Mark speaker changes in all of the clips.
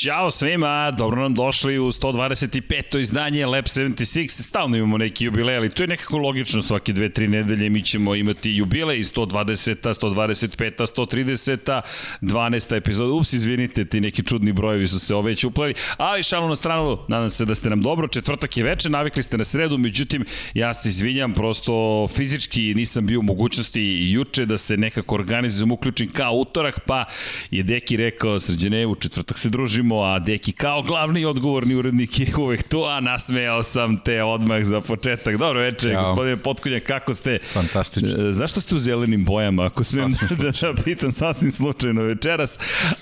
Speaker 1: job. Ćao svima, dobro nam došli u 125. izdanje Lab 76. Stalno imamo neki jubilej, ali to je nekako logično svake dve, tri nedelje mi ćemo imati jubilej 120. 125. 130. 12. epizoda. Ups, izvinite, ti neki čudni brojevi su se oveć uplali, ali šalu na stranu, nadam se da ste nam dobro. Četvrtak je veče, navikli ste na sredu, međutim, ja se izvinjam, prosto fizički nisam bio u mogućnosti juče da se nekako organizujem, uključim kao utorak, pa je Deki rekao, sređene, u četvrtak se družimo, a Deki kao glavni odgovorni urednik je uvek tu, a nasmejao sam te odmah za početak. Dobro večer, Ćao. gospodine Potkonja, kako ste?
Speaker 2: Fantastično.
Speaker 1: E, zašto ste u zelenim bojama, ako se da, da pitam sasvim slučajno večeras,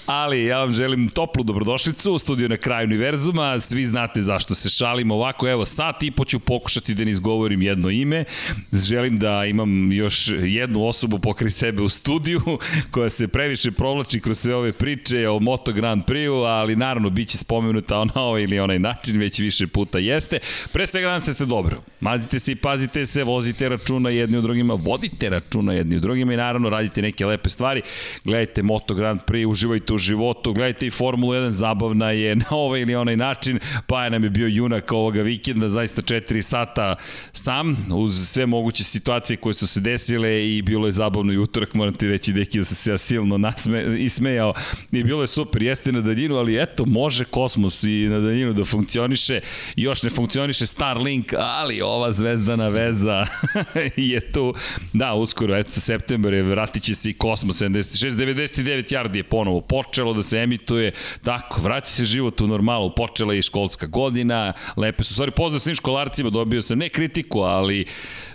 Speaker 1: ali ja vam želim toplu dobrodošlicu u studiju na kraju univerzuma, svi znate zašto se šalimo ovako, evo sat i po ću pokušati da ne izgovorim jedno ime, želim da imam još jednu osobu pokri sebe u studiju, koja se previše provlači kroz sve ove priče o Moto Grand Prix-u, ali naravno bit će spomenuta na ovaj ili onaj način, već više puta jeste. Pre svega nam se ste dobro. Mazite se i pazite se, vozite računa jedni u drugima, vodite računa jedni u drugima i naravno radite neke lepe stvari. Gledajte Moto Grand Prix, uživajte u životu, gledajte i Formulu 1, zabavna je na ovaj ili onaj način, pa je nam je bio junak ovoga vikenda, zaista 4 sata sam, uz sve moguće situacije koje su se desile i bilo je zabavno i utorak, moram ti reći, deki da se se ja silno nasme, ismejao i bilo je super, jeste na daljinu, ali eto, može kosmos i na daljinu da funkcioniše, još ne funkcioniše Starlink, ali ova zvezdana veza je tu, da, uskoro, eto, september je, vratit će se i kosmos 76, 99 yardi je ponovo počelo da se emituje, tako, vraća se život u normalu, počela je i školska godina, lepe su stvari, pozdrav svim školarcima, dobio sam ne kritiku, ali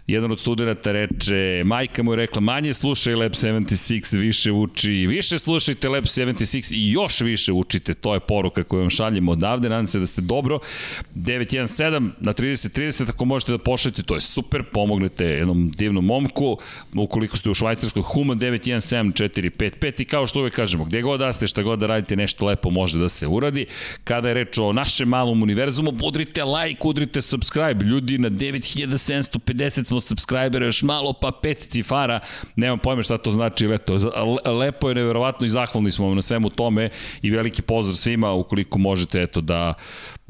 Speaker 1: jedan od studenta reče, majka mu je rekla, manje slušaj Lab 76, više uči, više slušajte Lab 76 i još više učite, to je poruka koju vam šaljemo odavde, nadam se da ste dobro, 917 na 30-30, ako možete da pošaljete, to je super, pomognete jednom divnom momku, ukoliko ste u Švajcarskoj, Human 917 455 i kao što uvek kažemo, gde god da ste, šta god da radite, nešto lepo može da se uradi. Kada je reč o našem malom univerzumu, udrite like, udrite subscribe, ljudi na 9750 smo subscribera, još malo pa pet cifara, nemam pojma šta to znači, leto, lepo je, neverovatno i zahvalni smo vam na svemu tome i veliki pozdrav svima ukoliko možete eto da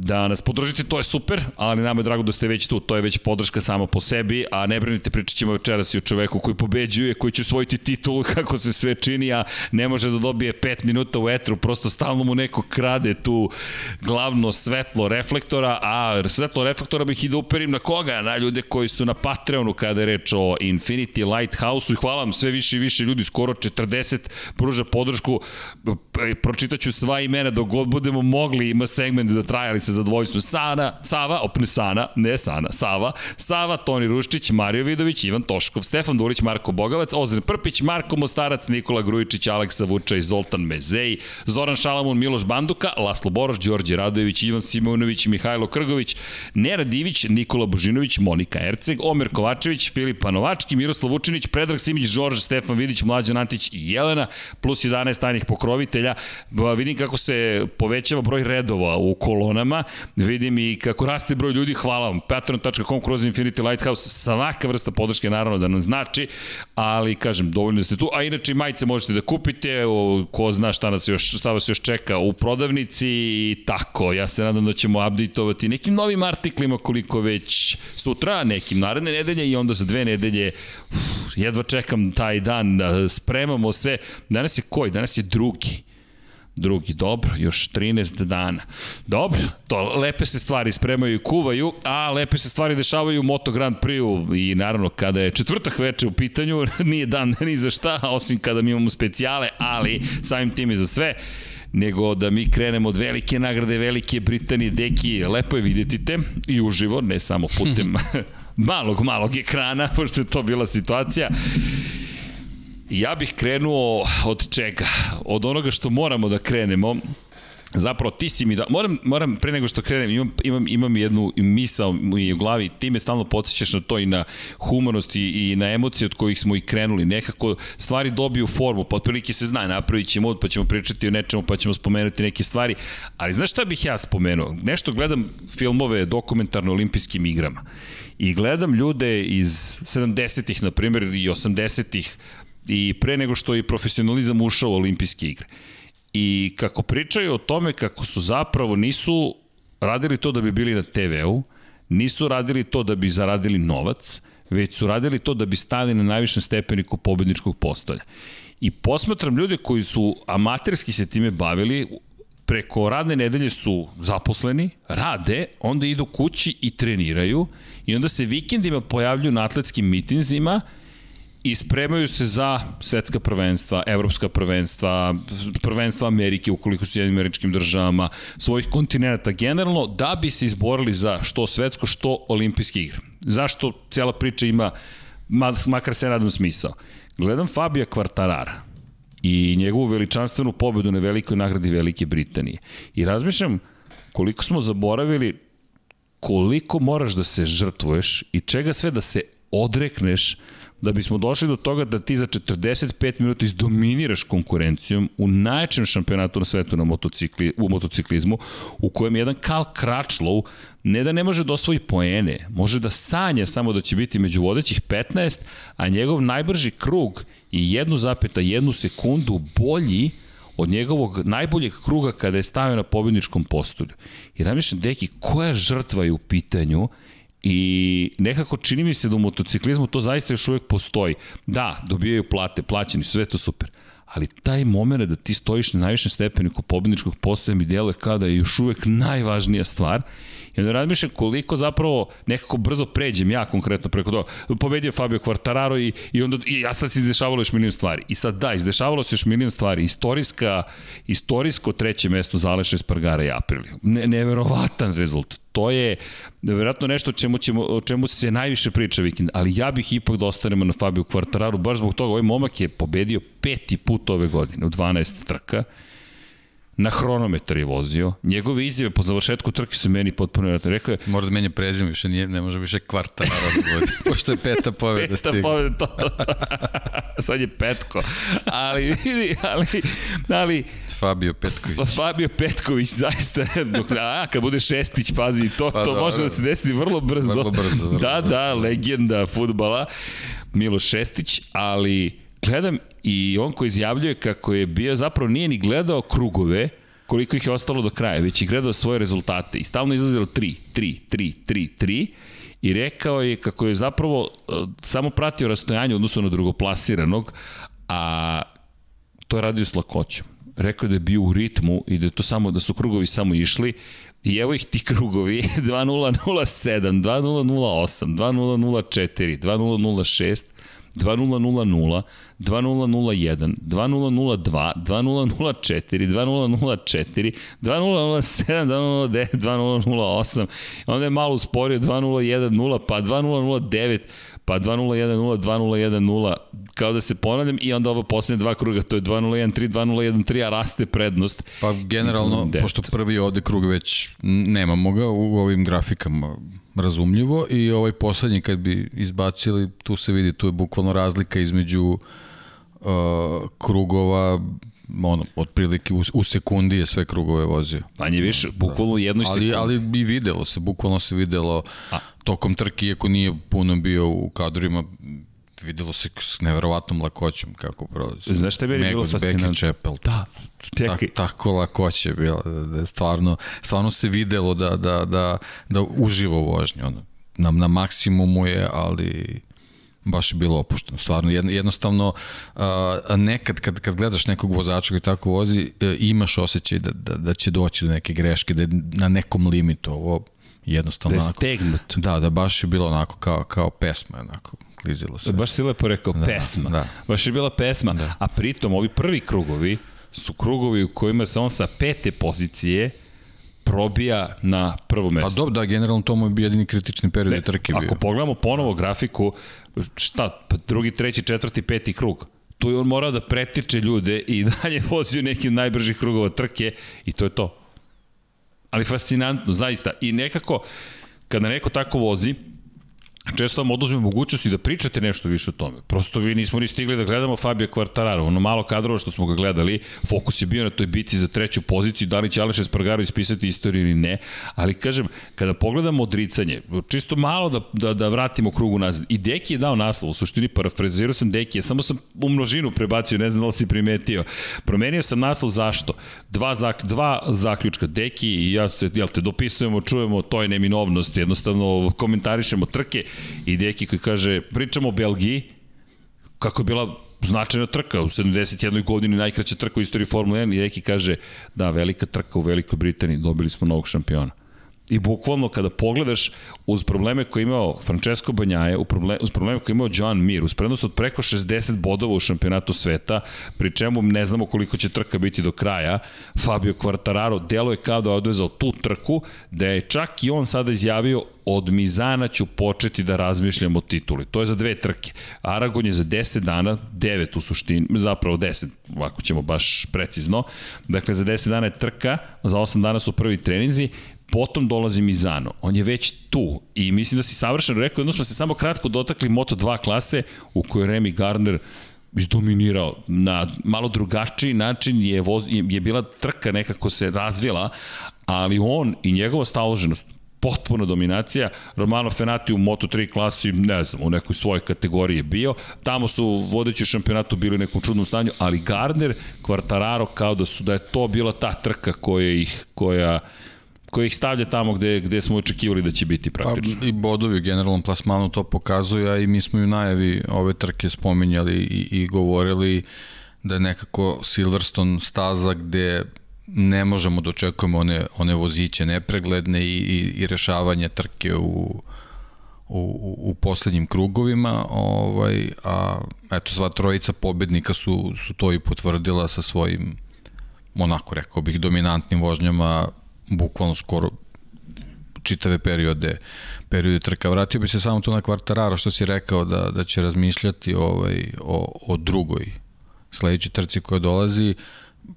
Speaker 1: da nas podržite, to je super, ali nama je drago da ste već tu, to je već podrška sama po sebi, a ne brinite, pričat ćemo večeras i o čoveku koji pobeđuje, koji će osvojiti titulu kako se sve čini, a ne može da dobije 5 minuta u etru, prosto stalno mu neko krade tu glavno svetlo reflektora, a svetlo reflektora bih i da uperim na koga? Na ljude koji su na Patreonu kada je reč o Infinity Lighthouse-u i hvala vam sve više i više ljudi, skoro 40 pruža podršku, pročitaću sva imena dok god budemo mogli, ima segment da traje, ali sa zadovoljstvom. Sana, Sava, opne Sana, ne Sana, Sava, Sava, Toni Ruščić, Mario Vidović, Ivan Toškov, Stefan Dulić, Marko Bogavac, Ozren Prpić, Marko Mostarac, Nikola Grujičić, Aleksa Vučaj, Zoltan Mezej, Zoran Šalamun, Miloš Banduka, Laslo Boroš, Đorđe Radojević, Ivan Simonović, Mihajlo Krgović, Nera Divić, Nikola Božinović, Monika Erceg, Omer Kovačević, Filip Panovački, Miroslav Vučinić, Predrag Simić, Žorž, Stefan Vidić, Mlađan Antić i Jelena, plus 11 tajnih pokrovitelja. Vidim kako se povećava broj redova u kolonama, vidim i kako raste broj ljudi, hvala vam, patreon.com kroz Infinity Lighthouse, svaka vrsta podrške naravno da nam znači, ali kažem, dovoljno ste tu, a inače majice možete da kupite, ko zna šta, nas još, šta vas još čeka u prodavnici i tako, ja se nadam da ćemo updateovati nekim novim artiklima koliko već sutra, nekim naredne nedelje i onda za dve nedelje, uf, jedva čekam taj dan, spremamo se, danas je koji? Danas je drugi drugi, dobro, još 13 dana. Dobro, to lepe se stvari spremaju i kuvaju, a lepe se stvari dešavaju u Moto Grand Prix-u i naravno kada je četvrtak veče u pitanju, nije dan ni za šta, osim kada mi imamo specijale, ali samim tim i za sve nego da mi krenemo od velike nagrade Velike Britanije. Deki, lepo je videti te i uživo, ne samo putem malog, malog ekrana, pošto je to bila situacija. Ja bih krenuo od čega? Od onoga što moramo da krenemo, Zapravo ti si mi da moram moram pre nego što krenem imam imam imam jednu misao u glavi. Ti me stalno podsećaš na to i na humanost i, i na emocije od kojih smo i krenuli. Nekako stvari dobiju formu pa otprilike se zna napravićemo pa ćemo pričati o nečemu pa ćemo spomenuti neke stvari. Ali znaš šta bih ja spomenuo? Nešto gledam filmove dokumentarno olimpijskim igrama. I gledam ljude iz 70-ih na primjer i 80-ih i pre nego što je profesionalizam ušao u olimpijske igre. I kako pričaju o tome kako su zapravo nisu radili to da bi bili na TV-u, nisu radili to da bi zaradili novac, već su radili to da bi stali na najvišem stepeniku pobedničkog postolja. I posmatram ljude koji su amaterski se time bavili, preko radne nedelje su zaposleni, rade, onda idu kući i treniraju i onda se vikendima pojavljuju na atletskim mitinzima i spremaju se za svetska prvenstva, evropska prvenstva, prvenstva Amerike ukoliko su jednim američkim državama, svojih kontinenta generalno, da bi se izborili za što svetsko, što olimpijske igre. Zašto cijela priča ima, makar se nadam smisao? Gledam Fabija Kvartarara i njegovu veličanstvenu pobedu na velikoj nagradi Velike Britanije. I razmišljam koliko smo zaboravili koliko moraš da se žrtvuješ i čega sve da se odrekneš da bismo došli do toga da ti za 45 minuta izdominiraš konkurencijom u najjačem šampionatu na svetu na motocikli, u motociklizmu, u kojem jedan Karl Kračlov ne da ne može da osvoji poene, može da sanja samo da će biti među vodećih 15, a njegov najbrži krug zapeta jednu sekundu bolji od njegovog najboljeg kruga kada je stavio na pobjedničkom postolju. I razmišljam, deki, koja žrtva je u pitanju I nekako čini mi se da u motociklizmu to zaista još uvek postoji. Da, dobijaju plate, plaćeni su, sve to super. Ali taj moment da ti stojiš na najvišem stepeniku pobedničkog postoja mi djeluje kao da je još uvek najvažnija stvar I onda razmišljam koliko zapravo nekako brzo pređem ja konkretno preko toga. Pobedio Fabio Quartararo i, i onda i ja sad se izdešavalo još milion stvari. I sad da, izdešavalo se još milion stvari. Istorijska, istorijsko treće mesto za Aleša Espargara i Aprilio. Ne, neverovatan rezultat. To je verovatno nešto čemu, ćemo, o čemu se najviše priča vikend, ali ja bih ipak da ostanemo na Fabio Quartararu, baš zbog toga, ovaj momak je pobedio peti put ove godine u 12 trka na hronometar je vozio. Njegove izjave po završetku trke su meni potpuno vjerojatno. Rekao je...
Speaker 2: Mora da menja prezime, više nije, ne može više kvarta da vodi, pošto je peta pobjeda
Speaker 1: stigla. Peta pobjeda, to, to, to. Sad je petko. Ali, ali, ali...
Speaker 2: Fabio Petković.
Speaker 1: Fabio Petković, zaista. Dok, a, kad bude šestić, pazi, to, pa, to da, može da se desi vrlo brzo.
Speaker 2: Vrlo brzo. Vrlo
Speaker 1: da,
Speaker 2: brzo.
Speaker 1: da, legenda futbala. Miloš Šestić, ali gledam i on koji izjavljuje kako je bio, zapravo nije ni gledao krugove, koliko ih je ostalo do kraja, već je gledao svoje rezultate. I stalno izlazilo 3, 3, 3, 3, 3 i rekao je kako je zapravo uh, samo pratio rastojanje odnosno na drugoplasiranog, a to je radio s lakoćom. Rekao da je bio u ritmu i da to samo da su krugovi samo išli. I evo ih ti krugovi, 2007, 2008, 2004, 2006, 2000, 2001, 2002, 2004, 2004, 2007, 2009, 2008, onda je malo usporio 2010, pa 2009, pa 2010, 2010, kao da se ponavljam i onda ovo poslednje dva kruga, to je 2013, 2013, a raste prednost.
Speaker 2: Pa generalno, pošto prvi ovde krug već nemamo ga u ovim grafikama, razumljivo i ovaj poslednji kad bi izbacili, tu se vidi, tu je bukvalno razlika između uh, krugova ono, otprilike u, u sekundi je sve krugove vozio.
Speaker 1: Manje više, bukvalno u jednoj
Speaker 2: ali,
Speaker 1: sekundi.
Speaker 2: Ali bi videlo se, bukvalno se videlo A. tokom trke, iako nije puno bio u kadrima, videlo se s neverovatnom lakoćom kako prolazi.
Speaker 1: Znaš šta je meni bilo fascinantno?
Speaker 2: Čepel.
Speaker 1: Da, čekaj.
Speaker 2: Tak, tako lakoće je bila, da je stvarno, stvarno se videlo da, da, da, da uživo u vožnji. Ono, na, na maksimumu je, ali baš je bilo opušteno. Stvarno, jednostavno, a, nekad kad, kad gledaš nekog vozača koji tako vozi, e, imaš osjećaj da, da, da će doći do neke greške, da je na nekom limitu. Ovo jednostavno
Speaker 1: da je stegnut.
Speaker 2: Da, da baš je bilo onako kao, kao pesma, onako klizilo se.
Speaker 1: Baš si lepo rekao, da, pesma. Da. Baš je bila pesma. Da. A pritom, ovi prvi krugovi su krugovi u kojima se on sa pete pozicije probija na prvo mesto.
Speaker 2: Pa dobro, da, generalno to mu je bio jedini kritični period ne, trke bio.
Speaker 1: Ako pogledamo ponovo grafiku, šta, pa drugi, treći, četvrti, peti krug, tu je on morao da pretiče ljude i dalje vozio neki od najbržih krugova trke i to je to. Ali fascinantno, zaista. I nekako, kada neko tako vozi, često vam oduzme mogućnosti da pričate nešto više o tome. Prosto vi nismo ni stigli da gledamo Fabio Quartararo. Ono malo kadrova što smo ga gledali, fokus je bio na toj bici za treću poziciju, da li će Aleš Espargaro ispisati istoriju ili ne. Ali kažem, kada pogledamo odricanje, čisto malo da, da, da vratimo krugu nazad. I Deki je dao naslov, u suštini parafrazirao sam Deki, samo sam u množinu prebacio, ne znam da li si primetio. Promenio sam naslov zašto? Dva, zak, dva zaključka. Deki i ja se, jel te, dopisujemo, čujemo, to je neminovnost, jednostavno komentarišemo trke i Deki koji kaže, pričamo o Belgiji, kako je bila značajna trka u 71. godini, najkraća trka u istoriji Formule 1 i Deki kaže, da, velika trka u Velikoj Britaniji, dobili smo novog šampiona. I bukvalno kada pogledaš uz probleme koje je imao Francesco Banjaje, uz probleme koje je imao Joan Mir, uz prednost od preko 60 bodova u šampionatu sveta, pri čemu ne znamo koliko će trka biti do kraja, Fabio Quartararo delo je kao da je odvezao tu trku, da je čak i on sada izjavio od Mizana ću početi da razmišljam o tituli. To je za dve trke. Aragon je za 10 dana, 9 u suštini, zapravo 10, ovako ćemo baš precizno. Dakle, za 10 dana je trka, za 8 dana su prvi treninzi, potom dolazi Mizano. On je već tu i mislim da si savršeno rekao, jedno smo se samo kratko dotakli Moto2 klase u kojoj Remy Gardner izdominirao na malo drugačiji način je, voz, je bila trka nekako se razvila, ali on i njegova staloženost potpuna dominacija. Romano Fenati u Moto3 klasi, ne znam, u nekoj svojoj kategoriji je bio. Tamo su vodeći u šampionatu bili u nekom čudnom stanju, ali Gardner, Quartararo kao da su da je to bila ta trka koja ih koja koji ih stavlja tamo gde, gde smo očekivali da će biti pa, praktično.
Speaker 2: Pa, I bodovi u generalnom plasmanu to pokazuju, a i mi smo i u najavi ove trke spominjali i, i govorili da je nekako Silverstone staza gde ne možemo da očekujemo one, one voziće nepregledne i, i, i rešavanje trke u, u, u poslednjim krugovima, ovaj, a eto sva trojica pobednika su, su to i potvrdila sa svojim onako rekao bih dominantnim vožnjama bukvalno skoro čitave periode periode trka. Vratio bi se samo to na Kvartararo što si rekao da, da će razmišljati ovaj, o, o drugoj sledećoj trci koja dolazi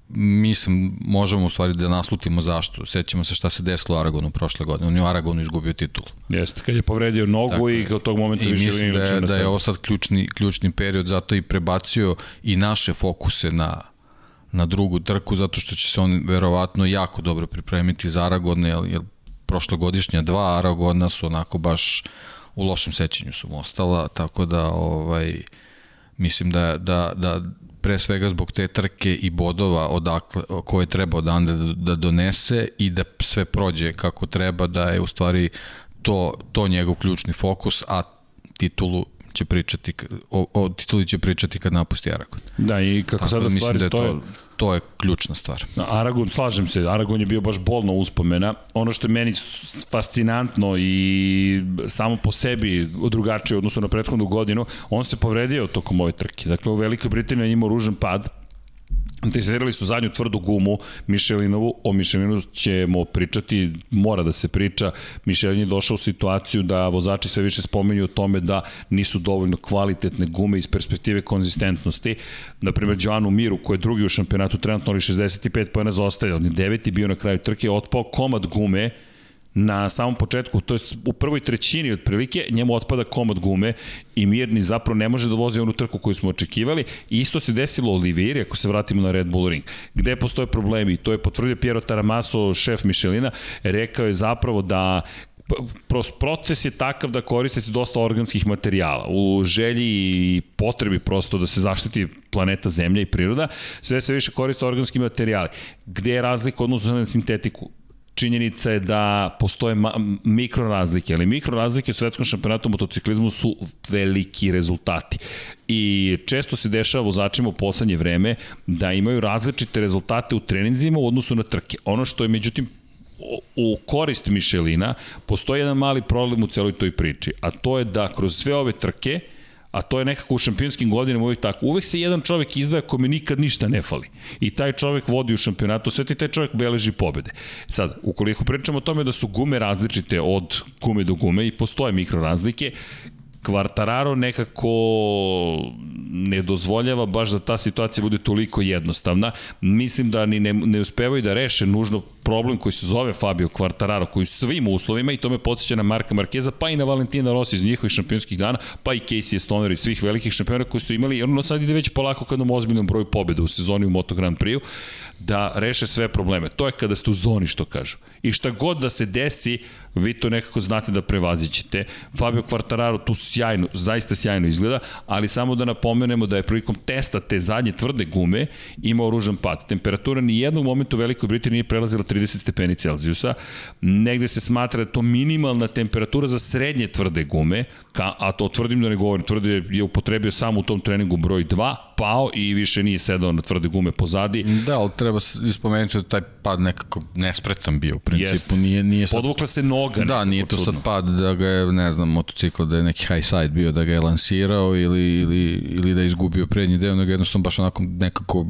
Speaker 2: mislim, možemo u stvari da naslutimo zašto. Sećamo se šta se desilo u Aragonu prošle godine. On je u Aragonu izgubio titul.
Speaker 1: Jeste, kad je povredio nogu Tako, i od tog momenta
Speaker 2: više mislim da je, da je ovo sad ključni, ključni period, zato i prebacio i naše fokuse na na drugu trku, zato što će se on verovatno jako dobro pripremiti za Aragon, jer, jer prošlogodišnja dva Aragona su onako baš u lošem sećanju su mu ostala, tako da ovaj, mislim da, da, da pre svega zbog te trke i bodova odakle, koje treba odande da, da donese i da sve prođe kako treba, da je u stvari to, to njegov ključni fokus, a titulu će pričati, o, o tituli će pričati kad napusti Aragon.
Speaker 1: Da, i kako Tako sada da stvari da stoje...
Speaker 2: To, to je ključna stvar.
Speaker 1: Aragon, slažem se, Aragon je bio baš bolno uspomena. Ono što je meni fascinantno i samo po sebi drugačije odnosno na prethodnu godinu, on se povredio tokom ove trke. Dakle, u Velikoj Britaniji je imao ružan pad, Testirali su zadnju tvrdu gumu Mišelinovu, o Mišelinu ćemo pričati, mora da se priča. Mišelin je došao u situaciju da vozači sve više spomenju o tome da nisu dovoljno kvalitetne gume iz perspektive konzistentnosti. Naprimer, Joanu Miru, koji je drugi u šampionatu, trenutno ali 65 pojena zaostaje, on je deveti bio na kraju trke, otpao komad gume, na samom početku, to je u prvoj trećini otprilike, njemu otpada komad gume i Mirni zapravo ne može da vozi onu trku koju smo očekivali. Isto se desilo Oliveri, ako se vratimo na Red Bull Ring. Gde postoje problemi? To je potvrdio Piero Taramaso, šef Michelina, rekao je zapravo da proces je takav da koristite dosta organskih materijala. U želji i potrebi prosto da se zaštiti planeta Zemlja i priroda, sve se više koriste organski materijali. Gde je razlika odnosno na sintetiku? Činjenica je da postoje mikro razlike, ali mikro razlike u svetskom šampionatu motociklizmu su veliki rezultati. I često se dešava vozačima u poslednje vreme da imaju različite rezultate u treninzima u odnosu na trke. Ono što je međutim u korist Mišelina postoji jedan mali problem u celoj toj priči, a to je da kroz sve ove trke a to je nekako u šampionskim godinama uvijek tako. Uvek se jedan čovek izdvaja kome nikad ništa ne fali. I taj čovek vodi u šampionatu sve i taj čovek beleži pobede. Sad, ukoliko pričamo o tome da su gume različite od gume do gume i postoje mikro razlike, Kvartararo nekako ne dozvoljava baš da ta situacija bude toliko jednostavna. Mislim da ni ne, ne uspevaju da reše nužno problem koji se zove Fabio Quartararo, koji u svim uslovima, i to me podsjeća na Marka Markeza, pa i na Valentina Rossi iz njihovih šampionskih dana, pa i Casey Stoner i svih velikih šampiona koji su imali, ono sad ide već polako kad ozbiljnom broju pobjeda u sezoni u Moto Grand Prix, da reše sve probleme. To je kada ste u zoni, što kažu. I šta god da se desi, vi to nekako znate da prevazićete. Fabio Quartararo tu sjajno, zaista sjajno izgleda, ali samo da napomenemo da je prilikom testa te zadnje tvrde gume imao ružan pad. Temperatura ni jednog momentu u Velikoj Britaniji nije prelazila 30 stepeni Celzijusa. Negde se smatra da to minimalna temperatura za srednje tvrde gume, ka, a to tvrdim da ne govorim, tvrde je upotrebio samo u tom treningu broj 2, pao i više nije sedao na tvrde gume pozadi.
Speaker 2: Da, ali treba ispomenuti da taj pad nekako nespretan bio principu. Jest. Nije, nije
Speaker 1: sad... Podvukla se noga.
Speaker 2: Da, nije to čudno. sad pad da ga je, ne znam, motocikl da je neki high side bio, da ga je lansirao ili, ili, ili da je izgubio prednji deo, nego jednostavno baš onako nekako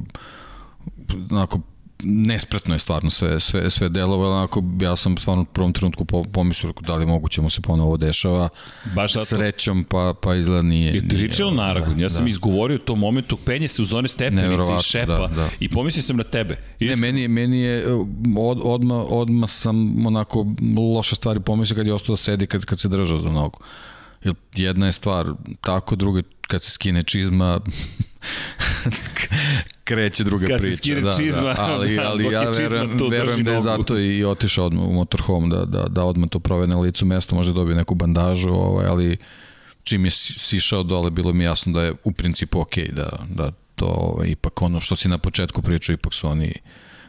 Speaker 2: onako nespretno je stvarno sve, sve, sve delovalo, onako ja sam stvarno u prvom trenutku pomislio da li moguće mu se ponovo dešava Baš zato. srećom pa, pa izgleda nije.
Speaker 1: Je ti ličilo na Aragon, da, ja sam da. izgovorio u tom momentu, penje se u zone stepenice i šepa da, da. i pomislio sam na tebe.
Speaker 2: Iskren. Ne, meni, meni je, od, odma, odma sam onako loše stvari pomislio kad je ostao da sedi kad, kad se držao za nogu. Jedna je stvar tako, druga kad se skine čizma kreće druga
Speaker 1: kad
Speaker 2: priča.
Speaker 1: Kad skine da, čizma, da,
Speaker 2: ali, ali da, ja verujem, verujem da je zato i otišao odmah u motorhome da, da, da odmah to prove na licu mesta, možda dobije neku bandažu, ovaj, ali čim je sišao dole, bilo mi jasno da je u principu ok, da, da to ovaj, ipak ono što si na početku pričao, ipak su oni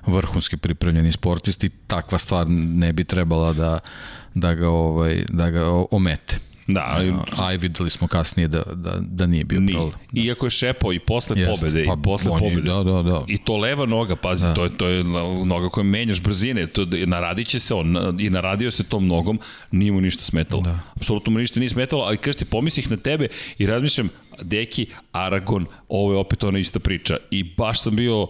Speaker 2: vrhunski pripremljeni sportisti, takva stvar ne bi trebala da, da ga, ovaj, da ga omete.
Speaker 1: Da,
Speaker 2: a i videli smo kasnije da, da, da nije bio nije. problem.
Speaker 1: Da. Iako je šepao i posle Jest, pobede, pa, i posle pobede.
Speaker 2: Da, da, da.
Speaker 1: I to leva noga, pazi, da. to, je, to je noga koja menjaš brzine, to, naradit će se on, i naradio se tom nogom, nije mu ništa smetalo. Da. Apsolutno mu ništa nije smetalo, ali kažete, pomislih na tebe i razmišljam, Deki, Aragon, ovo je opet ona ista priča. I baš sam bio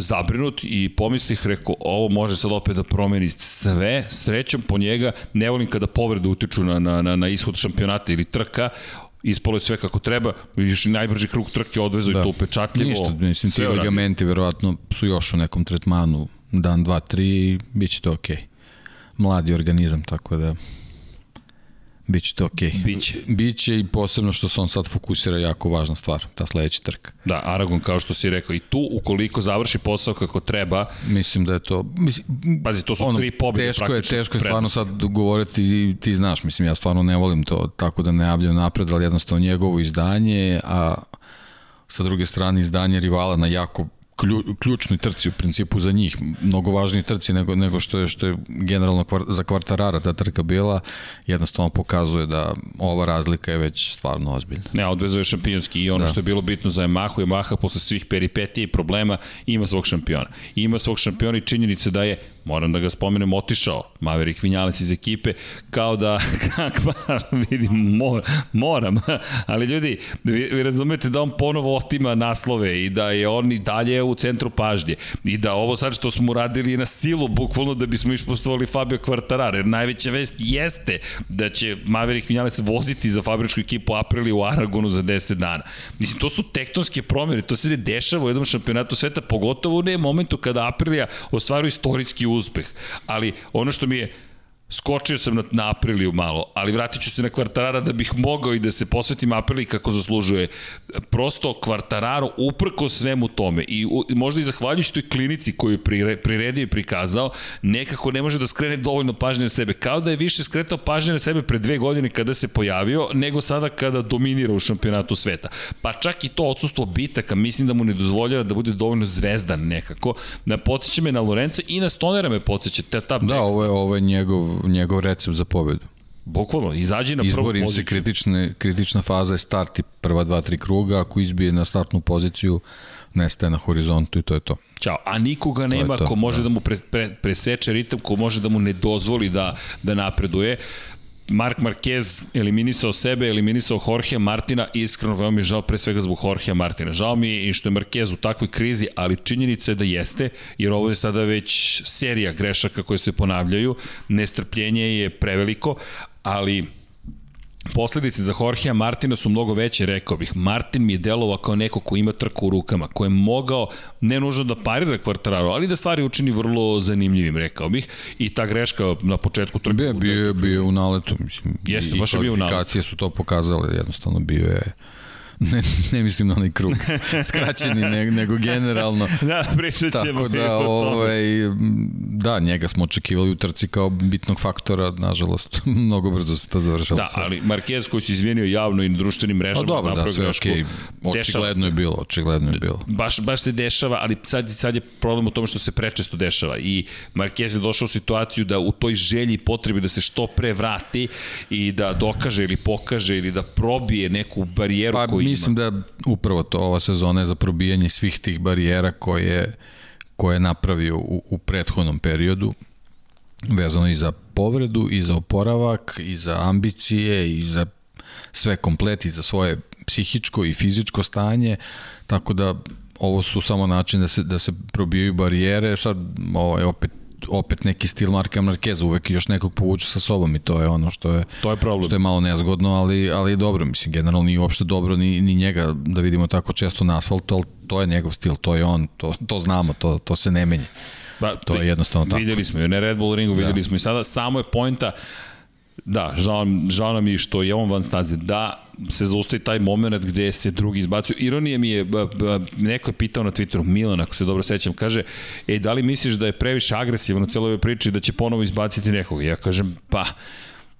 Speaker 1: zabrinut i pomislih, rekao, ovo može sad opet da promeni sve, srećom po njega, ne volim kada povrede utiču na, na, na, na ishod šampionata ili trka, ispalo je sve kako treba, vidiš najbrži krug trke odvezu da. i to upečatljivo.
Speaker 2: Ništa, mislim, ti ligamenti verovatno su još u nekom tretmanu dan, dva, tri i bit će to okej. Okay. Mladi organizam, tako da... Biće to okej. Okay.
Speaker 1: Biće.
Speaker 2: Biće i posebno što se on sad fokusira jako važna stvar, ta sledeća trka.
Speaker 1: Da, Aragon kao što si rekao i tu ukoliko završi posao kako treba.
Speaker 2: Mislim da je to mislim
Speaker 1: Pazi, to su ono, tri pobjede
Speaker 2: teško je, teško je stvarno sad govoriti i ti znaš, mislim ja stvarno ne volim to tako da najavljam napred, ali jednostavno njegovo izdanje, a sa druge strane izdanje rivala na jako klju, ključnoj trci u principu za njih, mnogo važniji trci nego, nego što je što je generalno kvar, za kvartarara ta trka bila, jednostavno pokazuje da ova razlika je već stvarno ozbiljna.
Speaker 1: Ne, odvezuje šampionski i ono da. što je bilo bitno za Yamahu, Yamaha posle svih peripetija i problema ima svog šampiona. Ima svog šampiona i činjenice da je moram da ga spomenem, otišao Maverick Vinales iz ekipe, kao da, kakva, vidim, mor, moram, ali ljudi, vi, vi razumete da on ponovo otima naslove i da je on i dalje u centru pažnje i da ovo sad što smo radili na silu, bukvalno da bismo ispostovali Fabio Quartararo, jer najveća vest jeste da će Maverick Vinales voziti za fabričku ekipu Aprili u Aragonu za 10 dana. Mislim, to su tektonske promjene, to se ne dešava u jednom šampionatu sveta, pogotovo u ne momentu kada Aprilia ostvaruje istorijski uspeh. Ali ono što mi je Skočio sam na, na Apriliju malo, ali vratit ću se na Kvartarara da bih mogao i da se posvetim Apriliji kako zaslužuje. Prosto Kvartararo uprko svemu tome i u, možda i zahvaljujući toj klinici koju je prire, priredio i prikazao, nekako ne može da skrene dovoljno pažnje na sebe. Kao da je više skretao pažnje na sebe pre dve godine kada se pojavio, nego sada kada dominira u šampionatu sveta. Pa čak i to odsustvo bitaka mislim da mu ne dozvoljava da bude dovoljno zvezdan nekako. Da podsjeća me na Lorenzo i na Stonera me podsjeća. Ta, ta
Speaker 2: da, ovo je, ovo je njegov njegov recept za pobedu.
Speaker 1: Bukvalno, izađi na
Speaker 2: prvu poziciju. se kritične, kritična faza je start i prva dva, tri kruga, ako izbije na startnu poziciju, nestaje na horizontu i to je to.
Speaker 1: Ćao. A nikoga nema to, ko može da, da mu pre, pre, preseče ritam, ko može da mu ne dozvoli da, da napreduje. Mark Marquez eliminisao sebe, eliminisao Jorge Martina, iskreno veoma mi žao pre svega zbog Jorge Martina. Žao mi je i što je Marquez u takvoj krizi, ali činjenica je da jeste, jer ovo je sada već serija grešaka koje se ponavljaju, nestrpljenje je preveliko, ali Posledice za Jorgea Martina su mnogo veće, rekao bih. Martin mi je delovao kao neko ko ima trku u rukama, ko je mogao ne nužno da parira kvartararu, ali da stvari učini vrlo zanimljivim, rekao bih. I ta greška na početku trke...
Speaker 2: Bio, bio, bio u naletu, mislim.
Speaker 1: Jeste, baš je bio u naletu.
Speaker 2: Kvalifikacije su to pokazale, jednostavno bio je ne, ne mislim na onaj krug, skraćeni, ne, nego generalno.
Speaker 1: Da, pričat ćemo.
Speaker 2: Tako da, ovaj, da, njega smo očekivali u trci kao bitnog faktora, nažalost, mnogo brzo se to završalo.
Speaker 1: Da, sve. ali Marquez koji se izvinio javno i na društvenim mrežama.
Speaker 2: Pa dobro, da, sve okej. Okay. Očigledno je bilo, očigledno je bilo.
Speaker 1: Baš, baš se dešava, ali sad, sad je problem u tome što se prečesto dešava i Marquez je došao u situaciju da u toj želji potrebi da se što pre vrati i da dokaže ili pokaže ili da probije neku barijeru
Speaker 2: pa,
Speaker 1: koju
Speaker 2: mislim da upravo to ova sezona je za probijanje svih tih barijera koje, koje je napravio u, u prethodnom periodu vezano i za povredu, i za oporavak, i za ambicije, i za sve komplet, i za svoje psihičko i fizičko stanje, tako da ovo su samo način da se, da se probijaju barijere, sad ovo je opet opet neki stil Marka Markeza, uvek još nekog povuče sa sobom i to je ono što je,
Speaker 1: to je, problem.
Speaker 2: što je malo nezgodno, ali, ali dobro, mislim, generalno nije uopšte dobro ni, ni njega da vidimo tako često na asfaltu, ali to je njegov stil, to je on, to, to znamo, to, to se ne menja. Ba, to je jednostavno tako.
Speaker 1: Videli smo i na Red Bull ringu, videli da. smo i sada, samo je pojnta, da, žao, žao nam je što je on van staze, da se zaustavi taj moment gde se drugi izbacuju. Ironija mi je, neko je pitao na Twitteru, Milan, ako se dobro sećam, kaže, ej, da li misliš da je previše agresivan u celoj ovoj priči da će ponovo izbaciti nekoga? Ja kažem, pa,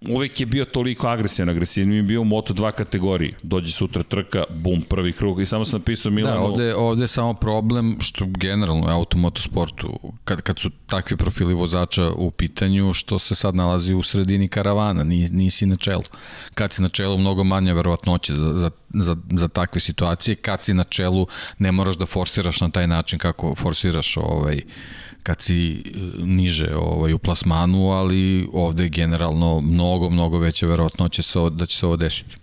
Speaker 1: uvek je bio toliko agresivan, agresivan je bio u Moto2 kategoriji. Dođe sutra trka, bum, prvi krug i samo sam napisao Milanu...
Speaker 2: Da, ovde, ovde je samo problem što generalno u automotosportu, kad, kad su takvi profili vozača u pitanju, što se sad nalazi u sredini karavana, nisi na čelu. Kad si na čelu, mnogo manja verovatnoće za, za, za, za takve situacije. Kad si na čelu, ne moraš da forsiraš na taj način kako forsiraš ovaj, kad si e, niže ovaj, u plasmanu, ali ovde je generalno mnogo, mnogo veća verovatnoća se, da će se ovo desiti.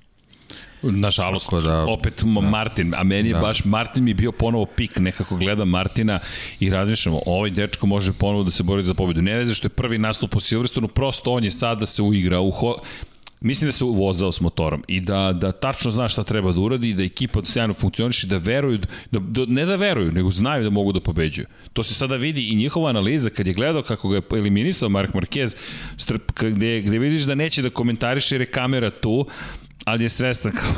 Speaker 1: Nažalost, da, opet da, Martin, a meni je da. baš, Martin mi je bio ponovo pik, nekako gledam Martina i razmišljamo, ovaj dečko može ponovo da se bori za pobedu. Ne veze što je prvi nastup u Silverstonu, prosto on je sad da se uigra, u ho, Mislim da se uvozao s motorom i da, da tačno zna šta treba da uradi i da ekipa sjajno funkcioniše, da veruju, da, da, ne da veruju, nego znaju da mogu da pobeđuju. To se sada vidi i njihova analiza kad je gledao kako ga je eliminisao Mark Marquez, strp, gde, gde vidiš da neće da komentariše jer je kamera tu, ali je svestan kao,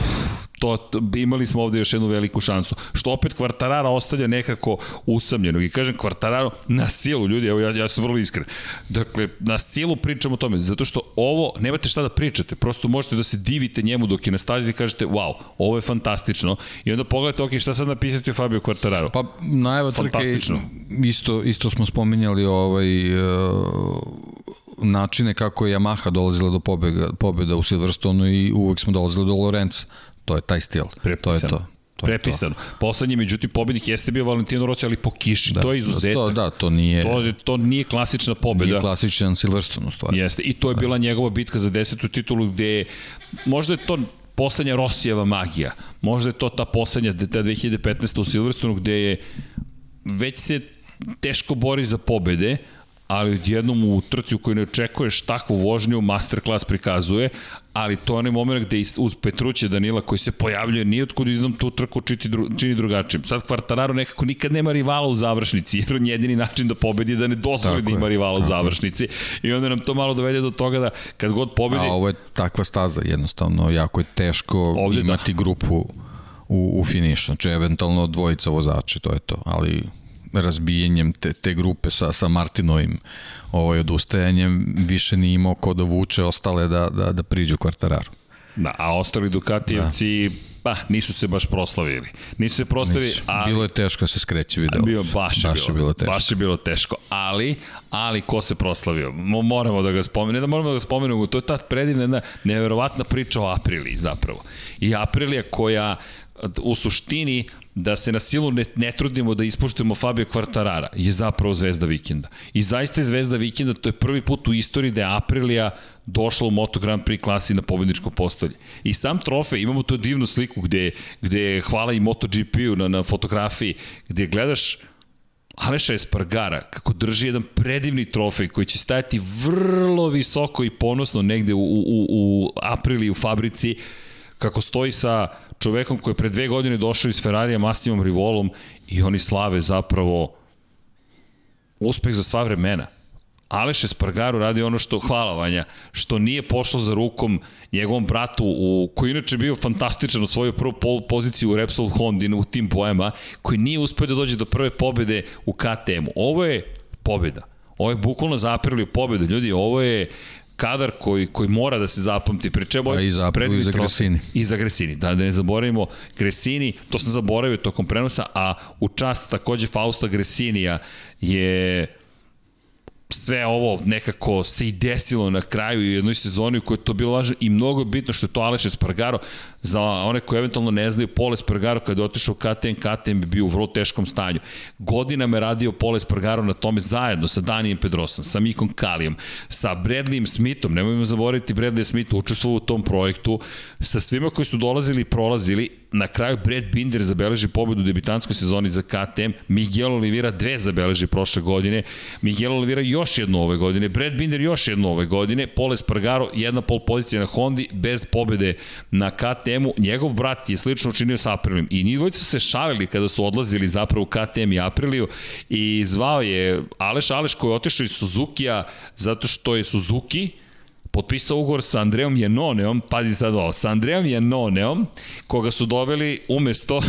Speaker 1: to, imali smo ovde još jednu veliku šansu. Što opet Kvartarara ostavlja nekako usamljenog. I kažem Kvartararo na silu, ljudi, evo ja, ja sam vrlo iskren. Dakle, na silu pričamo o tome, zato što ovo, nemate šta da pričate, prosto možete da se divite njemu dok je na stazi i kažete, wow, ovo je fantastično. I onda pogledajte, ok, šta sad napisati o Fabio Kvartararo?
Speaker 2: Pa, najava trke, isto, isto smo spominjali ovaj, uh, načine kako je Yamaha dolazila do pobjega, pobjeda u Silverstonu i uvek smo dolazili do Lorenza. To je taj stil.
Speaker 1: Prepisano.
Speaker 2: To je to.
Speaker 1: To Prepisano. To. Poslednji, međutim, pobednik jeste bio Valentino Rossi, ali po kiši. Da, to je izuzetak.
Speaker 2: To, da, to nije...
Speaker 1: To, to nije klasična pobeda.
Speaker 2: Nije klasičan Silverstone, u stvari.
Speaker 1: Jeste. I to je bila njegova bitka za desetu titulu, gde možda je to poslednja Rosijeva magija. Možda je to ta poslednja, ta 2015. u Silverstonu, gde je već se teško bori za pobede, ali odjednom u trci u kojoj ne očekuješ takvu vožnju, masterclass prikazuje, ali to je onaj moment gde uz Petruće Danila koji se pojavljuje, nije otkud jednom tu trku čini, dru, čini drugačijim. Sad Kvartararo nekako nikad nema rivala u završnici, jer on jedini način da pobedi je da ne dozvoli da ima rivala u završnici. I onda nam to malo dovede do toga da kad god pobedi...
Speaker 2: A ovo je takva staza, jednostavno, jako je teško da. imati da. grupu u, u finišu. Znači, eventualno dvojica vozača, to je to. Ali razbijanjem te, te grupe sa, sa Martinovim ovaj, odustajanjem više nije imao ko da vuče ostale da, da, da priđu kvartararu.
Speaker 1: Da, a ostali Dukatijevci, da. pa, nisu se baš proslavili. Nisu se proslavili, nisu.
Speaker 2: ali... Bilo je teško da se skreće video.
Speaker 1: Bio, baš, baš je bilo, bilo teško. Baš je bilo teško, ali, ali ko se proslavio? Moramo da ga spomenemo, ne da moramo da ga spomenemo, to je ta predivna, jedna neverovatna priča o Apriliji zapravo. I Aprilija koja u suštini da se na silu ne, ne trudimo da ispuštujemo Fabio Quartarara je zapravo zvezda vikenda. I zaista je zvezda vikenda, to je prvi put u istoriji da je Aprilia došla u Moto Grand Prix klasi na pobedničko postolje. I sam trofej, imamo tu divnu sliku gde, gde hvala i MotoGP-u na, na fotografiji, gde gledaš Aleša Espargara, kako drži jedan predivni trofej koji će stajati vrlo visoko i ponosno negde u, u, u aprili u fabrici, kako stoji sa čovekom koji je pre dve godine došao iz Ferrarija Massimom Rivolom i oni slave zapravo uspeh za sva vremena. Aleš Espargaru radi ono što, hvala Vanja, što nije pošlo za rukom njegovom bratu, u, koji inače bio fantastičan u svojoj prvu poziciju u Repsol Hondi u tim poema, koji nije uspeo da dođe do prve pobede u KTM-u. Ovo je pobeda. Ovo je bukvalno zapirali pobedu. Ljudi, ovo je kadar koji, koji mora da se zapamti. Pri čemu
Speaker 2: A i zapravo i za Gresini.
Speaker 1: I za Gresini, da, da ne zaboravimo Gresini, to sam zaboravio tokom prenosa, a u čast takođe Fausta Gresinija je sve ovo nekako se i desilo na kraju i jednoj sezoni u kojoj je to bilo važno i mnogo bitno što je to Aleš Espargaro za one koji eventualno ne znaju Pole Espargaro kada je otišao KTM, KTM bi bio u vrlo teškom stanju. Godinama je radio Pole Espargaro na tome zajedno sa Danijem Pedrosom, sa Mikom Kalijom, sa Bradleyem Smithom, nemojmo zaboraviti Bradley Smith učestvovao u tom projektu, sa svima koji su dolazili i prolazili. Na kraju Brad Binder zabeleži pobedu u debitanskoj sezoni za KTM, Miguel Oliveira dve zabeleži prošle godine, Miguel Oliveira još jednu ove godine, Brad Binder još jednu ove godine, Pole Spargaro jedna pol pozicija na Hondi bez pobede na KTM-u, njegov brat je slično učinio sa Aprilijom. I njih dvojica su se šalili kada su odlazili zapravo u KTM i Apriliju i zvao je Aleš Aleš koji je otišao iz Suzuki-a zato što je Suzuki potpisao ugovor sa Andreom Janoneom, pazi sad ovo, sa Andreom Janoneom, koga su doveli umesto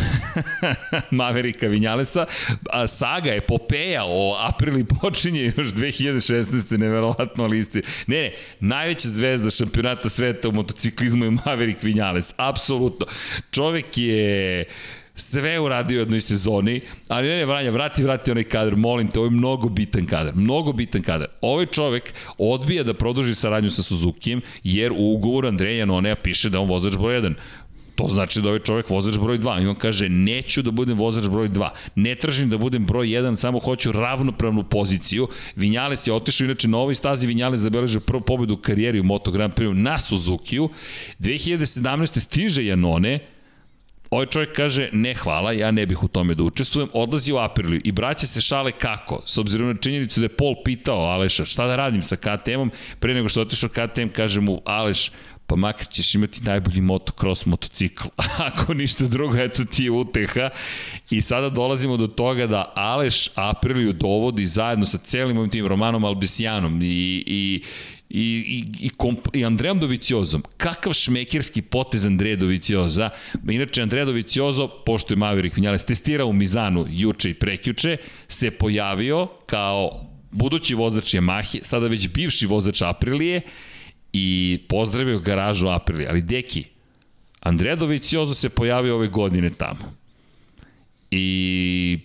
Speaker 1: Maverika Vinjalesa, a saga je popeja o aprili počinje još 2016. neverovatno listi. Ne, ne, najveća zvezda šampionata sveta u motociklizmu je Maverick Vinjales, apsolutno. Čovek je sve uradio u jednoj sezoni, ali ne, ne, Vranja, vrati, vrati onaj kadar, molim te, ovo je mnogo bitan kadar, mnogo bitan kadar. Ovaj čovek odbija da produži saradnju sa Suzukijem, jer u ugovoru Andreja Janonea piše da on vozač broj 1. To znači da ovaj čovek vozač broj 2 i on kaže neću da budem vozač broj 2. Ne tražim da budem broj 1, samo hoću ravnopravnu poziciju. Vinjales je otišao inače na ovoj stazi Vinjales zabeležio prvu pobedu u karijeri u Moto Grand Prix na Suzukiju. 2017. stiže Janone, Ovaj čovjek kaže, ne hvala, ja ne bih u tome da učestvujem, odlazi u Apriliju i braće se šale kako, s obzirom na činjenicu da je Pol pitao Aleša šta da radim sa KTM-om, pre nego što otišao KTM, kaže mu Aleš, pa makar ćeš imati najbolji motocross motocikl. Ako ništa drugo, eto ti je uteha. I sada dolazimo do toga da Aleš Apriliju dovodi zajedno sa celim ovim tim Romanom Albesijanom i, i, i, i, i, komp, i Andrejom Doviciozom. Kakav šmekerski potez Andreja Dovicioza. Inače, Andreja Doviciozo, pošto je Maverick Vinales testirao u Mizanu juče i prekjuče, se pojavio kao budući vozač Yamahe, sada već bivši vozač Aprilije i pozdravio garažu Aprilije. Ali deki, Andreja Doviciozo se pojavio ove godine tamo. I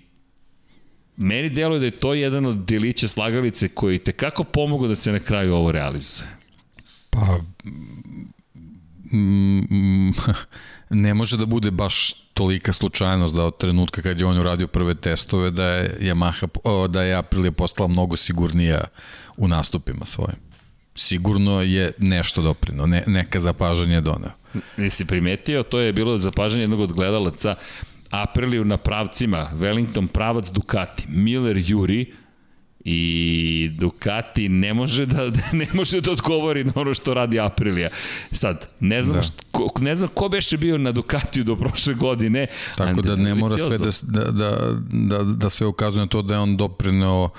Speaker 1: meni deluje da je to jedan od delića slagalice koji te kako pomogu da se na kraju ovo realizuje.
Speaker 2: Pa, mm, ne može da bude baš tolika slučajnost da od trenutka kad je on uradio prve testove da je Yamaha, da je Aprilia postala mnogo sigurnija u nastupima svojim. Sigurno je nešto doprino, ne, neka zapažanje doneo.
Speaker 1: Nisi primetio, to je bilo zapažanje jednog od gledalaca, Apriliju na pravcima, Wellington pravac Ducati, Miller Juri, i Ducati ne može da ne može da odgovori na ono što radi Aprilia. Sad, ne znam, da. što, ne znam ko beše bio na Ducatiju do prošle godine.
Speaker 2: Tako da ne mora sve da, da, da, da, se ukazuje na to da je on doprineo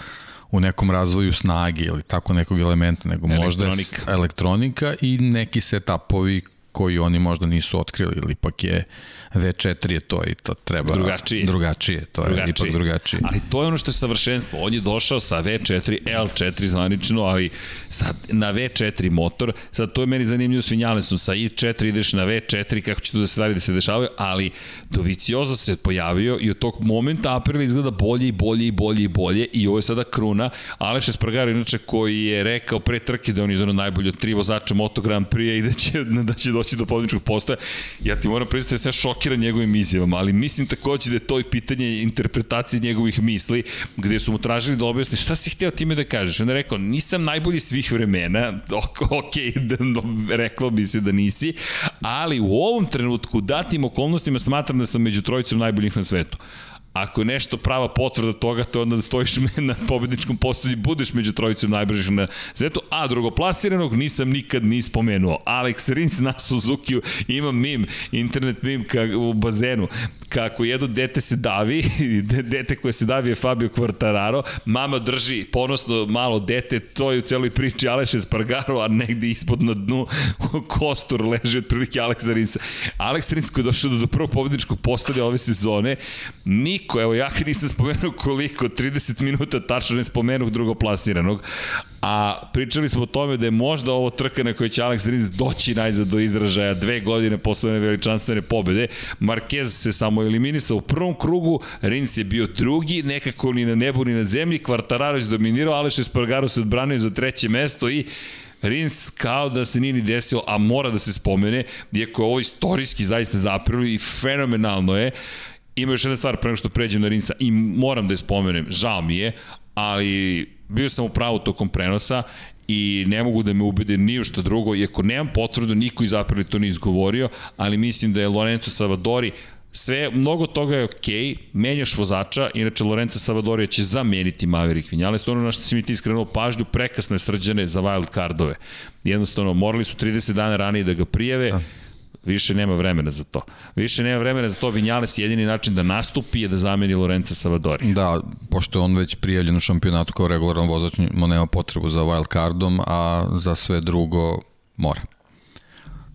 Speaker 2: u nekom razvoju snage ili tako nekog elementa, nego elektronika. možda elektronika i neki setupovi koji oni možda nisu otkrili ili ipak je V4 je to i to treba
Speaker 1: drugačije.
Speaker 2: Drugačije, to je drugačije. ipak drugačije.
Speaker 1: Ali to je ono što je savršenstvo. On je došao sa V4, L4 zvanično, ali sad na V4 motor, sad to je meni zanimljivo s Vinjalesom, sa i4 ideš na V4, kako će tu da stvari da se dešavaju, ali Dovicioza se pojavio i od tog momenta April izgleda bolje i bolje i bolje i bolje i ovo je sada kruna. Aleš Espargaro, inače, koji je rekao pre trke da on je jedan od najbolji od tri vozača Moto Grand Prix i da će, da će doći do pobjedničkog postoja. Ja ti moram predstaviti da se ja šokiran njegovim izjavama, ali mislim takođe da je to i pitanje interpretacije njegovih misli, gde su mu tražili da objasni šta si hteo time da kažeš. On je rekao, nisam najbolji svih vremena, ok, ok, da, reklo bi se da nisi, ali u ovom trenutku, datim okolnostima, smatram da sam među trojicom najboljih na svetu Ako je nešto prava potvrda toga, to onda da stojiš na pobedničkom postolju, budeš među trojicom najbržih na svetu, a drugoplasiranog nisam nikad ni spomenuo. Alex Rins na Suzuki, ima mim, internet mim ka, u bazenu, kako jedno dete se davi, dete koje se davi je Fabio Quartararo, mama drži ponosno malo dete, to je u celoj priči Aleš Espargaro, a negde ispod na dnu kostur leži otprilike Alex Rinsa. Alex Rins koji je došao do prvog pobedničkog postolja ove sezone, niko, evo ja nisam spomenuo koliko, 30 minuta tačno ne spomenuo drugoplasiranog, a pričali smo o tome da je možda ovo trka na kojoj će Alex Rins doći najzad do izražaja dve godine posle one veličanstvene pobede. Marquez se samo eliminisao u prvom krugu, Rins je bio drugi, nekako ni na nebu ni na zemlji, Kvartararo je dominirao, Aleš Espargaro se odbranio za treće mesto i Rins kao da se nije ni desilo, a mora da se spomene, iako je ovo istorijski zaista zapravo i fenomenalno je. Ima još jedna stvar pre nego što pređem na Rinsa i moram da je spomenem, žao mi je, ali bio sam u pravu tokom prenosa i ne mogu da me ubede ni u što drugo, iako nemam potvrdu, niko iz Aprili to nije izgovorio, ali mislim da je Lorenzo Savadori sve, mnogo toga je okej, okay, menjaš vozača, inače Lorenza Savadorija će zameniti Maverick Vinales, ono na što si mi ti skrenuo pažnju, prekasno je srđane za wild cardove. Jednostavno, morali su 30 dana ranije da ga prijave, da Više nema vremena za to. Više nema vremena za to. Vinjales jedini način da nastupi je da zameni Lorenza Savadori.
Speaker 2: Da, pošto je on već prijavljen u šampionatu kao regularan vozač, nema potrebu za wild cardom, a za sve drugo mora.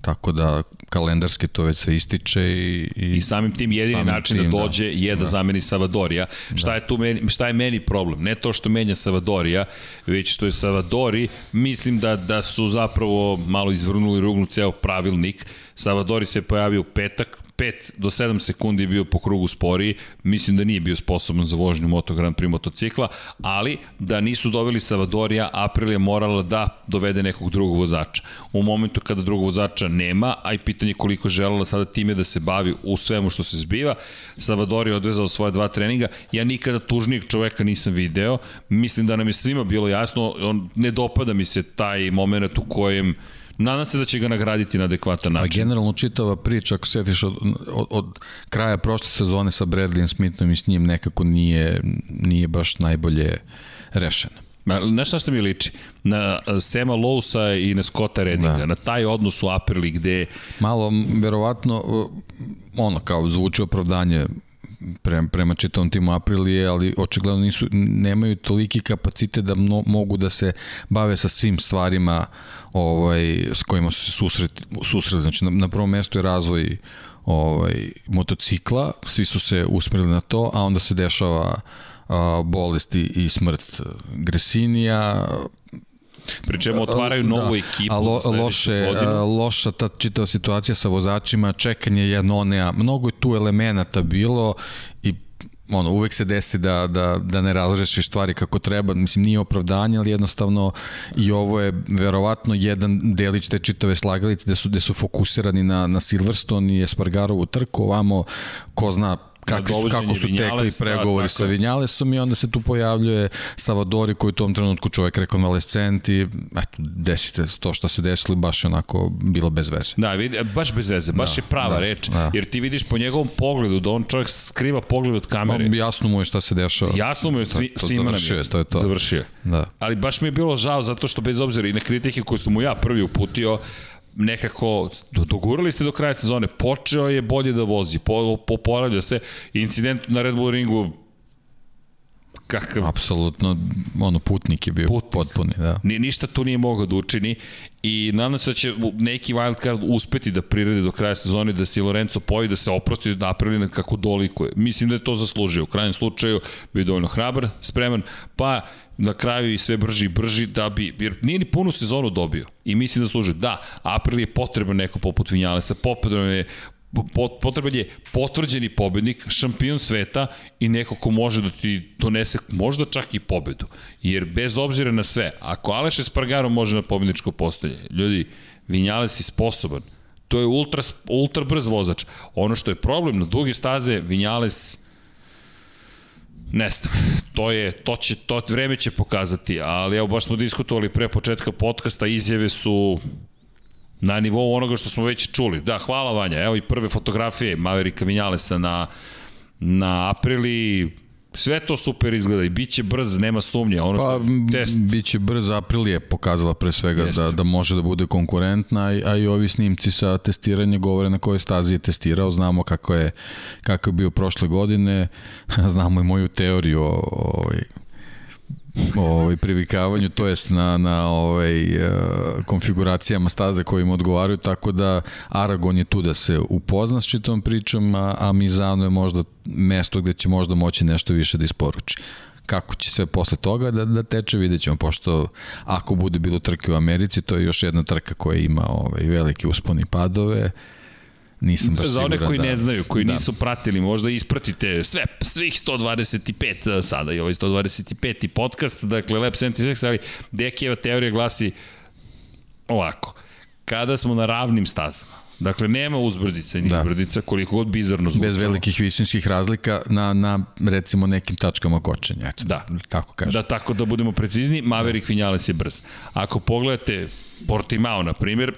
Speaker 2: Tako da kalendarski to već se ističe i,
Speaker 1: i, I samim tim jedini samim način da tim, da dođe da, je da, da zameni Savadorija. Šta da. je tu meni, šta je meni problem? Ne to što menja Savadorija, već što je Savadori, mislim da da su zapravo malo izvrnuli rugnu ceo pravilnik. Savadori se pojavio u petak, 5 do 7 sekundi bio po krugu sporiji, mislim da nije bio sposoban za vožnju Moto Grand Prix motocikla, ali da nisu doveli Savadorija, Aprilia morala da dovede nekog drugog vozača. U momentu kada drugog vozača nema, a i pitanje koliko želela sada time da se bavi u svemu što se zbiva, Savador je odvezao svoje dva treninga, ja nikada tužnijeg čoveka nisam video, mislim da nam je svima bilo jasno, on, ne dopada mi se taj moment u kojem Nadam se da će ga nagraditi na adekvatan način.
Speaker 2: Pa generalno čitava priča, ako setiš od, od, od kraja prošle sezone sa Bradleyem Smithom i s njim nekako nije, nije baš najbolje rešena.
Speaker 1: Znaš na što mi liči? Na Sema Lowsa i na Scotta Reddinga, da. na taj odnos u Aperli gde...
Speaker 2: Malo, verovatno, ono, kao zvuči opravdanje prema, prema čitavom timu Aprilije, ali očigledno nisu, nemaju toliki kapacitet da mno, mogu da se bave sa svim stvarima ovaj, s kojima su se susret, susret. Znači, na, na prvom mestu je razvoj ovaj, motocikla, svi su se usmerili na to, a onda se dešava a, bolesti i smrt Gresinija,
Speaker 1: Pri čemu otvaraju novu da, ekipu lo, za loše, godinu.
Speaker 2: Loša ta čitava situacija sa vozačima, čekanje jedno onea, mnogo je tu elemenata bilo i ono, uvek se desi da, da, da ne razrešiš stvari kako treba, mislim, nije opravdanje, ali jednostavno i ovo je verovatno jedan delić te čitave slagalice gde su, gde su fokusirani na, na Silverstone i Espargarovu trku, ovamo, ko zna kakvi, kako su tekli pregovori sa Vinjalesom i onda se tu pojavljuje Savadori koji u tom trenutku čovjek rekonvalescent i eto, desite to što se desilo baš onako bilo bez veze.
Speaker 1: Da, vidi, baš bez veze, baš da, je prava da, reč, da. jer ti vidiš po njegovom pogledu da on čovjek skriva pogled od kamere.
Speaker 2: No, jasno mu je šta se dešava.
Speaker 1: Jasno mu je, svi, to, to svima
Speaker 2: završio je, to je to.
Speaker 1: Završio Da. Ali baš mi je bilo žao zato što bez obzira i na kritike koje su mu ja prvi uputio, nekako dogurali ste do kraja sezone, počeo je bolje da vozi, po, poporavlja se, incident na Red Bull ringu
Speaker 2: kakav... Apsolutno, ono, putnik je bio putnik. potpuni, da.
Speaker 1: Ni, ništa tu nije mogao da učini i nadam se da će neki wildcard uspeti da prirede do kraja sezone, da se Lorenzo poji, da se oprosti, da napravi kako dolikuje. Mislim da je to zaslužio. U krajnjem slučaju bio dovoljno hrabar, spreman, pa na kraju i sve brži i brži da bi, jer nije ni punu sezonu dobio i mislim da služe. Da, April je potreban neko poput Vinjalesa, potreban je potreban je potvrđeni pobednik, šampion sveta i neko ko može da ti donese možda čak i pobedu. Jer bez obzira na sve, ako Aleš Espargaro može na pobedničko postolje, ljudi, Vinjales je sposoban. To je ultra, ultra brz vozač. Ono što je problem na duge staze, Vinjales Ne znam, to je, to će, to vreme će pokazati, ali evo baš smo diskutovali pre početka podcasta, izjave su na nivou onoga što smo već čuli. Da, hvala Vanja, evo i prve fotografije Maverika Vinjalesa na na Aprili Sve to super izgleda i bit će brz, nema sumnje. Ono
Speaker 2: pa,
Speaker 1: što test...
Speaker 2: bit će brz, April je pokazala pre svega da, da može da bude konkurentna, a i ovi snimci sa testiranja govore na kojoj stazi je testirao, znamo kako je, kako je bio prošle godine, znamo i moju teoriju o, o, ovaj, privikavanju, to jest na, na ovaj, uh, konfiguracijama staze koje im odgovaraju, tako da Aragon je tu da se upozna s čitom pričom, a, a Mizano je možda mesto gde će možda moći nešto više da isporuči. Kako će sve posle toga da, da teče, vidjet ćemo, pošto ako bude bilo trke u Americi, to je još jedna trka koja ima ovaj, velike usponi padove, Nisam baš
Speaker 1: Za one koji
Speaker 2: da,
Speaker 1: ne znaju, koji
Speaker 2: da.
Speaker 1: nisu pratili, možda ispratite sve, svih 125 eh, sada i ovaj 125. podcast, dakle Lab 76, ali Dekijeva teorija glasi ovako. Kada smo na ravnim stazama, Dakle, nema uzbrdica ni da. izbrdica, koliko god bizarno zvučalo.
Speaker 2: Bez velikih visinskih razlika na, na recimo nekim tačkama kočenja. Eto,
Speaker 1: da.
Speaker 2: Tako kažem.
Speaker 1: Da, tako da budemo precizni, Maverick da. Vinales je brz. Ako pogledate Portimao, na primjer,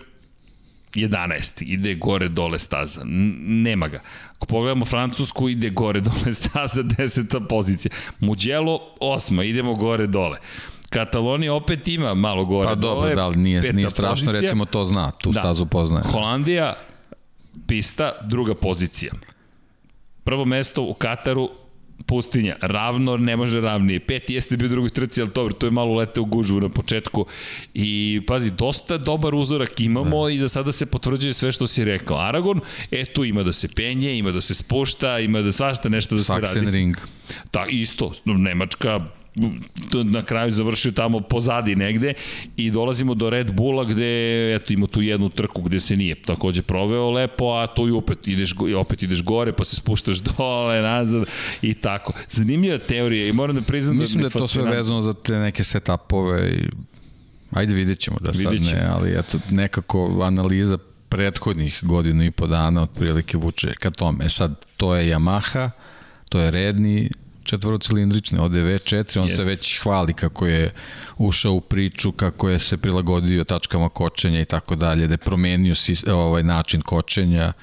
Speaker 1: 11. Ide gore dole staza. Nema ga. Ako pogledamo Francusku, ide gore dole staza, 10. pozicija. Mugello, 8. Idemo gore dole. Katalonija opet ima malo gore
Speaker 2: pa,
Speaker 1: dole.
Speaker 2: Pa dobro, da, li nije, nije strašno, pozicija. recimo to zna, tu da. stazu poznaje.
Speaker 1: Holandija, pista, druga pozicija. Prvo mesto u Kataru, pustinja, ravno, ne može ravnije. Peti jeste bio drugoj trci, ali dobro, to je malo lete u gužvu na početku. I pazi, dosta dobar uzorak imamo da. i za sada se potvrđuje sve što si rekao. Aragon, e tu ima da se penje, ima da se spušta, ima da svašta nešto da se radi.
Speaker 2: Sachsenring.
Speaker 1: Da, isto. Nemačka na kraju završio tamo pozadi negde i dolazimo do Red Bulla gde eto ima tu jednu trku gde se nije takođe proveo lepo, a to i opet ideš opet ideš gore pa se spuštaš dole, nazad i tako. Zanimljiva teorija i moram da priznam
Speaker 2: Mislim da, da je to sve vezano za te neke setupove i ajde vidjet ćemo da sad ne, ali eto nekako analiza prethodnih godinu i po dana otprilike vuče ka tome. E sad, to je Yamaha, to je redni četvorocilindrične, od V4, on Jest. se već hvali kako je ušao u priču, kako je se prilagodio tačkama kočenja i tako dalje, da je promenio ovaj način kočenja,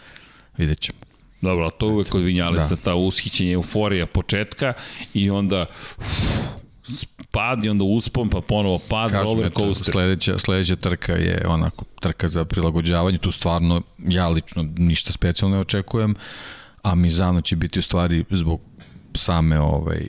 Speaker 2: vidjet ćemo.
Speaker 1: Dobro, to uvek kod Vinjalesa, da. ta ushićenja, euforija početka i onda uf, pad i onda uspon, pa ponovo pad, Kažem, roller coaster.
Speaker 2: Sledeća, sledeća trka je onako trka za prilagođavanje, tu stvarno ja lično ništa specijalno ne očekujem, a Mizano će biti u stvari zbog same ovaj,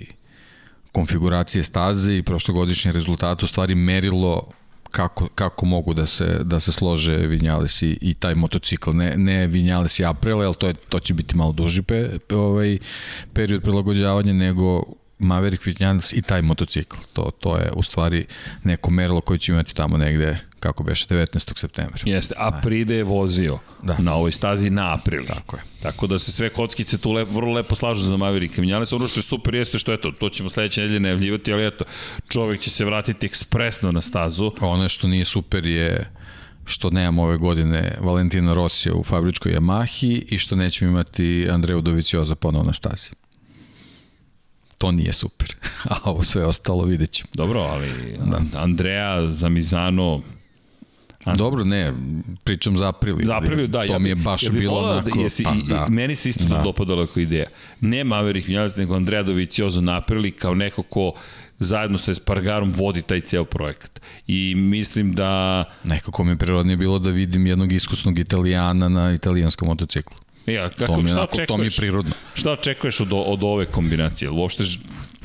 Speaker 2: konfiguracije staze i prošlogodišnje rezultate u stvari merilo kako, kako mogu da se, da se slože Vinjales i, i taj motocikl. Ne, ne Vinjales i April, ali to, je, to će biti malo duži pe, ovaj, period prilagođavanja, nego Maverick Vinjales i taj motocikl. To, to je u stvari neko merilo koje će imati tamo negde kako beše, 19. septembra.
Speaker 1: Jeste, a Pride je vozio da. na ovoj stazi na april.
Speaker 2: Tako je.
Speaker 1: Tako da se sve kockice tu lepo, vrlo lepo slažu za Maverick Vinales. Ono što je super jeste što eto, to ćemo sledeće nedelje najavljivati, ali eto, čovek će se vratiti ekspresno na stazu.
Speaker 2: Ono što nije super je što nemamo ove godine Valentina Rosija u fabričkoj Yamahi i što nećemo imati Andreju Dovicioza ponovo na stazi to nije super. A ovo sve ostalo vidjet ćemo.
Speaker 1: Dobro, ali da. Andrea Zamizano
Speaker 2: A? Dobro, ne, pričam za april.
Speaker 1: Za april, da.
Speaker 2: To
Speaker 1: ja
Speaker 2: mi je baš ja bilo
Speaker 1: da
Speaker 2: onako...
Speaker 1: Jesi, pa, da. I, meni se isto da. dopadalo kao ideja. Ne Maverick Vinales, nego Andrea Doviciozo na aprili kao neko ko zajedno sa Espargarom vodi taj ceo projekat. I mislim da...
Speaker 2: Nekako mi je prirodnije bilo da vidim jednog iskusnog italijana na italijanskom motociklu.
Speaker 1: Ja, kako,
Speaker 2: to mi,
Speaker 1: šta
Speaker 2: onako,
Speaker 1: očekuješ,
Speaker 2: to mi je prirodno.
Speaker 1: Šta očekuješ od, od ove kombinacije? Uopšte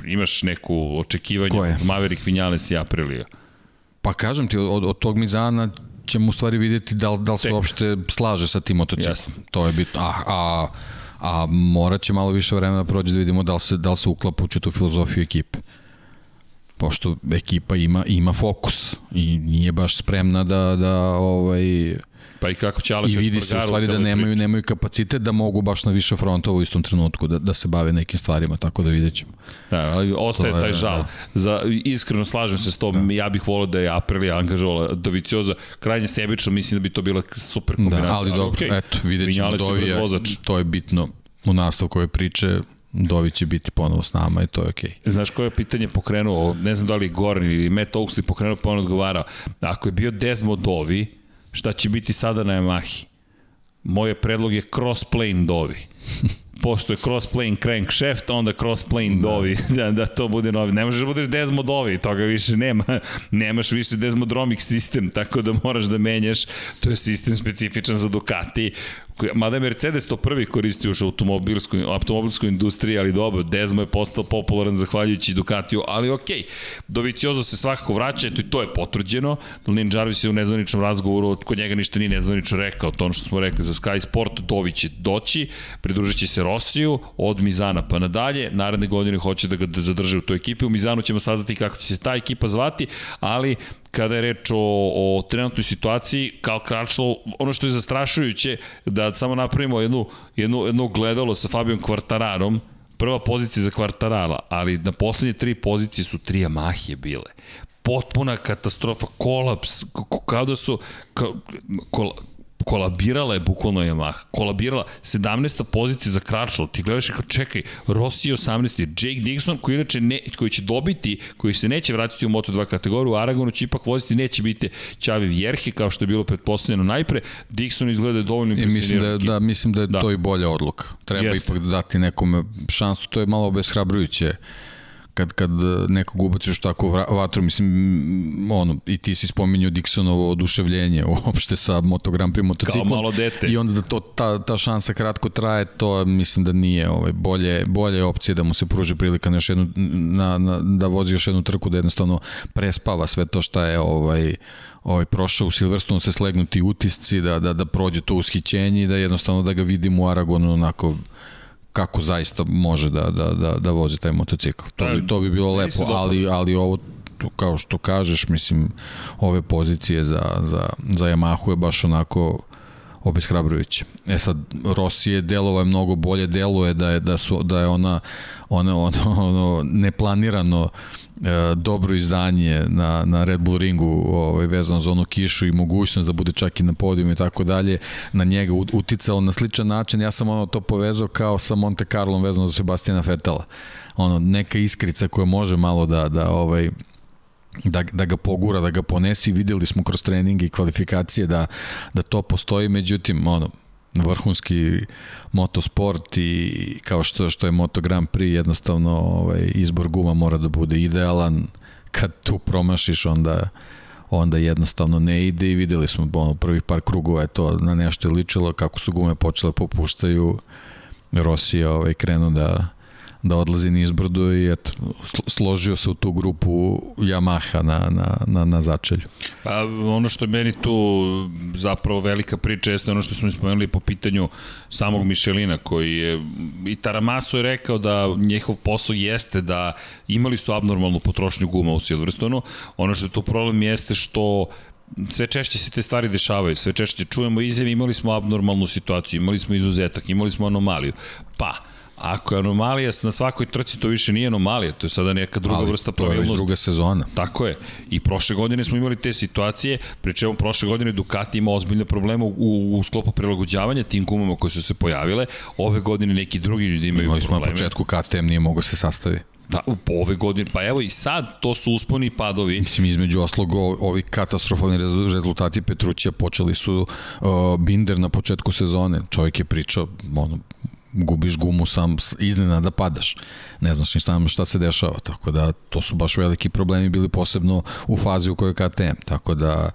Speaker 1: imaš neku očekivanje od Maverick Vinales i Aprilija?
Speaker 2: Pa kažem ti, od, od tog Mizana ćemo u stvari vidjeti da li, da li se uopšte slaže sa tim motociklom. Jasne. To je bitno. A, a, a morat će malo više vremena da prođe da vidimo da li se, da li se uklapa u tu filozofiju ekipe pošto ekipa ima ima fokus i nije baš spremna da da ovaj
Speaker 1: Pa i kako će Aleš
Speaker 2: I vidi se u stvari da nemaju, nemaju kapacitet da mogu baš na više frontova u istom trenutku da, da se bave nekim stvarima, tako da vidjet ćemo.
Speaker 1: Da, ali ostaje je, taj žal. Da. Za, iskreno slažem se s tom, da. ja bih volio da je Aprilia angažovala Dovicioza, krajnje sebično, mislim da bi to bila super kombinacija.
Speaker 2: Da, ali, ali dobro, okay. eto, vidjet ćemo Dovija, to je bitno u nastavku ove priče, Dovi će biti ponovo s nama i to je okej.
Speaker 1: Okay. Znaš koje je pitanje pokrenuo, ne znam da li Goran ili Matt Oaksley pokrenuo pa on odgovarao, ako je bio Desmo Dovi, šta će biti sada na Yamahi. Moje predlog je crossplane dovi. pošto je crossplane crankshaft, onda crossplane da. dovi, da, da to bude novi. Ne možeš da budeš Desmo dovi, toga više nema. Nemaš više Desmodromic sistem, tako da moraš da menjaš. To je sistem specifičan za Ducati mada je Mercedes to prvi koristio u automobilskoj, automobilskoj industriji, ali dobro, Desmo je postao popularan zahvaljujući Ducatiju, ali okej, Doviciozo se svakako vraća, eto i to je potvrđeno, Lin Jarvis je u nezvaničnom razgovoru, kod njega ništa nije nezvanično rekao, to ono što smo rekli za Sky Sport, Dovi će doći, pridružit će se Rosiju, od Mizana pa nadalje, naredne godine hoće da ga zadrže u toj ekipi, u Mizanu ćemo saznati kako će se ta ekipa zvati, ali kada je reč o, o trenutnoj situaciji, Karl Crutchlow, ono što je zastrašujuće, da samo napravimo jednu, jednu, jedno gledalo sa Fabijom Kvartararom, prva pozicija za Kvartarala, ali na poslednje tri pozicije su tri Yamahe bile. Potpuna katastrofa, kolaps, kao da su, kao, kol, kolabirala je bukvalno Yamaha. Kolabirala 17. pozicija za Crutchlow. Ti gledaš i kao čekaj, Rossi 18. Jake Dixon koji inače ne, koji će dobiti, koji se neće vratiti u Moto2 kategoriju, u Aragonu će ipak voziti, neće biti Čavi Vjerhi kao što je bilo pretpostavljeno najpre. Dixon izgleda dovoljno
Speaker 2: impresionirano. Mislim da, da, mislim da je da. to i bolja odluka. Treba Jeste. ipak dati nekome šansu, to je malo obeshrabrujuće kad, kad nekog ubaciš tako vatru, mislim, ono, i ti si spominjao Dixonovo oduševljenje uopšte sa Moto Grand Prix motociklom.
Speaker 1: Kao malo dete.
Speaker 2: I onda da to, ta, ta šansa kratko traje, to mislim da nije ovaj, bolje, bolje opcije da mu se pruži prilika na još jednu, na, na, da vozi još jednu trku, da jednostavno prespava sve to šta je ovaj, ovaj, prošao u Silverstone, se slegnuti utisci, da, da, da prođe to ushićenje i da jednostavno da ga vidimo u Aragonu onako kako zaista može da, da, da, da vozi taj motocikl. To bi, pa, to bi bilo lepo, ali, ali ovo kao što kažeš, mislim, ove pozicije za, za, za Yamahu je baš onako obeshrabrujuće. E sad, Rossi je delova je mnogo bolje, deluje da je, da su, da je ona, ona ono, ono neplanirano uh, dobro izdanje na, na Red Bull ringu ovaj, vezano za onu kišu i mogućnost da bude čak i na podijum i tako dalje, na njega uticalo na sličan način. Ja sam ono to povezao kao sa Monte Carlom vezano za Sebastiana Fetela. Ono, neka iskrica koja može malo da, da ovaj, da, da ga pogura, da ga ponesi. Videli smo kroz treninge i kvalifikacije da, da to postoji, međutim, ono, vrhunski motosport i kao što, što je Moto Grand Prix jednostavno ovaj, izbor guma mora da bude idealan. Kad tu promašiš onda onda jednostavno ne ide i videli smo ono, prvih par krugova je to na nešto je ličilo kako su gume počele popuštaju Rossi je ovaj, krenuo da da odlazi nizbrdo i eto, složio se u tu grupu Yamaha na, na, na, na začelju.
Speaker 1: Pa ono što je meni tu zapravo velika priča jeste ono što smo spomenuli po pitanju samog Mišelina koji je i Taramaso je rekao da njihov posao jeste da imali su abnormalnu potrošnju guma u Silverstonu. Ono što je tu problem jeste što sve češće se te stvari dešavaju, sve češće čujemo izjave, imali smo abnormalnu situaciju, imali smo izuzetak, imali smo anomaliju. Pa, Ako je anomalija na svakoj trci, to više nije anomalija, to je sada neka druga Ali, vrsta pravilnosti.
Speaker 2: to je druga sezona.
Speaker 1: Tako je. I prošle godine smo imali te situacije, pričemu prošle godine Ducati ima ozbiljne probleme u, u, u sklopu prilagođavanja tim gumama koje su se pojavile. Ove godine neki drugi ljudi imaju
Speaker 2: Imali
Speaker 1: probleme.
Speaker 2: Imali smo na početku KTM nije mogo se sastavi.
Speaker 1: Da, po ove godine, pa evo i sad to su usponi padovi.
Speaker 2: Mislim, između oslog ovi katastrofalni rezultati Petrućija počeli su uh, Binder na početku sezone. Čovjek je pričao, ono, gubiš gumu sam iznena da padaš. Ne znaš ni šta, šta se dešava, tako da to su baš veliki problemi bili posebno u fazi u kojoj KTM, tako da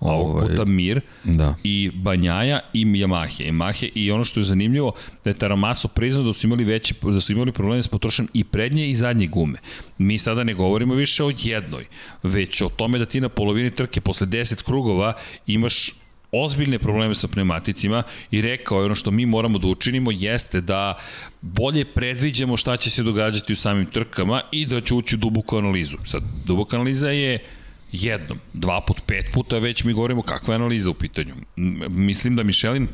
Speaker 1: ovog ovaj, puta Mir da. i Banjaja i Yamahe. Yamahe i ono što je zanimljivo da je Taramaso priznao da su imali veće da su imali probleme s potrošenjem i prednje i zadnje gume. Mi sada ne govorimo više o jednoj, već o tome da ti na polovini trke posle 10 krugova imaš ozbiljne probleme sa pneumaticima i rekao je ono što mi moramo da učinimo jeste da bolje predviđamo šta će se događati u samim trkama i da će ući u duboku analizu. Sad, duboka analiza je jednom, dva put, pet puta već mi govorimo kakva je analiza u pitanju. Mislim da Michelin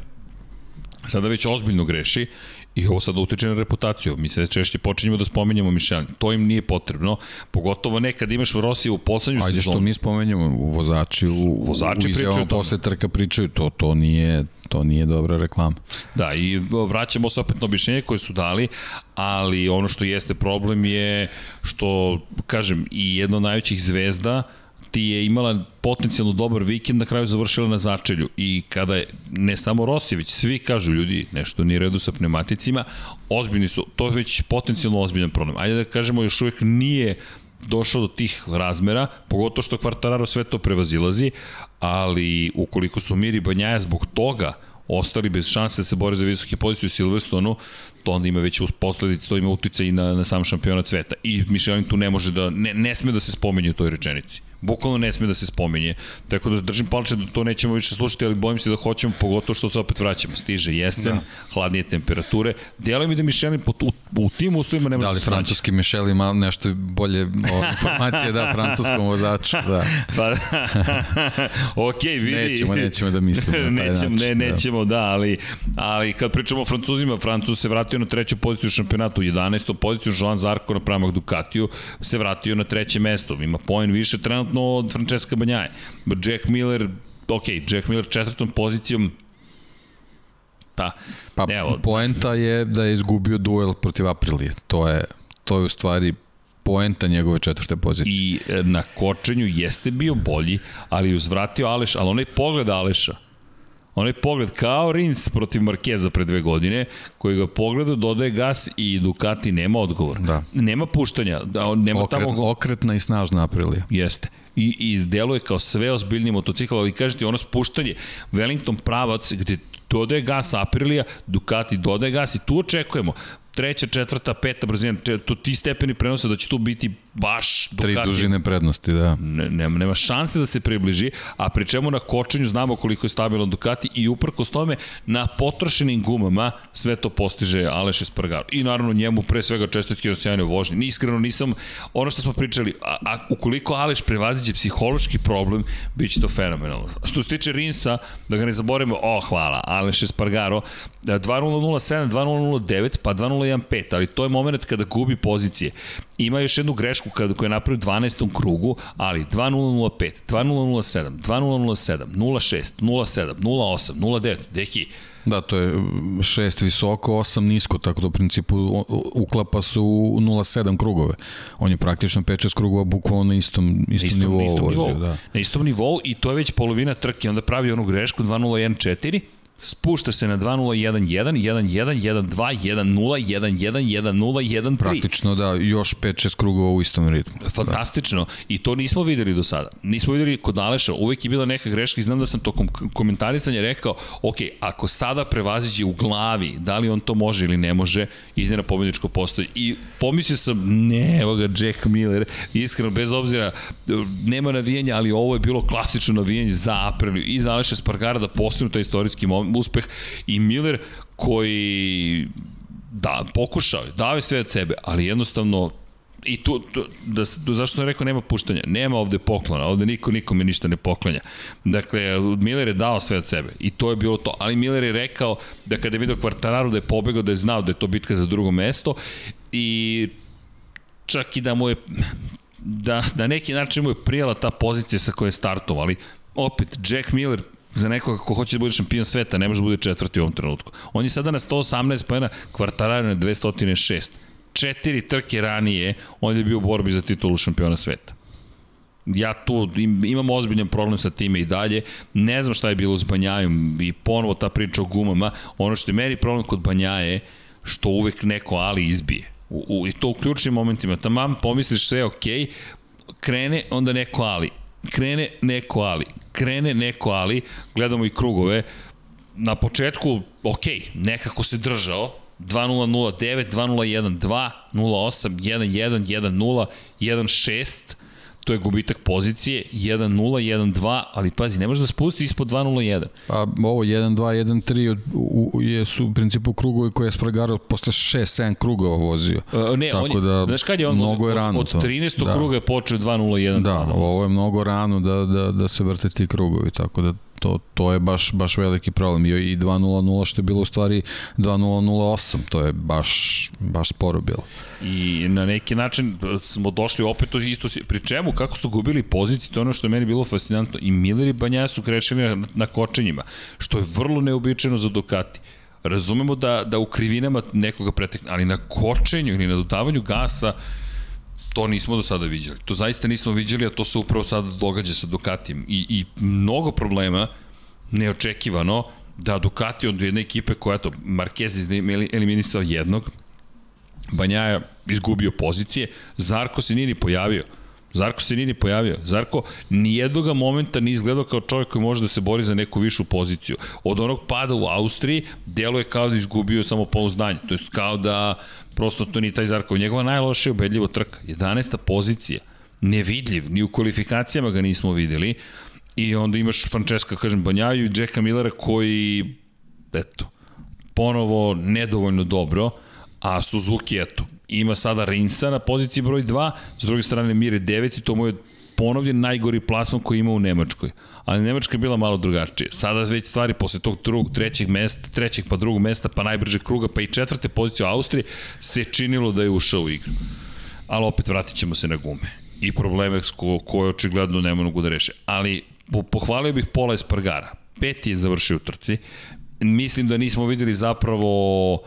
Speaker 1: sada već ozbiljno greši I ovo sad utiče na reputaciju. Mi se češće počinjemo da spomenjamo Michelin. To im nije potrebno. Pogotovo ne kad imaš Rossi u poslednju
Speaker 2: sezonu. Ajde što mi spomenjamo, vozači u, vozači u izjavama posle trka pričaju, to, to nije to nije dobra reklama.
Speaker 1: Da, i vraćamo se opet na objašnjenje koje su dali, ali ono što jeste problem je što, kažem, i jedna od najvećih zvezda ti je imala potencijalno dobar vikend, na kraju završila na začelju. I kada je, ne samo Rosjević, svi kažu ljudi, nešto nije redu sa pneumaticima, ozbiljni su, to je već potencijalno ozbiljan problem. Ajde da kažemo, još uvek nije došao do tih razmera, pogotovo što Kvartararo sve to prevazilazi, ali ukoliko su Miri Banjaja zbog toga ostali bez šanse da se bore za visoke pozicije u Silverstonu, to onda ima već posledice, to ima utica i na, na sam šampionat sveta. I Michelin tu ne može da, ne, ne sme da se spomenje u toj rečenici. Bukvalno ne sme da se spominje. Tako da držim palče da to nećemo više slušati, ali bojim se da hoćemo, pogotovo što se opet vraćamo. Stiže jesen, da. hladnije temperature. Djeluje mi da Michelin u, u, u tim uslovima ne može
Speaker 2: da li francuski Michelin ima nešto bolje informacije da francuskom vozaču. Da. Pa,
Speaker 1: ok, vidi.
Speaker 2: Nećemo, nećemo da mislimo na taj
Speaker 1: nećemo,
Speaker 2: način.
Speaker 1: Ne, da. nećemo, da, ali, ali kad pričamo o Francuzima, Francuz se vratio na treću poziciju u šampionatu, 11. poziciju, Joan Zarko na pramak Ducatiju se vratio na treće mesto. Ima poen više trenutno trenutno od Francesca Banjaje. Jack Miller, ok, Jack Miller četvrtom pozicijom, pa,
Speaker 2: pa evo. poenta je da je izgubio duel protiv Aprilije. To je, to je u stvari poenta njegove četvrte pozicije.
Speaker 1: I e, na kočenju jeste bio bolji, ali uzvratio Aleš, ali onaj pogled Aleša, onaj pogled kao Rins protiv Markeza pre dve godine, koji ga pogleda, dodaje gas i Ducati nema odgovor. Da. Nema puštanja. Da, nema
Speaker 2: Okret, tamo... Okretna i snažna Aprilija.
Speaker 1: Jeste i, i deluje kao sve ozbiljniji motocikl, ali kažete ono spuštanje, Wellington pravac gde dodaje gas Aprilia, Ducati dodaje gas i tu očekujemo treća, četvrta, peta brzina, to ti stepeni prenose da će tu biti baš
Speaker 2: Ducati. Tri dužine prednosti, da.
Speaker 1: Ne, nema, nema šanse da se približi, a pri čemu na kočenju znamo koliko je stabilan Ducati i uprkos tome na potrošenim gumama sve to postiže Aleš Espargaro. I naravno njemu pre svega čestitke na sjajnoj vožnji. Ni iskreno nisam, ono što smo pričali, a, a ukoliko Aleš prevaziće psihološki problem, bit će to fenomenalno. Što se tiče Rinsa, da ga ne zaboravimo, o hvala, Aleš Espargaro, 2007, 2009, pa 2015, ali to je moment kada gubi pozicije. Ima još jednu grešku kada, koju je napravio u 12. krugu, ali 2005, 2007, 2007, 06, 07, 08, 09, deki,
Speaker 2: Da, to je šest visoko, osam nisko, tako da u principu uklapa su u 0,7 krugove. On je praktično 5-6 krugova bukvalno na istom, istom, istom nivou. Na istom nivou, da.
Speaker 1: na istom nivou i to je već polovina trke, onda pravi onu grešku 2.01.4, spušta se na 2-0-1-1, 1-1, 1-2, 1-0, 1-1, 1-0, 1-3.
Speaker 2: Praktično da, još 5-6 krugova u istom ritmu.
Speaker 1: Fantastično. Da. I to nismo videli do sada. Nismo videli kod Aleša, uvek je bila neka greška i znam da sam tokom komentarisanja rekao, ok, ako sada prevaziđe u glavi, da li on to može ili ne može, ide na pobjedičko postoji. I pomislio sam, ne, evo ga Jack Miller, iskreno, bez obzira, nema navijanja, ali ovo je bilo klasično navijanje za Apriliju i za Aleša Spargara da taj istorijski moment uspeh i Miller koji da, pokušao je, dao je sve od sebe, ali jednostavno i tu, tu da, da, zašto sam rekao nema puštanja, nema ovde poklona, ovde niko nikome ništa ne poklanja. Dakle, Miller je dao sve od sebe i to je bilo to, ali Miller je rekao da kada je vidio Kvartararu da je pobegao, da je znao da je to bitka za drugo mesto i čak i da mu je da na neki način mu je prijela ta pozicija sa koje je startovao, ali opet Jack Miller za nekoga ko hoće da bude šampion sveta, ne može da bude četvrti u ovom trenutku. On je sada na 118 pojena, kvartaraju na 206. Četiri trke ranije, on je bio u borbi za titulu šampiona sveta. Ja tu imam ozbiljan problem sa time i dalje. Ne znam šta je bilo s Banjajom i ponovo ta priča o gumama. Ono što je meni problem kod Banjaje, što uvek neko ali izbije. U, u, I to u ključnim momentima. Tamam, pomisliš sve ok, krene, onda neko ali krene neko ali, krene neko ali, gledamo i krugove, na početku, ok, nekako se držao, 2009, 2012, 2, 08, 11, 10, 16, to je gubitak pozicije, 1-0, 1-2, ali pazi, ne može da spusti ispod 2-0-1.
Speaker 2: Pa ovo 1-2, 1-3 u, u, je su u principu krugovi koje je Spragarov posle 6-7 krugova vozio.
Speaker 1: Uh, ne, Tako on je, da, znaš kad je on mnogo je rano od, od 13. Da. kruga je počeo 2-0-1.
Speaker 2: Da, ovo je mnogo rano da, da, da se vrte ti krugovi, tako da to, to je baš, baš veliki problem. I 2.00 što je bilo u stvari 2.008, to je baš, baš sporo bilo.
Speaker 1: I na neki način smo došli opet isto, pri čemu, kako su gubili pozicije, to je ono što je meni bilo fascinantno. I Miller i Banja su krešili na, na kočenjima, što je vrlo neobičajno za Ducati. Razumemo da, da u krivinama nekoga pretekne, ali na kočenju ili na dodavanju gasa To nismo do sada viđali. To zaista nismo viđali, a to se upravo sada događa sa Ducatijem. I, i mnogo problema, neočekivano, da Ducati od jedne ekipe koja, to, Marquez je eliminisao jednog, Banjaja izgubio pozicije, Zarko se nije ni pojavio. Zarko se nije ni pojavio. Zarko nijednog momenta nije izgledao kao čovjek koji može da se bori za neku višu poziciju. Od onog pada u Austriji, delo je kao da izgubio samo pouzdanje. To je kao da prosto to nije taj Zarko. Njegova najlošija ubedljivo trka. 11. pozicija. Nevidljiv. Ni u kvalifikacijama ga nismo videli. I onda imaš Francesca, kažem, Banjaju i Jacka Millera koji, eto, ponovo nedovoljno dobro, a Suzuki, eto, ima sada Rinsa na poziciji broj 2, s druge strane Mire 9 i to mu je ponovljen najgori plasman koji ima u Nemačkoj. Ali Nemačka je bila malo drugačija. Sada već stvari posle tog drugog, trećeg mesta, trećeg pa drugog mesta, pa najbrže kruga, pa i četvrte pozicije u Austriji, se činilo da je ušao u igru. Ali opet vratit ćemo se na gume. I probleme ko, koje očigledno ne mogu da reše. Ali po, pohvalio bih Pola Espargara. Peti je završio u trci. Mislim da nismo videli zapravo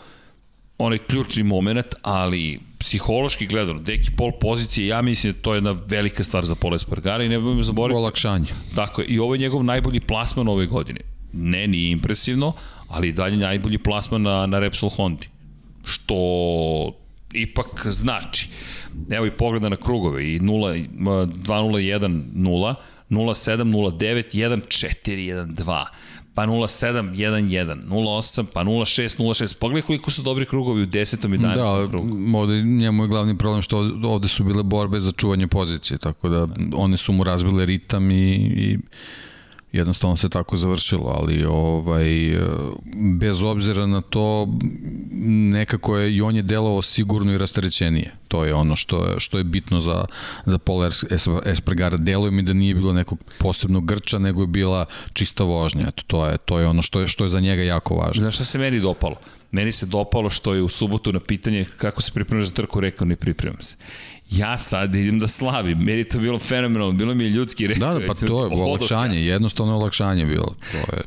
Speaker 1: onaj ključni moment, ali psihološki gledano, deki pol pozicije, ja mislim da to je jedna velika stvar za Pola Espargara i ne budemo zaboraviti.
Speaker 2: Olakšanje.
Speaker 1: Tako je, i ovo je njegov najbolji plasman ove godine. Ne, nije impresivno, ali i dalje najbolji plasman na, na Repsol Hondi. Što ipak znači. Evo i pogleda na krugove i 0, 2 0 1 0 07, 09, 14, 12 pa 07, 11, 08, pa 06, 06. Pogledaj koliko su dobri krugovi u 10. i 11.
Speaker 2: Da, krugu. ovde njemu je glavni problem što ovde su bile borbe za čuvanje pozicije, tako da one su mu razbile ritam i, i jednostavno se tako završilo, ali ovaj, bez obzira na to nekako je i on je delovao sigurno i rasterećenije. To je ono što je, što je bitno za, za Paul Espargara. Deluje mi da nije bilo nekog posebnog grča, nego je bila čista vožnja. Eto, to je, to je ono što je, što je za njega jako važno.
Speaker 1: Znaš šta se meni dopalo? Meni se dopalo što je u subotu na pitanje kako se pripremaš za trku rekao ne pripremam se ja sad idem da slavim. Meni to bilo fenomenalno, bilo mi je ljudski rekao.
Speaker 2: Da, da, pa to je olakšanje, jednostavno olakšanje bilo. To je,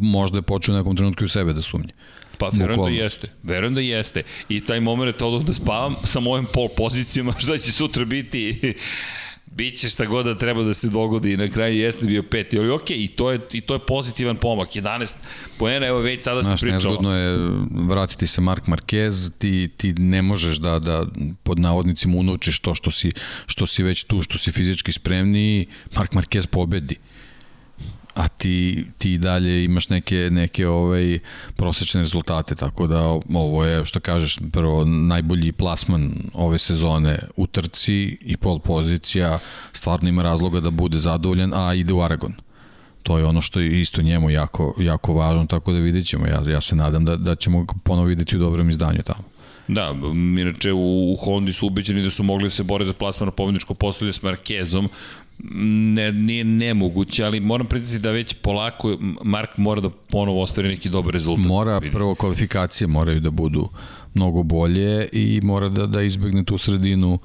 Speaker 2: možda je počeo u nekom trenutku u sebe da sumnje.
Speaker 1: Pa verujem da jeste, verujem da jeste. I taj moment odoh da spavam sa mojim pol pozicijama, šta će sutra biti Biće šta god da treba da se dogodi i na kraju jeste bio peti, ali okej, okay, i to je, i to je pozitivan pomak. 11 poena, evo već sada se pričao.
Speaker 2: Nezgodno je vratiti se Mark Marquez, ti, ti ne možeš da, da pod navodnicima unovčiš to što si, što si već tu, što si fizički spremni, Mark Marquez pobedi a ti, ti dalje imaš neke, neke ovaj, prosečne rezultate, tako da ovo je, što kažeš, prvo najbolji plasman ove sezone u trci i pol pozicija, stvarno ima razloga da bude zadovoljan, a ide u Aragon. To je ono što je isto njemu jako, jako važno, tako da vidjet ćemo. Ja, ja se nadam da, da ćemo ponovo videti u dobrom izdanju tamo.
Speaker 1: Da, inače u, u Hondi su ubeđeni da su mogli da se bore za plasman na pobedničko posljedje s Markezom, ne, nije nemoguće, ali moram priznati da već polako Mark mora da ponovo ostvari neki dobar rezultat.
Speaker 2: Mora, prvo kvalifikacije moraju da budu mnogo bolje i mora da, da izbegne tu sredinu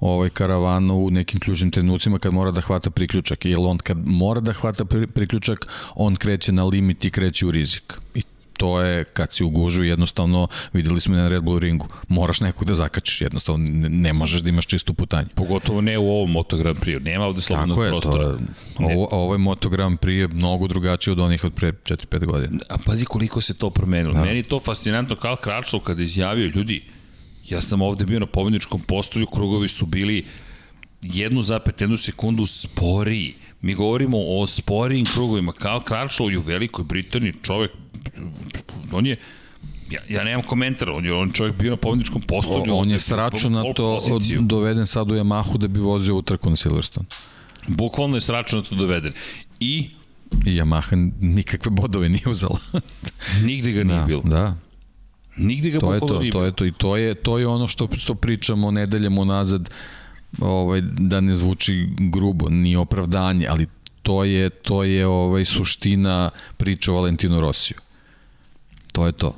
Speaker 2: ovaj karavanu u nekim ključnim trenucima kad mora da hvata priključak, jer on kad mora da hvata priključak, on kreće na limit i kreće u rizik. I to je kad si u gužu jednostavno videli smo na Red Bull ringu moraš nekog da zakačiš jednostavno ne, ne možeš da imaš čistu putanju
Speaker 1: pogotovo ne u ovom Moto Grand Prix nema ovde slobodnog
Speaker 2: je,
Speaker 1: prostora
Speaker 2: to, ovo, ovo je Moto Grand Prix je mnogo drugačiji od onih od pre 4-5 godina
Speaker 1: a pazi koliko se to promenilo da. meni je to fascinantno kao Kračov kada izjavio ljudi ja sam ovde bio na pobedničkom postolju krugovi su bili jednu zapet, jednu sekundu sporiji. Mi govorimo o sporijim krugovima. Karl Crutchlow je u Velikoj Britaniji čovek on je Ja, ja nemam komentar, on je on čovjek bio na pobedničkom postolju.
Speaker 2: On, on je sračunato doveden sad u Yamahu da bi vozio utrku na Silverstone.
Speaker 1: Bukvalno je sračunato doveden. I
Speaker 2: I Yamaha nikakve bodove nije uzela.
Speaker 1: Nigde ga nije
Speaker 2: da,
Speaker 1: bilo.
Speaker 2: Da.
Speaker 1: Nigde ga
Speaker 2: to je to,
Speaker 1: nije
Speaker 2: to je to i to je to je ono što što pričamo nedeljama nazad ovaj da ne zvuči grubo ni opravdanje, ali to je to je ovaj suština priče o Valentinu Rosiju. To je to.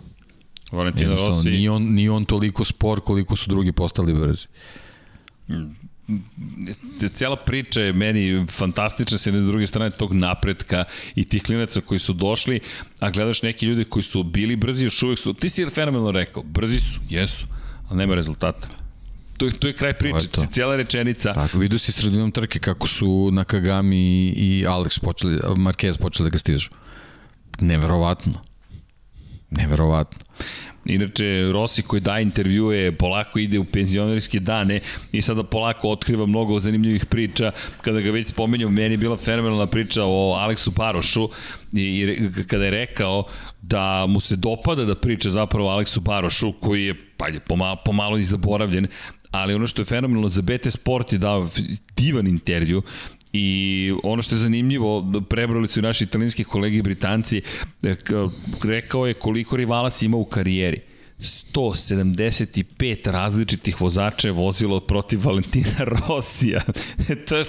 Speaker 1: Valentino Rossi...
Speaker 2: Nije on, nije on toliko spor koliko su drugi postali brzi.
Speaker 1: Cijela priča je meni fantastična s jedne druge strane tog napretka i tih klinaca koji su došli, a gledaš neki ljudi koji su bili brzi, još uvek su, ti si fenomenalno rekao, brzi su, jesu, ali nema rezultata. To je, to je kraj priče, to je to. cijela rečenica.
Speaker 2: Tako, vidio si sredinom trke kako su Nakagami i Alex počeli, Marquez počeli da ga stižu. Neverovatno. Neverovatno.
Speaker 1: Inače, Rossi koji daje intervjue, polako ide u penzionerske dane i sada polako otkriva mnogo zanimljivih priča. Kada ga već spomenju, meni je bila fenomenalna priča o Aleksu Parošu i, i kada je rekao da mu se dopada da priča zapravo Aleksu Barošu, koji je pa je pomalo, pomalo i zaboravljen, ali ono što je fenomenalno za BT Sport je dao divan intervju I ono što je zanimljivo, prebrali su naši italijanski kolegi Britanci, e, rekao je koliko rivala si ima u karijeri. 175 različitih vozača je vozilo protiv Valentina Rosija. to je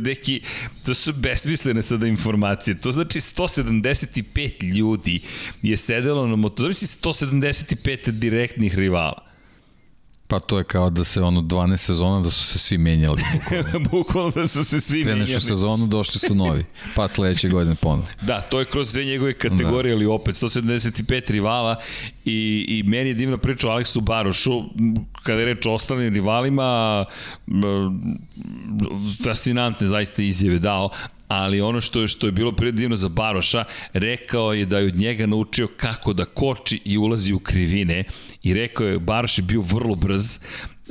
Speaker 1: neki, to su besmislene sada informacije. To znači 175 ljudi je sedelo na motoru. Znači 175 direktnih rivala.
Speaker 2: Pa to je kao da se ono 12 sezona da su se svi menjali.
Speaker 1: Bukvalno, bukvalno da su se svi
Speaker 2: Kreneš menjali. Kreneš u sezonu, došli su novi. Pa sledeće godine ponovno.
Speaker 1: Da, to je kroz sve njegove kategorije, da. ali opet 175 rivala i, i meni je divna priča o Aleksu Barošu, kada je reč o ostalim rivalima, fascinantne zaista izjave dao, ali ono što je, što je bilo predivno za Baroša, rekao je da je od njega naučio kako da koči i ulazi u krivine i rekao je Baroš je bio vrlo brz,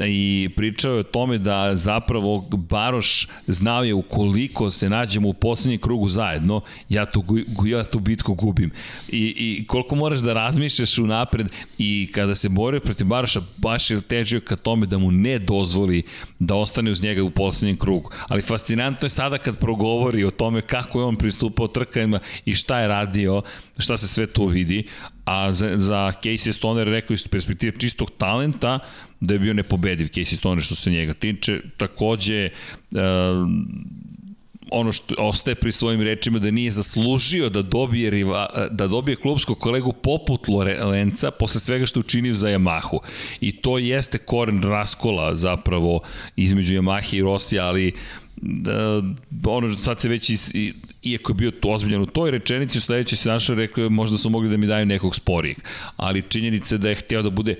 Speaker 1: i pričao je o tome da zapravo Baroš znao je ukoliko se nađemo u poslednjem krugu zajedno, ja tu, ja tu bitku gubim. I, I koliko moraš da razmišljaš unapred i kada se borio protiv Baroša, baš je težio ka tome da mu ne dozvoli da ostane uz njega u poslednjem krugu. Ali fascinantno je sada kad progovori o tome kako je on pristupao trkajima i šta je radio, šta se sve to vidi, a za, za Casey Stoner rekao iz perspektive čistog talenta da je bio nepobediv Casey Stoner što se njega tiče. Takođe, uh, ono što ostaje pri svojim rečima da nije zaslužio da dobije riva, da dobije klubskog kolegu poput Lorenca posle svega što učinio za Yamahu. I to jeste koren raskola zapravo između Yamahe i Rosija, ali da, ono sad se već is, iako je bio to ozbiljan u toj rečenici u sledećoj se našao rekao možda su mogli da mi daju nekog sporijeg. Ali činjenica je da je hteo da bude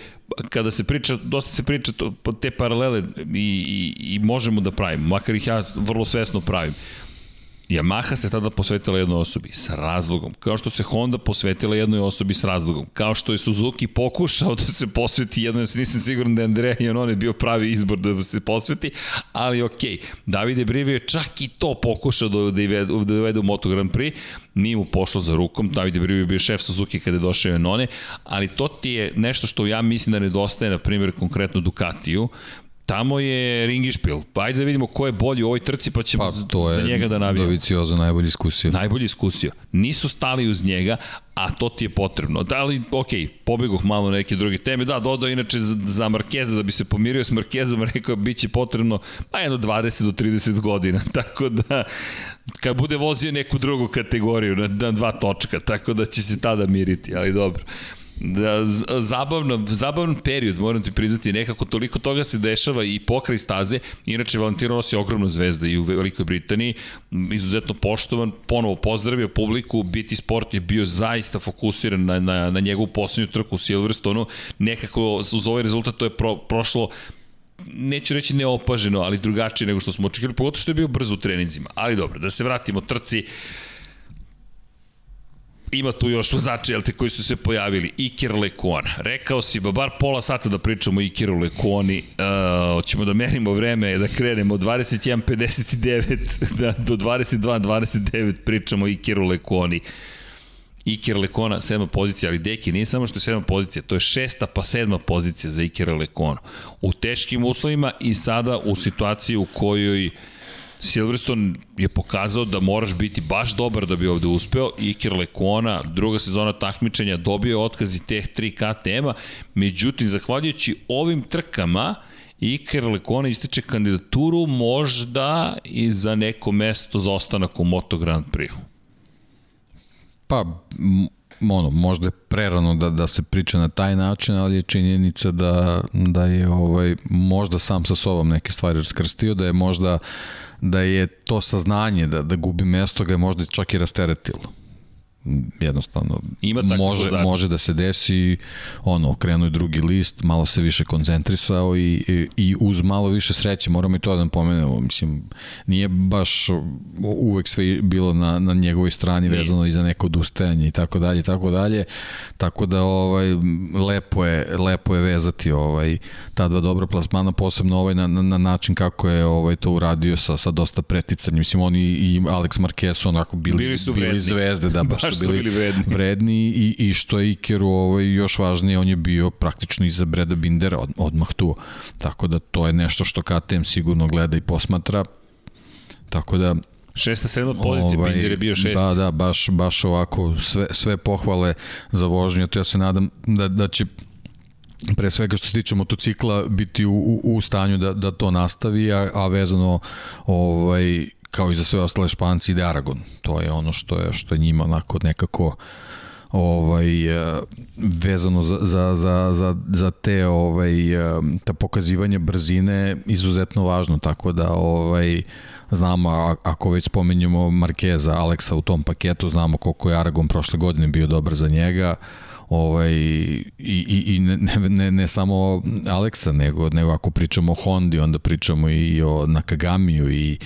Speaker 1: kada se priča, dosta se priča to, te paralele i, i, i možemo da pravimo, makar ih ja vrlo svesno pravim Yamaha se tada posvetila jednoj osobi sa razlogom, kao što se Honda posvetila jednoj osobi s razlogom, kao što je Suzuki pokušao da se posveti jednoj osobi, nisam siguran da je Andrea Janone bio pravi izbor da se posveti, ali ok, Davide Brivio je čak i to pokušao da, da, da u Moto Grand Prix, nije mu pošlo za rukom, Davide Brivio je bio šef Suzuki kada je došao Janone, ali to ti je nešto što ja mislim da nedostaje, na primjer, konkretno Ducatiju, Tamo je Ringišpil. Pa ajde da vidimo ko je bolji u ovoj trci, pa ćemo pa, to za njega da navijemo.
Speaker 2: Dovicioza najbolji iskusio.
Speaker 1: Najbolji iskusio. Nisu stali uz njega, a to ti je potrebno. Da li, ok, pobegoh malo na neke druge teme, da, dodao inače za, za Markeza, da bi se pomirio s Markezom, rekao bi će potrebno, pa jedno 20 do 30 godina, tako da, kad bude vozio neku drugu kategoriju na, na dva točka, tako da će se tada miriti, ali dobro da, zabavno, zabavan period, moram ti priznati, nekako toliko toga se dešava i pokraj staze, inače Valentino Rossi je ogromna zvezda i u Velikoj Britaniji, izuzetno poštovan, ponovo pozdravio publiku, biti sport je bio zaista fokusiran na, na, na njegovu poslednju trku u Silverstonu, nekako uz ovaj rezultat to je pro, prošlo neću reći neopaženo, ali drugačije nego što smo očekivali, pogotovo što je bio brzo u treninzima. Ali dobro, da se vratimo trci. Uh, ima tu još vozača, jel te, koji su se pojavili. Iker Lekon. Rekao si, ba bar pola sata da pričamo o Ikeru Lekoni. Uh, hoćemo da merimo vreme, da krenemo od 21.59 da, do 22.29 pričamo o Ikeru Lekoni. Iker Lekona, sedma pozicija, ali deki, nije samo što je sedma pozicija, to je šesta pa sedma pozicija za Iker Lekona. U teškim uslovima i sada u situaciji u kojoj uh, Silverstone je pokazao da moraš biti baš dobar da bi ovde uspeo. Iker Lekona, druga sezona takmičenja, dobio je otkaz i teh 3 KTM-a. Međutim, zahvaljujući ovim trkama, Iker Lekona ističe kandidaturu možda i za neko mesto za ostanak u Moto Grand Prix.
Speaker 2: Pa, ono, možda je prerano da, da se priča na taj način, ali je činjenica da, da je ovaj, možda sam sa sobom neke stvari raskrstio, da je možda uh, da je to saznanje da, da gubi mesto ga je možda čak i rasteretilo. Jednostavno
Speaker 1: Ima
Speaker 2: može,
Speaker 1: vozač.
Speaker 2: može da se desi ono, krenuo je drugi list malo se više koncentrisao i, i, i uz malo više sreće moramo i to da pomenemo mislim, nije baš uvek sve bilo na, na njegovoj strani nije. vezano i za neko odustajanje i tako dalje tako dalje tako da ovaj lepo je lepo je vezati ovaj ta dva dobra plasmana posebno ovaj na, na, na način kako je ovaj to uradio sa sa dosta preticanja mislim oni i Alex Marquez onako bili
Speaker 1: bili, su
Speaker 2: bili zvezde da baš, su bili,
Speaker 1: bili vredni.
Speaker 2: vredni i, i što je Ikeru ovaj, još važnije, on je bio praktično iza Breda Bindera od, odmah tu. Tako da to je nešto što KTM sigurno gleda i posmatra. Tako da
Speaker 1: Šesta, sedma pozicija, ovaj, Binder je bio šesti.
Speaker 2: Da, da, baš, baš ovako sve, sve pohvale za vožnju, to ja se nadam da, da će pre svega što se tiče motocikla biti u, u, u stanju da, da to nastavi, a, a vezano ovaj, kao i za sve ostale Španci ide Aragon. To je ono što je što je njima onako nekako ovaj vezano za, za, za, za, za te ovaj ta pokazivanje brzine izuzetno važno tako da ovaj znamo ako već spomenjemo Markeza Aleksa u tom paketu znamo koliko je Aragon prošle godine bio dobar za njega ovaj, i, i, i ne, ne, ne samo Aleksa, nego, nego ako pričamo o Hondi, onda pričamo i o Nakagamiju i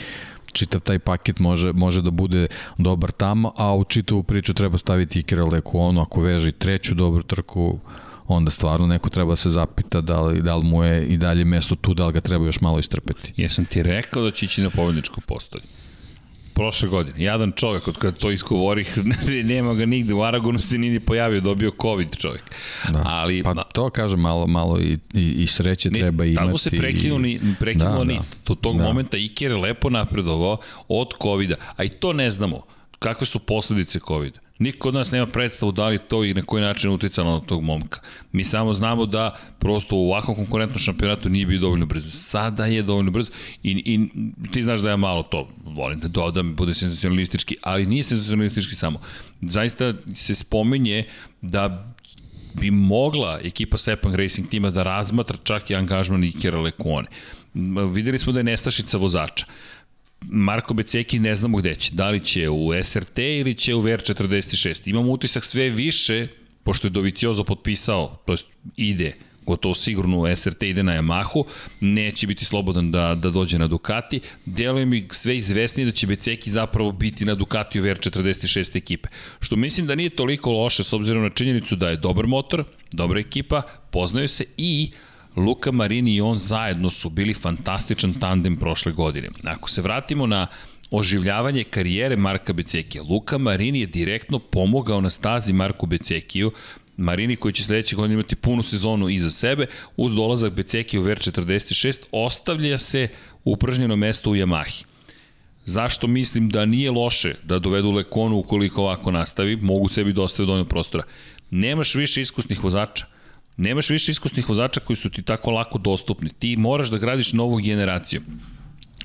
Speaker 2: čitav taj paket može, može da bude dobar tamo, a u čitavu priču treba staviti Ikera Lekuonu, ako veže i treću dobru trku, onda stvarno neko treba da se zapita da li, da li mu je i dalje mesto tu, da li ga treba još malo istrpeti.
Speaker 1: Jesam ti rekao da će ići na pobedničko postolje prošle godine. Jadan čovek, od kada to isgovorih, nema ga nigde, u Aragonu se nini pojavio, dobio COVID čovek.
Speaker 2: Da. Ali, pa to kaže malo, malo i, i, i sreće ne, treba imati.
Speaker 1: Tamo se prekinuo, ni, prekinuo da, ni. Da. Do tog da. momenta Iker je lepo napredovao od COVID-a, a i to ne znamo. Kakve su posledice COVID-a? Niko od nas nema predstavu da li to i na koji način uticalo na tog momka. Mi samo znamo da prosto u ovakvom konkurentnom šampionatu nije bio dovoljno brzo. Sada je dovoljno brzo i, i ti znaš da ja malo to volim da dodam, bude sensacionalistički, ali nije sensacionalistički samo. Zaista se spomenje da bi mogla ekipa Sepang Racing tima da razmatra čak i angažman Ikera Lekone. Videli smo da je nestašica vozača. Marko Beceki ne znamo gde će. Da li će u SRT ili će u VR46. Imamo utisak sve više, pošto je Doviciozo potpisao, to jest ide gotovo sigurno u SRT ide na Yamahu, neće biti slobodan da, da dođe na Ducati. Deluje mi sve izvesnije da će Beceki zapravo biti na Ducati u VR46 ekipe. Što mislim da nije toliko loše s obzirom na činjenicu da je dobar motor, dobra ekipa, poznaju se i uh, Luka Marini i on zajedno su bili fantastičan tandem prošle godine. Ako se vratimo na oživljavanje karijere Marka Becekija, Luka Marini je direktno pomogao na stazi Marku Becekiju, Marini koji će sledeće godine imati punu sezonu iza sebe, uz dolazak Becekija u VR46 ostavlja se upržnjeno mesto u Yamahi. Zašto mislim da nije loše da dovedu Lekonu ukoliko ovako nastavi, mogu sebi dostaviti dovoljno prostora. Nemaš više iskusnih vozača. Nemaš više iskusnih vozača koji su ti tako lako dostupni. Ti moraš da gradiš novu generaciju.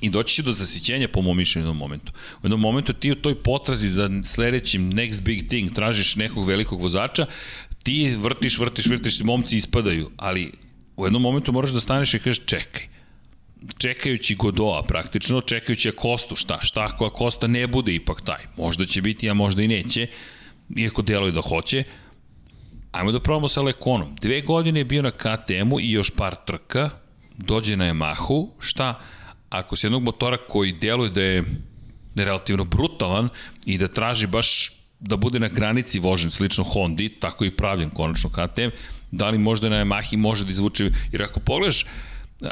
Speaker 1: I doći će do zasićenja po mom mišljenju u jednom momentu. U jednom momentu ti u toj potrazi za sledećim next big thing tražiš nekog velikog vozača, ti vrtiš, vrtiš, vrtiš, momci ispadaju, ali u jednom momentu moraš da staneš i kažeš čekaj, čekajući Godoa praktično, čekajući Kostu, šta, šta ako Kosta ne bude ipak taj, možda će biti, a možda i neće, iako deluje da hoće, Ajmo da probamo sa Lekonom. Dve godine je bio na KTM-u i još par trka, dođe na Yamahu, šta? Ako se jednog motora koji deluje da je, da je relativno brutalan i da traži baš da bude na granici vožen slično Hondi, tako i pravljen konačno KTM, da li možda na Yamahi može da izvuče, jer ako pogledaš,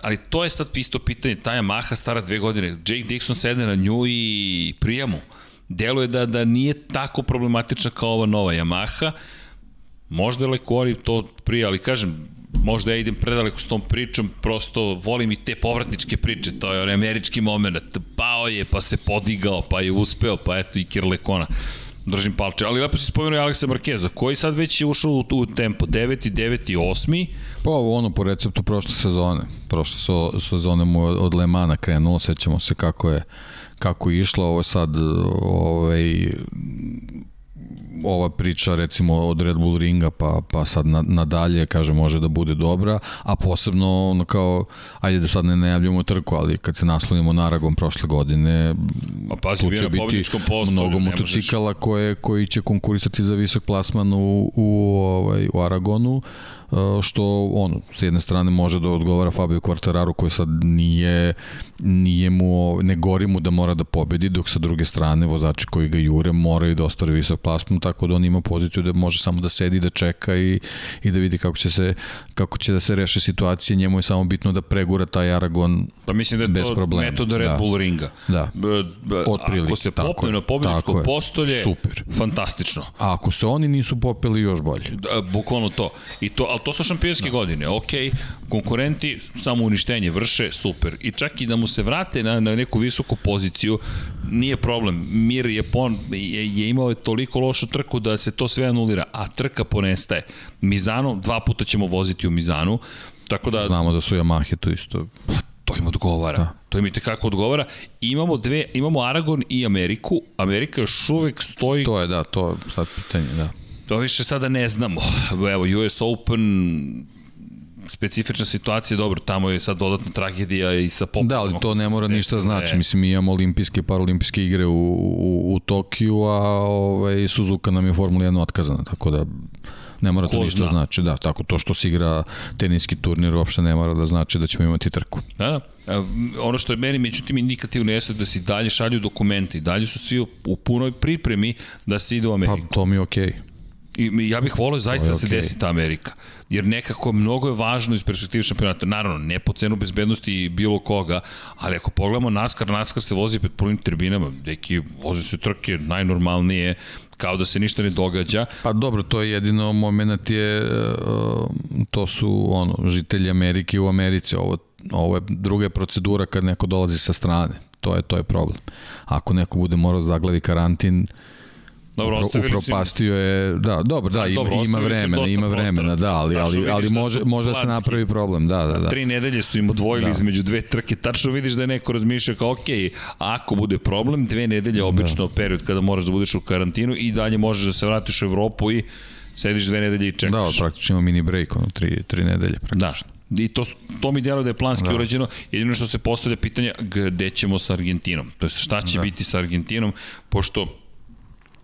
Speaker 1: ali to je sad isto pitanje, ta Yamaha stara dve godine, Jake Dixon sede na nju i prijamu. Deluje da, da nije tako problematična kao ova nova Yamaha, Možda je Lekori to prije, ali kažem, možda ja idem predaleko s tom pričom, prosto volim i te povratničke priče, to je onaj američki moment, pao je, pa se podigao, pa je uspeo, pa eto i Kirlekona držim palče, ali lepo si spomenuo Aleksa Markeza, koji sad već je ušao u, u tempo, 9. 9. 8.
Speaker 2: Pa ovo ono po receptu prošle sezone, prošle so, sezone mu od Lemana krenulo, sećamo se kako je kako je išlo, ovo sad ovaj, ova priča recimo od Red Bull ringa pa, pa sad na, nadalje kaže može da bude dobra, a posebno ono kao, ajde da sad ne najavljamo trku, ali kad se naslonimo na Aragon prošle godine,
Speaker 1: pa, pazi, tu će biti postoju,
Speaker 2: mnogo motocikala koje, koji će konkurisati za visok plasman u, u, ovaj, u Aragonu, što ono, s jedne strane može da odgovara Fabio Quartararo koji sad nije, nije mu, ne gori mu da mora da pobedi, dok sa druge strane vozači koji ga jure moraju da ostare visok plasman, tako da on ima poziciju da može samo da sedi, da čeka i, i da vidi kako će, se, kako će da se reše situacije, njemu je samo bitno da pregura taj Aragon
Speaker 1: pa mislim da je
Speaker 2: bez
Speaker 1: to
Speaker 2: problema.
Speaker 1: metoda Red
Speaker 2: da.
Speaker 1: Bull ringa.
Speaker 2: Da.
Speaker 1: Otprilike, ako se popne na pobjedičko postolje, super. fantastično.
Speaker 2: A ako se oni nisu popeli, još bolje.
Speaker 1: Da, bukvalno to. I to, ali to su šampionske da. godine, ok, konkurenti samo uništenje vrše, super. I čak i da mu se vrate na, na neku visoku poziciju, nije problem. Mir je, pon, je, je imao toliko lošu trku da se to sve anulira, a trka ponestaje. Mizano, dva puta ćemo voziti u Mizanu, tako da...
Speaker 2: Znamo da su Yamahe to isto
Speaker 1: to im odgovara. Da. To im i tekako odgovara. Imamo dve, imamo Aragon i Ameriku. Amerika još uvek stoji...
Speaker 2: To je, da, to je sad pitanje, da.
Speaker 1: To više sada ne znamo. Evo, US Open specifična situacija, dobro, tamo je sad dodatna tragedija i sa popom.
Speaker 2: Da, ali to ne mora ništa znači. Mislim, mi imamo olimpijske, paralimpijske igre u, u, u Tokiju, a ovaj, Suzuka nam je Formula 1 otkazana, tako da ne mora to ništa zna. znači. Da, tako to što se igra teniski turnir uopšte ne mora da znači da ćemo imati trku.
Speaker 1: Da, da. Ono što je meni međutim indikativno jeste da se dalje šalju dokumenti, dalje su svi u punoj pripremi da se ide u Ameriku.
Speaker 2: Pa to mi je okej. Okay.
Speaker 1: I ja bih volio zaista da se okay. desi ta Amerika. Jer nekako mnogo je važno iz perspektive šampionata. Naravno, ne po cenu bezbednosti bilo koga, ali ako pogledamo NASCAR, NASCAR se vozi pred punim tribinama. Deki, vozi se trke najnormalnije, kao da se ništa ne događa.
Speaker 2: Pa dobro, to je jedino moment je, e, to su ono, žitelji Amerike u Americi. Ovo, ovo je druga procedura kad neko dolazi sa strane. To je, to je problem. Ako neko bude morao da zaglavi karantin, Dobro, upropastio je, da, dobro, da, ima, dobro, ima vremena, ima vremena, da, ali, ali, ali da može, može se napravi problem, da, da, da.
Speaker 1: Tri nedelje su im odvojili da. između dve trke, tačno vidiš da je neko razmišljao kao, ok, ako bude problem, dve nedelje obično da. period kada moraš da budeš u karantinu i dalje možeš da se vratiš u Evropu i sediš dve nedelje i čekaš.
Speaker 2: Da, praktično imamo mini break, ono, tri, tri nedelje praktično.
Speaker 1: Da, I to, to mi djelo da je planski da. urađeno. Jedino što se postavlja pitanja gde ćemo sa Argentinom. To je šta će da. biti sa Argentinom, pošto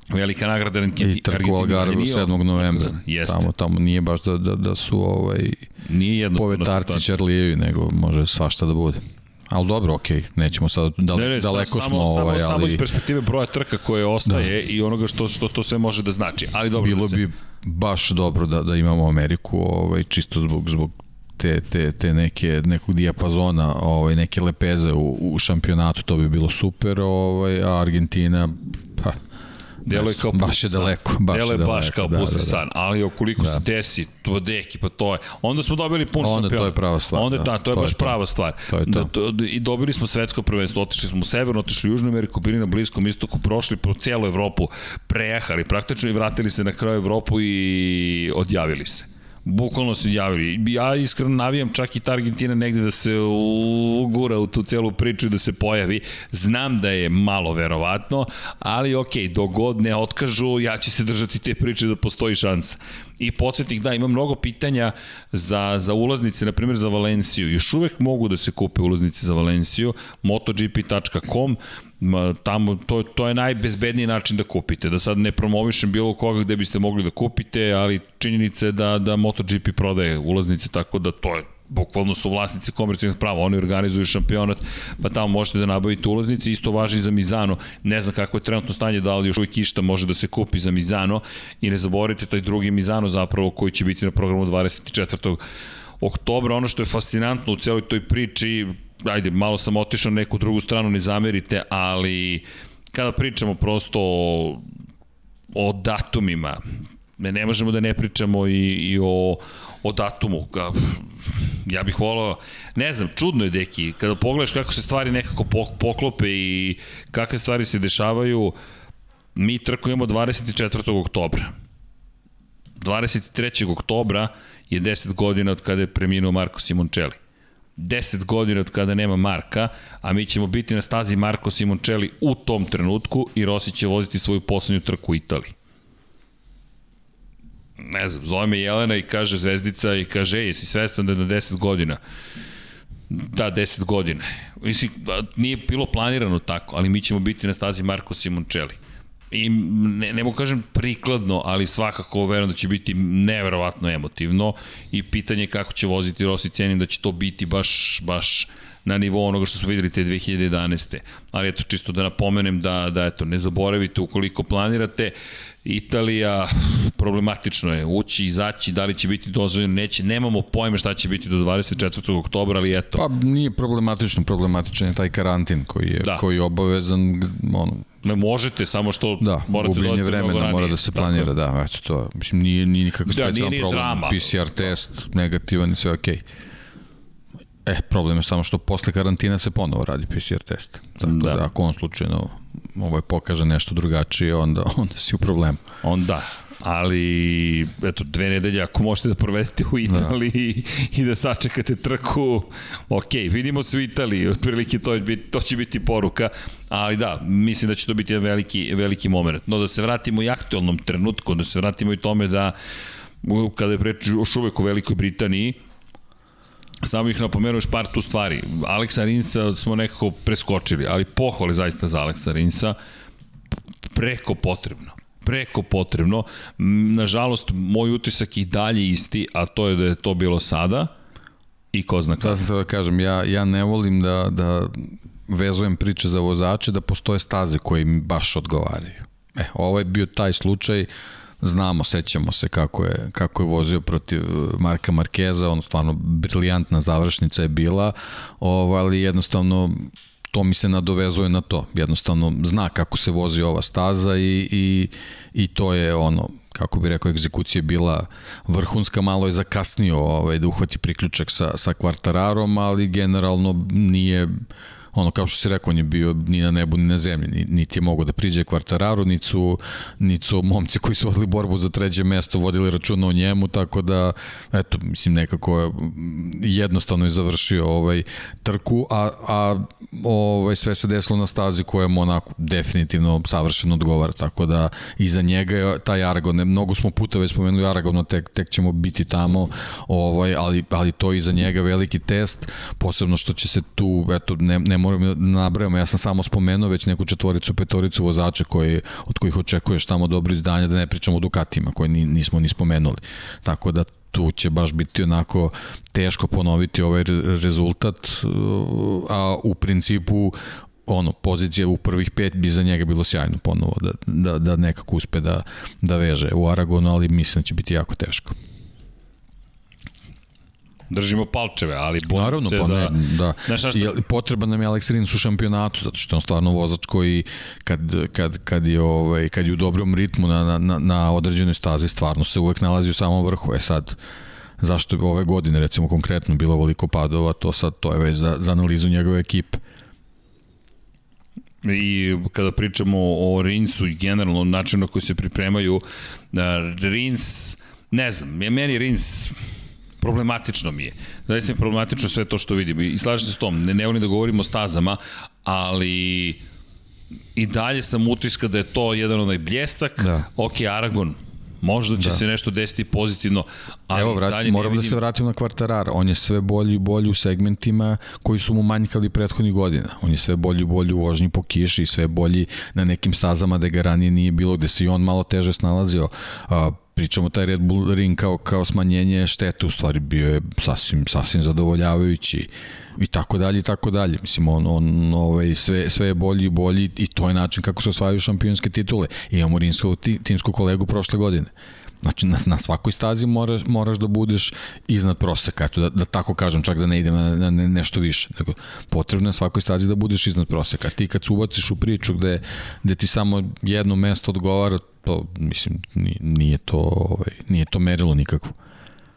Speaker 1: Velika nagrada Argentina.
Speaker 2: I trku Algarve 7. novembra. Jeste. Tamo, tamo nije baš da, da, da su ovaj, nije povetarci Čarlijevi, nego može svašta da bude. Ali dobro, okej, okay. nećemo sad, dal, ne, ne, daleko samo, smo ovaj,
Speaker 1: samo,
Speaker 2: ali...
Speaker 1: Samo iz perspektive broja trka koje ostaje da. i onoga što, što to sve može da znači. Ali dobro
Speaker 2: Bilo
Speaker 1: da se...
Speaker 2: bi baš dobro da, da imamo Ameriku, ovaj, čisto zbog, zbog te, te, te neke, nekog dijapazona, ovaj, neke lepeze u, u šampionatu, to bi bilo super, ovaj, a Argentina, pa,
Speaker 1: Delo je kao
Speaker 2: baš je daleko, baš
Speaker 1: Delo
Speaker 2: je
Speaker 1: daleko, baš kao da, pusti da, da. san, ali okoliko da. se desi, to deki, pa to je. Onda smo dobili pun
Speaker 2: šampion. Onda to je prava stvar.
Speaker 1: Onda da, da to je to baš je prava stvar.
Speaker 2: To je to. Da,
Speaker 1: to, I dobili smo svetsko prvenstvo, otišli smo u severno, otišli u Južnu Ameriku, bili na Bliskom istoku, prošli po cijelu Evropu, prejahali praktično i vratili se na kraju Evropu i odjavili se. Bukvalno se javili. Ja iskreno navijam čak i ta Argentina negde da se ugura u tu celu priču i da se pojavi. Znam da je malo verovatno, ali ok, dogod ne otkažu, ja ću se držati te priče da postoji šansa. I podsjetnik, da, ima mnogo pitanja za, za ulaznice, na primjer za Valenciju. Još uvek mogu da se kupe ulaznice za Valenciju, motogp.com, tamo to, to je najbezbedniji način da kupite. Da sad ne promovišem bilo koga gde biste mogli da kupite, ali činjenica je da, da MotoGP prodaje ulaznice, tako da to je bukvalno su vlasnici komercijalnih prava, oni organizuju šampionat, pa tamo možete da nabavite ulaznice, isto važi za Mizano, ne znam kako je trenutno stanje, da li još uvijek išta može da se kupi za Mizano i ne zaboravite taj drugi Mizano zapravo koji će biti na programu 24 oktobra. Ono što je fascinantno u celoj toj priči, ajde, malo sam otišao na neku drugu stranu, ne zamerite, ali kada pričamo prosto o, o datumima, ne možemo da ne pričamo i, i o, o datumu. Ja bih volao, ne znam, čudno je, deki, kada pogledaš kako se stvari nekako poklope i kakve stvari se dešavaju, mi trkujemo 24. oktobra. 23. oktobra je 10 godina od kada je preminuo Marko Simoncelli. 10 godina od kada nema Marka, a mi ćemo biti na stazi Marko Simoncelli u tom trenutku i Rossi će voziti svoju poslednju trku u Italiji. Ne znam, zove me Jelena i kaže Zvezdica i kaže, ej, jesi svestan da je na 10 godina? Da, 10 godina. Mislim, nije bilo planirano tako, ali mi ćemo biti na stazi Marko Simoncelli. I ne, ne mogu kažem prikladno, ali svakako verujem da će biti neverovatno emotivno i pitanje je kako će voziti Rossi cenim da će to biti baš, baš na nivou onoga što smo videli te 2011. Ali eto, čisto da napomenem da, da eto, ne zaboravite ukoliko planirate, Italija, problematično je ući, izaći, da li će biti dozvoljeno, neće, nemamo pojma šta će biti do 24. oktobra, ali eto.
Speaker 2: Pa nije problematično, problematičan je taj karantin koji je, da. koji je obavezan, ono,
Speaker 1: Ne možete, samo što
Speaker 2: da, morate gubljenje vremena mora da se planira, da, eto to. Mislim, nije, nije nikakav specijalan da, nije problem. Drama. PCR test, negativan i sve okej. Okay. E, problem je samo što posle karantina se ponovo radi PCR test. Tako da, da ako on slučajno ovaj pokaže nešto drugačije, onda, onda si u problemu.
Speaker 1: Onda, ali eto dve nedelje ako možete da provedete u Italiji da. i da sačekate trku ok, vidimo se u Italiji otprilike to, to će biti poruka ali da, mislim da će to biti veliki, veliki moment no da se vratimo i aktualnom trenutku da se vratimo i tome da kada je preč još uvek u Velikoj Britaniji Samo bih napomenuo još par tu stvari. Aleksa Rinsa smo nekako preskočili, ali pohvali zaista za Aleksa Rinsa preko potrebno preko potrebno. Nažalost, moj utisak i dalje isti, a to je da je to bilo sada i ko zna
Speaker 2: kako. Da sam to da kažem, ja, ja ne volim da, da vezujem priče za vozače, da postoje staze koje mi baš odgovaraju. E, ovo je bio taj slučaj, znamo, sećamo se kako je, kako je vozio protiv Marka Markeza, on stvarno briljantna završnica je bila, ovaj, ali jednostavno to mi se nadovezuje na to. Jednostavno zna kako se vozi ova staza i, i, i to je ono, kako bi rekao, egzekucija bila vrhunska, malo je zakasnio ovaj, da uhvati priključak sa, sa kvartararom, ali generalno nije ono kao što si rekao, on je bio ni na nebu ni na zemlji, niti je mogo da priđe kvartararu, niti su, niti su momci koji su vodili borbu za treće mesto vodili računa o njemu, tako da, eto, mislim, nekako je jednostavno je završio ovaj trku, a, a ovaj, sve se desilo na stazi koja mu onako definitivno savršeno odgovara, tako da iza njega je taj Aragon, mnogo smo puta već spomenuli Aragona, tek, tek ćemo biti tamo, ovaj, ali, ali to iza njega veliki test, posebno što će se tu, eto, ne, ne moram da nabrajamo, ja sam samo spomenuo već neku četvoricu, petoricu vozača koji, od kojih očekuješ tamo dobro izdanja, da ne pričamo o Dukatima koje nismo ni spomenuli. Tako da tu će baš biti onako teško ponoviti ovaj rezultat, a u principu ono, pozicija u prvih pet bi za njega bilo sjajno ponovo da, da, da nekako uspe da, da veže u Aragonu, ali mislim da će biti jako teško
Speaker 1: držimo palčeve, ali
Speaker 2: bojim Naravno,
Speaker 1: se
Speaker 2: pa
Speaker 1: da...
Speaker 2: Ne, da. Znaš šta... I, potreban nam je Alex Rins u šampionatu, zato što je on stvarno vozač koji kad, kad, kad, je, ovaj, kad je u dobrom ritmu na, na, na određenoj stazi, stvarno se uvek nalazi u samom vrhu. E sad, zašto je ove godine recimo konkretno bilo veliko padova, to sad to je već za, za analizu njegove ekipe.
Speaker 1: I kada pričamo o Rinsu i generalno načinu na koji se pripremaju, da Rins, ne znam, je meni Rins problematično mi je. Zaista je problematično sve to što vidimo i slažem se s tom, ne, ne volim da govorimo o stazama, ali i dalje sam utiska da je to jedan onaj bljesak, da. ok, Aragon, Možda će da. se nešto desiti pozitivno, ali
Speaker 2: Evo, vrat, dalje moram da vidim... da se vratim na Kvartarar. On je sve bolji i bolji u segmentima koji su mu manjkali prethodnih godina. On je sve bolji i bolji u vožnji po kiši i sve bolji na nekim stazama da ga ranije nije bilo, gde se i on malo teže snalazio. Pričamo taj Red Bull ring kao, kao smanjenje štete, u stvari bio je sasvim, sasvim zadovoljavajući i tako dalje i tako dalje. Mislim, on, on ovaj, sve, sve je bolji i bolji i to je način kako se osvajaju šampionske titule. Imamo rimsku timsku kolegu prošle godine. Znači, na, na svakoj stazi moraš, moraš da budeš iznad proseka, eto, da, da tako kažem, čak da ne idem na, na, na nešto više. Nego, potrebno je na svakoj stazi da budeš iznad proseka. Ti kad se ubaciš u priču gde, gde ti samo jedno mesto odgovara, to, mislim, nije to, ovaj, nije to merilo nikakvo.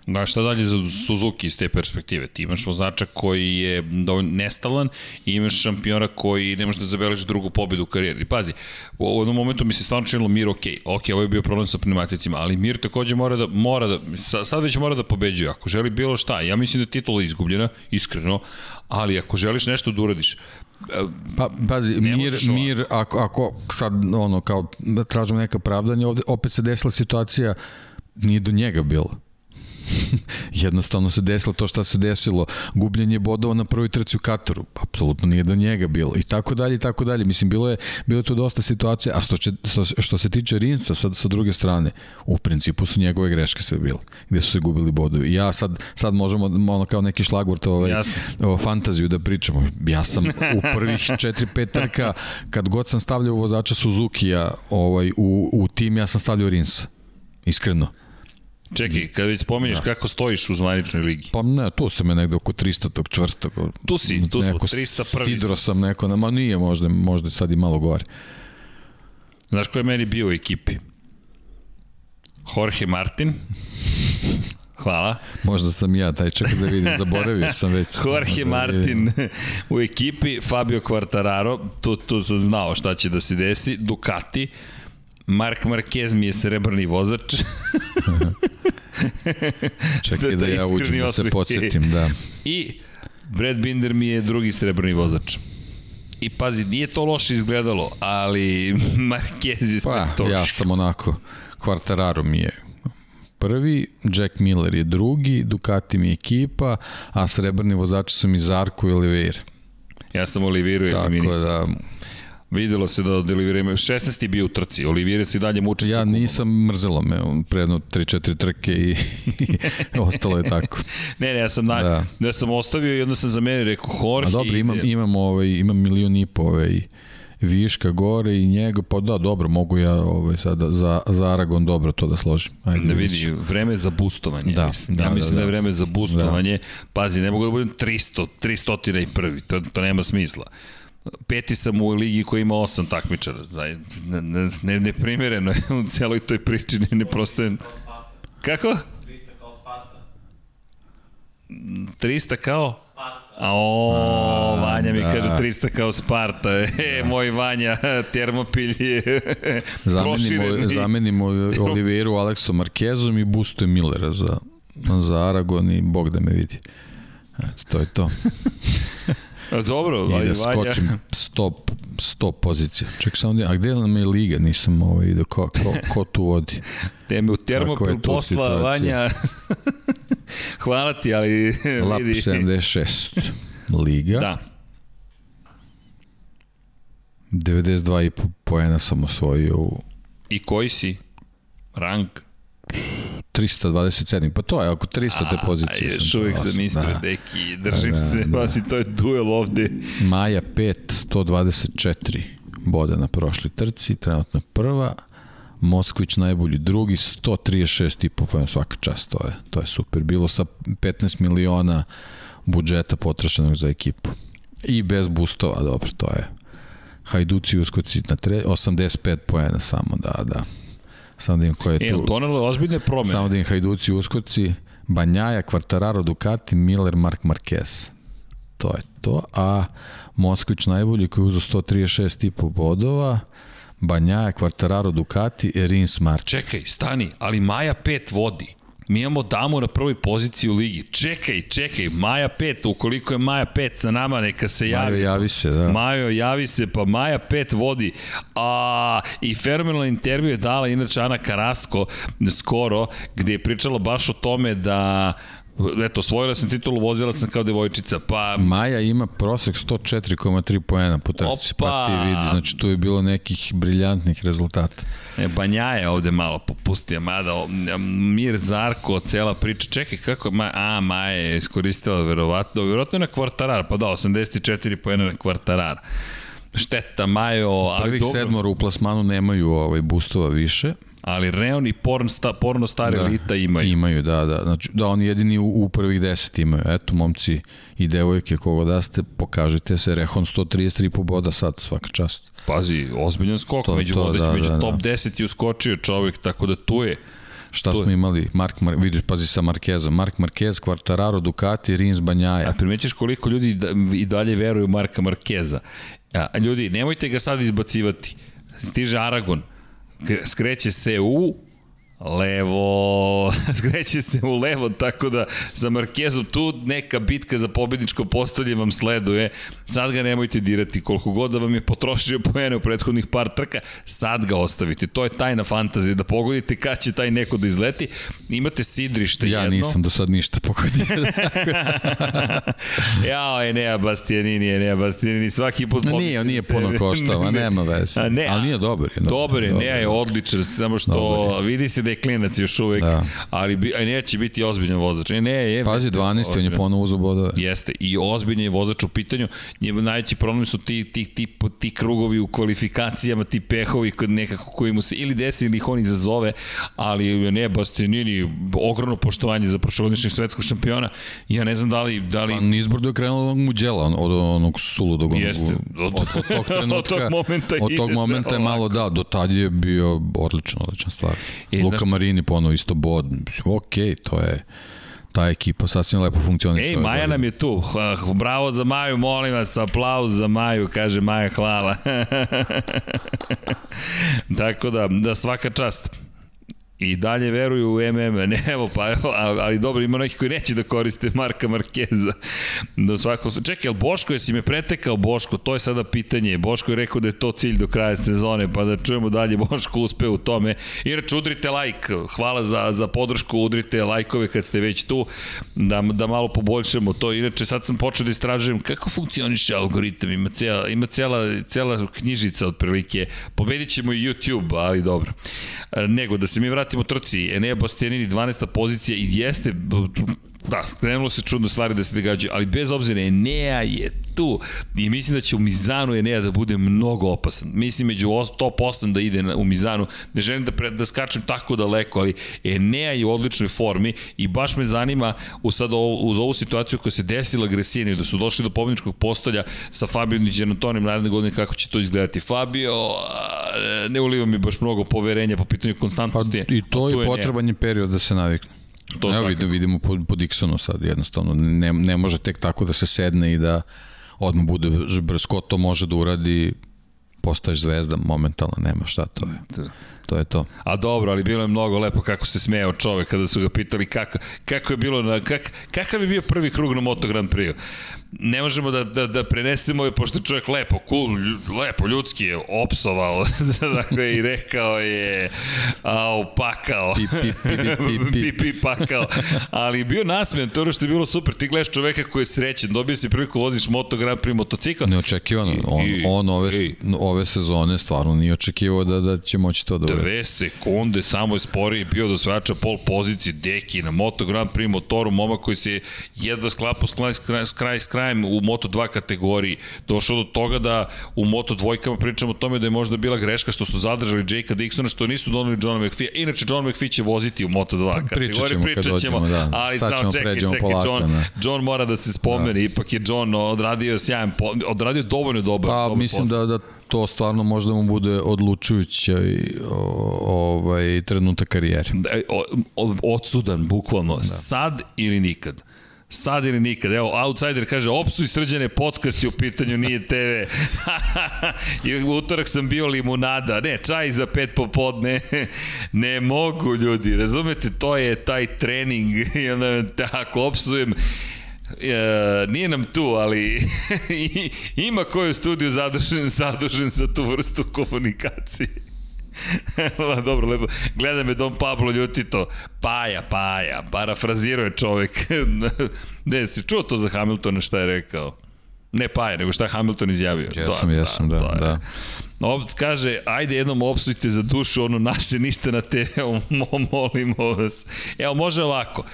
Speaker 1: Da, šta dalje za Suzuki iz te perspektive? Ti imaš vozača koji je dovoljno nestalan i imaš šampiona koji ne može da zabeleži drugu pobedu u karijeri. Pazi, u jednom momentu mi se stvarno činilo Mir ok, ok, ovo je bio problem sa pneumaticima, ali Mir takođe mora da, mora da, sad već mora da pobeđuje, ako želi bilo šta, ja mislim da je titula izgubljena, iskreno, ali ako želiš nešto da uradiš,
Speaker 2: Pa, pazi, mir, mir ako, ako sad, ono, kao, da tražimo neka pravdanja, ovde opet se desila situacija nije do njega bilo. Jednostavno se desilo to što se desilo. Gubljenje bodova na prvoj trci u Kataru. Apsolutno nije do njega bilo. I tako dalje, i tako dalje. Mislim, bilo je, bilo je tu dosta situacija. A što, će, što se tiče Rinca sa, sa druge strane, u principu su njegove greške sve bile. Gde su se gubili bodovi. I ja sad, sad možemo ono kao neki šlagvort ovaj, o fantaziju da pričamo. Ja sam u prvih 4-5 trka, kad god sam stavljao vozača Suzuki-a ovaj, u, u tim, ja sam stavljao Rinca. Iskreno.
Speaker 1: Čekaj, kad već spominješ da. kako stojiš u zvaničnoj ligi.
Speaker 2: Pa ne, tu sam je negde oko 300 tog čvrstog.
Speaker 1: Tu si, tu smo, 300 prvi.
Speaker 2: Sidro sam neko, ma nije možda, možda sad i malo gore.
Speaker 1: Znaš ko je meni bio u ekipi? Jorge Martin. Hvala.
Speaker 2: Možda sam ja, taj čekaj da vidim, zaboravio sam već.
Speaker 1: Jorge da Martin u ekipi, Fabio Quartararo, tu, tu sam znao šta će da se desi, Ducati, Mark Marquez mi je srebrni vozač.
Speaker 2: Čekaj da, da ja uđem da se podsjetim, da.
Speaker 1: I Brad Binder mi je drugi srebrni vozač. I pazi, nije to loše izgledalo, ali Marquez je sve pa, to.
Speaker 2: Ja sam onako, Quartararo mi je prvi, Jack Miller je drugi, Ducati mi je ekipa, a srebrni vozači su mi Zarko i Oliveira.
Speaker 1: Ja sam Oliviru eliminisao. Tako da, Videlo se da ima 16. je bio u trci, Olivira se dalje muče
Speaker 2: Ja nisam mrzelo me, predno 3-4 trke i, i ostalo je tako.
Speaker 1: ne, ne, ja sam, na, da. ja sam ostavio i onda sam za mene rekao Jorge.
Speaker 2: A dobro, imam, imam, ovaj, imam milion i po ovaj, viška gore i njega, pa da, dobro, mogu ja ovaj, sada za, za Aragon dobro to da složim.
Speaker 1: Ajde, ne vidi, vreme za bustovanje. Da, mislim. da, ja mislim da, da, da je vreme za bustovanje. Da. Pazi, ne mogu da budem 300, 300 i prvi, to, to nema smisla peti sam u ligi koja ima osam takmičara. Ne, ne, ne, ne primjereno je u celoj toj priči, ne, ne prostoje... Kako? 300 kao? A o, Vanja mi da. kaže 300 kao Sparta. E, moj Vanja, termopilj je
Speaker 2: zamenimo, zamenimo Oliveru Aleksom Markezom i Busto Millera za, za Aragon i Bog da me vidi. Eto, to je to.
Speaker 1: Dobro,
Speaker 2: I da skočim 100, 100 pozicija. Ček sam, a gde nam je liga? Nisam ovaj, vidio ko, ko, ko tu vodi.
Speaker 1: Teme u termopil posla, Vanja. Hvala ti, ali
Speaker 2: Lap vidi. 76. Liga.
Speaker 1: Da.
Speaker 2: 92,5 poena sam osvojio u...
Speaker 1: I koji si? Rang?
Speaker 2: 327, pa to je oko 300 te pozicije.
Speaker 1: A, još uvijek sam ispred, da. deki, držim da, se, da. Vasi, to je duel ovde.
Speaker 2: Maja 5, 124 boda na prošloj trci, trenutno prva. Moskvić najbolji drugi, 136 i po svaka čast, to je, to je super. Bilo sa 15 miliona budžeta potrošenog za ekipu. I bez boostova, dobro, to je. Hajduci uskoci na tre, 85 poena samo, da, da. Samo da im ko je e, tu.
Speaker 1: donelo ozbiljne promene.
Speaker 2: Samo da im Hajduci uskoci. Banjaja, Quartararo, Ducati, Miller, Mark Marquez. To je to. A Moskvić najbolji koji je uzo 136,5 bodova. Banjaja, Quartararo, Ducati, Rins Martin.
Speaker 1: Čekaj, stani, ali Maja 5 vodi. Mi imamo damu na prvoj poziciji u ligi. Čekaj, čekaj, Maja 5, ukoliko je Maja 5 sa nama, neka se javi.
Speaker 2: Majo, javi se, da.
Speaker 1: Majo, javi se, pa Maja 5 vodi. A, I fenomenalna intervju je dala inače Ana Karasko skoro, gde je pričala baš o tome da eto, osvojila sam titulu, vozila sam kao devojčica, pa...
Speaker 2: Maja ima prosek 104,3 poena po trci, pa ti vidi, znači tu je bilo nekih briljantnih rezultata.
Speaker 1: E, Banja je ovde malo popustio, mada Mir Zarko, cela priča, čekaj kako, ma, a, Maja je iskoristila verovatno, verovatno na kvartarar, pa da, 84 poena na kvartarar. Šteta, Majo...
Speaker 2: Prvih sedmor u plasmanu nemaju ovaj boostova više,
Speaker 1: ali Reon i porn sta, porno stare da, elita imaju.
Speaker 2: Imaju, da, da. Znači, da, oni jedini u, u prvih deset imaju. Eto, momci i devojke, kogo da ste, pokažite se. Rehon 133 po boda sad, svaka čast.
Speaker 1: Pazi, ozbiljan skok. To, među, to, da, među da, top da. 10 je uskočio čovjek, tako da tu je.
Speaker 2: Šta tu smo je. imali? Mark, Mar, vidiš, pazi sa Markezom. Mark Marquez, Quartararo, Ducati, Rins, Banjaja.
Speaker 1: A primećeš koliko ljudi da, i dalje veruju Marka Markeza. A, ljudi, nemojte ga sad izbacivati. Stiže Aragon skreće se u levo, skreće se u levo, tako da za Markezom tu neka bitka za pobedničko postolje vam sleduje. Sad ga nemojte dirati, koliko god da vam je potrošio poene u prethodnih par trka, sad ga ostavite. To je tajna fantazija, da pogodite kad će taj neko da izleti. Imate sidrište
Speaker 2: ja
Speaker 1: jedno.
Speaker 2: Ja nisam do sad ništa pogodio.
Speaker 1: Jao, Enea Bastianini, Enea Bastianini, svaki put
Speaker 2: no, Nije, nije puno koštao, nema veze. Ne, Ali nije dobar.
Speaker 1: Je, dobar je, Enea je odličan, samo što vidi se da je klinac još uvek, da. ali bi, Enea će biti ozbiljan vozač. Enea je...
Speaker 2: Pazi, 12. on je ponovo uzu bodove.
Speaker 1: Jeste, i ozbiljan je vozač u pitanju. Njemu najveći problem su ti, ti, ti, ti krugovi u kvalifikacijama, ti pehovi kod nekako koji mu se ili desi ili ih on izazove, ali ne, Bastianini, ogromno poštovanje za prošlogodišnjeg svetskog šampiona. Ja ne znam da li... Da li...
Speaker 2: Pa nizbrdo je krenulo Muđela, od onog suludog.
Speaker 1: Jeste.
Speaker 2: Od, od, od tog trenutka,
Speaker 1: od tog momenta,
Speaker 2: od tog momenta je malo, da, do tad je bio odličan, odličan stvar. E, Luka znaš... Marini ponovo isto bod. Ok, to je ta ekipa sasvim lepo funkcioniše.
Speaker 1: Ej, Maja nam je tu. Bravo za Maju, molim vas, aplauz za Maju, kaže Maja, hvala. Tako da, da svaka čast i dalje veruju u MM, ne evo pa evo, ali dobro, ima neki koji neće da koriste Marka Markeza. Do svakog, čekaj, jel Boško, jesi me pretekao Boško? To je sada pitanje. Boško je rekao da je to cilj do kraja sezone, pa da čujemo dalje Boško uspe u tome. Inače, udrite like, hvala za, za podršku, udrite lajkove kad ste već tu, da, da malo poboljšamo to. Inače, sad sam počeo da istražujem kako funkcioniše algoritam, ima cijela, ima cijela, cijela knjižica otprilike. Pobedit ćemo i YouTube, ali dobro. Nego, da se mi vratimo vratimo trci, Enea Bastianini 12. pozicija i jeste Da, krenulo se čudno stvari da se događaju, ali bez obzira Enea je tu i mislim da će u Mizanu Enea da bude mnogo opasan. Mislim među top 8 da ide u Mizanu, ne želim da, pre, da skačem tako daleko, ali Enea je u odličnoj formi i baš me zanima u sad ovo, uz ovu situaciju koja se desila Gresini, da su došli do pobjedničkog postolja sa Fabio Niđenotonim naredne godine kako će to izgledati. Fabio ne uliva mi baš mnogo poverenja po pitanju konstantnosti.
Speaker 2: Pa, I to je potreban je period da se navikne. To Evo svakako. vidimo po, po Dixonu sad jednostavno. Ne, ne može tek tako da se sedne i da odmah bude brsko, to može da uradi postaješ zvezda momentalno, nema šta to je. Da. To je to.
Speaker 1: A dobro, ali bilo je mnogo lepo kako se smejao čovek kada su ga pitali kako, kako je bilo, na, kak, kakav je bio prvi krug na Moto Grand Prix ne možemo da, da, da prenesemo je, pošto čovjek lepo, cool, lepo, ljudski je opsovao, dakle, i rekao je, au, pakao,
Speaker 2: pi, pi, pi, pi, pi,
Speaker 1: pi, pakao, ali bio nasmijan, to je što je bilo super, ti gledaš čoveka koji je srećen, dobio si priliku voziš Moto Grand Prix motocikl.
Speaker 2: Neočekivano, on, I, on ove, i, ove sezone stvarno nije očekivao da, da će moći to da uradi.
Speaker 1: Dve sekunde, samo je sporiji bio do svača pol pozicije, deki na Moto Grand Prix motoru, momak koji se jedva sklapao s kraj, s kraj, s kraj krajem u Moto2 kategoriji došao do toga da u Moto2 pričamo o tome da je možda bila greška što su zadržali Jakea Dixona, što nisu donali Johna McPhee. Inače, John McPhee će voziti u Moto2
Speaker 2: pa, kategoriji. Pričat ćemo, ćemo da.
Speaker 1: ali Sad samo čekaj, čekaj, polako, John, ne. John mora da se spomene, da. ipak je John odradio sjajan, odradio dovoljno dobar,
Speaker 2: pa,
Speaker 1: dobar
Speaker 2: mislim posao. da, da to stvarno možda mu bude odlučujući ovaj trenutak karijere. Da,
Speaker 1: odsudan, bukvalno. Da. Sad ili nikad. Sad ili nikad. Evo, Outsider kaže, opsuj srđane podcast je u pitanju, nije TV. I u utorak sam bio limunada. Ne, čaj za pet popodne. ne mogu, ljudi. Razumete, to je taj trening. I onda, tako, opsujem, E, nije nam tu, ali ima koji u studiju zadužen, zadužen za tu vrstu komunikacije. Dobro, lepo. Gleda me Don Pablo Ljutito. Paja, paja. Parafrazirao je čovek. ne, si čuo to za Hamiltona šta je rekao? Ne Paja, nego šta je Hamilton izjavio.
Speaker 2: Jesam, jesam, da, da. da.
Speaker 1: Ob, kaže, ajde jednom opsujte za dušu, ono naše ništa na TV-u, molimo vas. Evo, može ovako.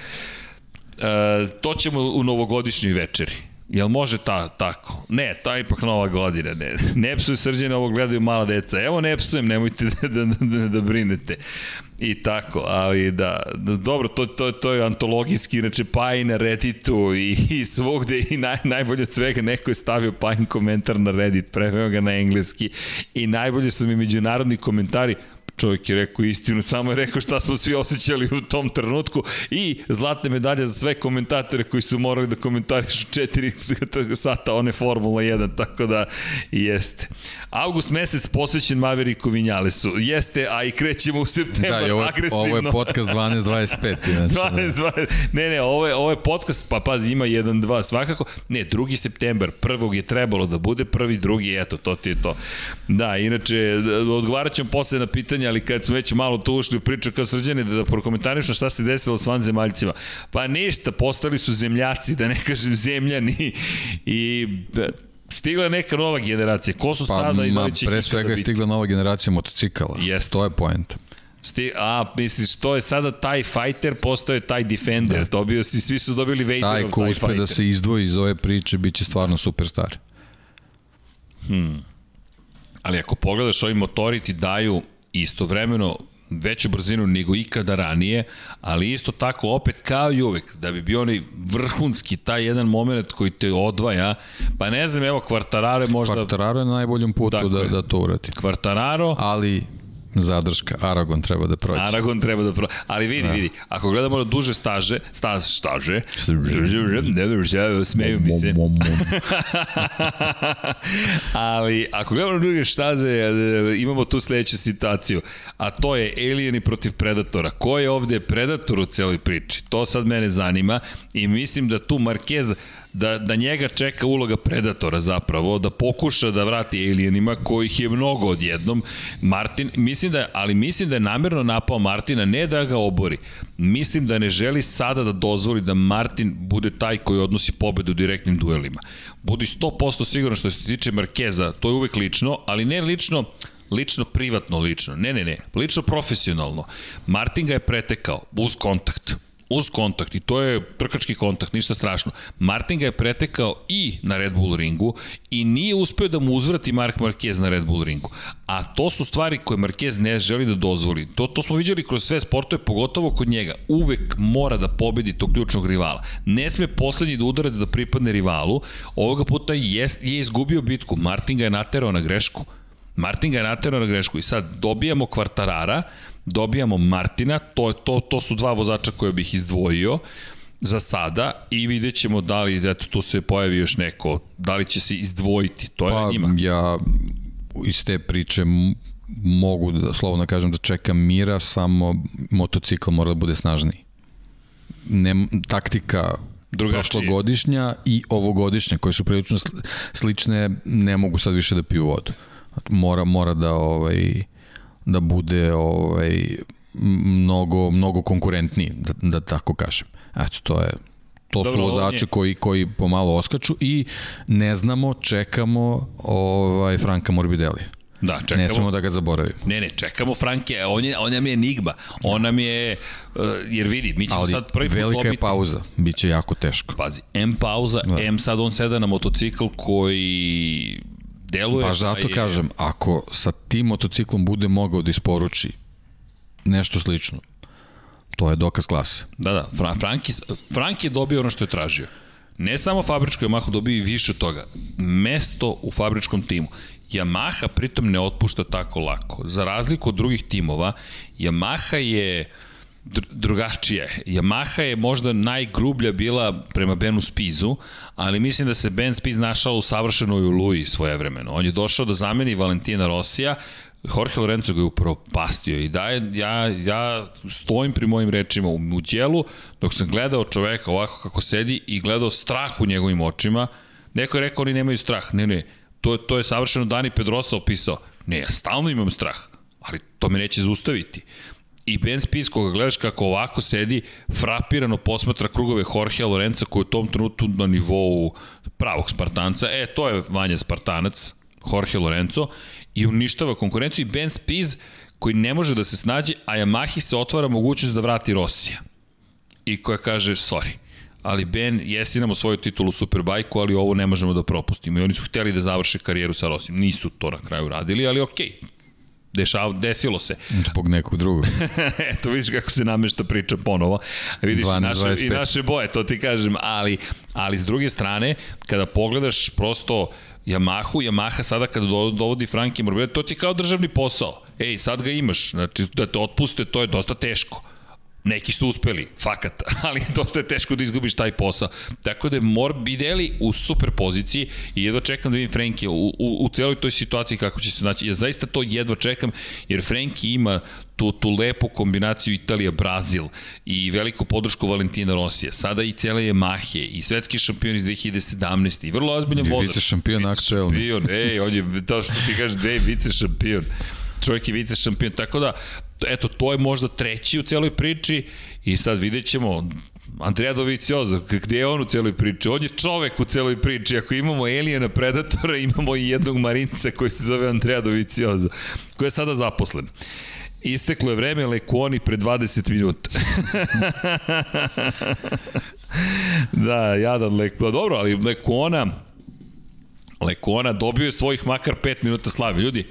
Speaker 1: E, to ćemo u novogodišnjoj večeri Jel može ta, tako? Ne, ta ipak nova godina. Ne, ne psuju srđene, ovo gledaju mala deca. Evo ne psujem, nemojte da, da, da, da brinete. I tako, ali da, da dobro, to, to, to je antologijski, znači pa i na Redditu i, i svogde i naj, najbolje od svega neko je stavio Pajin komentar na Reddit, preveo ga na engleski i najbolje su mi međunarodni komentari, čovjek je rekao istinu, samo je rekao šta smo svi osjećali u tom trenutku i zlatne medalje za sve komentatore koji su morali da komentarišu 4 sata one Formula 1, tako da jeste. August mesec posvećen Maveriku Vinjalesu, jeste, a i krećemo u septembar da,
Speaker 2: ovo,
Speaker 1: agresivno.
Speaker 2: Ovo je podcast 12.25. Znači,
Speaker 1: 12, 20, ne, ne, ovo je, ovo je podcast, pa pazi, ima 1, 2, svakako. Ne, 2. septembar, prvog je trebalo da bude, prvi, drugi, eto, to ti je to. Da, inače, odgovarat ćemo posle na pitanje, ali kad smo već malo tu ušli u priču kao srđane, da, da prokomentarišno šta se desilo s vanzemaljcima. Pa ništa, postali su zemljaci, da ne kažem zemljani i stigla je neka nova generacija. Ko su pa, sada i da li će
Speaker 2: pre svega je stigla nova generacija motocikala. Yes. To je point.
Speaker 1: Sti, a, misliš, to je sada taj fighter, postoje taj defender. Da. Dobio si, svi su dobili Vaderov taj,
Speaker 2: taj ko uspe da se izdvoji iz ove priče, bit će stvarno superstar.
Speaker 1: Hmm. Ali ako pogledaš, ovi motori ti daju istovremeno veću brzinu nego ikada ranije, ali isto tako opet kao i uvek, da bi bio onaj vrhunski, taj jedan moment koji te odvaja, pa ne znam, evo Kvartararo možda...
Speaker 2: Kvartararo je na najboljem putu da, da to uradi.
Speaker 1: Kvartararo...
Speaker 2: Ali Zadrška, Aragon treba da prođe.
Speaker 1: Aragon treba da prođe. Ali vidi, da. vidi, ako gledamo na duže staže, staž, staže, smeju mi se. Ali ako gledamo na duže staze, e, imamo tu sledeću situaciju, a to je Alieni protiv Predatora. Ko je ovde Predator u celoj priči? To sad mene zanima i mislim da tu Marquez da, da njega čeka uloga predatora zapravo, da pokuša da vrati alienima kojih je mnogo odjednom. Martin, mislim da, ali mislim da je namerno napao Martina, ne da ga obori. Mislim da ne želi sada da dozvoli da Martin bude taj koji odnosi pobedu u direktnim duelima. Budi 100% sigurno što se tiče Markeza, to je uvek lično, ali ne lično, lično privatno lično. Ne, ne, ne, lično profesionalno. Martin ga je pretekao uz kontakt uz kontakt i to je trkački kontakt, ništa strašno. Martin ga je pretekao i na Red Bull ringu i nije uspeo da mu uzvrati Mark Marquez na Red Bull ringu. A to su stvari koje Marquez ne želi da dozvoli. To, to smo vidjeli kroz sve sportove, pogotovo kod njega. Uvek mora da pobedi tog ključnog rivala. Ne sme poslednji da udarac da pripadne rivalu. Ovoga puta je, je izgubio bitku. Martin ga je naterao na grešku. Martin ga je naterao na grešku i sad dobijamo kvartarara, dobijamo Martina, to, to, to su dva vozača koje bih izdvojio za sada i vidjet ćemo da li, eto, tu se pojavi još neko, da li će se izdvojiti, to je pa, na njima.
Speaker 2: Ja iz te priče mogu da slovno kažem da čekam mira, samo motocikl mora da bude snažniji. Ne, taktika Drugačije. prošlogodišnja i ovogodišnja koje su prilično slične ne mogu sad više da piju vodu. Mora, mora da ovaj, da bude ovaj mnogo mnogo konkurentniji da, da tako kažem. Eto to je to Dobro, su vozači koji koji pomalo oskaču i ne znamo, čekamo ovaj Franka Morbidelli.
Speaker 1: Da, čekamo.
Speaker 2: Ne smemo da ga zaboravimo.
Speaker 1: Ne, ne, čekamo Franke, on, je, on nam je enigma. On nam je, uh, jer vidi, mi ćemo
Speaker 2: Ali
Speaker 1: sad prvi
Speaker 2: put velika je pauza, bit će jako teško.
Speaker 1: Pazi, M pauza, da. M sad on seda na motocikl koji deluje...
Speaker 2: Pa zato je... kažem, ako sa tim motociklom bude mogao da isporuči nešto slično, to je dokaz klase.
Speaker 1: Da, da, Fra, Franki, Frank je dobio ono što je tražio. Ne samo fabričko Yamaha dobio i više toga. Mesto u fabričkom timu. Yamaha pritom ne otpušta tako lako. Za razliku od drugih timova, Yamaha je drugačije. Yamaha je možda najgrublja bila prema Benu Spizu, ali mislim da se Ben Spiz našao u savršenoj uluji svoje vremeno. On je došao da zameni Valentina Rosija, Jorge Lorenzo ga je upropastio i da je, ja, ja stojim pri mojim rečima u, u djelu dok sam gledao čoveka ovako kako sedi i gledao strah u njegovim očima. Neko je rekao oni nemaju strah. Ne, ne, to, to je savršeno Dani Pedrosa opisao. Ne, ja stalno imam strah, ali to me neće zaustaviti. I Ben Spies, koga gledaš kako ovako sedi, frapirano posmatra krugove Jorge Lorenza koji je u tom trenutku na nivou pravog Spartanca. E, to je Vanja Spartanac, Jorge Lorenzo, i uništava konkurenciju. I Ben Spies koji ne može da se snađe, a Yamahi se otvara mogućnost da vrati Rosija. I koja kaže, sorry, ali Ben, jesi nam svoju titulu Superbajku, ali ovo ne možemo da propustimo. I oni su hteli da završe karijeru sa Rosijem. Nisu to na kraju radili, ali okej, okay Dešao, desilo se.
Speaker 2: Zbog nekog drugog.
Speaker 1: Eto, vidiš kako se namešta priča ponovo. Vidiš 12, naše, 25. i naše boje, to ti kažem, ali, ali s druge strane, kada pogledaš prosto Yamahu, Yamaha sada kada dovodi Franki Morbidelli, to ti je kao državni posao. Ej, sad ga imaš, znači da te otpuste, to je dosta teško. Neki su uspeli, fakat, ali dosta je teško da izgubiš taj posao. Tako da je Morbidelli u super poziciji i jedva čekam da vidim Frenki u, u, u celoj toj situaciji kako će se naći. Ja zaista to jedva čekam, jer Frenki ima tu, tu lepu kombinaciju Italija-Brazil i veliku podršku Valentina Rosija. Sada i cele Yamahe i svetski šampion iz 2017. I vrlo ozbiljan vozač.
Speaker 2: Vice šampion aktuelni.
Speaker 1: Šampion, ej, on je, to što ti kažeš, dve vice šampion čovjek je vice šampion, tako da, eto, to je možda treći u celoj priči i sad vidjet ćemo, Andrea Dovicioza, gde je on u celoj priči? On je čovek u celoj priči. Ako imamo Elijana Predatora, imamo i jednog Marinca koji se zove Andrea Dovicioza, koji je sada zaposlen. Isteklo je vreme Lekuoni pre 20 minuta. da, jadan Lekuona. Dobro, ali Lekuona, Lekuona dobio je svojih makar 5 minuta slavi. Ljudi,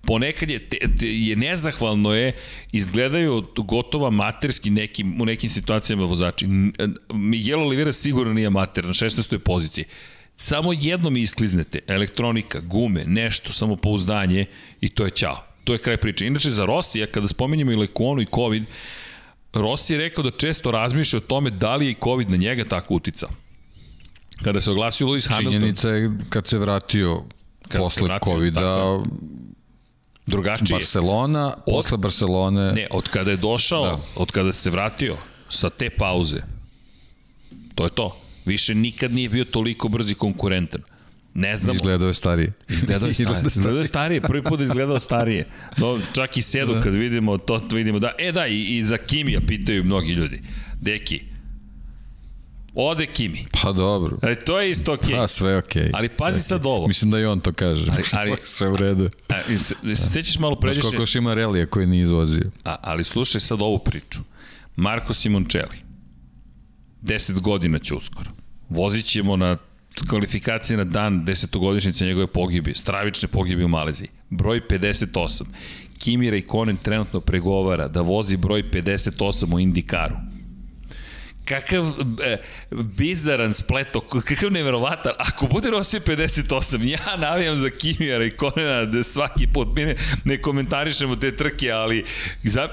Speaker 1: ponekad je, te, je nezahvalno je, izgledaju gotova materski nekim, u nekim situacijama vozači. Miguel Oliveira sigurno nije mater, na 16. poziciji. Samo jednom iskliznete, elektronika, gume, nešto, samo pouzdanje i to je ćao. To je kraj priče. Inače, za Rosija, kada spominjemo i Lekonu i COVID, Rossi je rekao da često razmišlja o tome da li je COVID na njega tako uticao. Kada se oglasio Lewis Hamilton...
Speaker 2: Činjenica je kad se vratio Kad posle COVID-a
Speaker 1: drugačije.
Speaker 2: Barcelona, od, posle Barcelone...
Speaker 1: Ne, od kada je došao, da. od kada se vratio sa te pauze, to je to. Više nikad nije bio toliko brzi konkurentan. Ne znam.
Speaker 2: Izgledao je starije.
Speaker 1: Izgledao je starije. Izgledao je starije. Prvi put izgledao starije. No, čak i sedu da. kad vidimo to, to vidimo da, e da, i, i za Kimija pitaju mnogi ljudi. Deki, Ode Kimi.
Speaker 2: Pa dobro.
Speaker 1: Ali to je isto okej. Okay.
Speaker 2: Pa sve okej. Okay.
Speaker 1: Ali pazi sad ovo.
Speaker 2: Mislim da i on to kaže. Ali, ali sve u redu.
Speaker 1: A, se, se sećaš malo pređeš...
Speaker 2: Znaš koliko ima relija koji nije izvozio.
Speaker 1: A, ali slušaj sad ovu priču. Marko Simoncelli. 10 godina će uskoro. Vozit ćemo na kvalifikacije na dan desetogodišnjice njegove pogibije, stravične pogibije u Maleziji. Broj 58. Kimi Raikkonen trenutno pregovara da vozi broj 58 u Indikaru kakav e, bizaran spleto, kakav neverovatan. Ako bude nosio 58, ja navijam za Kimija i Konena da svaki put, mi ne, ne komentarišemo te trke, ali za,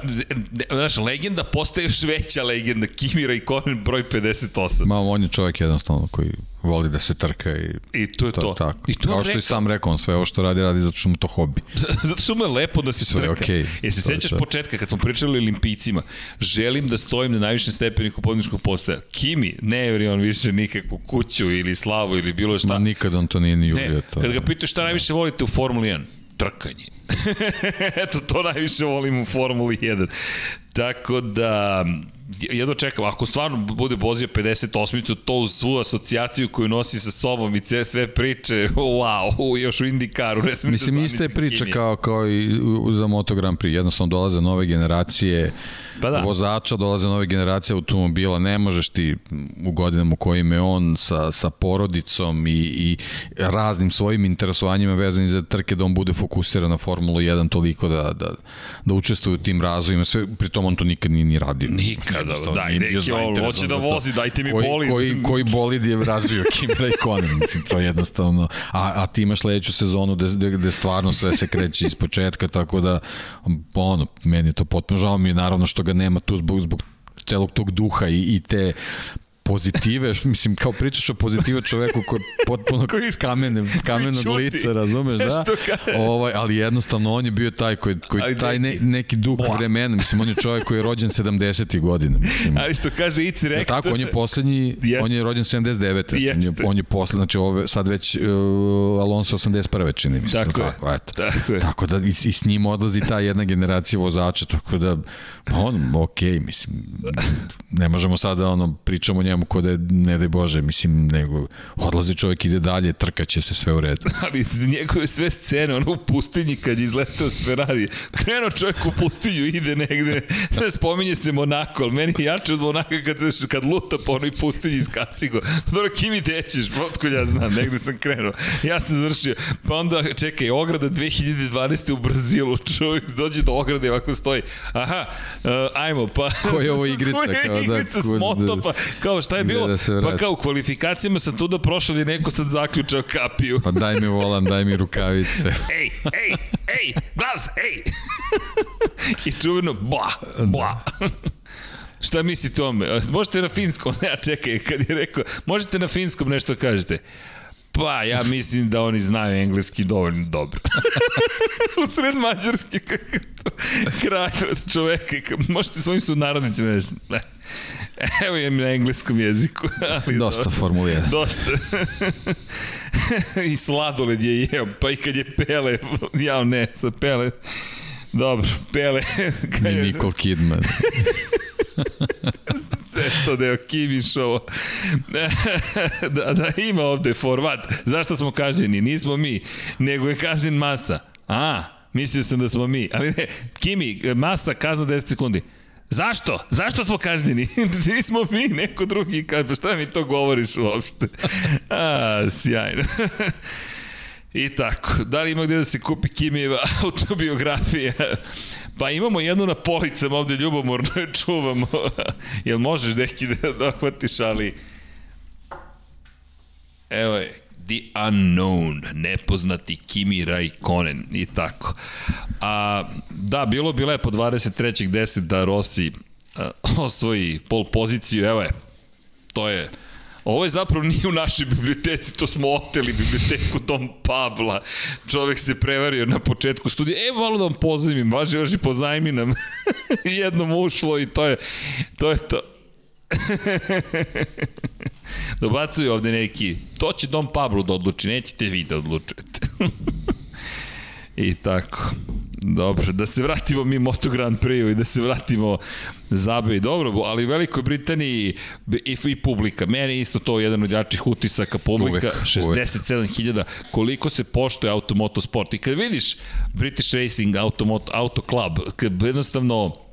Speaker 1: znaš, legenda postaje još veća legenda. Kimi Raikkonen broj 58.
Speaker 2: Ma, on je čovjek jednostavno koji voli da se trka i,
Speaker 1: I to je to. to.
Speaker 2: Tako. I to Kao što rekao. i sam rekao, on sve ovo što radi, radi zato što mu to hobi.
Speaker 1: zato što mu je lepo da se sve trka.
Speaker 2: Okay.
Speaker 1: E se sećaš početka kad smo pričali o olimpijcima, želim da stojim na najvišem stepeniku podničkog postaja. Kimi, ne evri on više nikakvu kuću ili slavu ili bilo šta.
Speaker 2: Ma nikad on to nije ni ljubio.
Speaker 1: Ne, to. kad ga pitaju šta najviše volite u Formuli 1, trkanje. Eto, to najviše volim u Formuli 1. Tako da, jedno čekam, ako stvarno bude vozio 58-icu, to uz svu asocijaciju koju nosi sa sobom i sve priče, wow, još u Indikaru, ne smijem
Speaker 2: Mislim,
Speaker 1: da
Speaker 2: ista je priča kao, kao i za Moto Grand Prix, jednostavno dolaze nove generacije pa da. vozača, dolaze nove generacije automobila, ne možeš ti u godinama u kojim je on sa, sa porodicom i, i raznim svojim interesovanjima vezanim za trke da on bude fokusiran na Formulu 1 toliko da, da, da učestvuje u tim razvojima, sve, pritom on to nikad nije ni radio.
Speaker 1: Nikada, da, i neki on hoće da vozi, dajte mi
Speaker 2: koji,
Speaker 1: bolid.
Speaker 2: Koji, koji bolid je razvio Kim Raikkonen, mislim, to je jednostavno, a, a ti imaš sledeću sezonu gde, gde stvarno sve se kreće iz početka, tako da, ono, meni je to potpuno žao. Mi je naravno što ga nema tu zbog, zbog celog tog duha i, i te pozitive, mislim, kao pričaš o pozitive čoveku koji je potpuno koji, kamene, kamenog koji lica, razumeš, da? Ovaj, ali jednostavno on je bio taj koji, koji ali taj ne, neki duh Boa. vremena, mislim, on je čovek koji je rođen 70. godine, mislim.
Speaker 1: Ali što kaže Ici rektor...
Speaker 2: tako, on je poslednji, jest. on je rođen 79. Jeste. On je, on je poslednji, znači ove, sad već uh, Alonso 81. čini, mislim. Tako, tako, eto. tako, je. tako da i, i s njim odlazi ta jedna generacija vozača, tako da on, ok, mislim, ne možemo sada ono, pričamo njemu kod da je, ne daj Bože, mislim, nego odlazi čovjek, ide dalje, trkaće se sve u redu.
Speaker 1: Ali njegove sve scene, ono u pustinji kad izletao s Ferrari, krenuo čovjek u pustinju, ide negde, ne spominje se Monako, ali meni je jače od Monaka kad, kad luta po onoj pustinji iz Kacigo. Pa dobro, kimi dećeš, otkud ja znam, negde sam krenuo. Ja sam završio. Pa onda, čekaj, ograda 2012. u Brazilu, čovjek dođe do ograde ovako stoji. Aha, uh, ajmo, pa...
Speaker 2: Ko je ovo igrica?
Speaker 1: Ko je
Speaker 2: kao
Speaker 1: igrica
Speaker 2: da,
Speaker 1: s moto, pa kao šta je bilo?
Speaker 2: Da se
Speaker 1: pa kao u kvalifikacijama sam tu da prošao i neko sad zaključao kapiju.
Speaker 2: Pa daj mi volan, daj mi rukavice.
Speaker 1: ej, ej, ej, gloves, ej! I čuveno, bla, bla. Šta mislite o tome? Možete na finskom, ja čekaj, kad je rekao, možete na finskom nešto kažete. Pa, ja mislim da oni znaju engleski dovoljno dobro. U sred to, kraj čoveka, možete svojim sunarodnicima. Ne. Evo je mi na engleskom jeziku. Ali
Speaker 2: Dosta do, Formula 1.
Speaker 1: Dosta. I sladoled je jeo, pa i kad je Pele, ja ne, sa Pele. Dobro, Pele.
Speaker 2: I Nicole Kidman.
Speaker 1: Sve to je Kimi show. da, da ima ovde format. Zašto smo kažnjeni? Nismo mi, nego je kažnjen masa. A, mislio sam da smo mi. Ali ne, Kimi, masa, kazna 10 sekundi. Zašto? Zašto smo kažnjeni? Nismo mi, neko drugi kaže, pa šta mi to govoriš uopšte? A, sjajno. I tako, da li ima gde da se kupi Kimijeva autobiografija? Pa imamo jednu na policama ovde ljubomorno je čuvamo. Jel možeš neki da dohvatiš, ali... Evo je, The Unknown, nepoznati Kimi Raikkonen i tako. A, da, bilo bi lepo 23.10 da Rossi a, osvoji pol poziciju, evo je, to je Ovo je zapravo nije u našoj biblioteci, to smo oteli biblioteku Tom Pabla. Čovek se prevario na početku studija. E, malo da vam pozajmim, važi, važi, pozajmi nam. Jednom ušlo i to je to. Je to. Dobacuju ovde neki, to će Dom Pablo da odluči, nećete vi da odlučujete. I tako. Dobro, da se vratimo mi Moto Grand Prix i da se vratimo zabavi. Dobro, ali u Velikoj Britaniji i, i publika. Meni isto to jedan od jačih utisaka publika. 67.000. Koliko se poštuje automotosport. I kad vidiš British Racing Automoto, Auto Club, kad jednostavno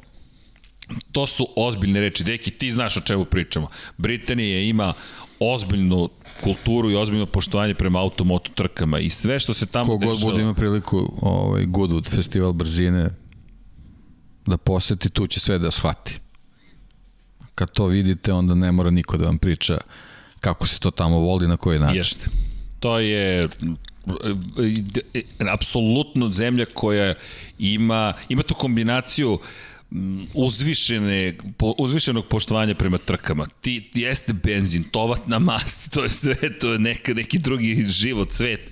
Speaker 1: To su ozbiljne reči. Deki, ti znaš o čemu pričamo. Britanija ima ozbiljnu kulturu i ozbiljno poštovanje prema automoto trkama i sve što se tamo
Speaker 2: Kogod dešava... bude ima priliku ovaj, Goodwood festival brzine da poseti, tu će sve da shvati. Kad to vidite, onda ne mora niko da vam priča kako se to tamo voli, na koji način.
Speaker 1: Jeste. To je apsolutno zemlja koja ima, ima tu kombinaciju uh, uzvišene, po, uzvišenog poštovanja prema trkama. Ti jeste benzin, tovatna mast, to je sve, to je neka, neki drugi život, svet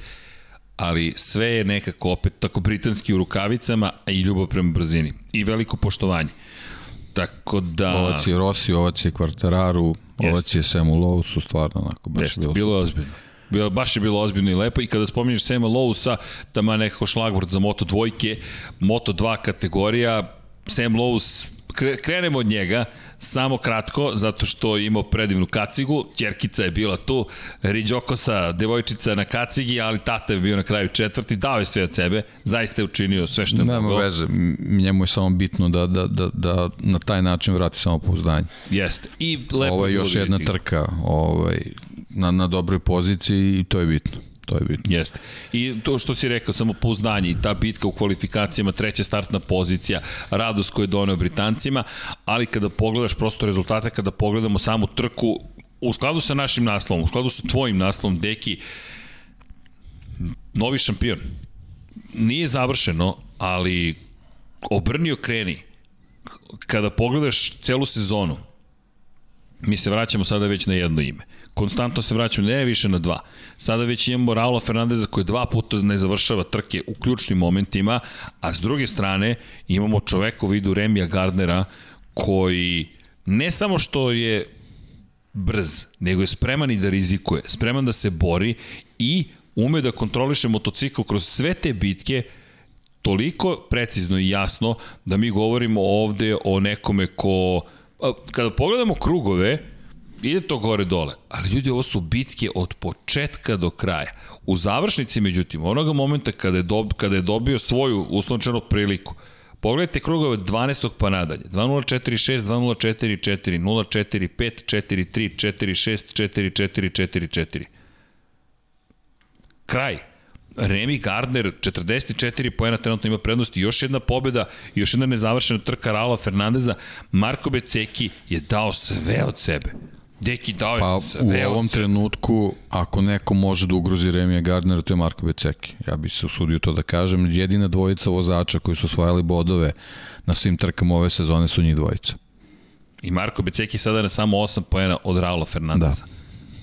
Speaker 1: ali sve je nekako opet tako britanski u rukavicama, a i ljubav prema brzini. I veliko poštovanje. Tako da...
Speaker 2: Ovac je Rossi, ovac je Quartararu, ovac je Samu Lowsu, stvarno onako baš
Speaker 1: Jeste, bilo, bilo ozbiljno. Bilo, baš je bilo ozbiljno i lepo i kada spominješ Sema Lowsa, tamo je nekako šlagvord za Moto dvojke, Moto 2 kategorija, Sam Lowe's krenemo od njega, samo kratko, zato što je imao predivnu kacigu, Ćerkica je bila tu, Riđokosa, devojčica na kacigi, ali tata je bio na kraju četvrti, dao je sve od sebe, zaista je učinio sve što je
Speaker 2: Nema
Speaker 1: mogao.
Speaker 2: Nema veze, njemu je samo bitno da, da, da, da na taj način vrati samo pouzdanje.
Speaker 1: Jeste. I lepo
Speaker 2: Ovo je još jedna trka ovaj, na, na dobroj poziciji i to je bitno. To je bitno.
Speaker 1: Jeste. I to što si rekao, samo pouznanje i ta bitka u kvalifikacijama, treća startna pozicija, radost koju je doneo Britancima, ali kada pogledaš prosto rezultate, kada pogledamo samu trku, u skladu sa našim naslovom, u skladu sa tvojim naslovom, Deki, novi šampion. Nije završeno, ali obrnio kreni. Kada pogledaš celu sezonu, mi se vraćamo sada već na jedno ime konstantno se vraćamo, ne više na dva. Sada već imamo Raula Fernandeza koji dva puta ne završava trke u ključnim momentima, a s druge strane imamo čoveka u vidu Remija Gardnera koji ne samo što je brz, nego je spreman i da rizikuje, spreman da se bori i ume da kontroliše motocikl kroz sve te bitke toliko precizno i jasno da mi govorimo ovde o nekome ko kada pogledamo krugove ide to gore dole, ali ljudi, ovo su bitke od početka do kraja. U završnici, međutim, onoga momenta kada je, dob, kada je dobio svoju uslovčanu priliku, Pogledajte krugove od 12. pa nadalje. 2046, 2044, 045, 43, 46, 44, 44. Kraj. Remy Gardner, 44 poena trenutno ima prednost i još jedna pobjeda, još jedna nezavršena trka Raula Fernandeza. Marko Beceki je dao sve od sebe. Deki dao je
Speaker 2: pa, u ovom trenutku, ako neko može da ugrozi Remija Gardnera, to je Marko Beceki. Ja bih se usudio to da kažem. Jedina dvojica vozača koji su osvajali bodove na svim trkama ove sezone su njih dvojica.
Speaker 1: I Marko Beceki sada na samo 8 poena od Raula Fernandeza. Da.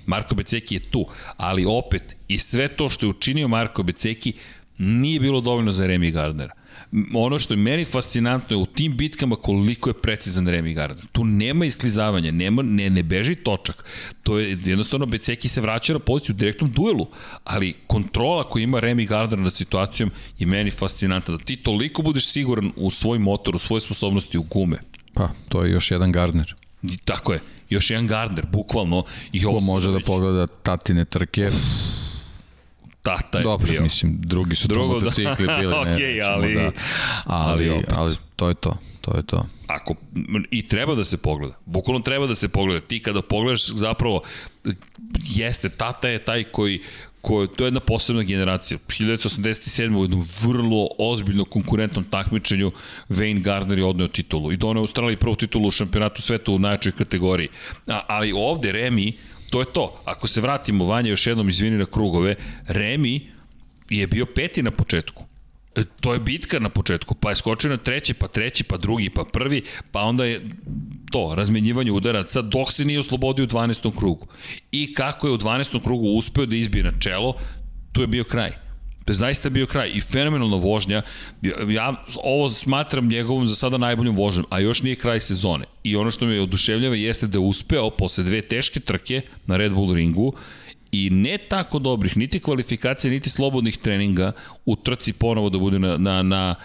Speaker 1: Marko Beceki je tu, ali opet i sve to što je učinio Marko Beceki nije bilo dovoljno za Remy Gardnera ono što je meni fascinantno je u tim bitkama koliko je precizan Remy Gardner. Tu nema isklizavanja, nema, ne, ne beži točak. To je jednostavno Beceki se vraća na poziciju u direktnom duelu, ali kontrola koju ima Remy Gardner nad situacijom je meni fascinantna. Da ti toliko budeš siguran u svoj motor, u svoje sposobnosti, u gume.
Speaker 2: Pa, to je još jedan Gardner.
Speaker 1: I, tako je, još jedan Gardner, bukvalno.
Speaker 2: I Ko može da pogleda tatine trke, Uff
Speaker 1: tata je
Speaker 2: Dobro, bio. mislim, drugi su Drugo, to motocikli da. bili, ne,
Speaker 1: okay, ali, da,
Speaker 2: ali, ali, ali, to je to, to je to.
Speaker 1: Ako, I treba da se pogleda, bukvalno treba da se pogleda. Ti kada pogledaš, zapravo, jeste, tata je taj koji, ko, to je jedna posebna generacija. 1987. u jednom vrlo ozbiljno konkurentnom takmičenju Wayne Gardner je odneo titulu i doneo Australiji prvu titulu u šampionatu sveta u najjačoj kategoriji. A, ali ovde Remi to je to. Ako se vratimo, Vanja još jednom izvini na krugove, Remi je bio peti na početku. E, to je bitka na početku, pa je skočio na treći, pa treći, pa drugi, pa prvi, pa onda je to, razmenjivanje udaraca, dok se nije oslobodio u 12. krugu. I kako je u 12. krugu uspeo da izbije na čelo, tu je bio kraj. To je zaista bio kraj i fenomenalna vožnja. Ja ovo smatram njegovom za sada najboljom vožnjom, a još nije kraj sezone. I ono što me oduševljava jeste da je uspeo posle dve teške trke na Red Bull ringu i ne tako dobrih, niti kvalifikacije, niti slobodnih treninga u trci ponovo da bude na, na, na,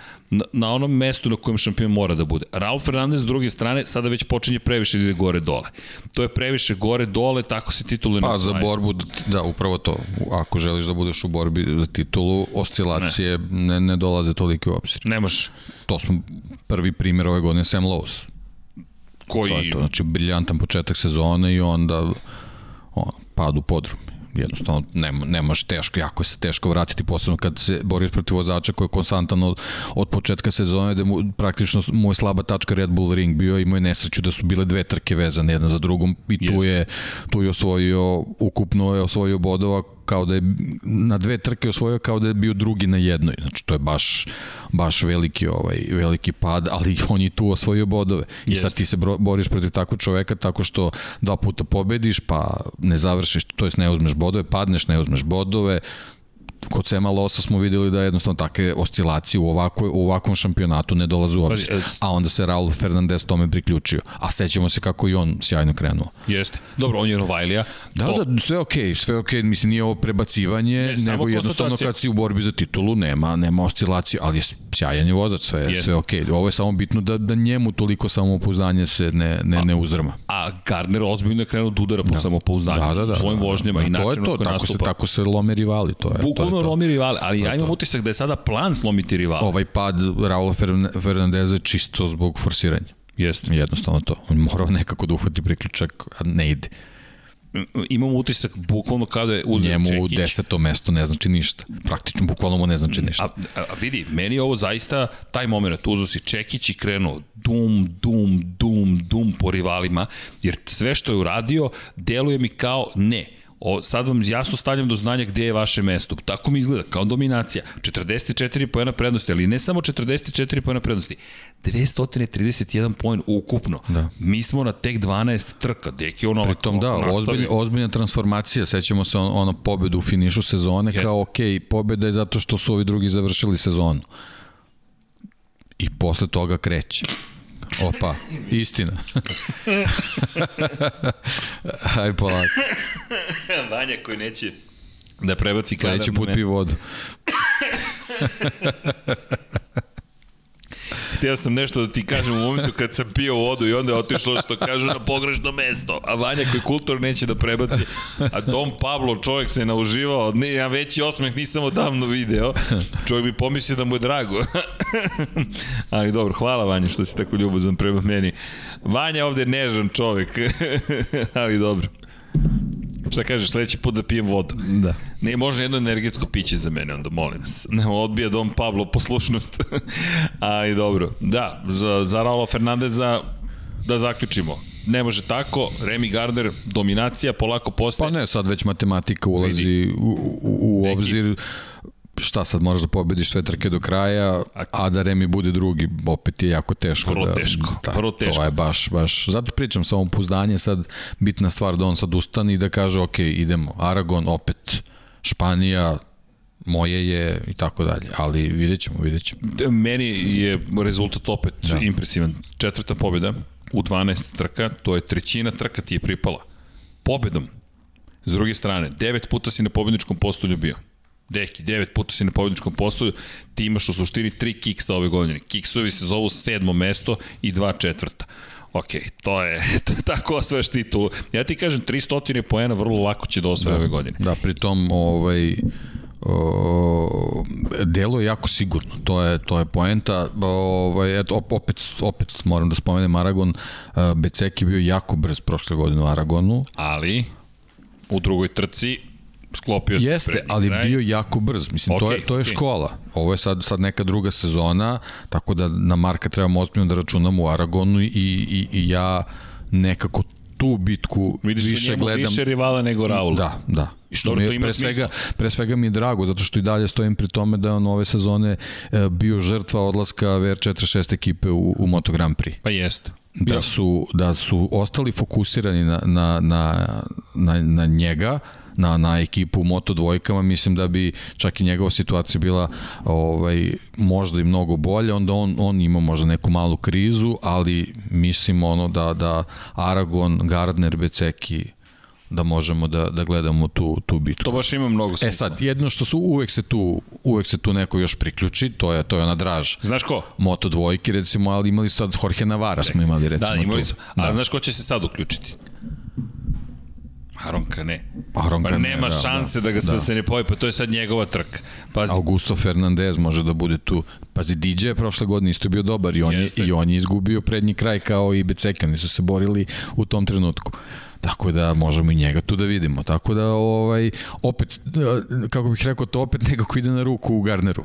Speaker 1: na onom mestu na kojem šampion mora da bude. Raul Fernandez s druge strane sada već počinje previše da ide gore dole. To je previše gore dole, tako se titule
Speaker 2: pa, za borbu, da, upravo to. Ako želiš da budeš u borbi za titulu, oscilacije ne, ne, ne dolaze toliko u obzir.
Speaker 1: Ne može.
Speaker 2: To smo prvi primjer ove godine Sam Lowe's.
Speaker 1: Koji... To je
Speaker 2: to, znači briljantan početak sezone i onda on, pad u podrum jednostavno ne, ne može teško, jako je se teško vratiti, posebno kad se boriš protiv vozača koji je konstantan od, od početka sezone, da mu praktično mu je slaba tačka Red Bull Ring bio, imao je nesreću da su bile dve trke vezane jedna za drugom i tu je, tu je osvojio, ukupno je osvojio bodova kao da je na dve trke osvojio kao da je bio drugi na jednoj. Znači to je baš baš veliki ovaj veliki pad, ali on je tu osvojio bodove. I Jest. sad ti se boriš protiv takvog čoveka tako što dva puta pobediš, pa ne završiš, to jest ne uzmeš bodove, padneš, ne uzmeš bodove, kod Sema Losa smo videli da jednostavno takve oscilacije u, ovakvoj, u ovakvom šampionatu ne dolaze u obzir. A onda se Raul Fernandez tome priključio. A sećamo se kako i on sjajno krenuo.
Speaker 1: Jeste. Dobro, on je Novajlija.
Speaker 2: Da, to... da, sve okej, okay, sve okej. Okay. Mislim, nije ovo prebacivanje, ne, nego jednostavno kad si u borbi za titulu nema, nema oscilacije, ali je sjajan je vozač, sve, Jeste. sve okej. Okay. Ovo je samo bitno da, da njemu toliko samopouzdanje se ne, ne, a, ne uzdrma.
Speaker 1: A Gardner ozbiljno je krenuo da udara po da. samopouzdanju da, da, da, svojim vožnjama da, da, i načinom
Speaker 2: to je to, tako se, tako se lome rivali. To je,
Speaker 1: Bukvalno to je to. lomi rivali, ali ja imam utisak da je sada plan slomiti rivali.
Speaker 2: Ovaj pad Raula Fernandeza čisto zbog forsiranja.
Speaker 1: Jeste.
Speaker 2: Jednostavno to. On morao nekako da uhvati priključak, a ne ide
Speaker 1: imam utisak bukvalno kada je uzeo
Speaker 2: Njemu Čekić. deseto mesto ne znači ništa. Praktično, bukvalno mu ne znači ništa.
Speaker 1: A, a vidi, meni je ovo zaista taj moment, uzeo si Čekić i krenuo dum, dum, dum, dum po rivalima, jer sve što je uradio deluje mi kao ne O, sad vam jasno stavljam do znanja gde je vaše mesto. Tako mi izgleda, kao dominacija. 44 pojena prednosti, ali ne samo 44 pojena prednosti. 231 poen ukupno. Da. Mi smo na tek 12 trka. Deki ono
Speaker 2: ovako Pritom da, ozbiljna, ozbiljna transformacija. Sećamo se on, ono pobedu u finišu sezone Jeste. kao ok, pobeda je zato što su ovi drugi završili sezonu. I posle toga kreće. Opa, istina. Aj polako.
Speaker 1: Vanja koji neće da prebaci
Speaker 2: kada... Neće put pi vodu.
Speaker 1: Htio sam nešto da ti kažem u momentu kad sam pio vodu i onda je otišlo što kažu na pogrešno mesto. A Vanja koji kultur neće da prebaci. A Dom Pablo, čovjek se nauživao. Ne, ja veći osmeh nisam odavno video. Čovjek bi pomislio da mu je drago. Ali dobro, hvala Vanja što si tako ljubazan prema meni. Vanja ovde je nežan čovjek. Ali dobro. Šta kažeš, sledeći put da pijem vodu?
Speaker 2: Da.
Speaker 1: Ne, može jedno energetsko piće za mene, onda molim vas. Ne, odbija Dom Pablo poslušnost. Ali dobro. Da, za, za Raula Fernandeza da zaključimo. Ne može tako, Remy Gardner, dominacija, polako postaje.
Speaker 2: Pa ne, sad već matematika ulazi u, u, u obzir šta sad moraš da pobediš sve trke do kraja, a da Remi bude drugi, opet je jako teško.
Speaker 1: Vrlo
Speaker 2: da,
Speaker 1: teško,
Speaker 2: da,
Speaker 1: vrlo teško.
Speaker 2: To je baš, baš, zato pričam samo pouzdanje, sad bitna stvar da on sad ustane i da kaže, ok, idemo, Aragon, opet, Španija, moje je i tako dalje, ali vidjet ćemo, vidjet ćemo.
Speaker 1: Meni je rezultat opet da. impresivan. Četvrta pobjeda u 12 trka, to je trećina trka ti je pripala. Pobedom. S druge strane, devet puta si na pobedničkom postolju bio. Deki, devet puta si na pobedničkom postolju, ti imaš u suštini tri kiksa ove godine. Kiksovi se zovu sedmo mesto i dva četvrta. Ok, to je, to je tako osvajaš titulu. Ja ti kažem, 300 poena vrlo lako će da osvaja da, ove godine.
Speaker 2: Da, pritom ovaj, o, delo je jako sigurno. To je to je poenta. Ovaj eto opet opet moram da spomenem Aragon. Beceki bio jako brz prošle godine u Aragonu,
Speaker 1: ali u drugoj trci sklopio se
Speaker 2: Jeste, ali kraj. bio jako brz. Mislim, okay, to, je, to je okay. škola. Ovo je sad, sad neka druga sezona, tako da na Marka trebamo ozbiljno da računamo u Aragonu i, i, i ja nekako tu bitku
Speaker 1: Vidiš više gledam. više rivala nego Raul.
Speaker 2: Da, da.
Speaker 1: I što mi
Speaker 2: pre svega, pre svega mi je drago, zato što i dalje stojim pri tome da je on ove sezone e, bio žrtva odlaska VR46 ekipe u, u Moto Grand Prix.
Speaker 1: Pa jeste.
Speaker 2: Da su, da su ostali fokusirani na, na, na, na, na njega, na, na ekipu u Moto dvojkama, mislim da bi čak i njegova situacija bila ovaj, možda i mnogo bolja, onda on, on ima možda neku malu krizu, ali mislim ono da, da Aragon, Gardner, Beceki, da možemo da, da gledamo tu, tu bitku.
Speaker 1: To baš ima mnogo
Speaker 2: smisla. E sad, jedno što su uvek se tu, uvek se tu neko još priključi, to je, to je ona draž.
Speaker 1: Znaš ko?
Speaker 2: Moto dvojke, recimo, ali imali sad Jorge Navara smo imali, recimo.
Speaker 1: Da, imali smo. A da. znaš ko će se sad uključiti? Aronka ne.
Speaker 2: Aronka
Speaker 1: pa nema ne, da, šanse da, da ga da. se ne pojavi, pa to je sad njegova trka.
Speaker 2: Pazi. Augusto Fernandez može da bude tu. Pazi, DJ je prošle godine isto bio dobar i on, je, i on je izgubio prednji kraj kao i Beceka, su se borili u tom trenutku. Tako da možemo i njega tu da vidimo. Tako da ovaj opet kako bih rekao to opet nekako ide na ruku u Garneru.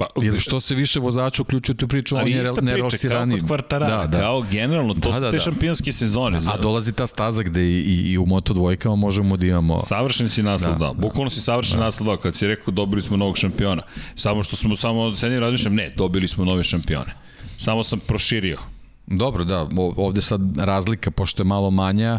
Speaker 2: Pa, Ili što se više vozača uključuje tu priču, on je nerelciraniji.
Speaker 1: Kao kvartarara, da, da. kao generalno, to da, su da, te da. šampionske sezone.
Speaker 2: A dolazi ta staza gde i, i, i u Moto dvojkama možemo da imamo...
Speaker 1: Savršen si naslov, da. da. Bukvalno si savršen da. naslov, da. Kad si rekao dobili smo novog šampiona. Samo što smo, samo ne razmišljam, ne, dobili smo nove šampione. Samo sam proširio.
Speaker 2: Dobro, da, ovde sad razlika, pošto je malo manja,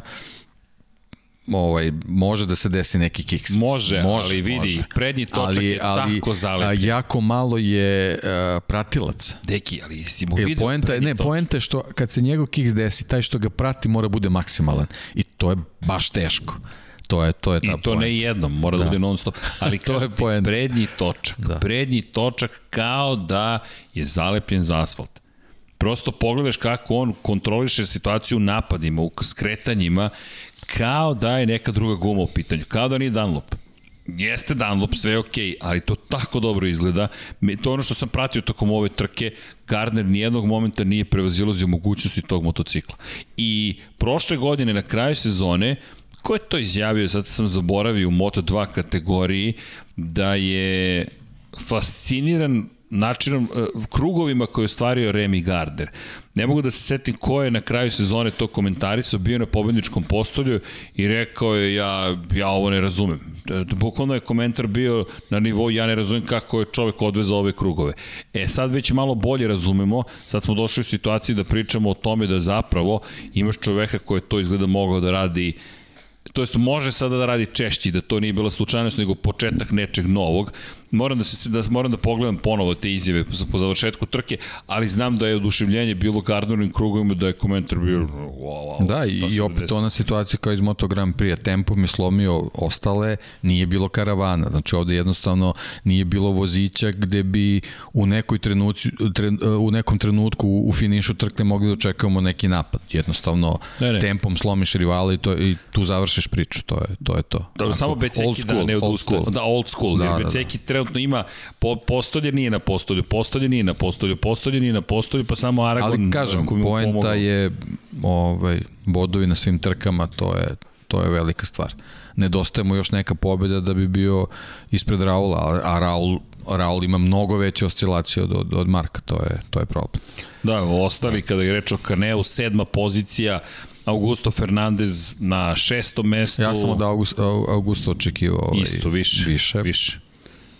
Speaker 2: ovaj, može da se desi neki kiks.
Speaker 1: Može, može ali vidi, može. prednji točak ali, je ali, tako zalepljen.
Speaker 2: jako malo je uh, pratilac.
Speaker 1: Deki, ali si mu vidio
Speaker 2: poenta, Ne, točak. poenta je što kad se njegov kiks desi, taj što ga prati mora bude maksimalan. I to je baš teško. To je to je ta I
Speaker 1: to
Speaker 2: poenta.
Speaker 1: ne jednom, mora da, da bude non stop. Ali to je poenta. prednji točak, da. prednji točak kao da je zalepljen za asfalt. Prosto pogledaš kako on kontroliše situaciju napadima, u skretanjima, kao da je neka druga guma u pitanju, kao da nije Dunlop. Jeste Dunlop, sve je okej, okay, ali to tako dobro izgleda. To ono što sam pratio tokom ove trke, Gardner nijednog momenta nije prevazilazio mogućnosti tog motocikla. I prošle godine na kraju sezone, ko je to izjavio, sad sam zaboravio u Moto2 kategoriji, da je fasciniran načinom, e, krugovima koje je ostvario Remy Gardner. Ne mogu da se setim ko je na kraju sezone to komentarisao, bio na pobedničkom postolju i rekao je ja, ja ovo ne razumem. E, bukvalno je komentar bio na nivou ja ne razumem kako je čovek odvezao ove krugove. E sad već malo bolje razumemo, sad smo došli u situaciji da pričamo o tome da zapravo imaš čoveka koji je to izgleda mogao da radi to jest može sada da radi češći, da to nije bila slučajnost, nego početak nečeg novog. Moram da se da moram da pogledam ponovo te izjave po, po završetku trke, ali znam da je oduševljenje bilo Gardnerovim krugovima da je komentar bio wow, wow,
Speaker 2: Da, i, i opet ona situacija kao iz Moto Grand Prix, tempo mi slomio ostale, nije bilo karavana. Znači ovde jednostavno nije bilo vozića gde bi u nekoj trenuci, tre, u nekom trenutku u, finišu trke mogli da očekujemo neki napad. Jednostavno ne, ne. tempom slomiš rivala i, to, i tu završiš priču, to je to. Je to.
Speaker 1: Da, samo Beceki da ne odustaje. Da, old school. Da, jer Beceki da, da. trenutno ima, po, postolje nije na postolju, postolje nije na postolju, postolje nije na postolju, pa samo Aragon.
Speaker 2: Ali kažem, poenta je ovaj, bodovi na svim trkama, to je, to je velika stvar. Nedostaje mu još neka pobeda da bi bio ispred Raula, a Raul Raul ima mnogo veće oscilacije od, od, od Marka, to je, to je problem.
Speaker 1: Da, ostali kada je reč o Kaneu, sedma pozicija, Augusto Fernandez na šestom mestu.
Speaker 2: Ja sam od Augusto, Augusto očekivao ovaj,
Speaker 1: Isto, više. Više. više.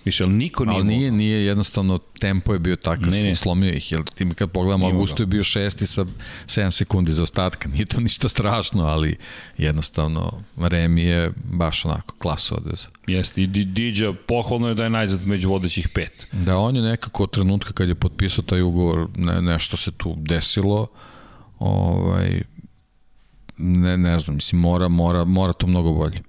Speaker 1: Više, ali niko nije
Speaker 2: Ali nije, nije jednostavno, tempo je bio takav, ne, ne. slomio ih, jer ti kad pogledamo, Augusto je bio šesti sa 7 sekundi za ostatka, nije to ništa strašno, ali jednostavno Remi je baš onako klasu odveza.
Speaker 1: Jeste, i Diđa pohvalno je da je najzad među vodećih pet.
Speaker 2: Da, on je nekako od trenutka kad je potpisao taj ugovor, ne, nešto se tu desilo, ovaj, ne, ne znam, mislim, mora, mora, mora to mnogo bolje.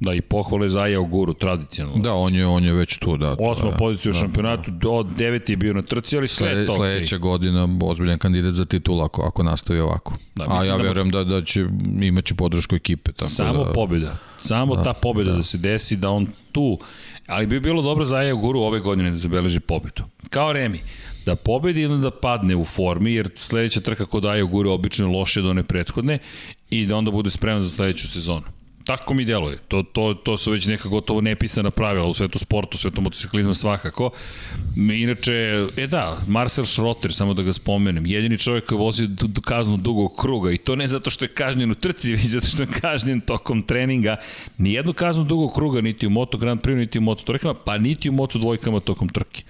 Speaker 1: Da, i pohvale za Aja Guru, tradicionalno.
Speaker 2: Da, on je, on je već tu, da.
Speaker 1: Osma pozicija u da, šampionatu, da. od deveti je bio na trci, ali sve Sled, to.
Speaker 2: Sledeća okay. godina ozbiljan kandidat za titul ako, ako nastavi ovako. Da, A ja da verujem da, da će, imaće podršku ekipe. Tako
Speaker 1: Samo
Speaker 2: da,
Speaker 1: pobjeda. Samo da, ta pobjeda da. da se desi, da on tu, ali bi bilo dobro za Aja Guru ove godine da zabeleži pobedu. Kao Remi, da pobedi ili da padne u formi, jer sledeća trka kod Aja Guru obično je loše do one prethodne i da onda bude spreman za sledeću sezonu. Tako mi deluje. To, to, to su već neka gotovo nepisana pravila u svetu sportu, u svetu motociklizma svakako. Inače, e da, Marcel Schrotter, samo da ga spomenem, jedini čovjek koji vozi kaznu dugog kruga i to ne zato što je kažnjen u trci, već zato što je kažnjen tokom treninga. Nijednu kaznu dugog kruga, niti u Moto Grand Prix, niti u Moto trkama, pa niti u Moto dvojkama tokom trke.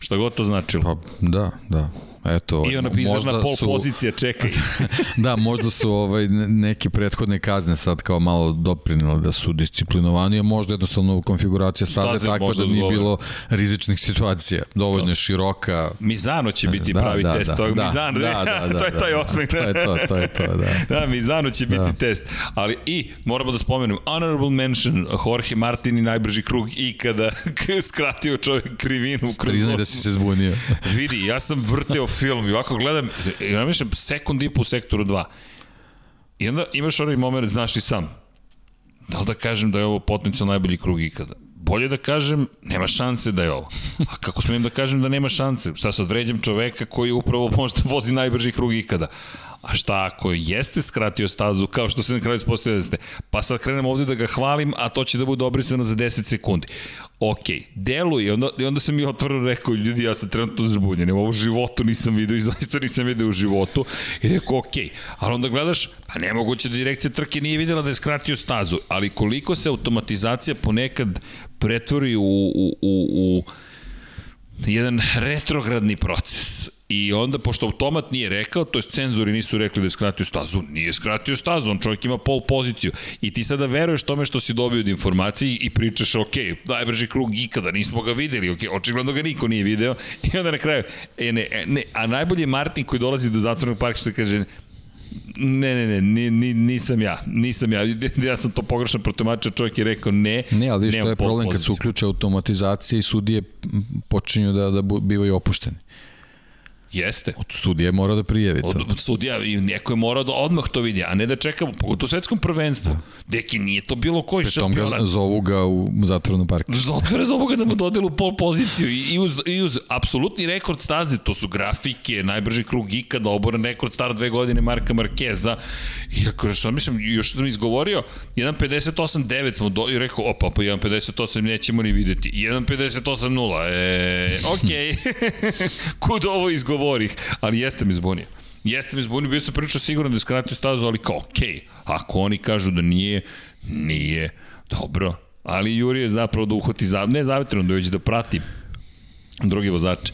Speaker 1: Šta god to značilo.
Speaker 2: Pa, da, da. Eto,
Speaker 1: I ona bizarna pol su, pozicija, čekaj.
Speaker 2: da, možda su ovaj, neke prethodne kazne sad kao malo doprinile da su disciplinovani, a možda jednostavno konfiguracija staze, staze takva da nije bilo rizičnih situacija. Dovoljno je široka.
Speaker 1: Mizano će biti da, pravi da, test. Da, da, Mizano, da, da, da, to je taj osmeh.
Speaker 2: To je to, to je to, da.
Speaker 1: da, Mizano će biti da. test. Ali i, moramo da spomenem, honorable mention, Jorge Martin i najbrži krug ikada skratio čovjek krivinu.
Speaker 2: Priznaj da si se zbunio.
Speaker 1: Vidi, ja sam vrteo film i ovako gledam, i namišljam sekund i po sektoru 2. I onda imaš onaj moment, znaš i sam, da li da kažem da je ovo potencijalno najbolji krug ikada? Bolje da kažem, nema šanse da je ovo. A kako smijem da kažem da nema šanse? Šta sad vređam čoveka koji upravo možda vozi najbrži krug ikada? A šta ako jeste skratio stazu, kao što se na kraju ispostavio da ste, pa sad krenem ovde da ga hvalim, a to će da bude obrisano za 10 sekundi. Ok, deluje, onda, i onda sam mi otvoreno rekao, ljudi, ja sam trenutno zbunjen, ovo u životu nisam vidio i zaista nisam vidio u životu. I rekao, ok, ali onda gledaš, pa nemoguće da direkcija trke nije videla da je skratio stazu, ali koliko se automatizacija ponekad pretvori u, u, u, u jedan retrogradni proces I onda, pošto automat nije rekao, to je cenzori nisu rekli da je skratio stazu, nije skratio stazu, on čovjek ima pol poziciju. I ti sada veruješ tome što si dobio od informacije i pričaš, ok, najbrži krug ikada, nismo ga videli, ok, očigledno ga niko nije video. I onda na kraju, e, ne, e, ne, a najbolji je Martin koji dolazi do zatvornog parka što kaže, Ne, ne, ne, ni, ni, nisam ja, nisam ja. Ja sam to pogrešno protumačio, čovjek je rekao ne.
Speaker 2: Ne, ali vidiš, to je problem kad se uključe automatizacija i sudije počinju da, da bivaju opušteni.
Speaker 1: Jeste.
Speaker 2: Od sudije mora da prijavi to.
Speaker 1: Od sudija i neko je morao da odmah to vidi, a ne da čeka u svetskom prvenstvu. Da. Deki, nije to bilo koji Pri šampionat.
Speaker 2: Ga zovu ga u zatvornom parku.
Speaker 1: Zatvore zovu ga da mu dodelu pol poziciju i, i, uz, i uz apsolutni rekord staze, to su grafike, najbrži krug ikada, oboran rekord star dve godine Marka Markeza. I ako što mislim, još sam izgovorio, 1.58.9 smo do, i rekao, opa, pa 1.58 nećemo ni videti. 1.58.0, e, okej. Okay. Kud ovo izgovorio? Govorih, ali jeste mi zbunio. Jeste mi zbunio, bio sam prilično siguran da je skratio stazu, ali kao, okej, okay, ako oni kažu da nije, nije, dobro. Ali Juri je zapravo da uhvati, za, ne zavetrano, da da prati drugi vozač.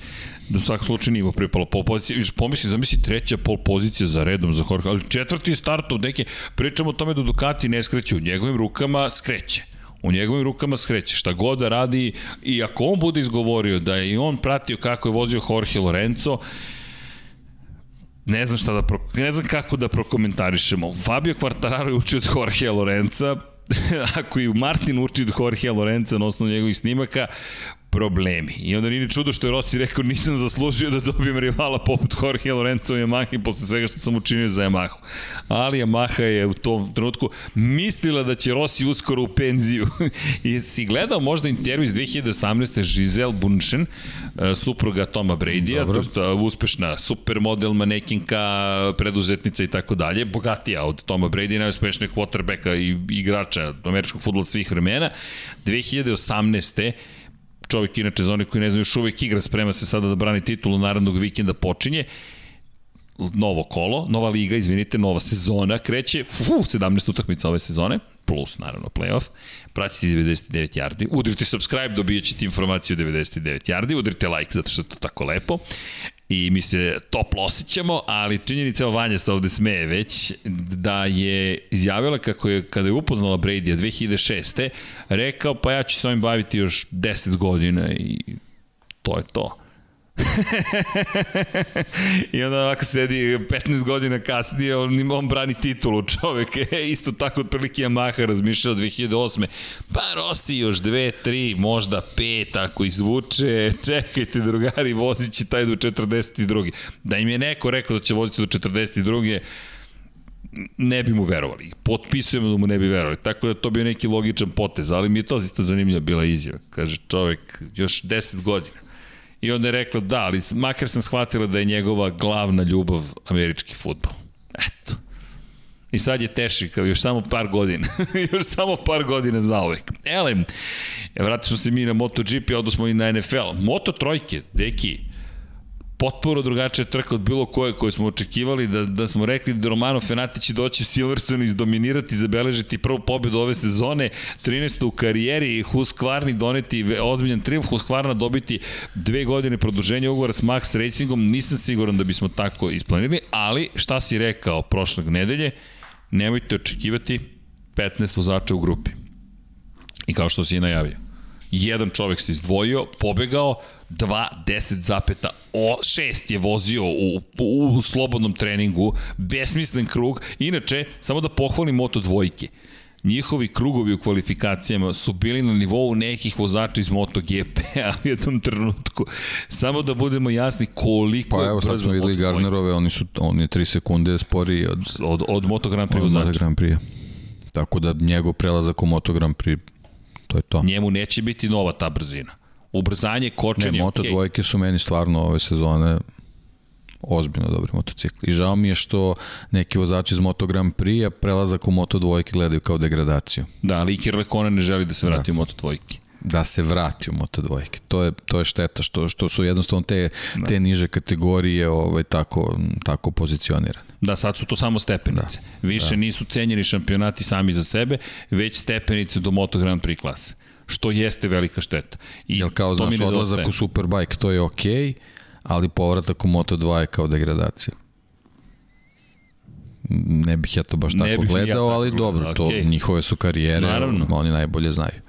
Speaker 1: Do svak slučaju nije pripalo pol pozicija. Viš, pomisli, zamisli treća pol pozicija za redom za Jorge, ali četvrti start od neke, pričamo o tome da Ducati ne skreće, u njegovim rukama skreće u njegovim rukama skreće, šta god da radi i ako on bude izgovorio da je i on pratio kako je vozio Jorge Lorenzo, ne znam šta da pro, ne znam kako da prokomentarišemo. Fabio Quartararo je učio od Jorge Lorenza, ako i Martin uči od Jorge Lorenza na osnovu njegovih snimaka, problemi. I onda nije čudo što je Rossi rekao nisam zaslužio da dobijem rivala poput Jorge Lorenzo u Yamahi posle svega što sam učinio za Yamahu. Ali Yamaha je u tom trenutku mislila da će Rossi uskoro u penziju. I si gledao možda intervju iz 2018. Giselle Bunchen, e, supruga Toma Brady-a, to je uspešna supermodel, manekinka, preduzetnica i tako dalje, bogatija od Toma Brady, najuspešnijeg quarterbacka i igrača američkog futbola svih vremena. 2018 čovjek inače za onih koji ne znaju još uvek igra, sprema se sada da brani titulu narednog vikenda počinje. Novo kolo, nova liga, izvinite, nova sezona kreće, fu, 17 utakmica ove sezone, plus naravno playoff, pratite 99 yardi, udrite subscribe, dobijat ćete informaciju o 99 yardi, udrite like zato što je to tako lepo i mi se toplo osjećamo, ali činjenica, o Vanja se ovde smeje već, da je izjavila kako je, kada je upoznala Brady-a 2006. rekao, pa ja ću se ovim baviti još 10 godina i to je to. I onda ovako sedi 15 godina kasnije, on, on brani titulu čovek. E, isto tako otprilike Yamaha razmišljao 2008. Pa Rossi još 2, 3, možda 5 ako izvuče. Čekajte drugari, vozit će taj do 42. Da im je neko rekao da će voziti do 42 ne bi mu verovali. Potpisujemo da mu ne bi verovali. Tako da to bio neki logičan potez, ali mi je to isto zanimljiva bila izjava. Kaže čovek, još 10 godina I onda je rekla da, ali makar sam shvatila da je njegova glavna ljubav američki futbol. Eto. I sad je teši, kao još samo par godina. još samo par godina za uvek. Elem, vratili smo se mi na MotoGP, odnosno i na NFL. Moto trojke, deki, potpuno drugačija trka od bilo koje koje smo očekivali, da, da smo rekli da Romano Fenati će doći Silverstone i izdominirati, zabeležiti prvu pobedu ove sezone, 13. u karijeri, Husqvarni doneti ozbiljan triumf, Husqvarna dobiti dve godine produženja ugovora s Max Racingom, nisam siguran da bismo tako isplanirali, ali šta si rekao prošlog nedelje, nemojte očekivati 15 vozača u grupi. I kao što si i najavio. Jedan čovek se izdvojio, pobegao, 2, 10 zapeta, o, 6 je vozio u, u, u slobodnom treningu, besmislen krug. Inače, samo da pohvalim Moto dvojke njihovi krugovi u kvalifikacijama su bili na nivou nekih vozača iz MotoGP, a u jednom trenutku, samo da budemo jasni koliko
Speaker 2: pa, evo, sad smo videli Gardnerove, oni su oni 3 sekunde spori od,
Speaker 1: od, od Moto Grand Prix vozača. Moto Grand Prix.
Speaker 2: Tako da njegov prelazak u Moto Grand Prix, to je to.
Speaker 1: Njemu neće biti nova ta brzina ubrzanje, kočenje.
Speaker 2: Ne, Moto okay. dvojke su meni stvarno ove sezone ozbiljno dobri motocikli. I žao mi je što neki vozači iz Moto Grand Prix-a prelazak u Moto dvojke gledaju kao degradaciju.
Speaker 1: Da, ali Iker Lekona ne želi da se vrati da. u Moto dvojke
Speaker 2: da se vrati u Moto dvojke. To je to je šteta što što su jednostavno te da. te niže kategorije ovaj tako tako pozicionirane.
Speaker 1: Da, sad su to samo stepenice. Da. Više da. nisu cenjeni šampionati sami za sebe, već stepenice do Moto Grand Prix klase što jeste velika šteta.
Speaker 2: I Jel kao, znaš, odlazak u Superbike, to je okej, okay, ali povratak u Moto2 je kao degradacija. Ne bih ja to baš tako gledao, ja ali tako dobro, to okay. njihove su karijere, Naravno. oni najbolje znaju.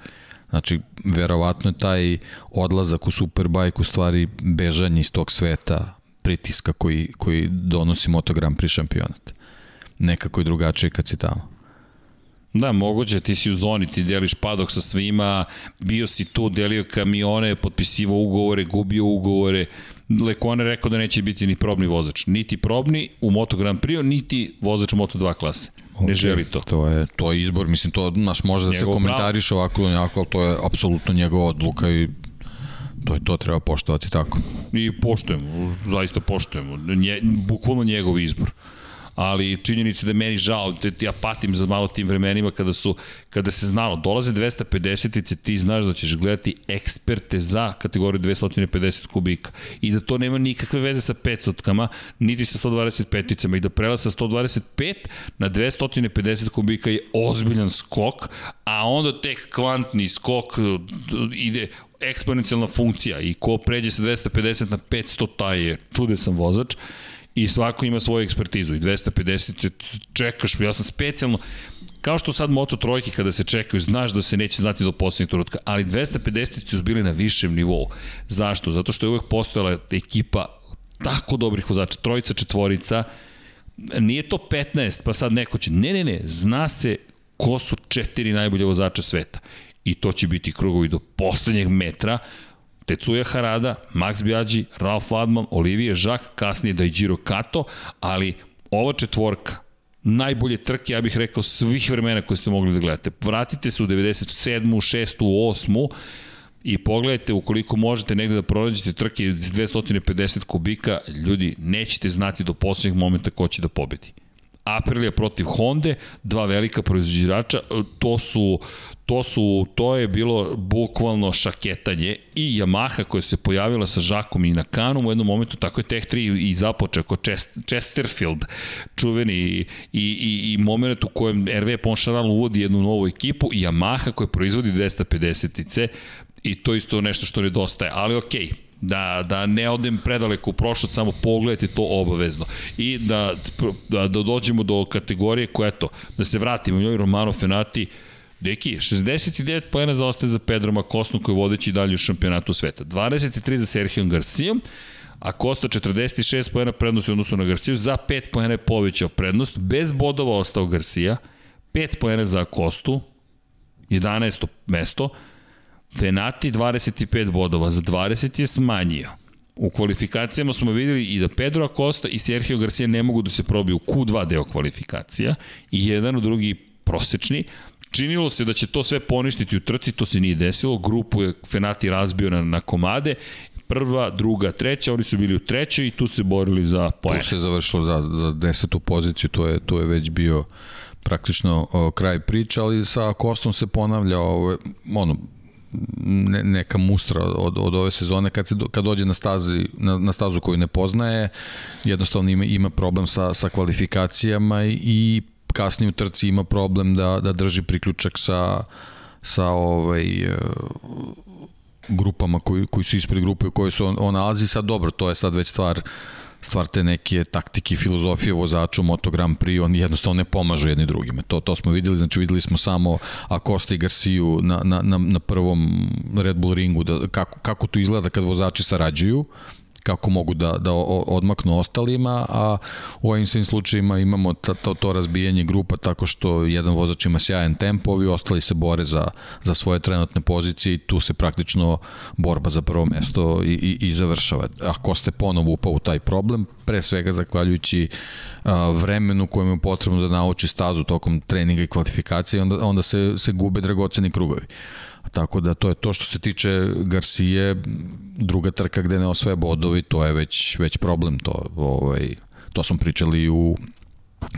Speaker 2: Znači, verovatno je taj odlazak u Superbike u stvari bežanje iz tog sveta, pritiska koji, koji donosi Moto Grand Prix šampionat. Nekako je drugačije kad si tamo.
Speaker 1: Da, moguće, ti si u zoni, ti deliš padok sa svima, bio si tu, delio kamione, potpisivao ugovore, gubio ugovore. Lekone rekao da neće biti ni probni vozač. Niti probni u Moto Grand Prix, niti vozač Moto 2 klase. Ne okay, želi to.
Speaker 2: To je, to je izbor, mislim, to naš može da se komentariš pravo. ovako, ovako, ali to je apsolutno njegova odluka i to je to, treba poštovati tako.
Speaker 1: I poštujemo, zaista poštujemo. Nje, bukvalno njegov izbor ali činjenica da je meni žao, te, ja patim za malo tim vremenima kada su, kada se znalo, dolaze 250-ice, ti znaš da ćeš gledati eksperte za kategoriju 250 kubika. I da to nema nikakve veze sa 500-kama, niti sa 125-icama i da prela sa 125 na 250 kubika je ozbiljan skok, a onda tek kvantni skok ide eksponencijalna funkcija. I ko pređe sa 250 na 500, taj je čudesan vozač i svako ima svoju ekspertizu i 250 čekaš, ja sam specijalno, kao što sad Moto trojke kada se čekaju, znaš da se neće znati do poslednjeg trenutka, ali 250 su bili na višem nivou. Zašto? Zato što je uvek postojala ekipa tako dobrih vozača, trojica, četvorica, nije to 15, pa sad neko će, ne, ne, ne, zna se ko su četiri najbolje vozača sveta. I to će biti krugovi do poslednjeg metra, Tetsuya Harada, Max Biaggi, Ralf Ladman, Olivier Jacques, kasnije Daijiro Kato, ali ova četvorka, najbolje trke, ja bih rekao, svih vremena koje ste mogli da gledate. Vratite se u 97. 6. 8. i pogledajte ukoliko možete negde da pronađete trke 250 kubika, ljudi, nećete znati do poslednjeg momenta ko će da pobedi. Aprilia protiv Honda, dva velika proizvođača, to su, to su, to je bilo bukvalno šaketanje i Yamaha koja se pojavila sa Žakom i Nakanom u jednom momentu, tako je Tech 3 i započeo kao Chesterfield, čuveni i, i, i moment u kojem RV Poncharal uvodi jednu novu ekipu i Yamaha koja proizvodi 250-ice i to isto nešto što nedostaje, ali okej, okay da, da ne odem predaleko u prošlost, samo pogledajte to obavezno. I da, da, da dođemo do kategorije koja, eto, da se vratimo u njoj Romano Fenati, Deki, 69 pojena zaostaje za Pedro Makosnu koji je vodeći dalje u šampionatu sveta. 23 za Sergio Garcia, a Kosta 46 pojena prednosti u odnosu na Garcia, za 5 pojena je povećao prednost, bez bodova ostao Garcia, 5 pojena za Kostu, 11. mesto, Fenati 25 bodova, za 20 je smanjio. U kvalifikacijama smo videli i da Pedro Acosta i Sergio Garcia ne mogu da se probiju u Q2 deo kvalifikacija i jedan u drugi prosečni. Činilo se da će to sve poništiti u trci, to se nije desilo. Grupu je Fenati razbio na, na komade prva, druga, treća, oni su bili u trećoj i tu se borili za poene.
Speaker 2: Tu se završilo za, za desetu poziciju, to je, to je već bio praktično o, kraj priče, ali sa Kostom se ponavlja ovo, ono, ne, neka mustra od, od ove sezone. Kad se kad dođe na stazi na, na stazu koju ne poznaje jednostavno ima ima problem sa sa kvalifikacijama i kasnije u trci ima problem da da drži priključak sa sa ovaj e, grupama koji koji su ispred grupe u kojoj su on, on nalazi. Sad dobro to je sad već stvar stvar te neke taktike i filozofije vozača u Moto Grand Prix, oni jednostavno ne pomažu jedni drugima. To, to smo videli, znači videli smo samo Acosta i Garciju na, na, na, na prvom Red Bull ringu, da, kako, kako to izgleda kad vozači sarađuju, kako mogu da, da odmaknu ostalima, a u ovim svim slučajima imamo ta, to, to razbijanje grupa tako što jedan vozač ima sjajan tempo, ovi ostali se bore za, za svoje trenutne pozicije i tu se praktično borba za prvo mesto i, i, i završava. Ako ste ponovo upao u taj problem, pre svega zahvaljujući a, vremenu kojem je potrebno da nauči stazu tokom treninga i kvalifikacije, onda, onda se, se gube dragoceni krugovi. Tako da to je to što se tiče Garcije, druga trka gde ne osvaja bodovi, to je već, već problem. To, ovaj, to smo pričali u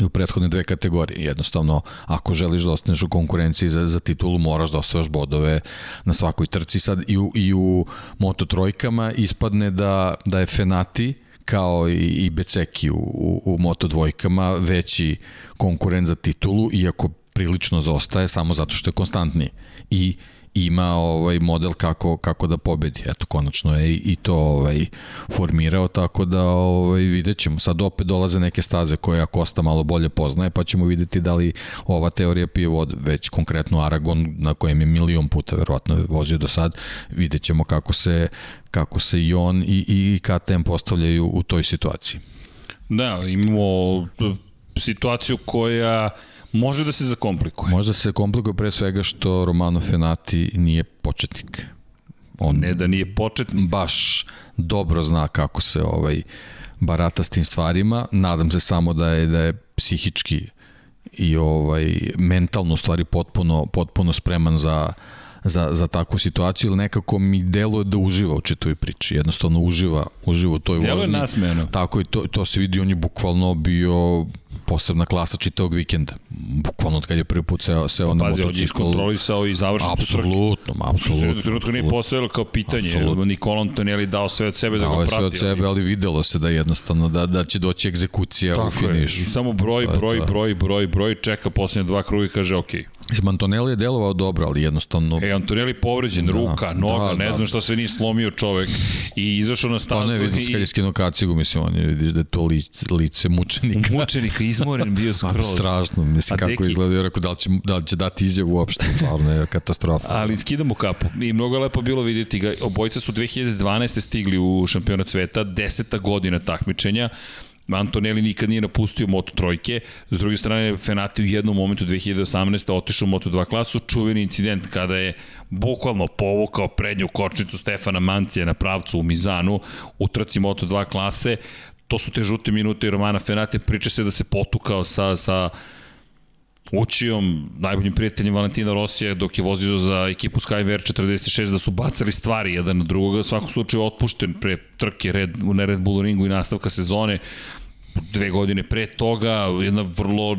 Speaker 2: u prethodne dve kategorije. Jednostavno, ako želiš da ostaneš u konkurenciji za, za titulu, moraš da osvajaš bodove na svakoj trci. Sad i u, i u Moto trojkama ispadne da, da je Fenati kao i, i Beceki u, u, u Moto dvojkama veći konkurent za titulu, iako prilično zaostaje samo zato što je konstantniji. I ima ovaj model kako kako da pobedi. Eto konačno je i to ovaj formirao tako da ovaj videćemo. Sad opet dolaze neke staze koje Kosta malo bolje poznaje, pa ćemo videti da li ova teorija pije već konkretno Aragon na kojem je milion puta verovatno vozio do sad. Videćemo kako se kako se i on i i KTM postavljaju u toj situaciji.
Speaker 1: Da, imamo situaciju koja Može da se zakomplikuje.
Speaker 2: Može da se komplikuje pre svega što Romano Fenati nije početnik.
Speaker 1: On ne da nije početnik.
Speaker 2: Baš dobro zna kako se ovaj barata s tim stvarima. Nadam se samo da je da je psihički i ovaj mentalno stvari potpuno potpuno spreman za za, za takvu situaciju, ili nekako mi deluje da uživa u čitoj priči, jednostavno uživa, uživa u toj vožnji.
Speaker 1: Deluje nasmejano.
Speaker 2: Tako i to, to se vidi, on je bukvalno bio posebna klasa čitavog vikenda. Bukvalno od kad je prvi put seo, seo na
Speaker 1: Pazi, on je
Speaker 2: motocikl.
Speaker 1: iskontrolisao i završen
Speaker 2: Apsolutno, apsolutno.
Speaker 1: U trenutku nije postojalo kao pitanje.
Speaker 2: Apsolutno.
Speaker 1: Nikola Antonelli dao sve od sebe da
Speaker 2: Dao
Speaker 1: ga
Speaker 2: je
Speaker 1: prati.
Speaker 2: sve od sebe, ali videlo se da jednostavno da, da će doći egzekucija u
Speaker 1: Tako je.
Speaker 2: finišu.
Speaker 1: I samo broj,
Speaker 2: je
Speaker 1: broj,
Speaker 2: to.
Speaker 1: broj, broj, broj, čeka posljednje dva kruga i kaže ok.
Speaker 2: Mislim, Antonelli je delovao dobro, ali jednostavno...
Speaker 1: E, Antonelli povređen, da, ruka, noga,
Speaker 2: da,
Speaker 1: ne
Speaker 2: da.
Speaker 1: znam šta sve nije slomio čovek i izašao na stazu.
Speaker 2: Pa ne, vidim,
Speaker 1: i...
Speaker 2: kad je skinuo kacigu, mislim, on je, vidiš da je to lice, lice mučenika.
Speaker 1: Mučenika, izmoren bio skroz.
Speaker 2: strašno, mislim,
Speaker 1: A
Speaker 2: kako
Speaker 1: deki-
Speaker 2: izgleda, ja rekao, da li, će, da li će dati izjavu uopšte, stvarno je katastrofa.
Speaker 1: Ali skidamo kapu i mnogo je lepo bilo vidjeti ga. Obojica su 2012. stigli u šampionat sveta, deseta godina takmičenja. Antonelli nikad nije napustio Moto trojke, s druge strane Fenati u jednom momentu 2018. otišao u Moto 2 klasu, čuveni incident kada je bukvalno povukao prednju kočnicu Stefana Mancija na pravcu u Mizanu u trci Moto 2 klase, to su te žute minute i Romana Fenati, priča se da se potukao sa, sa Učijom, najboljim prijateljem Valentina Rosija, dok je vozio za ekipu Skyver 46, da su bacali stvari jedan na drugoga, u svakom slučaju otpušten pre trke red, na Red Bull ringu i nastavka sezone, dve godine pre toga, jedna vrlo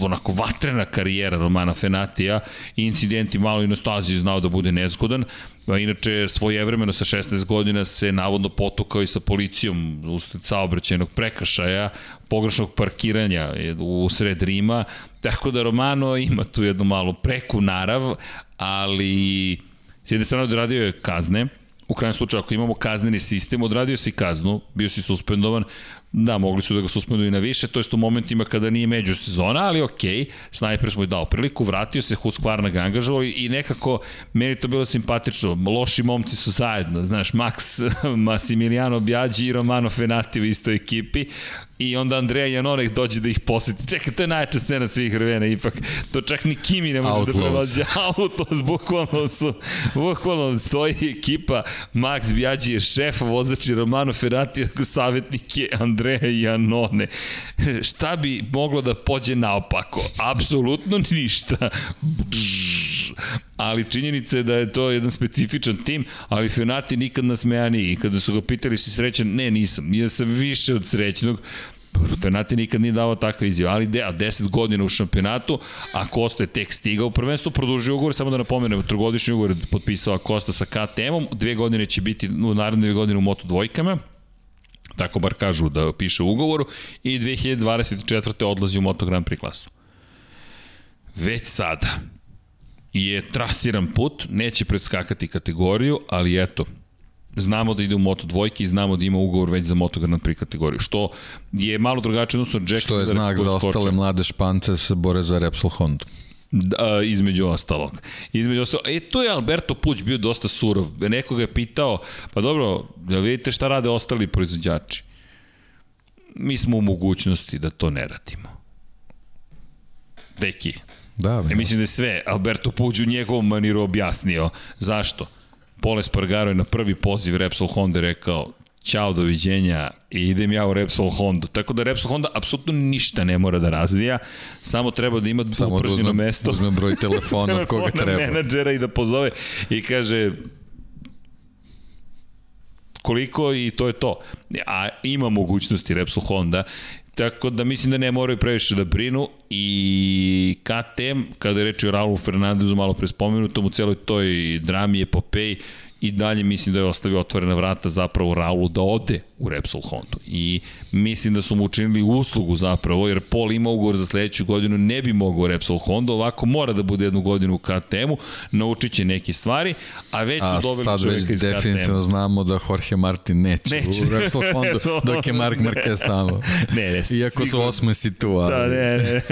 Speaker 1: onako vatrena karijera Romana Fenatija incidenti malo i na stazi znao da bude nezgodan. A inače, svojevremeno sa 16 godina se navodno potukao i sa policijom usled saobraćajnog prekršaja, pogrešnog parkiranja u sred Rima, tako da Romano ima tu jednu malu preku narav, ali s jedne strane odradio je kazne, u krajem slučaju ako imamo kazneni sistem, odradio si kaznu, bio si suspendovan, da, mogli su da ga suspenduju na više, to jest u momentima kada nije međusezona, ali okej, okay, snajper smo i dao priliku, vratio se, Husqvarna ga angažovali i nekako meni to bilo simpatično, loši momci su zajedno, znaš, Max Massimiliano Bjađi i Romano Fenati u istoj ekipi i onda Andreja Janonek dođe da ih poseti. Čekaj, to je najjača scena svih vremena, ipak to čak ni Kimi ne može
Speaker 2: Outlaws.
Speaker 1: da prevađa. Outlaws, bukvalno su, bukvalno stoji ekipa, Max Bjađi je šef, vozač je Romano Ferrati, savjetnik je Andreja Janone. Šta bi moglo da pođe naopako? Apsolutno ništa. Bžž. Ali činjenica je da je to jedan specifičan tim, ali Fenati nikad nasmejaniji. I kada su ga pitali si srećan, ne nisam, ja sam više od srećnog, Fenati nikad nije dao takve izjave, ali de, a 10 godina u šampionatu, a Kosta je tek stigao, prvenstvo produžio ugovor, samo da napomenem, trogodišnji ugovor je potpisao Kosta sa KTM-om, dve godine će biti u naredne dve godine u Moto dvojkama, tako bar kažu da piše u ugovoru, i 2024. odlazi u Moto Grand Prix klasu. Već sada je trasiran put, neće predskakati kategoriju, ali eto, znamo da ide u Moto dvojke i znamo da ima ugovor već za Moto Grand Prix kategoriju, što je malo drugačije odnosno od Jack
Speaker 2: Što je znak za ostale mlade špance se bore za Repsol Honda.
Speaker 1: Da, između ostalog. Između ostalog. E, tu je Alberto Puć bio dosta surov. Neko ga je pitao, pa dobro, da vidite šta rade ostali proizvođači. Mi smo u mogućnosti da to ne radimo. Deki,
Speaker 2: Da,
Speaker 1: Ja mislim da je sve Alberto Puć u njegovom maniru objasnio. Zašto? Pole Spargaro je na prvi poziv Repsol Honda rekao Ćao, doviđenja i idem ja u Repsol Honda. Tako da Repsol Honda apsolutno ništa ne mora da razvija, samo treba da ima
Speaker 2: Samo da
Speaker 1: upražnjeno
Speaker 2: uzme,
Speaker 1: mesto
Speaker 2: uzme broj telefona od koga
Speaker 1: telefona
Speaker 2: treba.
Speaker 1: menadžera i da pozove i kaže koliko i to je to. A ima mogućnosti Repsol Honda, tako da mislim da ne moraju previše da brinu i KTM, kada je reč o Raulu Fernandezu malo pre spomenutom u celoj toj drami epopeji, i dalje mislim da je ostavio otvorena vrata zapravo Raulu da ode u Repsol Honda. I mislim da su mu učinili uslugu zapravo, jer Paul ima ugovor za sledeću godinu, ne bi mogao Repsol Honda, ovako mora da bude jednu godinu u KTM-u, naučit će neke stvari, a već
Speaker 2: A
Speaker 1: su dobili
Speaker 2: sad već
Speaker 1: čoveka iz
Speaker 2: definitivno
Speaker 1: KTM.
Speaker 2: znamo da Jorge Martin neće,
Speaker 1: Neće.
Speaker 2: u Repsol Honda, dok je Mark Marquez tamo.
Speaker 1: Ne, ne,
Speaker 2: Iako su tu, ali...
Speaker 1: Da, ne, ne.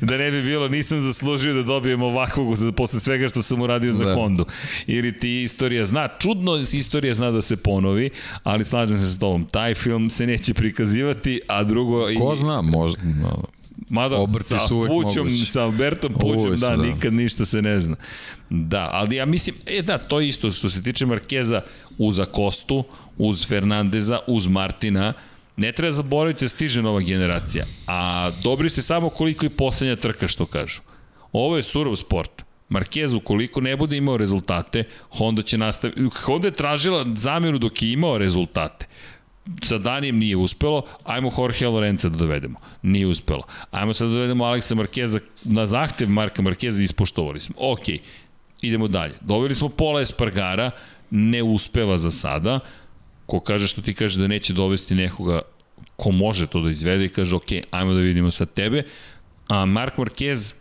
Speaker 1: da ne bi bilo, nisam zaslužio da dobijem ovakvog posle svega što sam uradio za
Speaker 2: Da.
Speaker 1: Hondu. Ili ti istorija zna, čudno istorija zna da se ponovi, ali slažem se s tobom, taj film se neće prikazivati, a drugo...
Speaker 2: Ko
Speaker 1: i,
Speaker 2: zna, možda... No,
Speaker 1: Mada
Speaker 2: Obrti
Speaker 1: sa Pućom,
Speaker 2: mogući.
Speaker 1: sa Albertom Pućom, da,
Speaker 2: da.
Speaker 1: nikad ništa se ne zna. Da, ali ja mislim, e da, to je isto što se tiče Markeza uz Akostu, uz Fernandeza, uz Martina, ne treba zaboraviti da stiže nova generacija. A dobri ste samo koliko i poslednja trka, što kažu. Ovo je surov sport. Marquez ukoliko ne bude imao rezultate, Honda će nastaviti. Honda je tražila zamjenu dok je imao rezultate sa Danijem nije uspelo, ajmo Jorge Lorenza da dovedemo. Nije uspelo. Ajmo sad da dovedemo Aleksa Markeza na zahtev Marka Markeza, ispoštovali smo. Ok, idemo dalje. Doveli smo Pola Espargara, ne uspeva za sada. Ko kaže što ti kaže da neće dovesti nekoga ko može to da izvede i kaže ok, ajmo da vidimo sad tebe. A Mark Marquez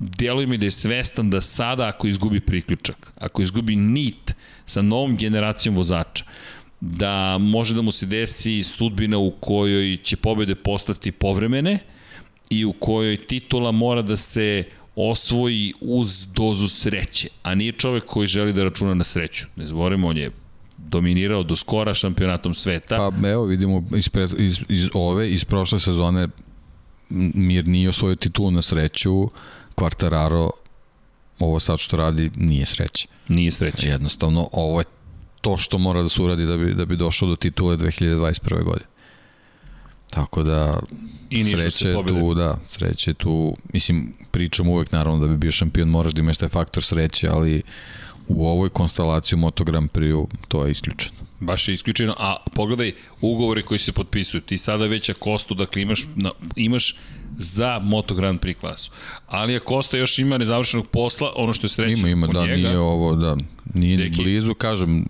Speaker 1: deluje mi da je svestan da sada ako izgubi priključak, ako izgubi nit sa novom generacijom vozača, da može da mu se desi sudbina u kojoj će pobede postati povremene i u kojoj titula mora da se osvoji uz dozu sreće, a nije čovek koji želi da računa na sreću. Ne zborimo, on je dominirao do skora šampionatom sveta.
Speaker 2: Pa evo vidimo iz, iz, iz ove, iz prošle sezone Mir nije osvojio titulu na sreću, Quartararo ovo sad što radi nije sreće.
Speaker 1: Nije sreće.
Speaker 2: Jednostavno, ovo je to što mora da se uradi da bi, da bi došao do titule 2021. godine. Tako da, I sreće tu, da, sreće tu, mislim, pričam uvek naravno da bi bio šampion, moraš da imaš taj faktor sreće, ali u ovoj konstelaciji Moto Grand Prix to je isključeno.
Speaker 1: Baš je isključeno, a pogledaj ugovore koji se potpisuju. Ti sada već Akostu, dakle imaš, na, imaš za Moto Grand Prix klasu. Ali Akosta još ima nezavršenog posla, ono što je srećno
Speaker 2: Ima, ima, da, njega, nije ovo, da, nije Deki. blizu, kažem,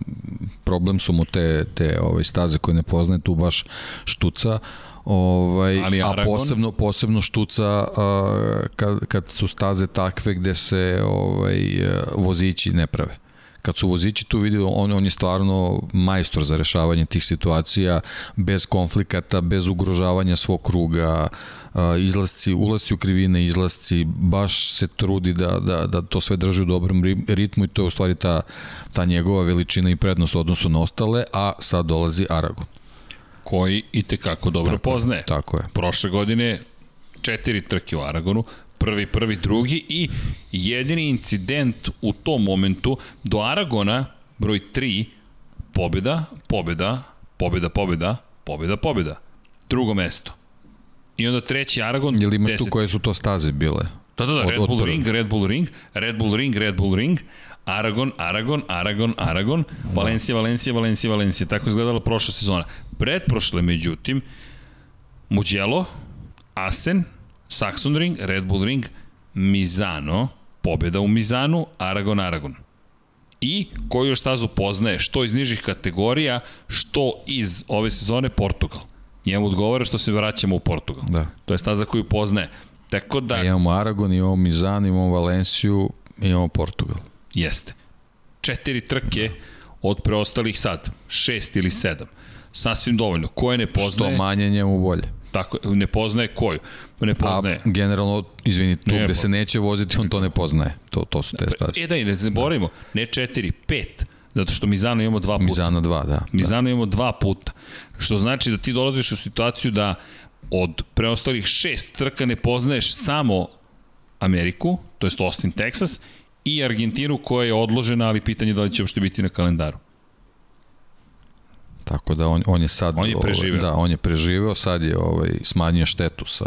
Speaker 2: problem su mu te, te ove staze koje ne poznaje, tu baš štuca, Ovaj, Ali a posebno, posebno štuca a, kad, kad su staze takve gde se ovaj, vozići ne prave kad su vozići tu videli, on, on je stvarno majstor za rešavanje tih situacija, bez konflikata, bez ugrožavanja svog kruga, izlasci, ulasci u krivine, izlasci, baš se trudi da, da, da to sve drži u dobrom ritmu i to je u stvari ta, ta njegova veličina i prednost odnosu na ostale, a sad dolazi Aragon
Speaker 1: koji i tekako dobro
Speaker 2: tako
Speaker 1: poznaje.
Speaker 2: Tako je.
Speaker 1: Prošle godine četiri trke u Aragonu, prvi, prvi, drugi i jedini incident u tom momentu do Aragona, broj 3, pobjeda, pobjeda, pobjeda, pobjeda, pobjeda, pobjeda. Drugo mesto. I onda treći Aragon,
Speaker 2: Ili imaš tu koje su to staze bile?
Speaker 1: Da, da, da, Red Bull Ring, Red Bull Ring, Red Bull Ring, Red Bull Ring, Aragon, Aragon, Aragon, Aragon, Valencija, Valencija, Valencija, Valencija. Tako je izgledala prošla sezona. Pretprošle, međutim, Mugello, Asen, Saxon Ring, Red Bull Ring, Mizano, pobjeda u Mizanu, Aragon, Aragon. I koju još stazu poznaje, što iz nižih kategorija, što iz ove sezone Portugal. Njemu odgovara što se vraćamo u Portugal.
Speaker 2: Da.
Speaker 1: To je staza koju poznaje. Tako da...
Speaker 2: A imamo Aragon, imamo Mizan, imamo Valenciju, imamo Portugal.
Speaker 1: Jeste. Četiri trke od preostalih sad, šest ili sedam. Sasvim dovoljno. Koje ne poznaje...
Speaker 2: Što manje njemu bolje.
Speaker 1: Tako, ne poznaje koju. Ne poznaje.
Speaker 2: A generalno, izvini, tu ne, gde se neće voziti, on to ne poznaje. To, to su te pa, stacije.
Speaker 1: E da, i ne zaboravimo, ne četiri, pet. Zato što Mizano imamo dva puta.
Speaker 2: Mizano dva, da.
Speaker 1: Mizano da. imamo dva puta. Što znači da ti dolaziš u situaciju da od preostalih šest trka ne poznaješ samo Ameriku, to je Austin, Texas, i Argentinu koja je odložena, ali pitanje da li će uopšte biti na kalendaru.
Speaker 2: Tako da on, on je sad...
Speaker 1: On je ovaj, preživeo.
Speaker 2: Da, on je preživeo, sad je ovaj, smanjio štetu sa,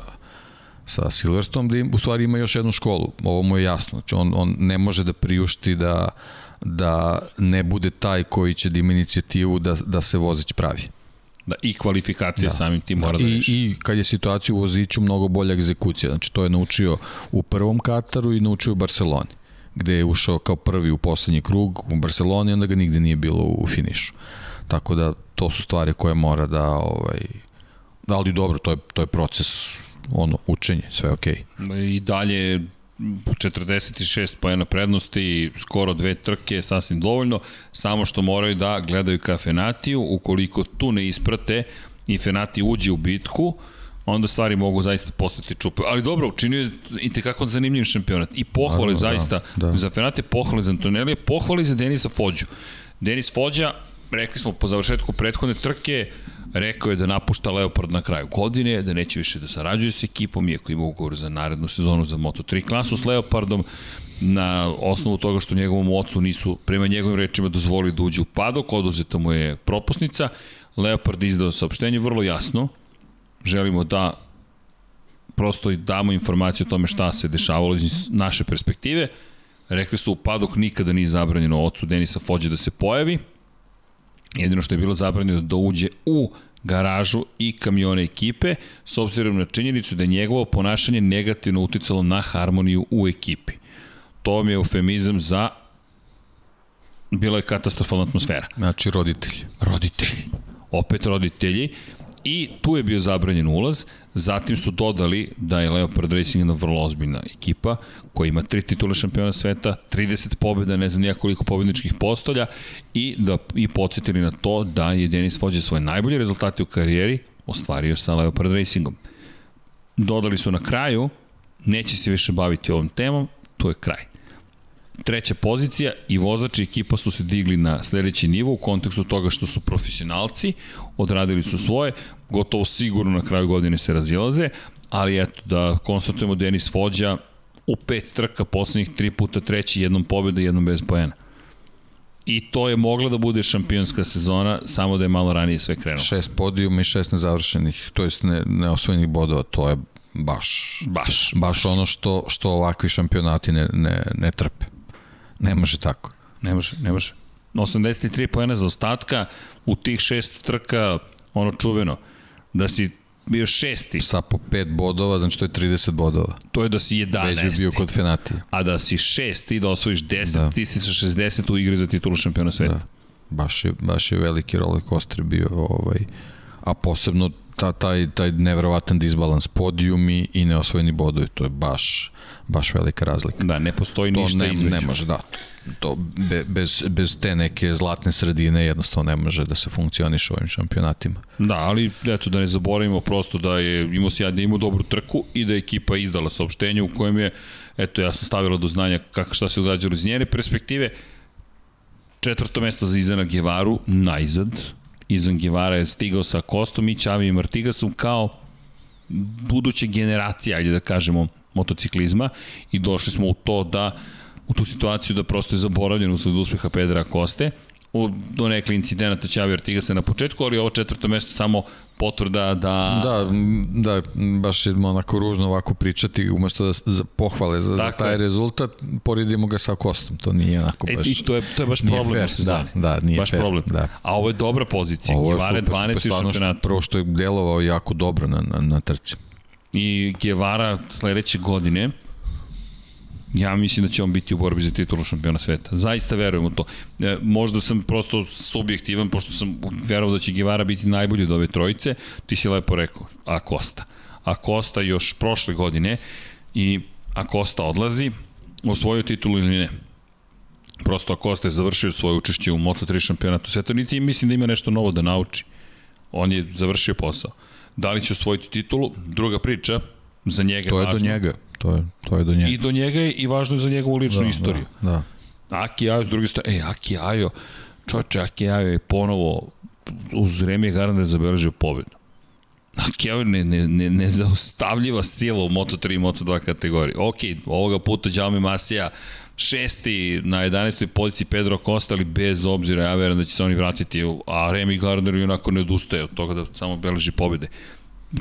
Speaker 2: sa Silverstom, da im, u stvari ima još jednu školu. Ovo mu je jasno. Znači on, on ne može da priušti da, da ne bude taj koji će da ima inicijativu da, da se vozić pravi.
Speaker 1: Da, i kvalifikacija da. samim tim mora da,
Speaker 2: da I, I kad je situacija u voziću, mnogo bolja egzekucija. Znači, to je naučio u prvom Kataru i naučio u Barceloni gde je ušao kao prvi u poslednji krug u Barceloni, onda ga nigde nije bilo u finišu. Tako da to su stvari koje mora da ovaj ali dobro, to je to je proces ono učenje, sve okej.
Speaker 1: Okay. I dalje 46 pojena prednosti, skoro dve trke, sasvim dovoljno, samo što moraju da gledaju ka Fenatiju, ukoliko tu ne isprate i Fenati uđe u bitku, onda stvari mogu zaista postati čupe. Ali dobro, učinio je i tekako zanimljiv šampionat. I pohvale da, zaista da, da. za Fenate, pohvale za Antonelija, pohvale za Denisa Fođu. Denis Fođa, rekli smo po završetku prethodne trke, rekao je da napušta Leopard na kraju godine, da neće više da sarađuje sa ekipom, iako ima ugovor za narednu sezonu za Moto3 klasu s Leopardom, na osnovu toga što njegovom ocu nisu, prema njegovim rečima, dozvolili da uđe u padok, oduzeta mu je propusnica, Leopard izdao saopštenje vrlo jasno, želimo da prosto damo informaciju o tome šta se dešavalo iz naše perspektive. Rekli su u padok nikada nije zabranjeno ocu Denisa Fođe da se pojavi. Jedino što je bilo zabranjeno da uđe u garažu i kamione ekipe, s obzirom na činjenicu da je njegovo ponašanje negativno uticalo na harmoniju u ekipi. To mi je eufemizam za bila je katastrofalna atmosfera.
Speaker 2: Znači roditelji.
Speaker 1: Roditelji. Opet roditelji. I tu je bio zabranjen ulaz, zatim su dodali da je Leopard Racing jedna vrlo ozbiljna ekipa koja ima tri titule šampiona sveta, 30 pobjeda, ne znam nijakoliko pobjedničkih postolja. I da i podsjetili na to da je Denis Vođe svoje najbolje rezultate u karijeri ostvario sa Leopard Racingom. Dodali su na kraju, neće se više baviti ovom temom, to je kraj. Treća pozicija i vozač i ekipa su se digli na sledeći nivo u kontekstu toga što su profesionalci, odradili su svoje, gotovo sigurno na kraju godine se razilaze, ali eto da konstatujemo Denis Fođa u pet trka poslednjih tri puta treći, jednom pobjeda jednom bez pojena. I to je mogla da bude šampionska sezona, samo da je malo ranije sve krenulo.
Speaker 2: Šest podijuma i šest nezavršenih, to jest ne, neosvojenih bodova, to je baš,
Speaker 1: baš,
Speaker 2: baš ono što, što ovakvi šampionati ne, ne, ne trpe. Ne može tako.
Speaker 1: Ne može, ne može. 83 pojena za ostatka, u tih šest trka, ono čuveno, da si bio šesti.
Speaker 2: Sa po pet bodova, znači to je 30 bodova.
Speaker 1: To je da si 11. Već
Speaker 2: bi bio kod Fenati.
Speaker 1: A da si šesti, da osvojiš 10, da. ti si sa 60 u igri za titulu šampiona sveta. Da.
Speaker 2: Baš je, baš je veliki roller coaster bio, ovaj, a posebno ta, taj, taj nevrovatan disbalans podijumi i neosvojeni bodovi, to je baš, baš velika razlika.
Speaker 1: Da, ne postoji to ništa
Speaker 2: ne,
Speaker 1: između.
Speaker 2: Ne može, da. To, be, bez, bez te neke zlatne sredine jednostavno ne može da se funkcioniše u ovim šampionatima.
Speaker 1: Da, ali eto da ne zaboravimo prosto da je imao sjad da imao dobru trku i da je ekipa izdala saopštenje u kojem je, eto ja sam stavila do znanja kako šta se događalo iz njene perspektive, četvrto mesto za Izana Gevaru, najzad, Izan Givara je stigao sa Kostom i Čavi i Martigasom kao buduće generacije, ajde da kažemo, motociklizma i došli smo u to da u tu situaciju da prosto je zaboravljen usled uspeha Pedra Koste u donekli incidenata Čavi Artigasa na početku, ali ovo četvrto mesto samo potvrda da...
Speaker 2: Da, da, baš je onako ružno ovako pričati, umesto da za pohvale za, dakle, za taj rezultat, poredimo ga sa Kostom, to nije onako baš...
Speaker 1: E, to je, to je baš problem fair,
Speaker 2: da, da, nije
Speaker 1: baš
Speaker 2: fair,
Speaker 1: problem.
Speaker 2: Da.
Speaker 1: A ovo je dobra pozicija, ovo je Givare 12 super, šampionat.
Speaker 2: Prvo što je delovao jako dobro na, na, na trci.
Speaker 1: I Guevara sledeće godine Ja mislim da će on biti u borbi za titulu šampiona sveta. Zaista verujem u to. E, možda sam prosto subjektivan, pošto sam verovao da će Givara biti najbolji od ove trojice. Ti si lepo rekao, a Kosta. A Kosta još prošle godine i a Kosta odlazi, osvojio titulu ili ne. Prosto Acosta je završio svoje učešće u Moto3 šampionatu sveta, niti mislim da ima nešto novo da nauči. On je završio posao. Da li će osvojiti titulu? Druga priča, za njega
Speaker 2: to je
Speaker 1: važno.
Speaker 2: do njega. To je, to je do njega.
Speaker 1: I do njega je i važno je za njegovu ličnu
Speaker 2: da,
Speaker 1: istoriju.
Speaker 2: Da, da.
Speaker 1: Aki Ajo, s druge strane, e, Aki Ajo, čoče, Aki Ajo je ponovo uz vreme Garner zabeležio pobedu. Aki Ajo ne, ne, ne, nezaustavljiva sila u Moto3 i Moto2 kategoriji. Ok, ovoga puta Jaume Masija šesti na 11. poziciji Pedro Costa, ali bez obzira, ja verujem da će se oni vratiti, a Remy Gardner onako ne odustaje od toga da samo beleži pobede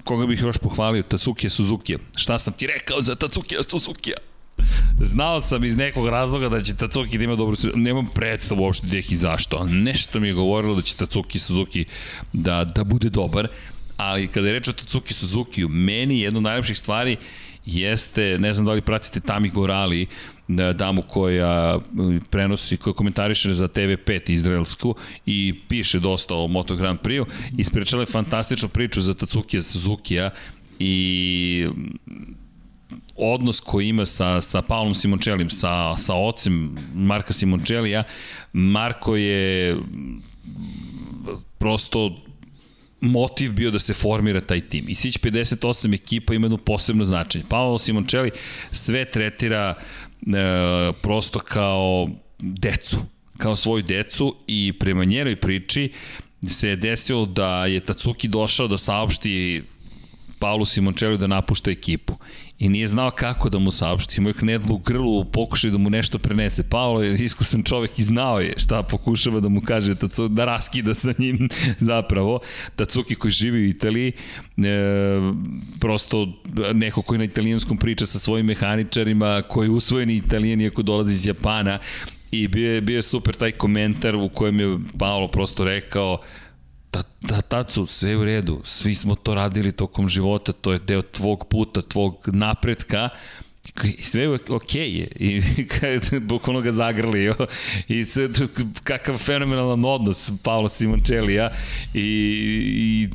Speaker 1: koga bih još pohvalio, Tatsuki Suzuki. Šta sam ti rekao za Tatsuki Suzuki? Znao sam iz nekog razloga da će Tatsuki da ima dobru nemam predstavu uopšte gdje i zašto, nešto mi je govorilo da će Tatsuki Suzuki da, da bude dobar, ali kada je reč o Tatsuki Suzuki, meni jedna od najlepših stvari jeste, ne znam da li pratite Tami Gorali, damu koja prenosi, koja komentariše za TV5 izraelsku i piše dosta o Moto Grand Prix-u. Ispričala je fantastičnu priču za Tatsuki Suzuki-a i odnos koji ima sa, sa Paulom Simončelim, sa, sa ocem Marka Simončelija, Marko je prosto motiv bio da se formira taj tim. I Sić 58 ekipa ima jedno posebno značenje. Paolo Simoncelli sve tretira e, prosto kao decu, kao svoju decu i prema njenoj priči se je desilo da je Tatsuki došao da saopšti Paulu Simoncelli da napušta ekipu i nije znao kako da mu saopšti. Imao je knedlu u grlu u pokušaju da mu nešto prenese. Paolo je iskusan čovek i znao je šta pokušava da mu kaže Tatsuki, da raskida sa njim zapravo. Tatsuki koji živi u Italiji, e, prosto neko koji na italijanskom priča sa svojim mehaničarima, koji je usvojeni italijan iako dolazi iz Japana i bio je, bio je super taj komentar u kojem je Paolo prosto rekao ta, ta, tacu, sve u redu, svi smo to radili tokom života, to je deo tvog puta, tvog napretka, i sve je okej je. I kada bukvalno ga zagrlio i sve, kakav fenomenalan odnos Paolo Simončelija i, i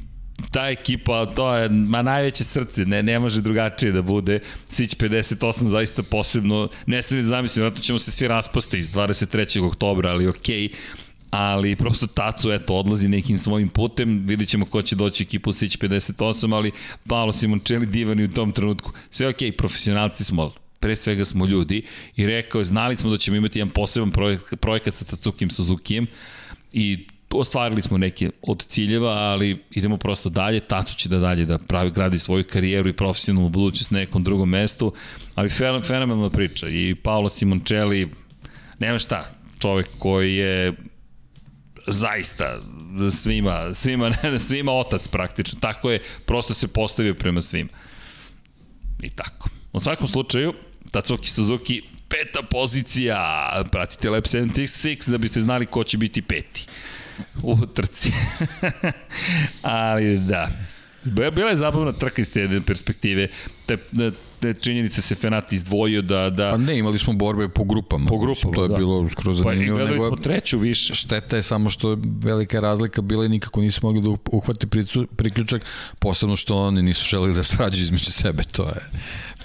Speaker 1: ta ekipa, to je ma najveće srce, ne, ne može drugačije da bude. Sić 58 zaista posebno, ne sve da zamislim, vratno ćemo se svi raspasti 23. oktobra, ali okej. Okay ali prosto Tacu eto odlazi nekim svojim putem, vidit ćemo ko će doći ekipu Sić 58, ali Paolo Simoncelli divan u tom trenutku. Sve ok, profesionalci smo, pre svega smo ljudi. I rekao je, znali smo da ćemo imati jedan poseban projekat, projekat sa Tatsukim Suzukijem. I ostvarili smo neke od ciljeva, ali idemo prosto dalje, Tacu će da dalje da pravi, gradi svoju karijeru i profesionalnu budućnost na nekom drugom mestu, ali fenomenalna priča. I Paolo Simoncelli, nema šta, čovek koji je zaista svima, svima, svima otac praktično. Tako je, prosto se postavio prema svima. I tako. U svakom slučaju, Tatsuki Suzuki, peta pozicija. Pratite Lab 76 da biste znali ko će biti peti u trci. Ali da. Bila je zabavna trka iz te perspektive. Te, te činjenice se Fenati izdvojio da... da...
Speaker 2: Pa ne, imali smo borbe po grupama.
Speaker 1: Po grupama,
Speaker 2: To je
Speaker 1: da.
Speaker 2: bilo skroz zanimljivo.
Speaker 1: Pa i gledali smo treću više.
Speaker 2: Šteta je samo što je velika razlika bila i nikako nisu mogli da uhvati priključak, posebno što oni nisu želeli da srađu između sebe, to je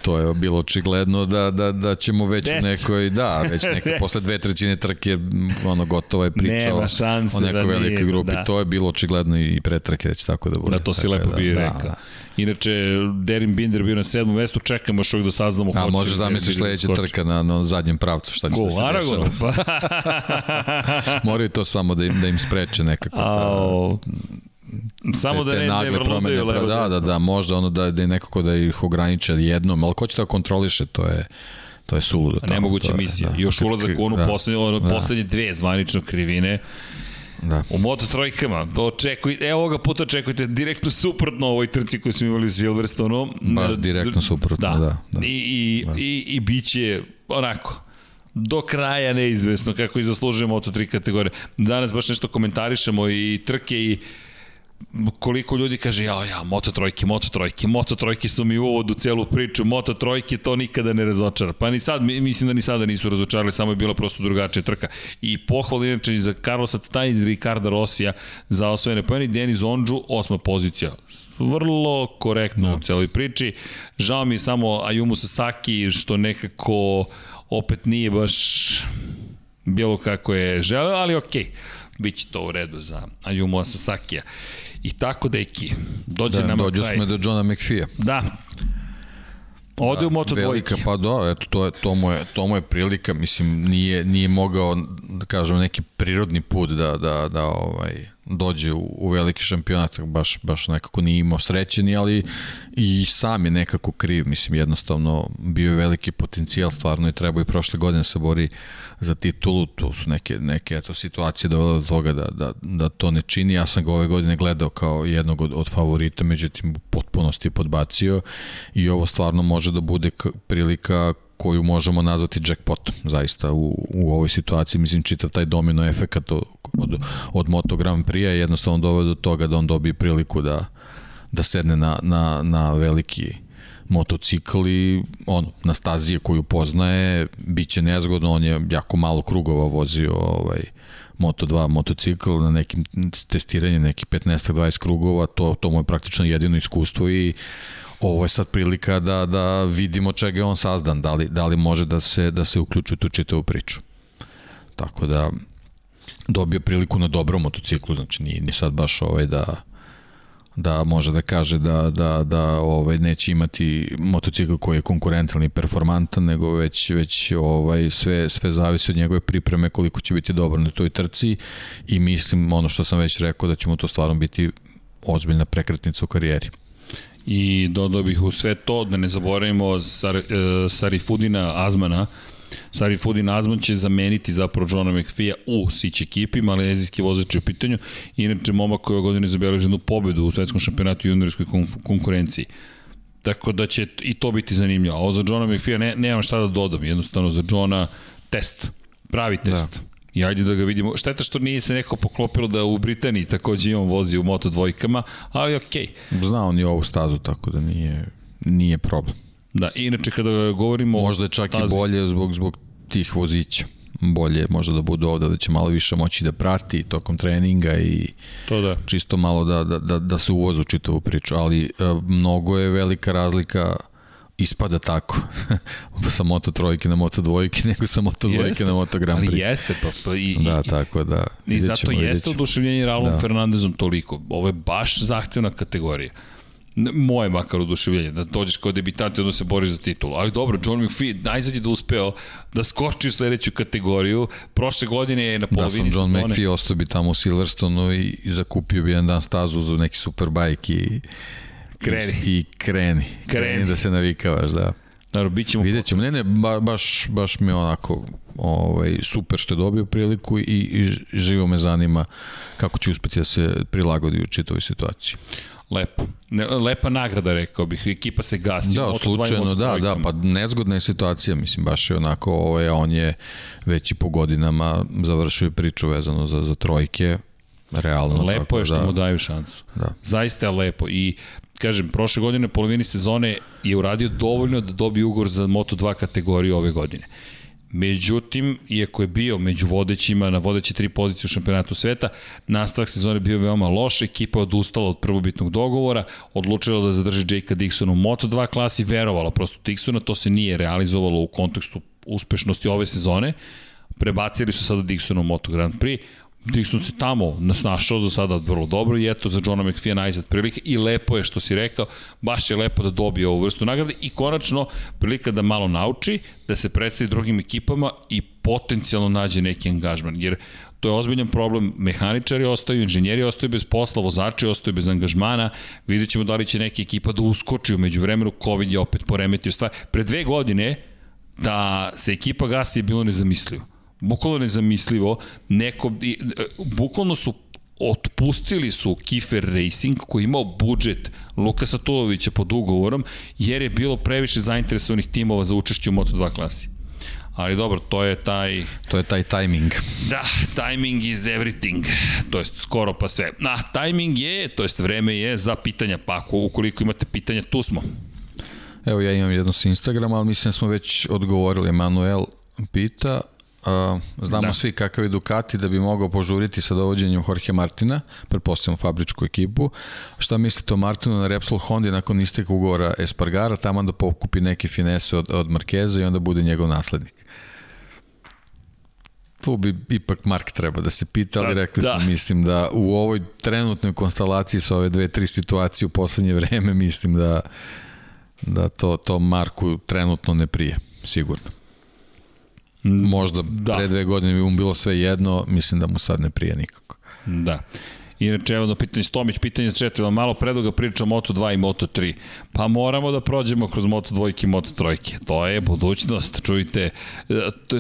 Speaker 2: to je bilo očigledno da, da, da ćemo već Deca. u nekoj, da, već neka posle dve trećine trke ono gotova je priča
Speaker 1: Nema šanse
Speaker 2: o nekoj
Speaker 1: da
Speaker 2: velikoj
Speaker 1: nije,
Speaker 2: grupi.
Speaker 1: Da.
Speaker 2: To je bilo očigledno i pre trke da će tako da bude.
Speaker 1: Da, to si lepo
Speaker 2: da,
Speaker 1: bio
Speaker 2: da,
Speaker 1: rekao.
Speaker 2: Da.
Speaker 1: Inače, Derin Binder bio na sedmom mestu, čekamo još uvijek da saznamo
Speaker 2: A možeš da misliš sledeća trka na, na zadnjem pravcu, šta će
Speaker 1: Go,
Speaker 2: da se
Speaker 1: Aragon,
Speaker 2: dešava.
Speaker 1: pa.
Speaker 2: Moraju to samo da im, da im spreče nekako. Ta,
Speaker 1: Ao, Samo
Speaker 2: te,
Speaker 1: da ne,
Speaker 2: nagle
Speaker 1: ne
Speaker 2: promene,
Speaker 1: vrludaju levo
Speaker 2: da, da, da, možda ono da, da je nekako da ih ograniče jednom, ali ko će da kontroliše, to je to je suludo.
Speaker 1: Pa Nemoguća misija. Da. Još ulazak u onu da. poslednje, ono, da. poslednje dve zvanično krivine.
Speaker 2: Da.
Speaker 1: U Moto trojkama, očekujte, evo ovoga puta očekujte direktno suprotno ovoj trci koju smo imali u Silverstonu.
Speaker 2: Baš direktno suprotno, da. da,
Speaker 1: da. I, i, da. i, i bit će onako, do kraja neizvesno kako i zaslužuje Moto3 kategorije. Danas baš nešto komentarišemo i trke i koliko ljudi kaže ja ja moto trojke moto trojke moto trojke su mi uvodu celu priču moto trojke to nikada ne razočara pa ni sad mislim da ni sada nisu razočarali samo je bila prosto drugačija trka i pohvala inače za Carlosa Tainz i Ricarda Rosija za osvojene pojene Denis Ondžu osma pozicija vrlo korektno no. u celoj priči žao mi je samo Ayumu Sasaki što nekako opet nije baš bilo kako je želeo ali okej okay biće to u redu za Ayumu Asasakija. I tako, deki, dođe
Speaker 2: da,
Speaker 1: nam
Speaker 2: dođe kraj. smo do Johna McPhee.
Speaker 1: Da. Ode da, u Moto
Speaker 2: velika, pa da, eto, to, je, to, mu je, to mu je prilika, mislim, nije, nije mogao, da kažem, neki prirodni put da, da, da ovaj, dođe u, u veliki šampionat, baš, baš nekako nije imao srećeni, ali i sam je nekako kriv, mislim, jednostavno bio je veliki potencijal, stvarno je trebao i prošle godine se bori za titulu, to su neke, neke eto, situacije dovele do toga da, da, da to ne čini, ja sam ga ove godine gledao kao jednog od, od favorita, međutim potpunosti je podbacio i ovo stvarno može da bude prilika koju možemo nazvati jackpotom, zaista u, u ovoj situaciji, mislim čitav taj domino efekat od, od, od Moto Grand Prix je jednostavno doveo do toga da on dobije priliku da, da sedne na, na, na veliki motocikl i on, na stazije koju poznaje, bit će nezgodno, on je jako malo krugova vozio ovaj, Moto2 motocikl na nekim testiranjem, neki 15-20 krugova, to, to mu je praktično jedino iskustvo i ovo je sad prilika da, da vidimo čega je on sazdan, da li, da li može da se, da se uključi u tu čitavu priču. Tako da dobio priliku na dobrom motociklu, znači nije, nije sad baš ovaj da da može da kaže da, da, da ovaj, neće imati motocikl koji je konkurentan i performantan, nego već, već ovaj, sve, sve zavisi od njegove pripreme koliko će biti dobar na toj trci i mislim ono što sam već rekao da će mu to stvarno biti ozbiljna prekretnica u karijeri.
Speaker 1: I dodao bih u sve to, da ne zaboravimo Sar, uh, Sarifudina Azmana, Sarifudin Azman će zameniti zapravo Johna McPhee u Sić ekipi, malezijski vozač je u pitanju. Inače, momak koji je godine zabeleži jednu pobedu u svetskom šampionatu i juniorskoj konkurenciji. Tako da će i to biti zanimljivo. A ovo za Johna McPhee ne, nemam šta da dodam. Jednostavno za Johna test. Pravi test. Da I ajde da ga vidimo. Šteta što nije se neko poklopilo da u Britaniji takođe imam vozi u Moto dvojkama, ali okej.
Speaker 2: Okay. Zna on i ovu stazu, tako da nije, nije problem.
Speaker 1: Da, inače kada govorimo
Speaker 2: Možda je čak stazi... i bolje zbog, zbog tih vozića bolje možda da budu ovde, da će malo više moći da prati tokom treninga i
Speaker 1: to da.
Speaker 2: čisto malo da, da, da, da se uvozu čitavu priču, ali e, mnogo je velika razlika ispada tako sa Moto trojke na Moto dvojke nego sa Moto dvojke jeste, na Moto Grand Prix.
Speaker 1: Ali jeste, pa, pa i,
Speaker 2: da, i, tako da.
Speaker 1: I zato ćemo, jeste oduševljenje Raulom da. Fernandezom toliko. Ovo je baš zahtevna kategorija moje makar oduševljenje, da dođeš kao debitant i onda se boriš za titulu. Ali dobro, John McPhee najzad je da uspeo da skoči u sledeću kategoriju. Prošle godine je na polovini sezone... Da sam John sezone...
Speaker 2: McPhee, ostao bi tamo u Silverstonu i, i zakupio bi jedan dan stazu za neki superbike i
Speaker 1: kreni.
Speaker 2: I, i kreni. kreni. Kreni da se navikavaš, da.
Speaker 1: Naravno, bit ćemo...
Speaker 2: Vidjet ćemo. Ne, ne, ba, baš, baš mi je onako ovaj, super što je dobio priliku i, i živo me zanima kako će uspeti da se prilagodi u čitavoj situaciji.
Speaker 1: Lepo. Ne, lepa nagrada, rekao bih. Ekipa se gasi.
Speaker 2: Da, slučajno, da, da, pa nezgodna je situacija, mislim, baš je onako, ovaj, on je već i po godinama završio priču vezano za, za trojke, realno.
Speaker 1: Lepo tako, je što da, mu daju šansu.
Speaker 2: Da.
Speaker 1: Zaista je lepo i kažem, prošle godine, polovini sezone je uradio dovoljno da dobije ugor za Moto2 kategoriju ove godine. Međutim, iako je bio među vodećima na vodeće tri pozicije u šampionatu sveta, nastavak sezone bio veoma loš, ekipa je odustala od prvobitnog dogovora, odlučila da zadrži Jakea Dixona u Moto2 klasi, verovala prosto Dixona, to se nije realizovalo u kontekstu uspešnosti ove sezone, prebacili su sada Dixona u Moto Grand Prix, Dixon se tamo našao za sada vrlo dobro i eto za Johna McPhee najzad prilike i lepo je što si rekao, baš je lepo da dobije ovu vrstu nagrade i konačno prilika da malo nauči, da se predstavi drugim ekipama i potencijalno nađe neki angažman, jer to je ozbiljan problem, mehaničari ostaju, inženjeri ostaju bez posla, vozači ostaju bez angažmana, vidjet ćemo da li će neka ekipa da uskoči umeđu vremenu, COVID je opet poremetio stvar. Pre dve godine da se ekipa gasi je bilo nezamislivo bukvalno nezamislivo, neko, bukvalno su otpustili su Kifer Racing koji je imao budžet Lukasa Tulovića pod ugovorom jer je bilo previše zainteresovanih timova za učešće u Moto2 klasi. Ali dobro, to je taj...
Speaker 2: To je taj timing.
Speaker 1: Da, timing is everything. To jest skoro pa sve. Na, timing je, to jest vreme je za pitanja, pa ako, ukoliko imate pitanja, tu smo.
Speaker 2: Evo ja imam jedno s Instagrama, ali mislim da smo već odgovorili. Emanuel pita, Uh, znamo da. svi kakav je Ducati da bi mogao požuriti sa dovođenjem Jorge Martina, pretpostavljamo fabričku ekipu. Šta mislite o Martinu na Repsol Honda nakon isteka ugovora Espargara, tamo da pokupi neke finese od, od Markeza i onda bude njegov naslednik? Tu bi ipak Mark treba da se pita, ali da, rekli da. smo, mislim da u ovoj trenutnoj konstalaciji sa ove dve, tri situacije u poslednje vreme, mislim da, da to, to Marku trenutno ne prije, sigurno. Možda da. pre dve godine bi mu bilo sve jedno, mislim da mu sad ne prije nikako.
Speaker 1: Da. Inače, evo da pitanje Stomić, pitanje četiri, malo preduga priča Moto2 i Moto3. Pa moramo da prođemo kroz Moto2 i Moto3. To je budućnost, čujte.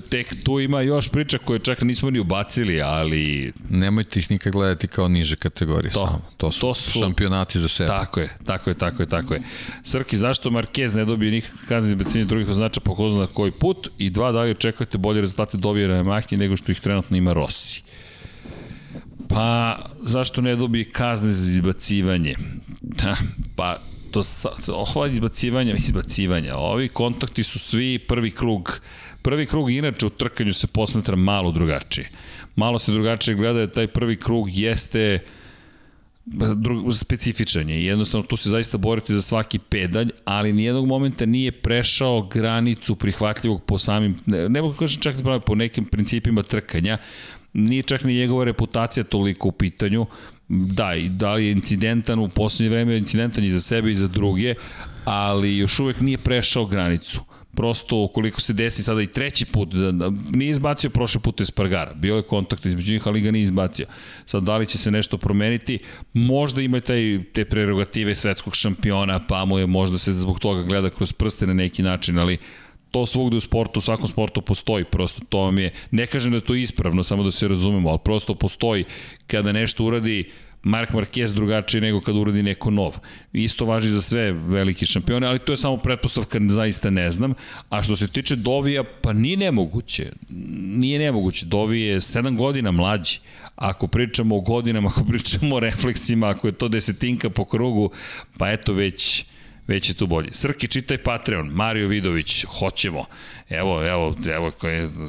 Speaker 1: Tek tu ima još priča koje čak nismo ni ubacili, ali...
Speaker 2: Nemojte ih nikad gledati kao niže kategorije to, samo. To su, to su šampionati za sebe.
Speaker 1: Tako je, tako je, tako je, tako je. Srki, zašto Marquez ne dobije nikakve kazne za bacanje drugih voznača po na koji put? I dva, da li očekujete bolje rezultate dobije Mahni nego što ih trenutno ima Rossi? Pa, zašto ne dobije kazne za izbacivanje? Ha, pa, to sa, ova izbacivanja, izbacivanja, ovi kontakti su svi prvi krug. Prvi krug inače u trkanju se posmetra malo drugačije. Malo se drugačije gleda da taj prvi krug jeste drug, specifičan je. Jednostavno tu se zaista borite za svaki pedalj, ali nijednog momenta nije prešao granicu prihvatljivog po samim, ne, ne mogu kažem čak da po nekim principima trkanja, nije čak ni njegova reputacija toliko u pitanju, da, i da li je incidentan u poslednje vreme, incidentan i za sebe i za druge, ali još uvek nije prešao granicu prosto ukoliko se desi sada i treći put, da, da, nije izbacio prošle put Espargara, bio je kontakt između njih, ali ga nije izbacio. Sad, da li će se nešto promeniti? Možda ima taj, te prerogative svetskog šampiona, pa mu je možda se zbog toga gleda kroz prste na neki način, ali to svugde u sportu, u svakom sportu postoji, prosto to vam je, ne kažem da je to ispravno, samo da se razumemo, ali prosto postoji kada nešto uradi Mark Marquez drugačiji nego kad uradi neko nov. Isto važi za sve velike šampione, ali to je samo pretpostavka, zaista ne znam. A što se tiče Dovija, pa nije nemoguće. Nije nemoguće. Dovi je 7 godina mlađi. Ako pričamo o godinama, ako pričamo o refleksima, ako je to desetinka po krugu, pa eto već već je tu bolji. Srki, čitaj Patreon, Mario Vidović, hoćemo. Evo, evo, evo,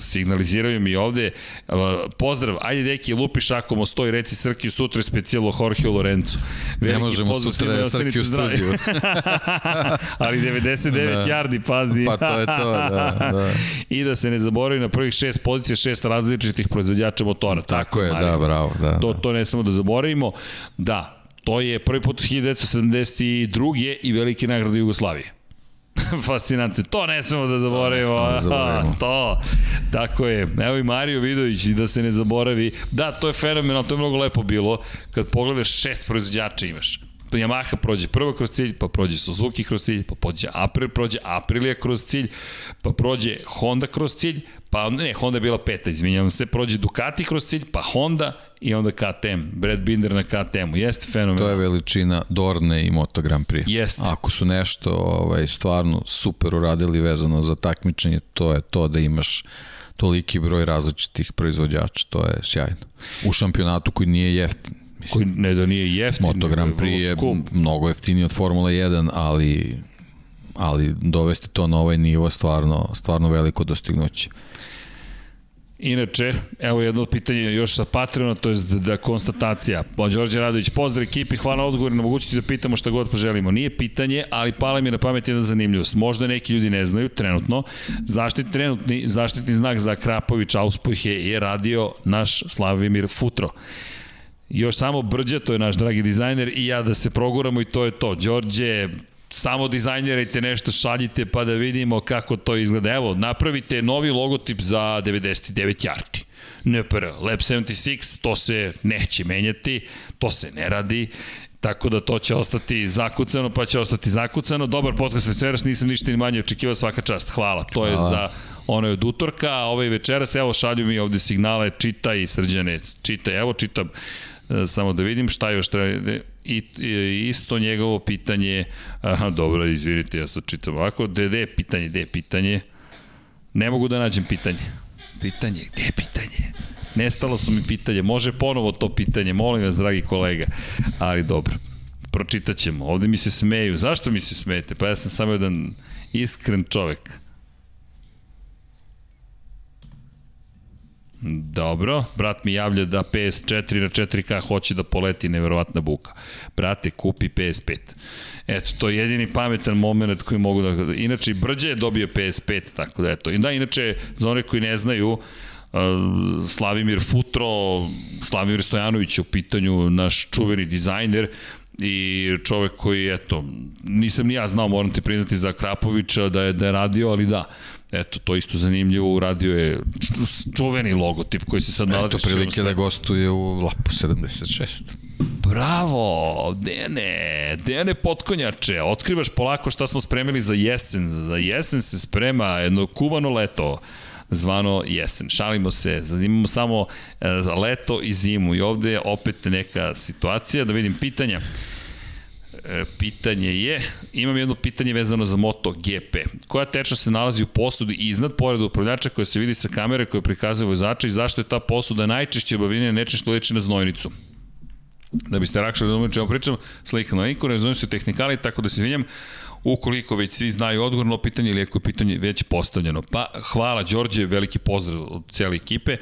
Speaker 1: signaliziraju mi ovde. Pozdrav, ajde deki, lupi šakom o stoj, reci Srki sutra specijalo Jorge Lorenzo.
Speaker 2: Veliki ne možemo pozdrav, sutra Srki u studiju.
Speaker 1: Ali 99 da. yardi, pazi.
Speaker 2: Pa to je to, da, da.
Speaker 1: I da se ne zaboravi na prvih šest pozicija, šest različitih proizvođača motora.
Speaker 2: Tako, Tako je, Mario. da, bravo. Da,
Speaker 1: to, to ne samo da zaboravimo. Da, To je prvi put 1972. i velike nagrade Jugoslavije. Fascinantno. To ne smemo da zaboravimo. Da zaboravimo. to. Tako je. Evo i Mario Vidović i da se ne zaboravi. Da, to je fenomenalno, to je mnogo lepo bilo. Kad pogledaš šest proizvođača imaš. Yamaha prođe prvo kroz cilj, pa prođe Suzuki kroz cilj, pa prođe April, prođe Aprilia kroz cilj, pa prođe Honda kroz cilj, pa ne, Honda je bila peta, izvinjavam se, prođe Ducati kroz cilj, pa Honda i onda KTM, Brad Binder na KTM-u, jeste fenomen.
Speaker 2: To je veličina Dorne i Moto Grand Prix.
Speaker 1: Jeste.
Speaker 2: Ako su nešto ovaj, stvarno super uradili vezano za takmičenje, to je to da imaš toliki broj različitih proizvođača, to je sjajno. U šampionatu koji nije jeftin
Speaker 1: Koji ne da nije jeftin.
Speaker 2: Moto Grand Prix je mnogo jeftiniji od Formula 1, ali ali dovesti to na ovaj nivo stvarno, stvarno veliko dostignuće.
Speaker 1: Inače, evo jedno pitanje još sa Patreona, to je da konstatacija. Đorđe Radović, pozdrav ekipi, hvala na odgovor na mogućnosti da pitamo šta god poželimo. Nije pitanje, ali pala mi na pamet jedna zanimljivost. Možda neki ljudi ne znaju trenutno. Zaštit, trenutni zaštitni znak za Krapović Auspojhe je radio naš Slavimir Futro još samo Brđe, to je naš dragi dizajner, i ja da se proguramo i to je to. Đorđe, samo dizajnerajte nešto, šaljite pa da vidimo kako to izgleda. Evo, napravite novi logotip za 99 yardi. NPR, Lab 76, to se neće menjati, to se ne radi, tako da to će ostati zakucano, pa će ostati zakucano. Dobar podcast večeras, nisam ništa ni manje očekivao svaka čast. Hvala, to je Hvala. za ono je od utorka, a ovaj večeras, evo šalju mi ovde signale, čitaj srđane, čitaj, evo čitam samo da vidim šta još treba. I, i isto njegovo pitanje aha dobro izvinite ja sad čitam ovako gde je pitanje gde je pitanje? Ne mogu da nađem pitanje. Pitanje gde je pitanje? Nestalo su mi pitanje može ponovo to pitanje molim vas dragi kolega. Ali dobro pročitat ćemo ovde mi se smeju. Zašto mi se smete? Pa ja sam samo jedan iskren čovek Dobro, brat mi javlja da PS4 na 4K hoće da poleti neverovatna buka. Brate, kupi PS5. Eto, to je jedini pametan moment koji mogu da... Inače, Brđe je dobio PS5, tako da eto. I da, inače, za one koji ne znaju, uh, Slavimir Futro, Slavimir Stojanović u pitanju, naš čuveni dizajner, i čovek koji, eto, nisam ni ja znao, moram ti priznati za Krapovića da je, da je radio, ali da, Eto, to isto zanimljivo, uradio je čuveni logotip koji se sad nalazi.
Speaker 2: Eto, prilike da gostuje u Lapu 76.
Speaker 1: Bravo, Dene, Dene potkonjače, otkrivaš polako šta smo spremili za jesen. Za jesen se sprema jedno kuvano leto zvano jesen. Šalimo se, imamo samo e, leto i zimu i ovde je opet neka situacija, da vidim pitanja. E, pitanje je, imam jedno pitanje vezano za Moto GP. Koja tečnost se nalazi u posudi iznad pored upravljača koja se vidi sa kamere koja prikazuje vozača i zašto je ta posuda najčešće obavljenja nečem što leči na znojnicu? Da biste rakšali razumeli čemu pričam, slika na niko, ne razumijem se tehnikali, tako da se izvinjam, ukoliko već svi znaju odgovor na pitanje ili ako je pitanje već postavljeno. Pa hvala Đorđe, veliki pozdrav od cijele ekipe.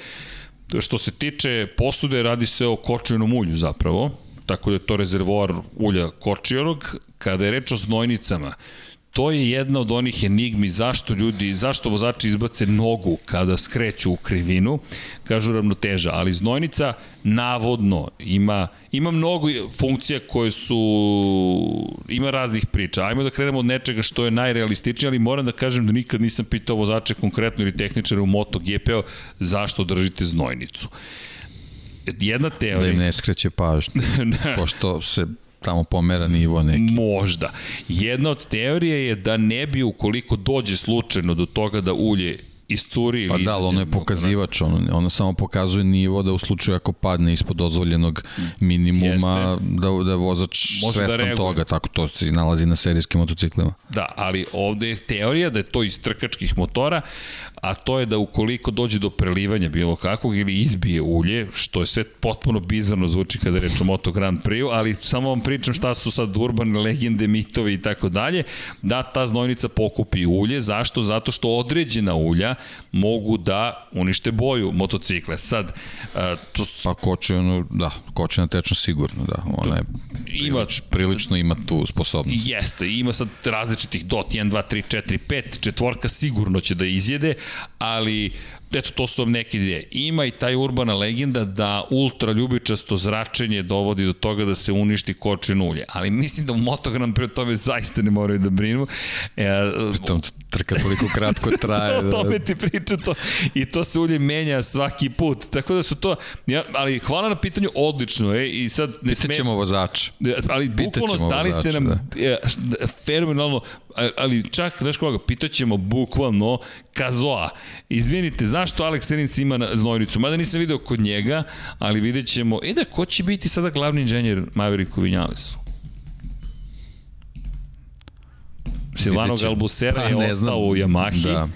Speaker 1: Što se tiče posude, radi se o kočenom ulju zapravo, tako da je to rezervoar ulja kočiorog. Kada je reč o znojnicama, to je jedna od onih enigmi zašto ljudi, zašto vozači izbace nogu kada skreću u krivinu, kažu ravnoteža, ali znojnica navodno ima, ima mnogo funkcija koje su, ima raznih priča. Ajmo da krenemo od nečega što je najrealističnije, ali moram da kažem da nikad nisam pitao vozače konkretno ili tehničare u MotoGP-u zašto držite znojnicu jedna teorija...
Speaker 2: Da im ne skreće pažnju, pošto se tamo pomera nivo neki.
Speaker 1: Možda. Jedna od teorija je da ne bi ukoliko dođe slučajno do toga da ulje iscuri
Speaker 2: Pa
Speaker 1: ili
Speaker 2: da, ali ono je pokazivač, ono, ono samo pokazuje nivo da u slučaju ako padne ispod dozvoljenog minimuma, da, da je vozač
Speaker 1: Može da
Speaker 2: svestan
Speaker 1: reaguje.
Speaker 2: toga, tako to se nalazi na serijskim motociklima.
Speaker 1: Da, ali ovde je teorija da je to iz trkačkih motora, a to je da ukoliko dođe do prelivanja bilo kakvog ili izbije ulje, što je sve potpuno bizarno zvuči kada reč o Moto Grand Prix, ali samo vam pričam šta su sad urbane legende, mitovi i tako dalje, da ta znojnica pokupi ulje. Zašto? Zato što određena ulja mogu da unište boju motocikle. Sad, a, to,
Speaker 2: Pa koče, ono, da, koče na tečno sigurno, da. Ona je
Speaker 1: Ima-
Speaker 2: prilič, prilično ima tu sposobnost.
Speaker 1: Jeste, ima sad različitih dot, 1, 2, 3, 4, 5, četvorka sigurno će da izjede, ali eto, to su vam neke ideje. Ima i taj urbana legenda da ultra ljubičasto zračenje dovodi do toga da se uništi kočin ulje, ali mislim da u Moto Grand Prix o tome zaista ne moraju da brinu. E,
Speaker 2: Tom trka toliko kratko traje.
Speaker 1: o
Speaker 2: da,
Speaker 1: tome ti pričam to. I to se ulje menja svaki put. Tako da su to, ja, ali hvala na pitanju, odlično je i sad ne sme...
Speaker 2: Pitaćemo vozača.
Speaker 1: Ali bukvalno dali ste nam
Speaker 2: da.
Speaker 1: e, fenomenalno, ali čak, znaš koga, pitaćemo bukvalno Kazoa. Izvinite, zašto Alex Rins ima znojnicu? Mada nisam video kod njega, ali vidjet ćemo. E da, ko će biti sada glavni inženjer Mavericku Vinjalesu? Silvano. Galbusera
Speaker 2: Pa,
Speaker 1: je ostao
Speaker 2: znam.
Speaker 1: u Yamahi.
Speaker 2: Da,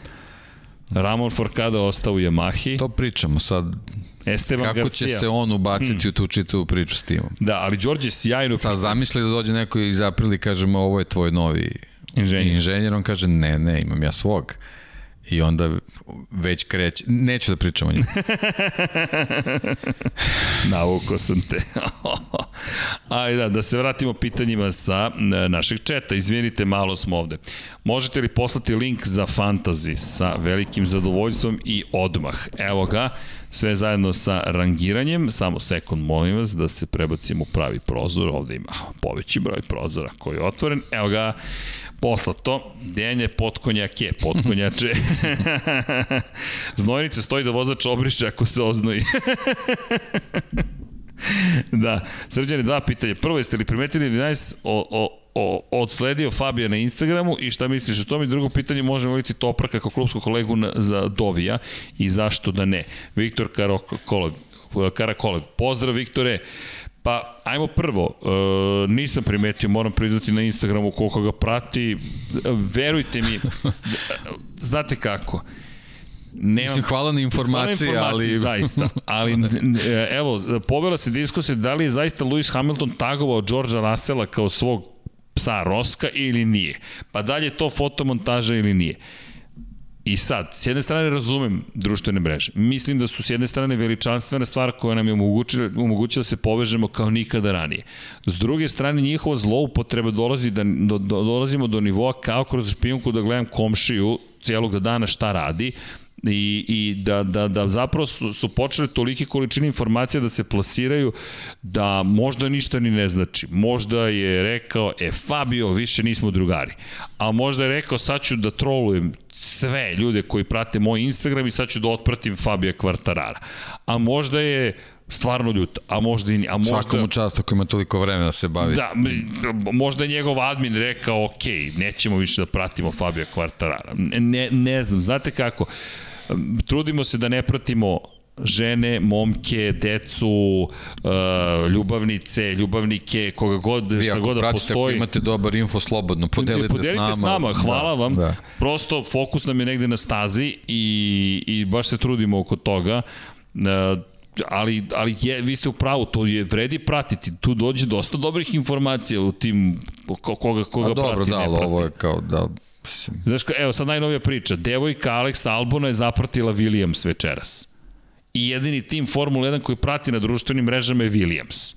Speaker 1: Ramon Forcada ostao u Yamahi.
Speaker 2: to pričamo sad.
Speaker 1: Esteban
Speaker 2: Kako
Speaker 1: Garcia.
Speaker 2: će se on ubaciti u tu čitavu priču s timom?
Speaker 1: Da, ali Đorđe sjajno
Speaker 2: Sad zamisli da dođe neko iz Aprili i kaže mu ovo je tvoj novi
Speaker 1: inženjer.
Speaker 2: inženjer, on kaže ne, ne, imam ja svog. I onda već kreće, neću da pričam o njemu.
Speaker 1: Navuko sam te. Ajde, da, da se vratimo pitanjima sa e, našeg četa. Izvinite, malo smo ovde. Možete li poslati link za fantasy sa velikim zadovoljstvom i odmah? Evo ga, sve zajedno sa rangiranjem. Samo sekund, molim vas, da se prebacimo u pravi prozor. Ovde ima poveći broj prozora koji je otvoren. Evo ga, poslato. Denje potkonjake, potkonjače. Znojnice stoji da vozač obriše ako se oznoji. da, srđane, dva pitanja. Prvo, jeste li primetili da je o, o, o, odsledio Fabija na Instagramu i šta misliš o tome? I drugo pitanje, možemo vidjeti Topraka kao klubskog kolegu na, za Dovija i zašto da ne? Viktor Karakolev, Karakolev. Pozdrav, Viktore. Pa, ajmo prvo, e, nisam primetio, moram priznati na Instagramu koliko ga prati, verujte mi, znate kako, Nemam,
Speaker 2: Mislim, hvala na informaciji,
Speaker 1: Hvala
Speaker 2: ali...
Speaker 1: zaista. Ali, n- evo, povela se diskusija da li je zaista Lewis Hamilton tagovao Georgea Russella kao svog psa Roska ili nije. Pa da li je to fotomontaža ili nije. I sad, s jedne strane razumem društvene mreže. Mislim da su s jedne strane veličanstvena stvar koja nam je omogućila, omogućila da se povežemo kao nikada ranije. S druge strane, njihova zloupotreba dolazi da, do, do, dolazimo do nivoa kao kroz špijunku da gledam komšiju cijelog dana šta radi i, i da, da, da zapravo su, su počele tolike količine informacija da se plasiraju da možda ništa ni ne znači. Možda je rekao, e Fabio, više nismo drugari. A možda je rekao, sad ću da trolujem sve ljude koji prate moj Instagram i sad ću da otpratim Fabija Kvartarara. A možda je stvarno ljut, a možda i. A možda...
Speaker 2: Svakom čast ako ima toliko vremena da se bavi.
Speaker 1: Da, možda je njegov admin rekao, ok, nećemo više da pratimo Fabija Kvartarara. Ne, ne znam, znate kako, trudimo se da ne pratimo žene, momke, decu, uh, ljubavnice, ljubavnike, koga god,
Speaker 2: Vi
Speaker 1: šta
Speaker 2: ako
Speaker 1: god da
Speaker 2: pratite, ako
Speaker 1: postoji.
Speaker 2: imate dobar info, slobodno, podelite,
Speaker 1: Podelite s nama, hvala
Speaker 2: da,
Speaker 1: vam.
Speaker 2: Da.
Speaker 1: Prosto fokus nam je negde na stazi i, i baš se trudimo oko toga. E, ali, ali je, vi ste u pravu, to je vredi pratiti. Tu dođe dosta dobrih informacija u tim ko, koga, koga
Speaker 2: A dobro,
Speaker 1: prati,
Speaker 2: da,
Speaker 1: ne prati.
Speaker 2: ovo je kao da...
Speaker 1: Znaš, evo sad najnovija priča. Devojka Alex Albona je zapratila Williams večeras. I jedini tim Formula 1 koji prati na društvenim mrežama je Williams.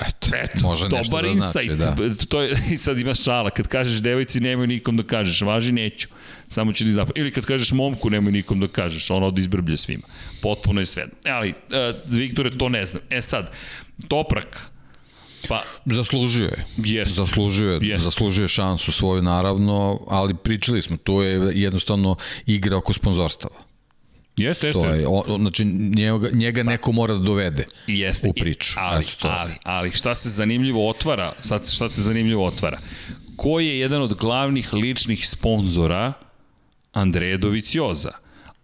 Speaker 2: eto,
Speaker 1: Eto,
Speaker 2: može nešto
Speaker 1: dobar
Speaker 2: da
Speaker 1: insight.
Speaker 2: znači, da.
Speaker 1: To je, I sad ima šala. Kad kažeš devojci, nemoj nikom da kažeš. Važi, neću. Samo ću da zapam. Ili kad kažeš momku, nemoj nikom da kažeš. Ona od izbrblje svima. Potpuno je sve. Ali, uh, Viktore, to ne znam. E sad, Toprak, pa,
Speaker 2: Zaslužio je.
Speaker 1: Jeste.
Speaker 2: Zaslužio je,
Speaker 1: Jeste.
Speaker 2: zaslužio je šansu svoju naravno, ali pričali smo, tu je jednostavno igra oko sponzorstava.
Speaker 1: jeste, jeste.
Speaker 2: To je, znači njega, njega neko mora da dovede
Speaker 1: I jeste.
Speaker 2: u priču.
Speaker 1: Ali,
Speaker 2: Eto, to
Speaker 1: ali, ali šta se zanimljivo otvara, sad šta se zanimljivo otvara. Ko je jedan od glavnih ličnih sponzora Andreja Dovicioza.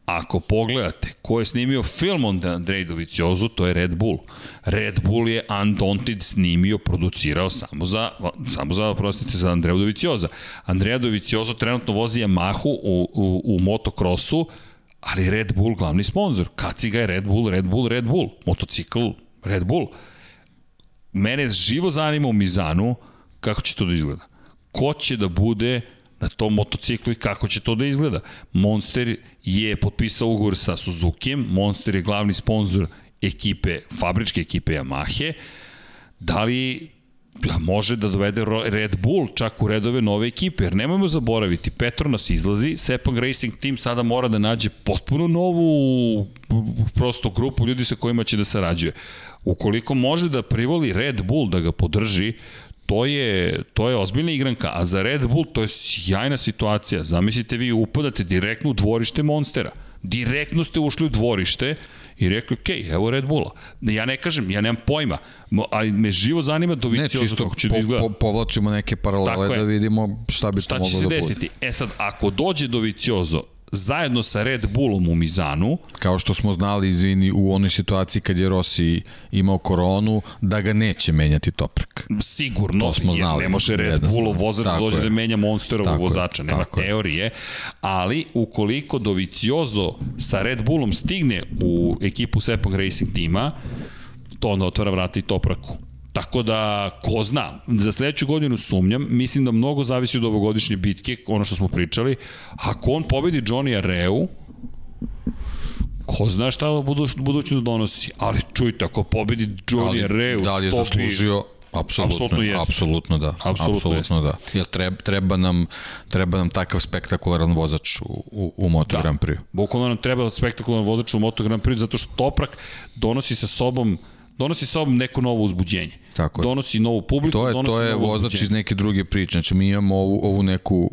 Speaker 1: Ako pogledate ko je snimio film o Andrej Doviciozu, to je Red Bull. Red Bull je Undaunted snimio, producirao samo za, samo za, prostite, za Andreja Dovicioza. Andreja Doviciozo trenutno vozi Yamahu u, u, u motokrosu, ali Red Bull glavni sponsor. Kaciga je Red Bull, Red Bull, Red Bull. Motocikl Red Bull. Mene živo zanima u Mizanu kako će to da izgleda. Ko će da bude na tom motociklu i kako će to da izgleda. Monster je potpisao ugovor sa Suzuki, Monster je glavni sponsor ekipe, fabričke ekipe Yamahe. Da li da može da dovede Red Bull čak u redove nove ekipe, jer nemojmo zaboraviti, Petronas izlazi, Sepang Racing Team sada mora da nađe potpuno novu prosto grupu ljudi sa kojima će da sarađuje. Ukoliko može da privoli Red Bull da ga podrži, to je, to je ozbiljna igranka, a za Red Bull to je sjajna situacija. Zamislite vi upadate direktno u dvorište Monstera. Direktno ste ušli u dvorište i rekli, ok, evo Red Bulla. Ja ne kažem, ja nemam pojma, ali me živo zanima do
Speaker 2: ne, čisto kako će da po, da izgleda. Po, povlačimo neke paralele da vidimo šta bi šta to moglo da bude. Šta će se desiti?
Speaker 1: E sad, ako dođe do Viciozo, zajedno sa Red Bullom u Mizanu.
Speaker 2: Kao što smo znali, izvini, u onoj situaciji kad je Rossi imao koronu, da ga neće menjati Toprak.
Speaker 1: Sigurno, to smo znali. ne može Red Bullov vozač da dođe je. da menja Monsterovog vozača, nema tako teorije, ali ukoliko Doviciozo sa Red Bullom stigne u ekipu Sepang Racing tima, to onda otvara vrata i Topraku. Tako da, ko zna, za sledeću godinu sumnjam, mislim da mnogo zavisi od ovogodišnje bitke, ono što smo pričali. Ako on pobedi Johnny Areu, ko zna šta buduć, budućnost donosi. Ali čujte, ako pobedi Johnny Areu,
Speaker 2: da li je zaslužio Apsolutno, apsolutno, apsolutno da. Apsolutno, apsolutno da. Jer treba, treba, nam, treba nam takav spektakularan vozač u, u, u Moto da. Grand Prix.
Speaker 1: Bukvalno nam treba spektakularan vozač u Moto Grand Prix zato što Toprak donosi sa sobom donosi sa sobom neko novo uzbuđenje. Tako je. Donosi novu publiku,
Speaker 2: to je,
Speaker 1: donosi
Speaker 2: To je vozač uzbuđenje. iz neke druge priče. Znači mi imamo ovu, ovu neku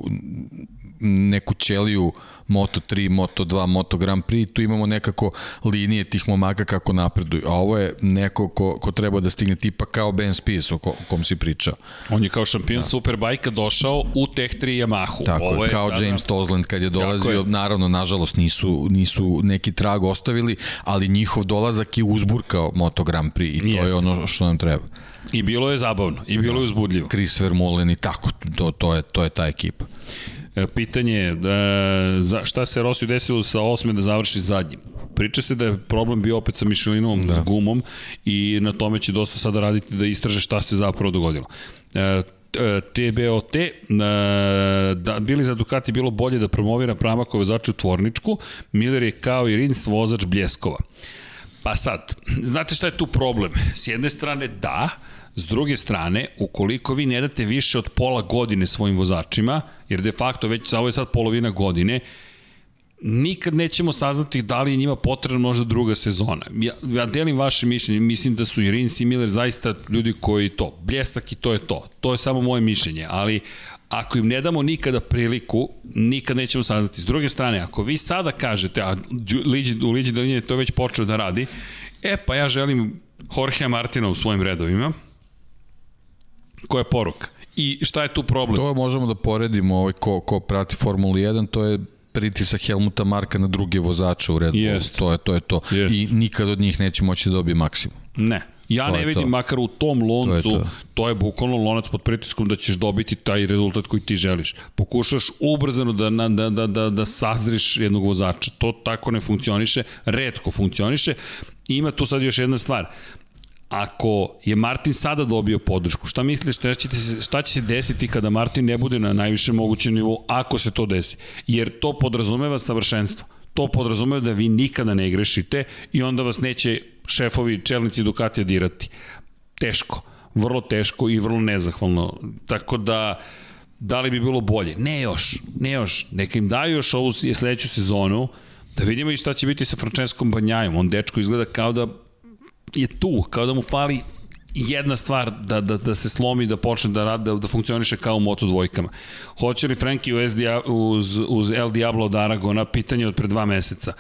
Speaker 2: neku ćeliju Moto3, Moto2, Moto Grand Prix, tu imamo nekako linije tih momaka kako napreduju. A ovo je neko ko, ko treba da stigne tipa kao Ben Spies o, ko, o kom si pričao.
Speaker 1: On je kao šampion da. Superbajka došao u Tech 3 Yamahu.
Speaker 2: Tako ovo je, kao sada... James Tozland kad je dolazio, je. naravno, nažalost, nisu, nisu neki trag ostavili, ali njihov dolazak je uzburkao Moto Grand Prix i to Jeste. je ono što nam treba.
Speaker 1: I bilo je zabavno, i bilo da. je uzbudljivo.
Speaker 2: Chris Vermeulen i tako, to, to, je, to je ta ekipa.
Speaker 1: E, pitanje je da, šta se Rosiju desilo sa osme da završi zadnjim. Priča se da je problem bio opet sa Mišelinovom da. gumom i na tome će dosta sada raditi da istraže šta se zapravo dogodilo. E, TBOT, e, da, bili za Ducati bilo bolje da promovira Pramako vozača u tvorničku, Miller je kao i Rins vozač Bljeskova. Pa sad, znate šta je tu problem? S jedne strane da, S druge strane, ukoliko vi ne date više od pola godine svojim vozačima, jer de facto već ovo je sad polovina godine, nikad nećemo saznati da li je njima potrebna možda druga sezona. Ja, ja delim vaše mišljenje, mislim da su i Rins i Miller zaista ljudi koji to, bljesak i to je to. To je samo moje mišljenje, ali ako im ne damo nikada priliku, nikad nećemo saznati. S druge strane, ako vi sada kažete, a u Liđi Dalinje to već počeo da radi, e pa ja želim Jorge Martina u svojim redovima, Koja je poruka? I šta je tu problem?
Speaker 2: To možemo da poredimo ovaj ko, ko prati Formulu 1, to je pritisak Helmuta Marka na druge vozače u Red Bullu. Jest. To je to. Je to. Jest. I nikad od njih neće moći da dobije maksimum.
Speaker 1: Ne. Ja to ne vidim, to. makar u tom loncu, to je, to. to je bukvalno lonac pod pritiskom da ćeš dobiti taj rezultat koji ti želiš. Pokušaš ubrzano da, da, da, da, da sazriš jednog vozača. To tako ne funkcioniše, redko funkcioniše. I ima tu sad još jedna stvar ako je Martin sada dobio podršku, šta misliš šta će, se, šta će se desiti kada Martin ne bude na najvišem mogućem nivou, ako se to desi? Jer to podrazumeva savršenstvo. To podrazumeva da vi nikada ne grešite i onda vas neće šefovi, čelnici Ducatija dirati. Teško. Vrlo teško i vrlo nezahvalno. Tako da, da li bi bilo bolje? Ne još, ne još. Neka im daju još ovu sledeću sezonu, da vidimo i šta će biti sa Franceskom Banjajom. On dečko izgleda kao da je tu, kao da mu fali jedna stvar da, da, da se slomi, da počne da radi, da, da funkcioniše kao u Moto dvojkama. Hoće li Franki uz, uz, uz El Diablo od Aragona? Pitanje od pre dva meseca.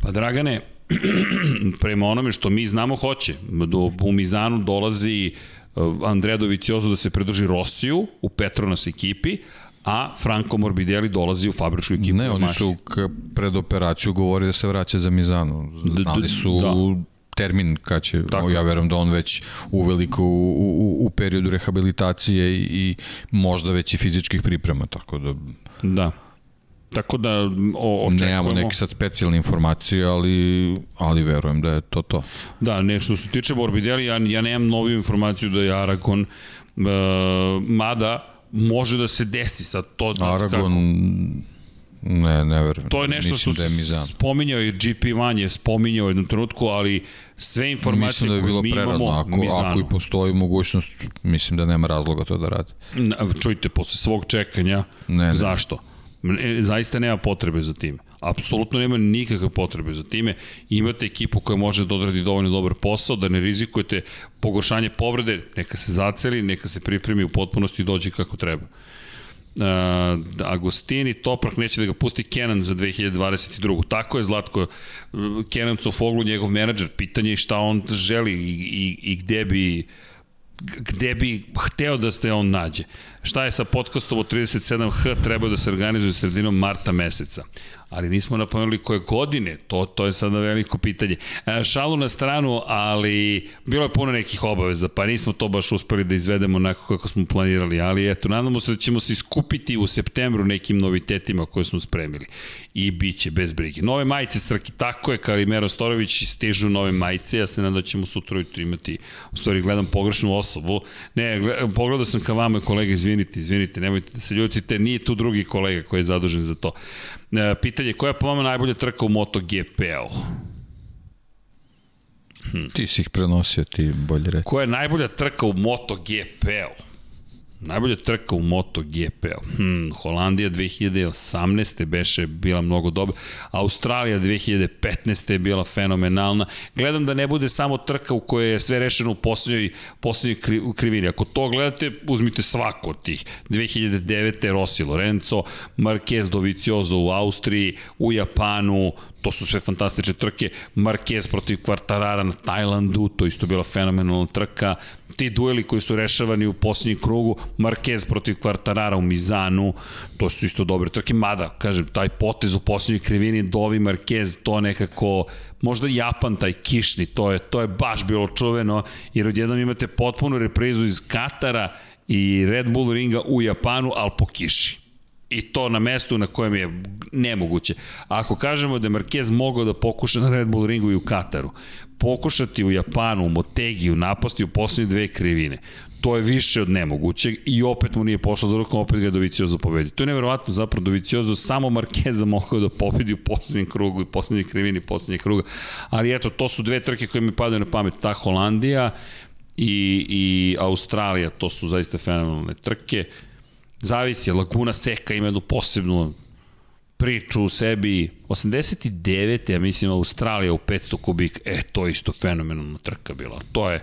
Speaker 1: Pa Dragane, prema onome što mi znamo hoće. Do, u Mizanu dolazi uh, Andrea Doviciozo da se pridruži Rosiju u Petronas ekipi, a Franco Morbidelli dolazi u fabričku ekipu.
Speaker 2: Ne, oni su pred operaciju govori da se vraća za Mizanu. Znali su da. Termin kad će, Tako. ja verujem da on već uveliko u, u, u periodu rehabilitacije i, i možda već i fizičkih priprema, tako da...
Speaker 1: Da. Tako da o,
Speaker 2: očekujemo... Nemamo neke sad specijalne informacije, ali, ali verujem da je to to.
Speaker 1: Da, ne, što se tiče Morbidelli, ja, ja nemam noviju informaciju da je Aragon, uh, mada može da se desi sad to.
Speaker 2: Da, Aragon, kako... ne, ne verujem.
Speaker 1: To je nešto Mislim što da je spominjao i GP1 je spominjao u jednom trenutku, ali sve informacije
Speaker 2: koje da mi preradno. imamo ako. Ako i postoji mogućnost, mislim da nema razloga to da radi.
Speaker 1: Na, čujte, posle svog čekanja, ne, ne. zašto? E, zaista nema potrebe za tim. Apsolutno nema nikakve potrebe za time. Imate ekipu koja može da odradi dovoljno dobar posao, da ne rizikujete pogoršanje povrede, neka se zaceli, neka se pripremi u potpunosti i dođe kako treba. Uh, Agostini, Toprak neće da ga pusti Kenan za 2022. Tako je Zlatko, Kenan Cofoglu, njegov menadžer, pitanje je šta on želi i, i, i gde bi gde bi hteo da se on nađe. Šta je sa podcastom od 37H trebao da se organizuje sredinom marta meseca ali nismo napomenuli koje godine, to, to je sada veliko pitanje. E, šalu na stranu, ali bilo je puno nekih obaveza, pa nismo to baš uspeli da izvedemo onako kako smo planirali, ali eto, nadamo se da ćemo se iskupiti u septembru nekim novitetima koje smo spremili. I bit će bez brige. Nove majice Srki, tako je, Kalimero Storović stižu nove majice, ja se nadam da ćemo sutra ujutro imati, u stvari gledam pogrešnu osobu, ne, gled, pogledao sam ka vama kolega, izvinite, izvinite, nemojte da se ljutite, nije tu drugi kolega koji je zadužen za to. E, pitanje, koja je po vama najbolja trka u MotoGP-u?
Speaker 2: Hm. Ti si ih prenosio, ti bolje reći.
Speaker 1: Koja je najbolja trka u MotoGP-u? Najbolja trka u MotoGP. Hmm, Holandija 2018. beše bila mnogo dobra. Australija 2015. je bila fenomenalna. Gledam da ne bude samo trka u kojoj je sve rešeno u poslednjoj, poslednjoj kri, krivini. Ako to gledate, uzmite svako od tih. 2009. Rossi Lorenzo, Marquez Dovizioso u Austriji, u Japanu, to su sve fantastične trke. Marquez protiv Kvartarara na Tajlandu, to isto bila fenomenalna trka. Ti dueli koji su rešavani u posljednjem krugu, Marquez protiv Kvartarara u Mizanu, to su isto dobre trke. Mada, kažem, taj potez u posljednjoj krivini, Dovi Marquez, to nekako, možda Japan, taj kišni, to je, to je baš bilo čuveno, jer odjednom imate potpunu reprizu iz Katara i Red Bull ringa u Japanu, ali po kiši i to na mestu na kojem je nemoguće. Ako kažemo da je Marquez mogao da pokuša na Red Bull ringu i u Kataru, pokušati u Japanu, u Motegi, u napasti u poslednje dve krivine, to je više od nemogućeg i opet mu nije pošlo za rukom, opet ga je Doviciozo pobedi. To je neverovatno, zapravo Doviciozo samo Markeza mogao da pobedi u poslednjem krugu i poslednje krivini poslednjeg kruga. Ali eto, to su dve trke koje mi padaju na pamet. Ta Holandija i, i Australija, to su zaista fenomenalne trke. Zavisi, Laguna Seka ima jednu posebnu priču u sebi. 89. ja mislim Australija u 500 kubika. E, to je isto fenomenalna trka bila. To je,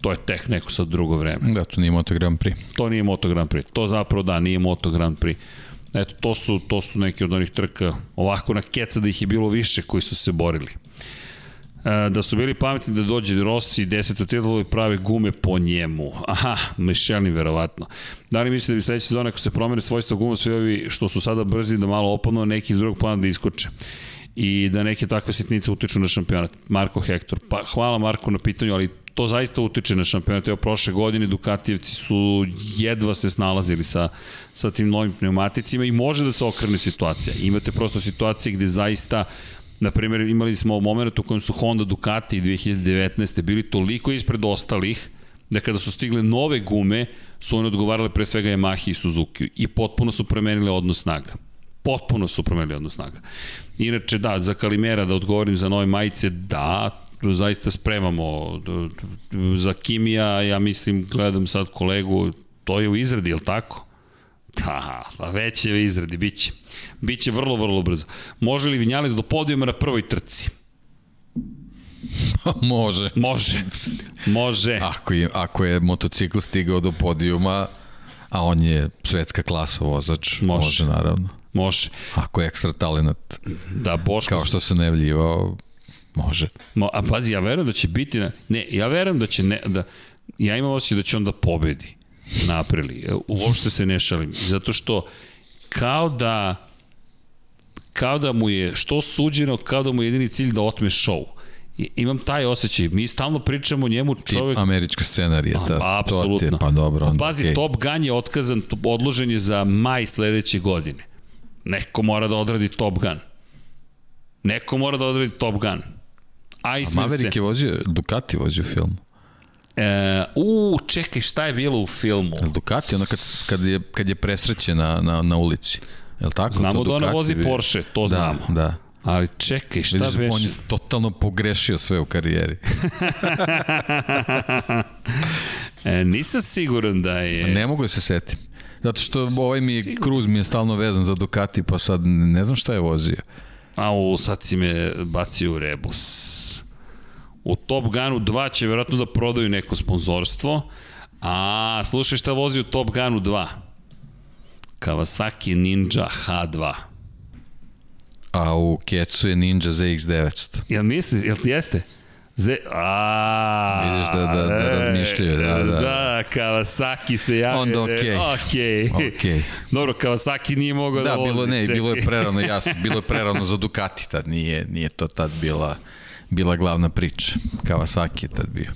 Speaker 1: to je tek neko sad drugo vreme.
Speaker 2: Da, to nije Moto Grand Prix.
Speaker 1: To nije Moto Grand Prix. To zapravo da, nije Moto Grand Prix. Eto, to su, to su neki od onih trka, ovako na keca da ih je bilo više koji su se borili. E, da su bili pametni da dođe Rossi 10. titulu i prave gume po njemu. Aha, Michelin verovatno. Da li mislite da bi sledeća sezona ako se promene svojstva guma sve ovi što su sada brzi da malo opadnu, neki iz drugog plana da iskoče? i da neke takve sitnice utiču na šampionat. Marko Hektor. Pa hvala Marko na pitanju, ali to zaista utiče na šampionat. Evo, prošle godine Dukatijevci su jedva se snalazili sa, sa tim novim pneumaticima i može da se okrene situacija. Imate prosto situacije gde zaista Na primjer, imali smo moment u kojem su Honda Ducati 2019. bili toliko ispred ostalih da kada su stigle nove gume, su one odgovarale pre svega Yamaha i Suzuki i potpuno su promenile odnos snaga. Potpuno su promenili odnos snaga. Inače, da, za Kalimera, da odgovorim za nove majice, da, zaista spremamo. Za Kimija, ja mislim, gledam sad kolegu, to je u izradi, je li tako? Da, pa već je izradi, bit će. Biće vrlo, vrlo brzo. Može li Vinjales do podijuma na prvoj trci?
Speaker 2: Može.
Speaker 1: Može. Može.
Speaker 2: Ako je, ako je motocikl stigao do podijuma, a on je svetska klasa vozač, može, može naravno.
Speaker 1: Može.
Speaker 2: Ako je ekstra talent.
Speaker 1: Da, Boško...
Speaker 2: Kao što se ne vljivao, može.
Speaker 1: Mo, a pazi, ja verujem da će biti... Na, ne, ja verujem da će... Ne, da, ja imam osjećaj da će on da pobedi na aprili. Uopšte se ne šalim. Zato što kao da kao da mu je što suđeno, kao da mu je jedini cilj da otme show. I, imam taj osjećaj. Mi stalno pričamo o njemu čovjek...
Speaker 2: Tip američka scenarija. Ta,
Speaker 1: apsolutno.
Speaker 2: To ti, pa dobro. Onda,
Speaker 1: Pazi, okay. Top Gun je otkazan, odložen je za maj sledeće godine. Neko mora da odradi Top Gun. Neko mora da odradi Top Gun.
Speaker 2: Iceman A Maverick je vozio, Ducati vozio film.
Speaker 1: E, u, čekaj, šta je bilo u filmu?
Speaker 2: Ducati, ono kad, kad, je, kad je presrećen na, na, na ulici. Je tako?
Speaker 1: Znamo da ona vozi Porsche, to
Speaker 2: da,
Speaker 1: znamo.
Speaker 2: Da,
Speaker 1: Ali čekaj, šta
Speaker 2: Vidiš,
Speaker 1: već?
Speaker 2: On je totalno pogrešio sve u karijeri.
Speaker 1: e, nisam siguran da je...
Speaker 2: Ne mogu da se setim. Zato što ovaj mi je, Cruz mi je stalno vezan za Ducati, pa sad ne znam šta je vozio.
Speaker 1: A u, sad si me bacio u rebus. U Top Gunu 2 će vjerojatno da prodaju neko sponzorstvo. A, slušaj šta vozi u Top Gunu 2. Kawasaki Ninja H2.
Speaker 2: A u Kecu je Ninja ZX900.
Speaker 1: Jel misli, jel ti jeste? Z... A,
Speaker 2: Vidiš da, da, da razmišljaju. Da, da.
Speaker 1: da, Kawasaki se javi.
Speaker 2: Onda okej.
Speaker 1: Okay. Okej.
Speaker 2: Okay. okay.
Speaker 1: Dobro, Kawasaki nije mogao da,
Speaker 2: da
Speaker 1: vozi.
Speaker 2: bilo, ne, čekaj. bilo je prerano, jasno, bilo je prerano za Ducati tad, nije, nije to tad bila, bila glavna priča. Kawasaki je tad bio.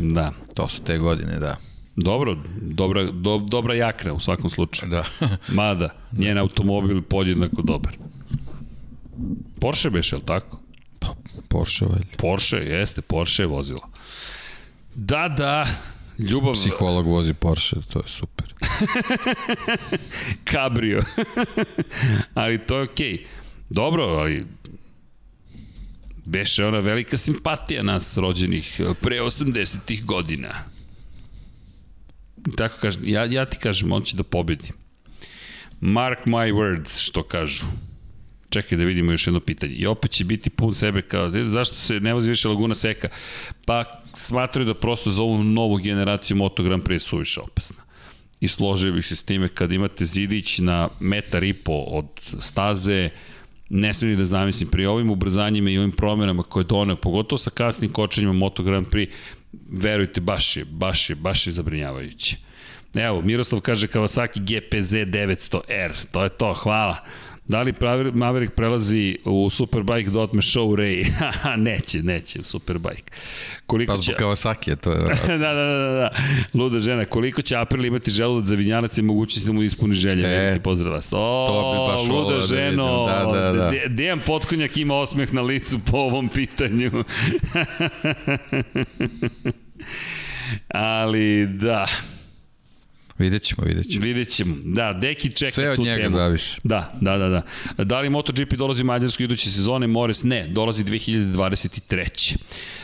Speaker 1: Da.
Speaker 2: To su te godine, da.
Speaker 1: Dobro, dobra, do, dobra jakna u svakom slučaju.
Speaker 2: Da.
Speaker 1: Mada, njen automobil podjednako dobar. Porsche beš, je li tako?
Speaker 2: Pa, Porsche valjda.
Speaker 1: Porsche, jeste, Porsche je vozilo. Da, da, ljubav...
Speaker 2: Psiholog vozi Porsche, to je super.
Speaker 1: Cabrio. ali to je okej. Okay. Dobro, ali beše ona velika simpatija nas rođenih pre 80-ih godina. Tako kažem, ja, ja ti kažem, on će da pobedi. Mark my words, što kažu. Čekaj da vidimo još jedno pitanje. I opet će biti pun sebe kao, zašto se ne vozi više Laguna Seka? Pa smatraju da prosto za ovu novu generaciju Moto Grand Prix je suviše opasna. I složio bih se s time kad imate zidić na metar i po od staze, ne ni da zamislim, pri ovim ubrzanjima i ovim promenama koje doneo, pogotovo sa kasnim kočenjima Moto Grand Prix, verujte, baš je, baš je, baš je zabrinjavajuće. Evo, Miroslav kaže Kawasaki GPZ 900R, to je to, hvala. Da li Maverick prelazi u Superbike da otme show Ray? neće, neće u Superbike.
Speaker 2: Koliko pa će... Kawasaki je to. Je,
Speaker 1: da, da, da, da, da. Luda žena. Koliko će April imati želudac za vinjanac i mogućnosti da mu ispuni želje? E, Veliki pozdrav vas. O, to bi baš luda da ženo. Da, da, da. Dejan Potkonjak ima osmeh na licu po ovom pitanju. Ali da,
Speaker 2: Vidjet ćemo, vidjet ćemo.
Speaker 1: Vidjet ćemo. Da, Deki čeka
Speaker 2: Sve od
Speaker 1: tu
Speaker 2: njega
Speaker 1: temu.
Speaker 2: zavisi.
Speaker 1: Da, da, da, da. Da li MotoGP dolazi u Mađarsku iduće sezone? Mores ne, dolazi 2023.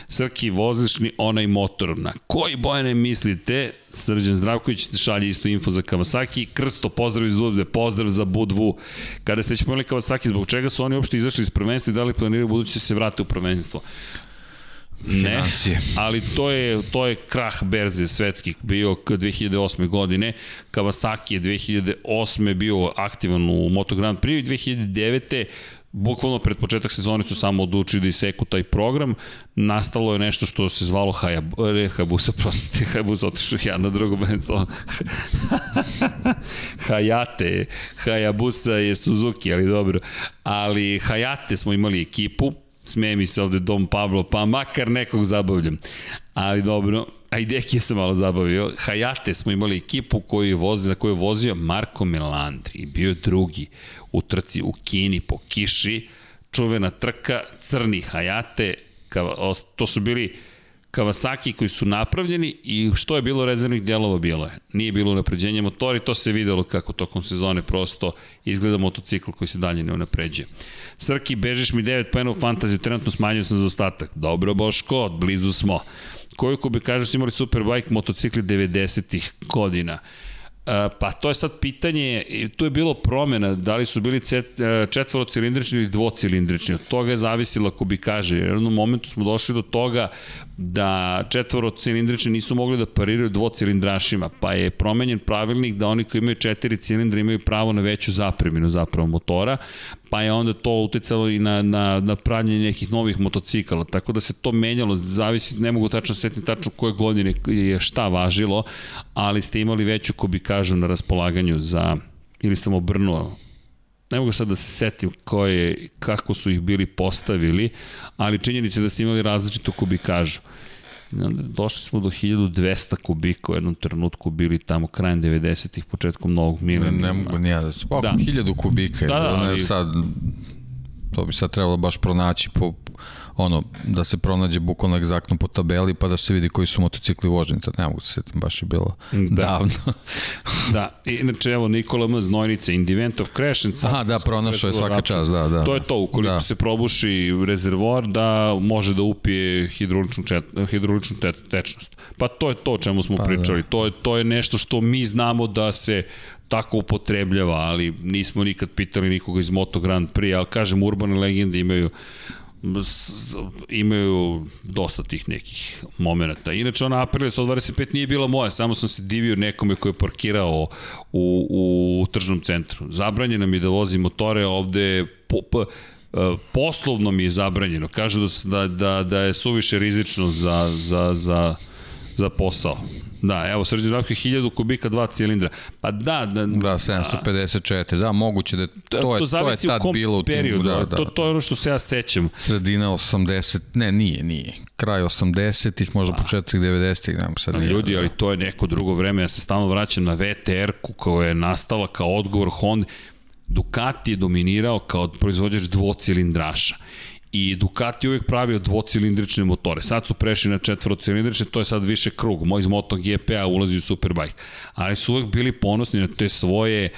Speaker 1: Srki, vozišni onaj motor. Na koji bojene mislite? Srđan Zdravković šalje isto info za Kawasaki. Krsto, pozdrav iz Budve, pozdrav za Budvu. Kada ste već pojeli Kawasaki, zbog čega su oni uopšte izašli iz prvenstva i da li planiraju budući da se vrate u prvenstvo?
Speaker 2: Finansije.
Speaker 1: Ne, ali to je, to je krah berze svetskih bio 2008. godine. Kawasaki je 2008. bio aktivan u Moto Grand Prix 2009 bukvalno pred početak sezone su samo odlučili da iseku taj program. Nastalo je nešto što se zvalo Hayabusa, prostite, Hayabusa otišao ja na drugo mesto. Hayate, Hayabusa je Suzuki, ali dobro. Ali Hayate smo imali ekipu, Smeje mi se ovde Dom Pablo, pa makar nekog zabavljam. Ali dobro, a i Dekija sam malo zabavio. Hayate smo imali ekipu koju je vozio, za koju je vozio Marko Melandri i bio drugi u trci u Kini po kiši, čuvena trka, crni Hayate, to su bili Kawasaki koji su napravljeni i što je bilo rezervnih dijelova bilo je. Nije bilo unapređenja motora i to se videlo kako tokom sezone prosto izgleda motocikl koji se dalje ne unapređuje. Srki, bežiš mi 9 pojena u fantaziju, trenutno smanjio sam za ostatak. Dobro Boško, blizu smo. Koliko bi kažu su imali Superbike motocikli 90-ih godina. E, pa to je sad pitanje, tu je bilo promjena, da li su bili e, četvorocilindrični ili dvocilindrični, od toga je zavisilo ako bi kaže, jer u jednom momentu smo došli do toga da četvorocilindrični nisu mogli da pariraju dvocilindrašima, pa je promenjen pravilnik da oni koji imaju četiri cilindra imaju pravo na veću zapreminu zapravo motora, pa je onda to uticalo i na, na, na pravljanje nekih novih motocikala, tako da se to menjalo, zavisi, ne mogu tačno setiti tačno koje godine je šta važilo, ali ste imali veću, ko bi kažu, na raspolaganju za ili sam obrnuo, ne mogu sad da se setim koje, kako su ih bili postavili, ali činjenica je da ste imali različitu kubikažu. Došli smo do 1200 kubika u jednom trenutku, bili tamo krajem 90-ih, početkom novog milenijuma.
Speaker 2: Ne, ne mogu nija da se... Pa, da. 1000 kubika, da, da, ali... sad, to bi sad trebalo baš pronaći po, ono, da se pronađe bukvalno egzaktno po tabeli pa da se vidi koji su motocikli voženi, tad ne mogu da se setim, baš je bilo da. davno.
Speaker 1: da, inače evo Nikola M. Znojnica, In the Event of Crash and
Speaker 2: Aha, da, pronašao je svaka čast, da, da.
Speaker 1: To je to, ukoliko da. se probuši rezervoar da može da upije hidrauličnu, čet, hidrauličnu te, tečnost. Pa to je to o čemu smo pa, pričali, da. to, je, to je nešto što mi znamo da se tako upotrebljava, ali nismo nikad pitali nikoga iz Moto Grand Prix, ali kažem, urbane legende imaju imaju dosta tih nekih momenta. Inače, ona Aprilia 125 nije bila moja, samo sam se divio nekome koji je parkirao u, u tržnom centru. Zabranjeno mi da vozi motore ovde po, po, e, poslovno mi je zabranjeno. Kažu da, da, da je suviše rizično za, za, za, za posao. Da, evo, Srđan Zdravko 1000 kubika, dva cilindra. Pa da, da,
Speaker 2: da 754, da, moguće da to, to je, to je tad bilo u
Speaker 1: periodu, da, da. To, to je ono što se ja sećam.
Speaker 2: Sredina 80, ne, nije, nije. Kraj 80-ih, možda pa. početak 90-ih, nemam sad
Speaker 1: nije. Ljudi, ali to je neko drugo vreme, ja se stalno vraćam na VTR-ku koja je nastala kao odgovor Honda. Ducati je dominirao kao proizvođač dvocilindraša i Ducati uvijek pravio dvocilindrične motore. Sad su prešli na četvrocilindrične, to je sad više krug. Moj iz MotoGP-a ulazi u Superbike. Ali su uvijek bili ponosni na te svoje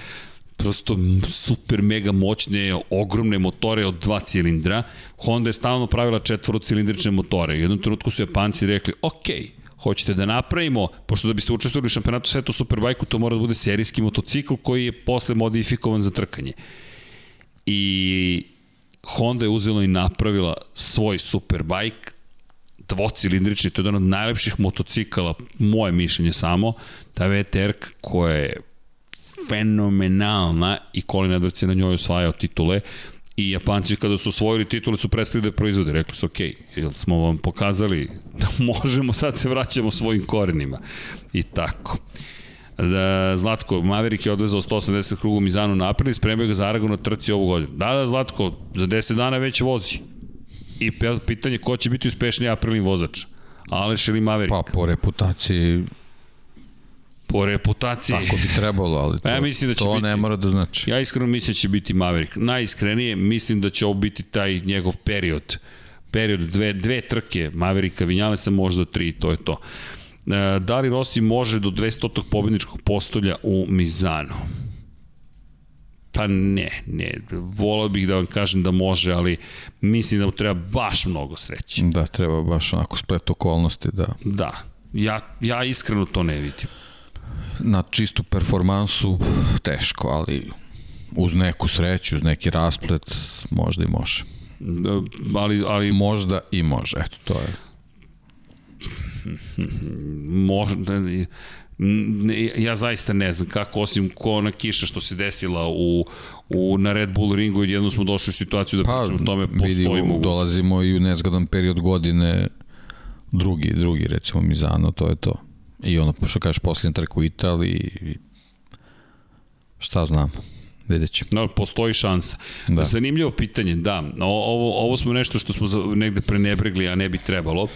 Speaker 1: prosto super mega moćne, ogromne motore od dva cilindra. Honda je stalno pravila četvorocilindrične motore. U jednom trenutku su Japanci rekli, ok, hoćete da napravimo, pošto da biste učestvovali u šampionatu sveta u Superbajku, to mora da bude serijski motocikl koji je posle modifikovan za trkanje. I Honda je uzela i napravila svoj superbike, dvocilindrični, to je jedan od najlepših motocikala, moje mišljenje samo, ta VTR koja je fenomenalna i Colin Edwards je na njoj osvajao titule i Japanci kada su osvojili titule su prestali da proizvode. Rekli su, ok, jel smo vam pokazali da možemo, sad se vraćamo svojim korenima. I tako. Da, Zlatko, Maverick je odvezao 180 krugu Mizanu napred i spremio ga za Aragon na trci ovu godinu. Da, da, Zlatko, za 10 dana već vozi. I pitanje ko će biti uspešniji aprilni vozač? Aleš ili Maverick?
Speaker 2: Pa po reputaciji
Speaker 1: po reputaciji.
Speaker 2: Tako bi trebalo, ali to, ja mislim da će to biti, ne mora da znači.
Speaker 1: Ja iskreno mislim da će biti Maverick. Najiskrenije mislim da će ovo biti taj njegov period. Period dve, dve trke Mavericka Vinjalesa, možda tri, to je to. Da li Rossi može do 200. pobedničkog postolja u Mizanu? Pa ne, ne. Volao bih da vam kažem da može, ali mislim da mu treba baš mnogo sreće.
Speaker 2: Da, treba baš onako splet okolnosti, da.
Speaker 1: Da, ja, ja iskreno to ne vidim.
Speaker 2: Na čistu performansu teško, ali uz neku sreću, uz neki rasplet, možda i može.
Speaker 1: Da, ali, ali...
Speaker 2: Možda i može, eto, to je
Speaker 1: možda ne, ja zaista ne znam kako, osim ko ona kiša što se desila u, u, na Red Bull ringu i jednom smo došli u situaciju da pa, pričamo o tome postoji vidi, mogućnost.
Speaker 2: dolazimo i u nezgodan period godine drugi, drugi recimo Mizano, to je to. I ono, što kažeš, posljednja trka u Italiji i šta znam vidjet ćemo.
Speaker 1: No, postoji šansa. Da. Zanimljivo pitanje, da, ovo, ovo smo nešto što smo negde prenebregli, a ne bi trebalo.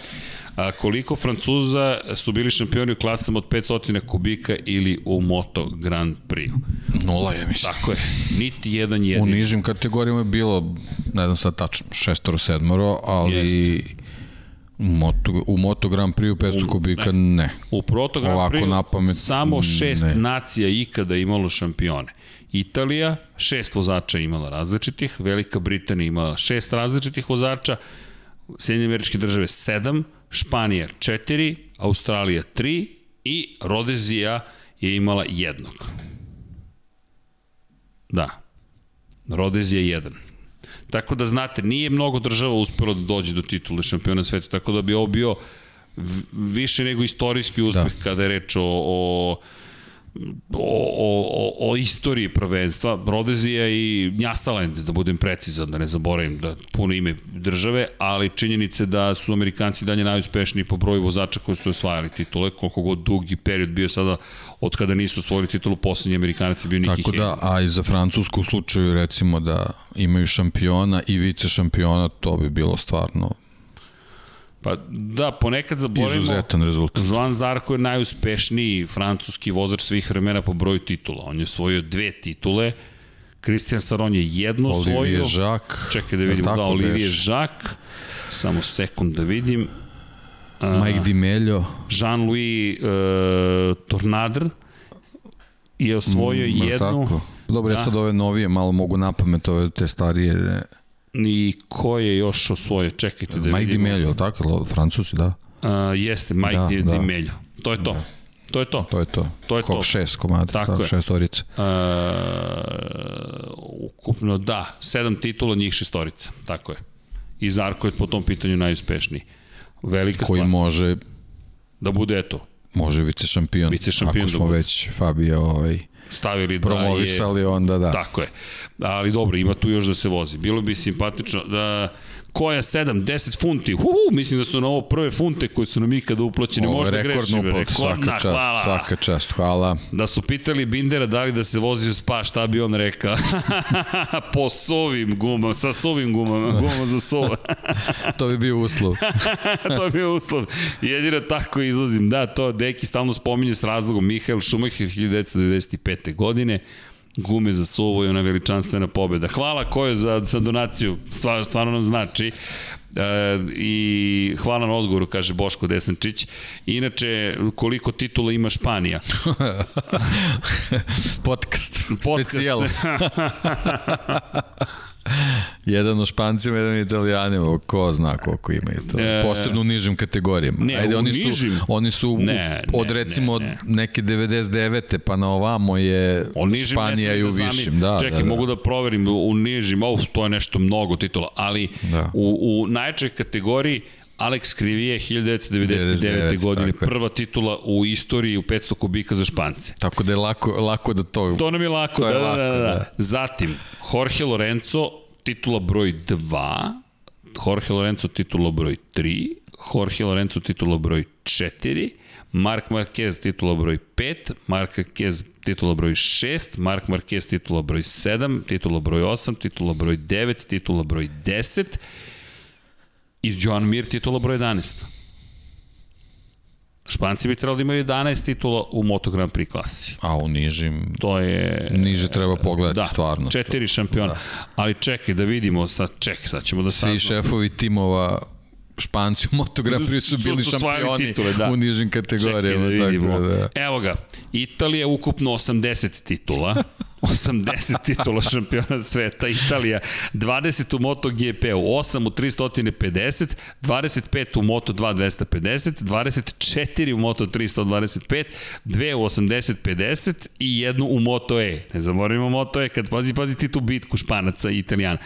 Speaker 1: A, koliko Francuza su bili šampioni u klasama od 500 kubika ili u Moto Grand Prix?
Speaker 2: Nula je, mislim.
Speaker 1: Tako je. Niti jedan jedin.
Speaker 2: U nižim kategorijama je bilo, ne znam sad tačno, šestoro, sedmoro, ali... Jeste. Moto, u Moto Grand Prix u 500 u, kubika ne. ne.
Speaker 1: U Proto Grand Prix napamet, samo šest ne. nacija ikada imalo šampione. Italija, šest vozača imala različitih, Velika Britanija imala šest različitih vozača, Sjedinje američke države sedam, Španija 4, Australija 3 i Rodezija je imala jednog. Da. Rodezija 1. Tako da znate, nije mnogo država uspelo da dođe do titule šampiona sveta, tako da bi ovo bio više nego istorijski uspeh da. kada je reč o, o o, o, o istoriji prvenstva, Rodezija i Njasaland, da budem precizan, da ne zaboravim da puno ime države, ali činjenice da su Amerikanci dalje najuspešniji po broju vozača koji su osvajali titule, koliko god dugi period bio sada od kada nisu osvojili titulu, poslednji Amerikanac je bio Niki
Speaker 2: Tako da, a i za Francusku u slučaju recimo da imaju šampiona i vice šampiona, to bi bilo stvarno
Speaker 1: Pa da, ponekad zaboravimo...
Speaker 2: Izuzetan rezultat.
Speaker 1: Joan Zarko je najuspešniji francuski vozač svih vremena po broju titula. On je osvojio dve titule. Christian Saron je jednu osvojio.
Speaker 2: Olivier Jacques.
Speaker 1: Čekaj da vidimo, da, Olivier Jacques. Samo sekund da vidim.
Speaker 2: Mike Di Melio.
Speaker 1: Jean-Louis uh, Tornadr je osvojio mm, jednu. Tako.
Speaker 2: Dobro, da. ja sad ove novije malo mogu napamet, ove te starije
Speaker 1: I ko je još osvojio? Čekajte da
Speaker 2: Mike vidimo. Mike Di Melio, tako? Francusi, da?
Speaker 1: Uh, jeste, Mike da, Di, da. To je to. Da. To je to.
Speaker 2: To je to.
Speaker 1: To je
Speaker 2: Kog
Speaker 1: to.
Speaker 2: šest komada, tako, tako šest orica.
Speaker 1: Uh, ukupno da, sedam titula, njih šestorica. Tako je. I Zarko je po tom pitanju najuspešniji. Velika
Speaker 2: Koji
Speaker 1: stvar.
Speaker 2: može
Speaker 1: da bude eto.
Speaker 2: Može vice šampion. Vice šampion. Ako smo da već Fabio ovaj
Speaker 1: stavili
Speaker 2: promovisali
Speaker 1: da je,
Speaker 2: onda da.
Speaker 1: Tako je. Ali dobro, ima tu još da se vozi. Bilo bi simpatično da koja 7, 10 funti. Uhu, mislim da su na ovo prve funte koje su nam ikada uplaćene.
Speaker 2: Ovo
Speaker 1: Možda grešim.
Speaker 2: Rekordno uplat, svaka čast, hvala. svaka čast, hvala.
Speaker 1: Da su pitali Bindera da li da se vozi u spa, šta bi on rekao? po sovim gumama, sa sovim gumama, gumama za sova.
Speaker 2: to bi bio uslov.
Speaker 1: to bi bio uslov. Jedino tako izlazim. Da, to Deki stalno spominje s razlogom. Mihael Schumacher 1995. godine gume za suvo i ona veličanstvena pobeda. Hvala Kojo za, za donaciju, Stvar, stvarno nam znači. E, I hvala na odgovoru, kaže Boško Desančić. Inače, koliko titula ima Španija?
Speaker 2: Podcast, Podcast. specijal. jedan u Špancima, jedan u Italijanima, ko zna koliko imaju to. E, Posebno u nižim kategorijama.
Speaker 1: Ne, Ajde, oni nižim, su,
Speaker 2: oni su ne, od recimo ne, ne. neke 99. pa na ovamo je Španija i u da višim. Da,
Speaker 1: Čekaj,
Speaker 2: da, da.
Speaker 1: mogu da proverim u nižim, uf, to je nešto mnogo titula, ali da. u, u najčoj kategoriji Alex Krivije 1999. 99, godine, prva titula u istoriji u 500 kubika za Špance.
Speaker 2: Tako da je lako, lako da to...
Speaker 1: To nam je lako, da, je da, lako, da, da, da. Zatim, Jorge Lorenzo, titula broj 2, Jorge Lorenzo titula broj 3, Jorge Lorenzo titula broj 4, Mark Marquez titula broj 5, Mark Marquez titula broj 6, Mark Marquez titula broj 7, titula broj 8, titula broj 9, titula broj 10 i Joan Mir titula broj 11. Španci bi trebali da imaju 11 titula u Moto Grand Prix klasi.
Speaker 2: A u nižim...
Speaker 1: To je...
Speaker 2: Niže treba pogledati
Speaker 1: da,
Speaker 2: stvarno.
Speaker 1: četiri šampiona. Da. Ali čekaj da vidimo, sad čekaj, sad ćemo da
Speaker 2: Svi saznamo. šefovi timova Španci u Moto Grand Prix su bili su šampioni titule, da. u nižim kategorijama. Čekaj da vidimo. Tako da.
Speaker 1: Evo ga, Italija ukupno 80 titula. 80 titula šampiona sveta, Italija 20 u MotoGP-u, 8 u 350, 25 u Moto2 250, 24 u Moto3 125, 2 u 80 50 i jednu u Moto-E. Ne zaboravimo Moto-E, kad pazi, pazi ti tu bitku Španaca i Italijana.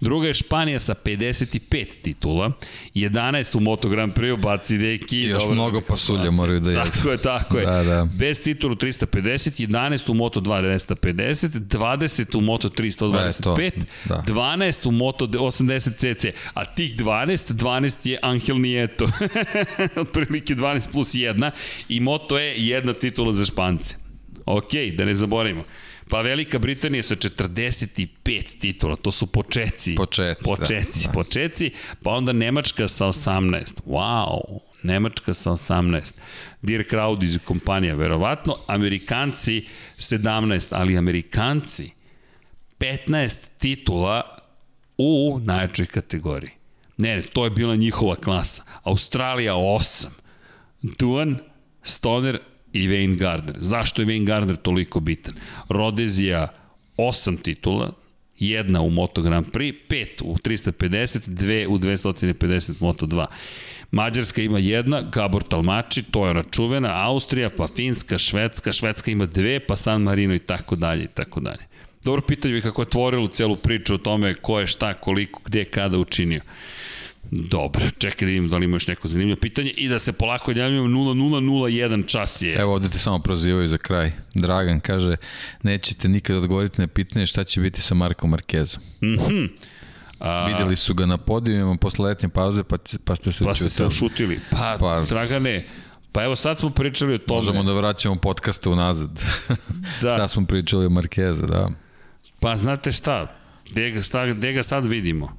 Speaker 1: Druga je Španija sa 55 titula, 11 u Moto Grand Prix, baci deki.
Speaker 2: I još dobro, mnogo pasulja moraju da jedu.
Speaker 1: Tako je, tako je. Da, da. Bez titulu 350, 11 u Moto 2 250, 20 u Moto 3 125, da. 12 u Moto 80 cc, a tih 12, 12 je Angel Nieto. Otprilike 12 plus 1 i Moto je jedna titula za Špance. Ok, da ne zaboravimo. Pa Velika Britanija sa 45 titula, to su počeci.
Speaker 2: Počeci,
Speaker 1: počeci, da, da. počeci, pa onda Nemačka sa 18. Wow, Nemačka sa 18. Dirk Audi iz kompanija, verovatno. Amerikanci 17, ali Amerikanci 15 titula u najjačoj kategoriji. Ne, ne, to je bila njihova klasa. Australija 8. Duan, Stoner, i Wayne Gardner. Zašto je Wayne Gardner toliko bitan? Rodezija 8 titula, jedna u Moto Grand Prix, pet u 350, dve u 250 Moto 2. Mađarska ima jedna, Gabor Talmači, to je ona čuvena, Austrija, pa Finska, Švedska, Švedska ima dve, pa San Marino i tako dalje i tako dalje. Dobro pitanje bi kako je tvorilo celu priču o tome ko je šta, koliko, gde, kada učinio. Dobro, čekaj da vidim da li ima još neko zanimljivo pitanje i da se polako javljamo 0001 čas je.
Speaker 2: Evo ovde te samo prozivaju za kraj. Dragan kaže, nećete nikad odgovoriti na pitanje šta će biti sa Markom Markezom.
Speaker 1: Mhm. -hmm.
Speaker 2: A, Videli su ga na podijumima posle letnje pauze, pa, pa ste se
Speaker 1: pa ste se ušutili. Pa, pa, Dragane, pa evo sad smo pričali o tome.
Speaker 2: Možemo da vraćamo podcasta unazad. da. šta smo pričali o Markezu, da.
Speaker 1: Pa znate šta, gde ga, šta, gde ga sad vidimo?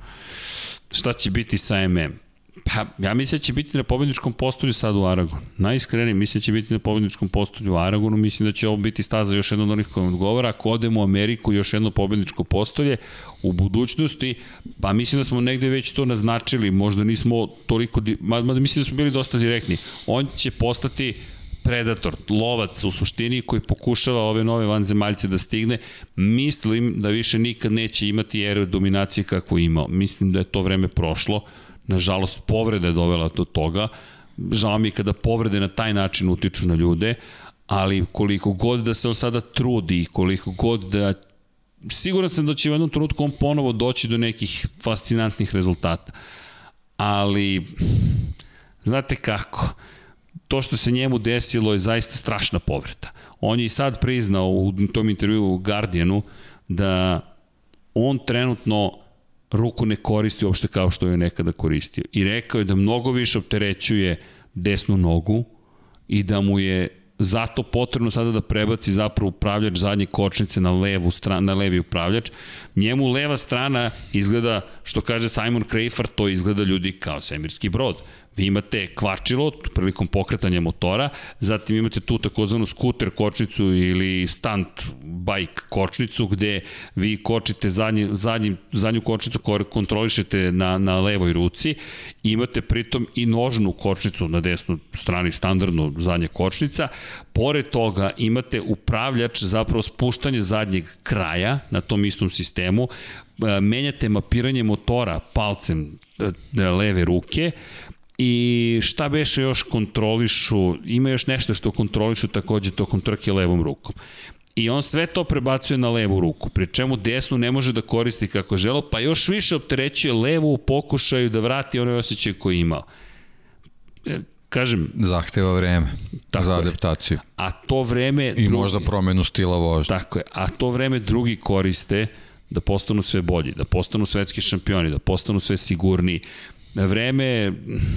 Speaker 1: Šta će biti sa MM? Pa, ja mislim da će biti na pobedničkom postolju sad u Aragonu. Najiskrenije mislim da će biti na pobedničkom postolju u Aragonu. Mislim da će ovo biti staza još jedno od onih koja odgovara. Ako odemo u Ameriku, još jedno pobedničko postolje u budućnosti, pa mislim da smo negde već to naznačili. Možda nismo toliko, mada mislim da smo bili dosta direktni. On će postati predator, lovac u suštini koji pokušava ove nove vanzemaljce da stigne, mislim da više nikad neće imati eru dominacije kako imao. Mislim da je to vreme prošlo. Nažalost, povreda je dovela do toga. Žao mi je kada povrede na taj način utiču na ljude, ali koliko god da se on sada trudi, koliko god da siguran sam da će u jednom trenutku on ponovo doći do nekih fascinantnih rezultata. Ali, znate kako, to što se njemu desilo je zaista strašna povreda. On je i sad priznao u tom intervju u Guardianu da on trenutno ruku ne koristi uopšte kao što je nekada koristio. I rekao je da mnogo više opterećuje desnu nogu i da mu je zato potrebno sada da prebaci zapravo upravljač zadnje kočnice na levu stranu, na levi upravljač. Njemu leva strana izgleda, što kaže Simon Crafar, to izgleda ljudi kao svemirski brod. Vi imate kvačilo prilikom pokretanja motora, zatim imate tu takozvanu skuter kočnicu ili stunt bike kočnicu gde vi kočite zadnji, zadnji, zadnju kočnicu koju kontrolišete na, na levoj ruci. Imate pritom i nožnu kočnicu na desnoj strani, standardno zadnja kočnica. Pored toga imate upravljač, zapravo spuštanje zadnjeg kraja na tom istom sistemu, menjate mapiranje motora palcem e, leve ruke, I šta beše još kontrolišu, ima još nešto što kontrolišu takođe tokom trke levom rukom. I on sve to prebacuje na levu ruku, pri čemu desnu ne može da koristi kako želo, pa još više opterećuje levu u pokušaju da vrati onaj osjećaj koji je imao. E, kažem...
Speaker 2: Zahteva vreme za adaptaciju.
Speaker 1: Je. A to vreme... I
Speaker 2: drugi, možda promenu stila vožnje.
Speaker 1: Tako je. A to vreme drugi koriste da postanu sve bolji, da postanu svetski šampioni, da postanu sve sigurniji, vreme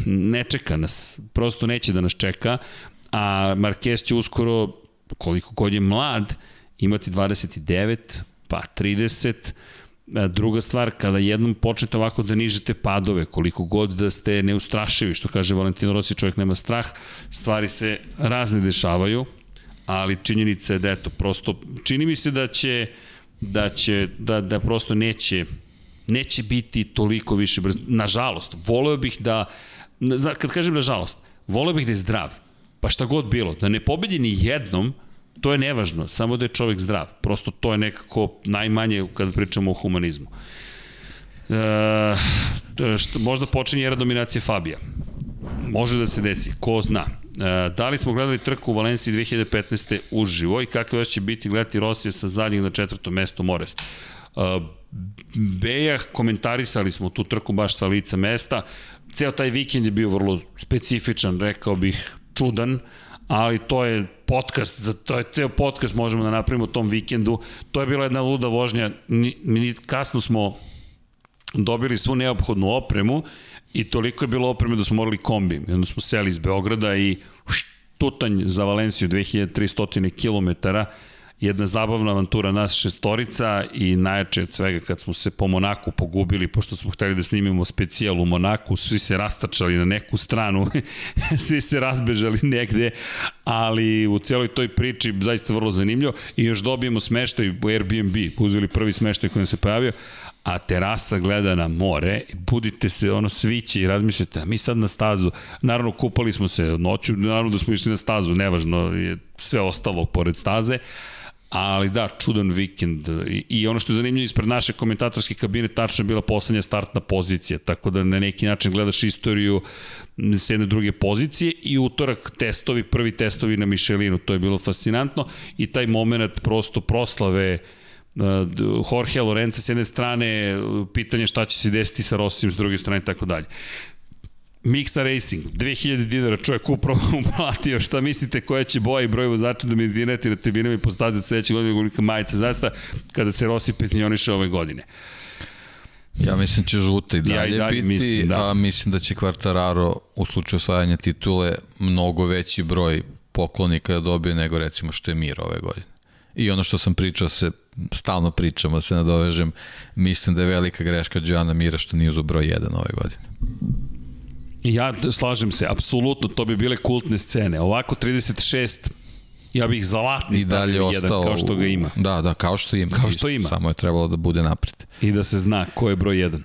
Speaker 1: ne čeka nas, prosto neće da nas čeka, a Marquez će uskoro, koliko god je mlad, imati 29, pa 30, Druga stvar, kada jednom počnete ovako da nižete padove, koliko god da ste neustrašivi, što kaže Valentino Rossi, čovjek nema strah, stvari se razne dešavaju, ali činjenica je da eto, prosto, čini mi se da će, da će, da, da prosto neće neće biti toliko više brzo. Nažalost, voleo bih da, kad kažem nažalost, voleo bih da je zdrav. Pa šta god bilo, da ne pobedi ni jednom, to je nevažno, samo da je čovek zdrav. Prosto to je nekako najmanje kad pričamo o humanizmu. E, što, možda počinje era dominacije Fabija. Može da se desi, ko zna. E, da li smo gledali trku u Valenciji 2015. uživo i kako će biti gledati Rosije sa zadnjeg na četvrtom mestu Mores? E, Beja, komentarisali smo tu trku baš sa lica mesta. Ceo taj vikend je bio vrlo specifičan, rekao bih čudan, ali to je podcast, za to je ceo podcast možemo da napravimo tom vikendu. To je bila jedna luda vožnja, mi kasno smo dobili svu neophodnu opremu i toliko je bilo opreme da smo morali kombi. I onda smo seli iz Beograda i tutanj za Valenciju 2300 km jedna zabavna avantura nas šestorica i najjače od svega kad smo se po Monaku pogubili, pošto smo hteli da snimimo specijal u Monaku, svi se rastačali na neku stranu, svi se razbežali negde, ali u celoj toj priči zaista vrlo zanimljivo. I još dobijemo smeštaj u Airbnb, uzeli prvi smeštaj koji nam se pojavio, a terasa gleda na more, budite se ono sviće i razmišljate, a mi sad na stazu, naravno kupali smo se noću, naravno da smo išli na stazu, nevažno je sve ostalo pored staze, Ali da, čudan vikend. I, ono što je zanimljivo ispred naše komentatorske kabine, tačno je bila poslednja startna pozicija, tako da na neki način gledaš istoriju s jedne druge pozicije i utorak testovi, prvi testovi na Michelinu, to je bilo fascinantno i taj moment prosto proslave Jorge Lorenza s jedne strane, pitanje šta će se desiti sa Rossijem s druge strane i tako dalje. Mixa Racing, 2000 dinara, čovjek upravo uplatio, šta mislite koja će boja i broj vozača da mi dinati na tribinama i postaviti sledeće godine golika majica, zaista kada se Rossi pensioniše ove godine.
Speaker 2: Ja mislim će žuta i dalje, ja i dalje biti, mislim, da. a mislim da će Quartararo u slučaju osvajanja titule mnogo veći broj poklonika da dobije nego recimo što je Mir ove godine. I ono što sam pričao se, stalno pričamo, da se nadovežem, mislim da je velika greška Đana Mira što nije uzo broj 1 ove godine.
Speaker 1: Ja slažem se, apsolutno, to bi bile kultne scene. Ovako 36 ja bih zalatni I dalje stavio ostao, jedan, kao što ga ima.
Speaker 2: Da, da, kao što ima.
Speaker 1: Kao što ima.
Speaker 2: Samo je trebalo da bude napred.
Speaker 1: I da se zna ko je broj 1.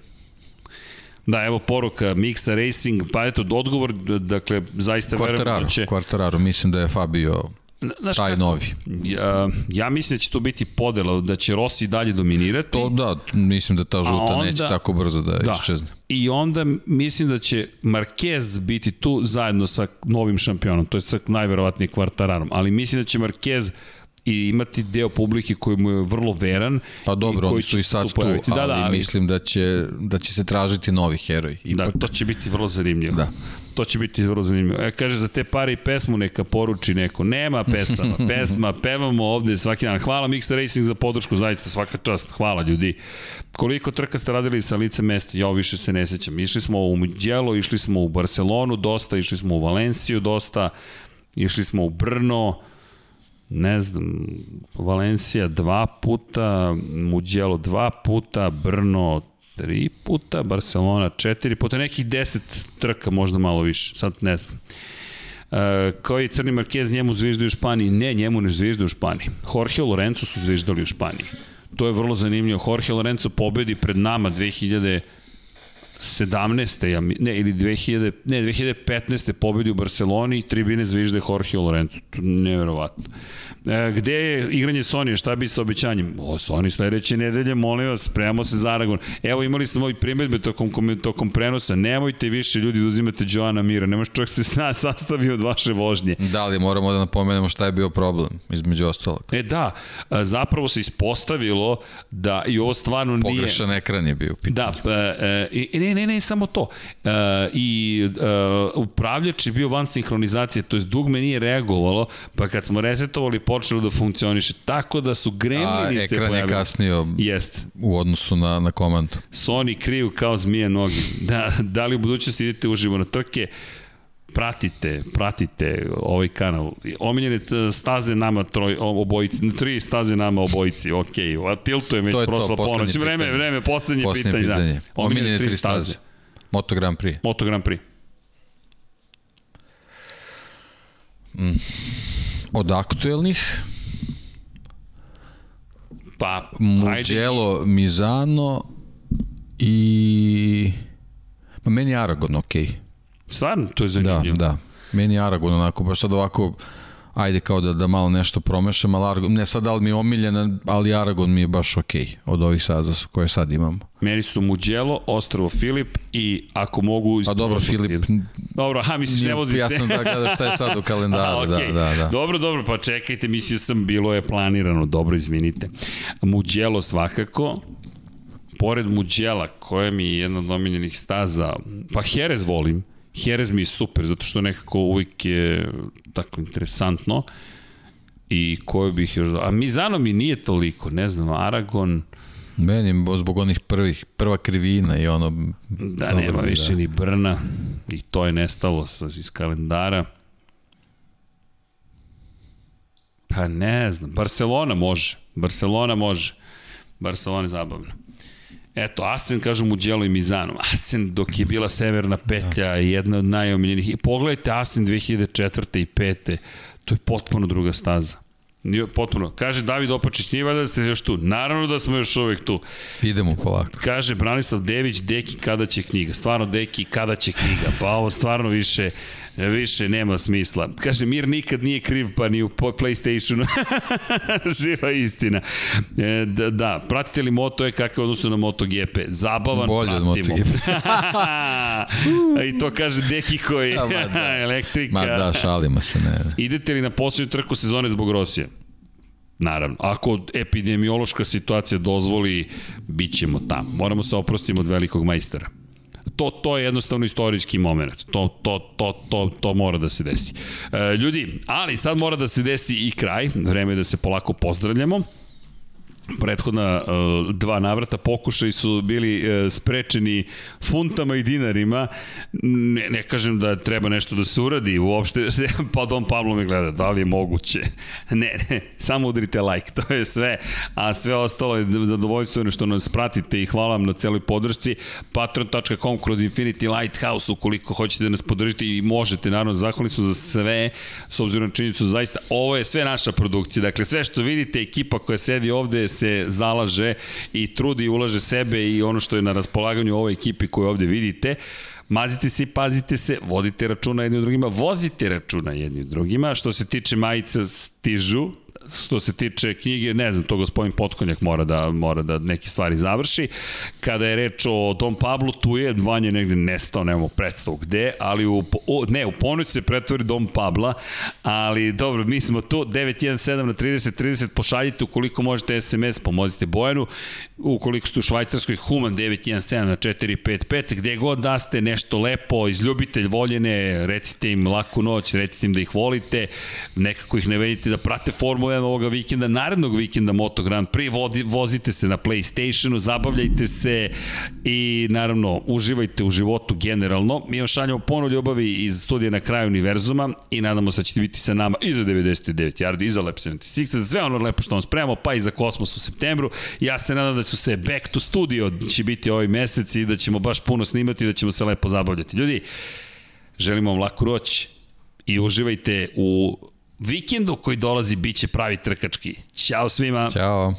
Speaker 1: Da, evo poruka Mixa Racing, pa eto, odgovor, dakle, zaista verujem
Speaker 2: da će... Quartararo, mislim da je Fabio Znaš taj kako, novi.
Speaker 1: Ja, ja mislim da će to biti podela, da će Rossi dalje dominirati.
Speaker 2: To da, mislim da ta žuta onda, neće tako brzo da, da iščezne.
Speaker 1: I onda mislim da će Marquez biti tu zajedno sa novim šampionom, to je sa najverovatnije kvartararom, ali mislim da će Marquez i imati deo publike koji mu je vrlo veran.
Speaker 2: Pa dobro, oni su i sad tu, ali, da, da, ali mislim da će, da će se tražiti novi heroj.
Speaker 1: Da, Ipak. Da, to će biti vrlo zanimljivo.
Speaker 2: Da.
Speaker 1: To će biti vrlo zanimljivo. E, kaže, za te pare i pesmu neka poruči neko. Nema pesama, pesma, pevamo ovde svaki dan. Hvala Mix Racing za podršku, zaista svaka čast. Hvala ljudi. Koliko trka ste radili sa lice mesta? Ja više se ne sećam. Išli smo u Mugello, išli smo u Barcelonu dosta, išli smo u Valenciju dosta, išli smo u Brno, ne znam, Valencija dva puta, Mugello dva puta, Brno tri puta, Barcelona četiri puta, nekih deset trka, možda malo više, sad ne znam. E, koji Crni Marquez njemu zvižda u Španiji? Ne, njemu ne zvižda u Španiji. Jorge Lorenzo su zviždali u Španiji. To je vrlo zanimljivo. Jorge Lorenzo pobedi pred nama 2000 17. Ja, ne, ili 2000, ne, 2015. pobedi u Barceloni i tribine zvižde Jorge Lorenzo. Neverovatno. E, gde je igranje Sony? Šta bi sa obećanjem? O, Sony sledeće nedelje, molim vas, spremamo se za Aragon. Evo, imali smo ovih primetbe tokom, tokom prenosa. Nemojte više ljudi da uzimate Joana Mira. Nemaš čovjek se zna sastavi od vaše vožnje.
Speaker 2: Da, ali moramo da napomenemo šta je bio problem, između ostalog.
Speaker 1: E da, zapravo se ispostavilo da i ovo stvarno
Speaker 2: Pogrešan nije... Pogrešan ekran je bio.
Speaker 1: Pitanje. Da, e, e, ne, ne, ne, samo to. E, I e, upravljač je bio van sinhronizacije, to je dugme nije reagovalo, pa kad smo resetovali počelo da funkcioniše. Tako da su gremlini se pojavili.
Speaker 2: A ekran je kasnio Jest. u odnosu na, na komandu.
Speaker 1: Sony kriju kao zmije nogi. Da, da li u budućnosti idete uživo na trke? Pratite, pratite ovaj kanal. Omiljene staze nama troj, obojici, tri staze nama obojici, ok. A tiltujem već prošla ponoć. Vreme, vreme, poslednje, poslednje pitanje. Da. pitanje. Da.
Speaker 2: Omiljene, Omiljene tri staze. staze. Moto Grand Prix.
Speaker 1: Moto Grand Prix.
Speaker 2: Mm. Od aktuelnih
Speaker 1: pa
Speaker 2: Mugello, ajde. Mizano i pa meni Aragon okej. Okay.
Speaker 1: Stvarno, to je zanimljivo.
Speaker 2: Da, da. Meni Aragon onako, baš sad ovako ajde kao da, da malo nešto promešam, ali Aragon, ne sad da li mi je omiljen, ali Aragon mi je baš okej okay, od ovih sada koje sad imamo.
Speaker 1: Meni su Mugello, Ostrovo Filip i ako mogu...
Speaker 2: A dobro, Filip...
Speaker 1: Dobro, ha, misliš ne vozi se.
Speaker 2: Ja sam da gleda šta je sad u kalendaru, a, okay. da, da, da.
Speaker 1: Dobro, dobro, pa čekajte, mislio sam, bilo je planirano, dobro, izvinite. Mugello svakako, pored Muđela, koja mi je jedna od omiljenih staza, pa Jerez volim, Jerez mi je super, zato što nekako uvijek je tako interesantno. I koje bih još... A Mizano mi nije toliko, ne znam, Aragon...
Speaker 2: Meni, zbog onih prvih, prva krivina i ono...
Speaker 1: Da, dobro, nema više da. ni Brna. I to je nestalo sa, iz kalendara. Pa ne znam, Barcelona može. Barcelona može. Barcelona je zabavno. Eto, Asen, kažu mu Đelo i Mizano. Asen dok je bila severna petlja da. jedna od najomiljenih. I pogledajte Asen 2004. i 5. To je potpuno druga staza. Nije potpuno. Kaže David Opačić, nije valjda da ste još tu. Naravno da smo još uvek tu.
Speaker 2: Idemo polako.
Speaker 1: Kaže Branislav Dević, Deki, kada će knjiga? Stvarno, Deki, kada će knjiga? Pa ovo stvarno više više nema smisla. Kaže, Mir nikad nije kriv, pa ni u Playstationu. Živa istina. E, da, da, pratite li Moto je kakav odnosu na MotoGP? Zabavan
Speaker 2: Bolje
Speaker 1: pratimo.
Speaker 2: od MotoGP.
Speaker 1: I to kaže Deki koji ja, da. elektrika.
Speaker 2: Ma da, šalimo se. Ne.
Speaker 1: Idete li na posljednju trku sezone zbog Rosije? Naravno, ako epidemiološka situacija dozvoli, bit ćemo tamo. Moramo se oprostiti od velikog majstora. To, to je jednostavno istorijski moment. To, to, to, to, to mora da se desi. E, ljudi, ali sad mora da se desi i kraj. Vreme je da se polako pozdravljamo prethodna uh, dva navrata pokušaj su bili uh, sprečeni funtama i dinarima. Ne, ne kažem da treba nešto da se uradi uopšte pa Don Pablo me gleda da li je moguće? Ne, ne samo udrite like to je sve a sve ostalo je zadovoljstvo što nas pratite i hvala vam na celoj podršci. Patreon.com kroz Infinity Lighthouse ukoliko hoćete da nas podržite i možete naravno zahvalni su za sve s obzirom na činjenicu zaista ovo je sve naša produkcija. Dakle sve što vidite ekipa koja sedi ovde se zalaže i trudi i ulaže sebe i ono što je na raspolaganju ovoj ekipi koju ovde vidite. Mazite se i pazite se, vodite računa jedni u drugima, vozite računa jedni u drugima. Što se tiče majica, stižu, što se tiče knjige, ne znam, to gospodin Potkonjak mora da, mora da neke stvari završi. Kada je reč o Dom Pablo, tu je, Vanja negde nestao, nemamo predstavu gde, ali u, o, ne, u ponoć se pretvori Dom Pabla, ali dobro, mi smo tu, 917 na 30, 30, pošaljite ukoliko možete SMS, pomozite Bojanu, ukoliko ste u Švajcarskoj, Human 917 na 455, gde god da ste nešto lepo, izljubitelj voljene, recite im laku noć, recite im da ih volite, nekako ih ne vedite da prate Formula jedan ovoga vikenda, narednog vikenda Moto Grand Prix, vodi, vozite se na Playstationu, zabavljajte se i naravno uživajte u životu generalno. Mi vam šaljamo ponovno ljubavi iz studija na kraju univerzuma i nadamo se da ćete biti sa nama i za 99 yardi, i za Lab 76, za sve ono lepo što vam spremamo, pa i za Kosmos u septembru. Ja se nadam da ću se back to studio će biti ovaj mesec i da ćemo baš puno snimati i da ćemo se lepo zabavljati. Ljudi, želimo vam laku roć i uživajte u vikendu koji dolazi biće pravi trkački. Ćao svima.
Speaker 2: Ćao.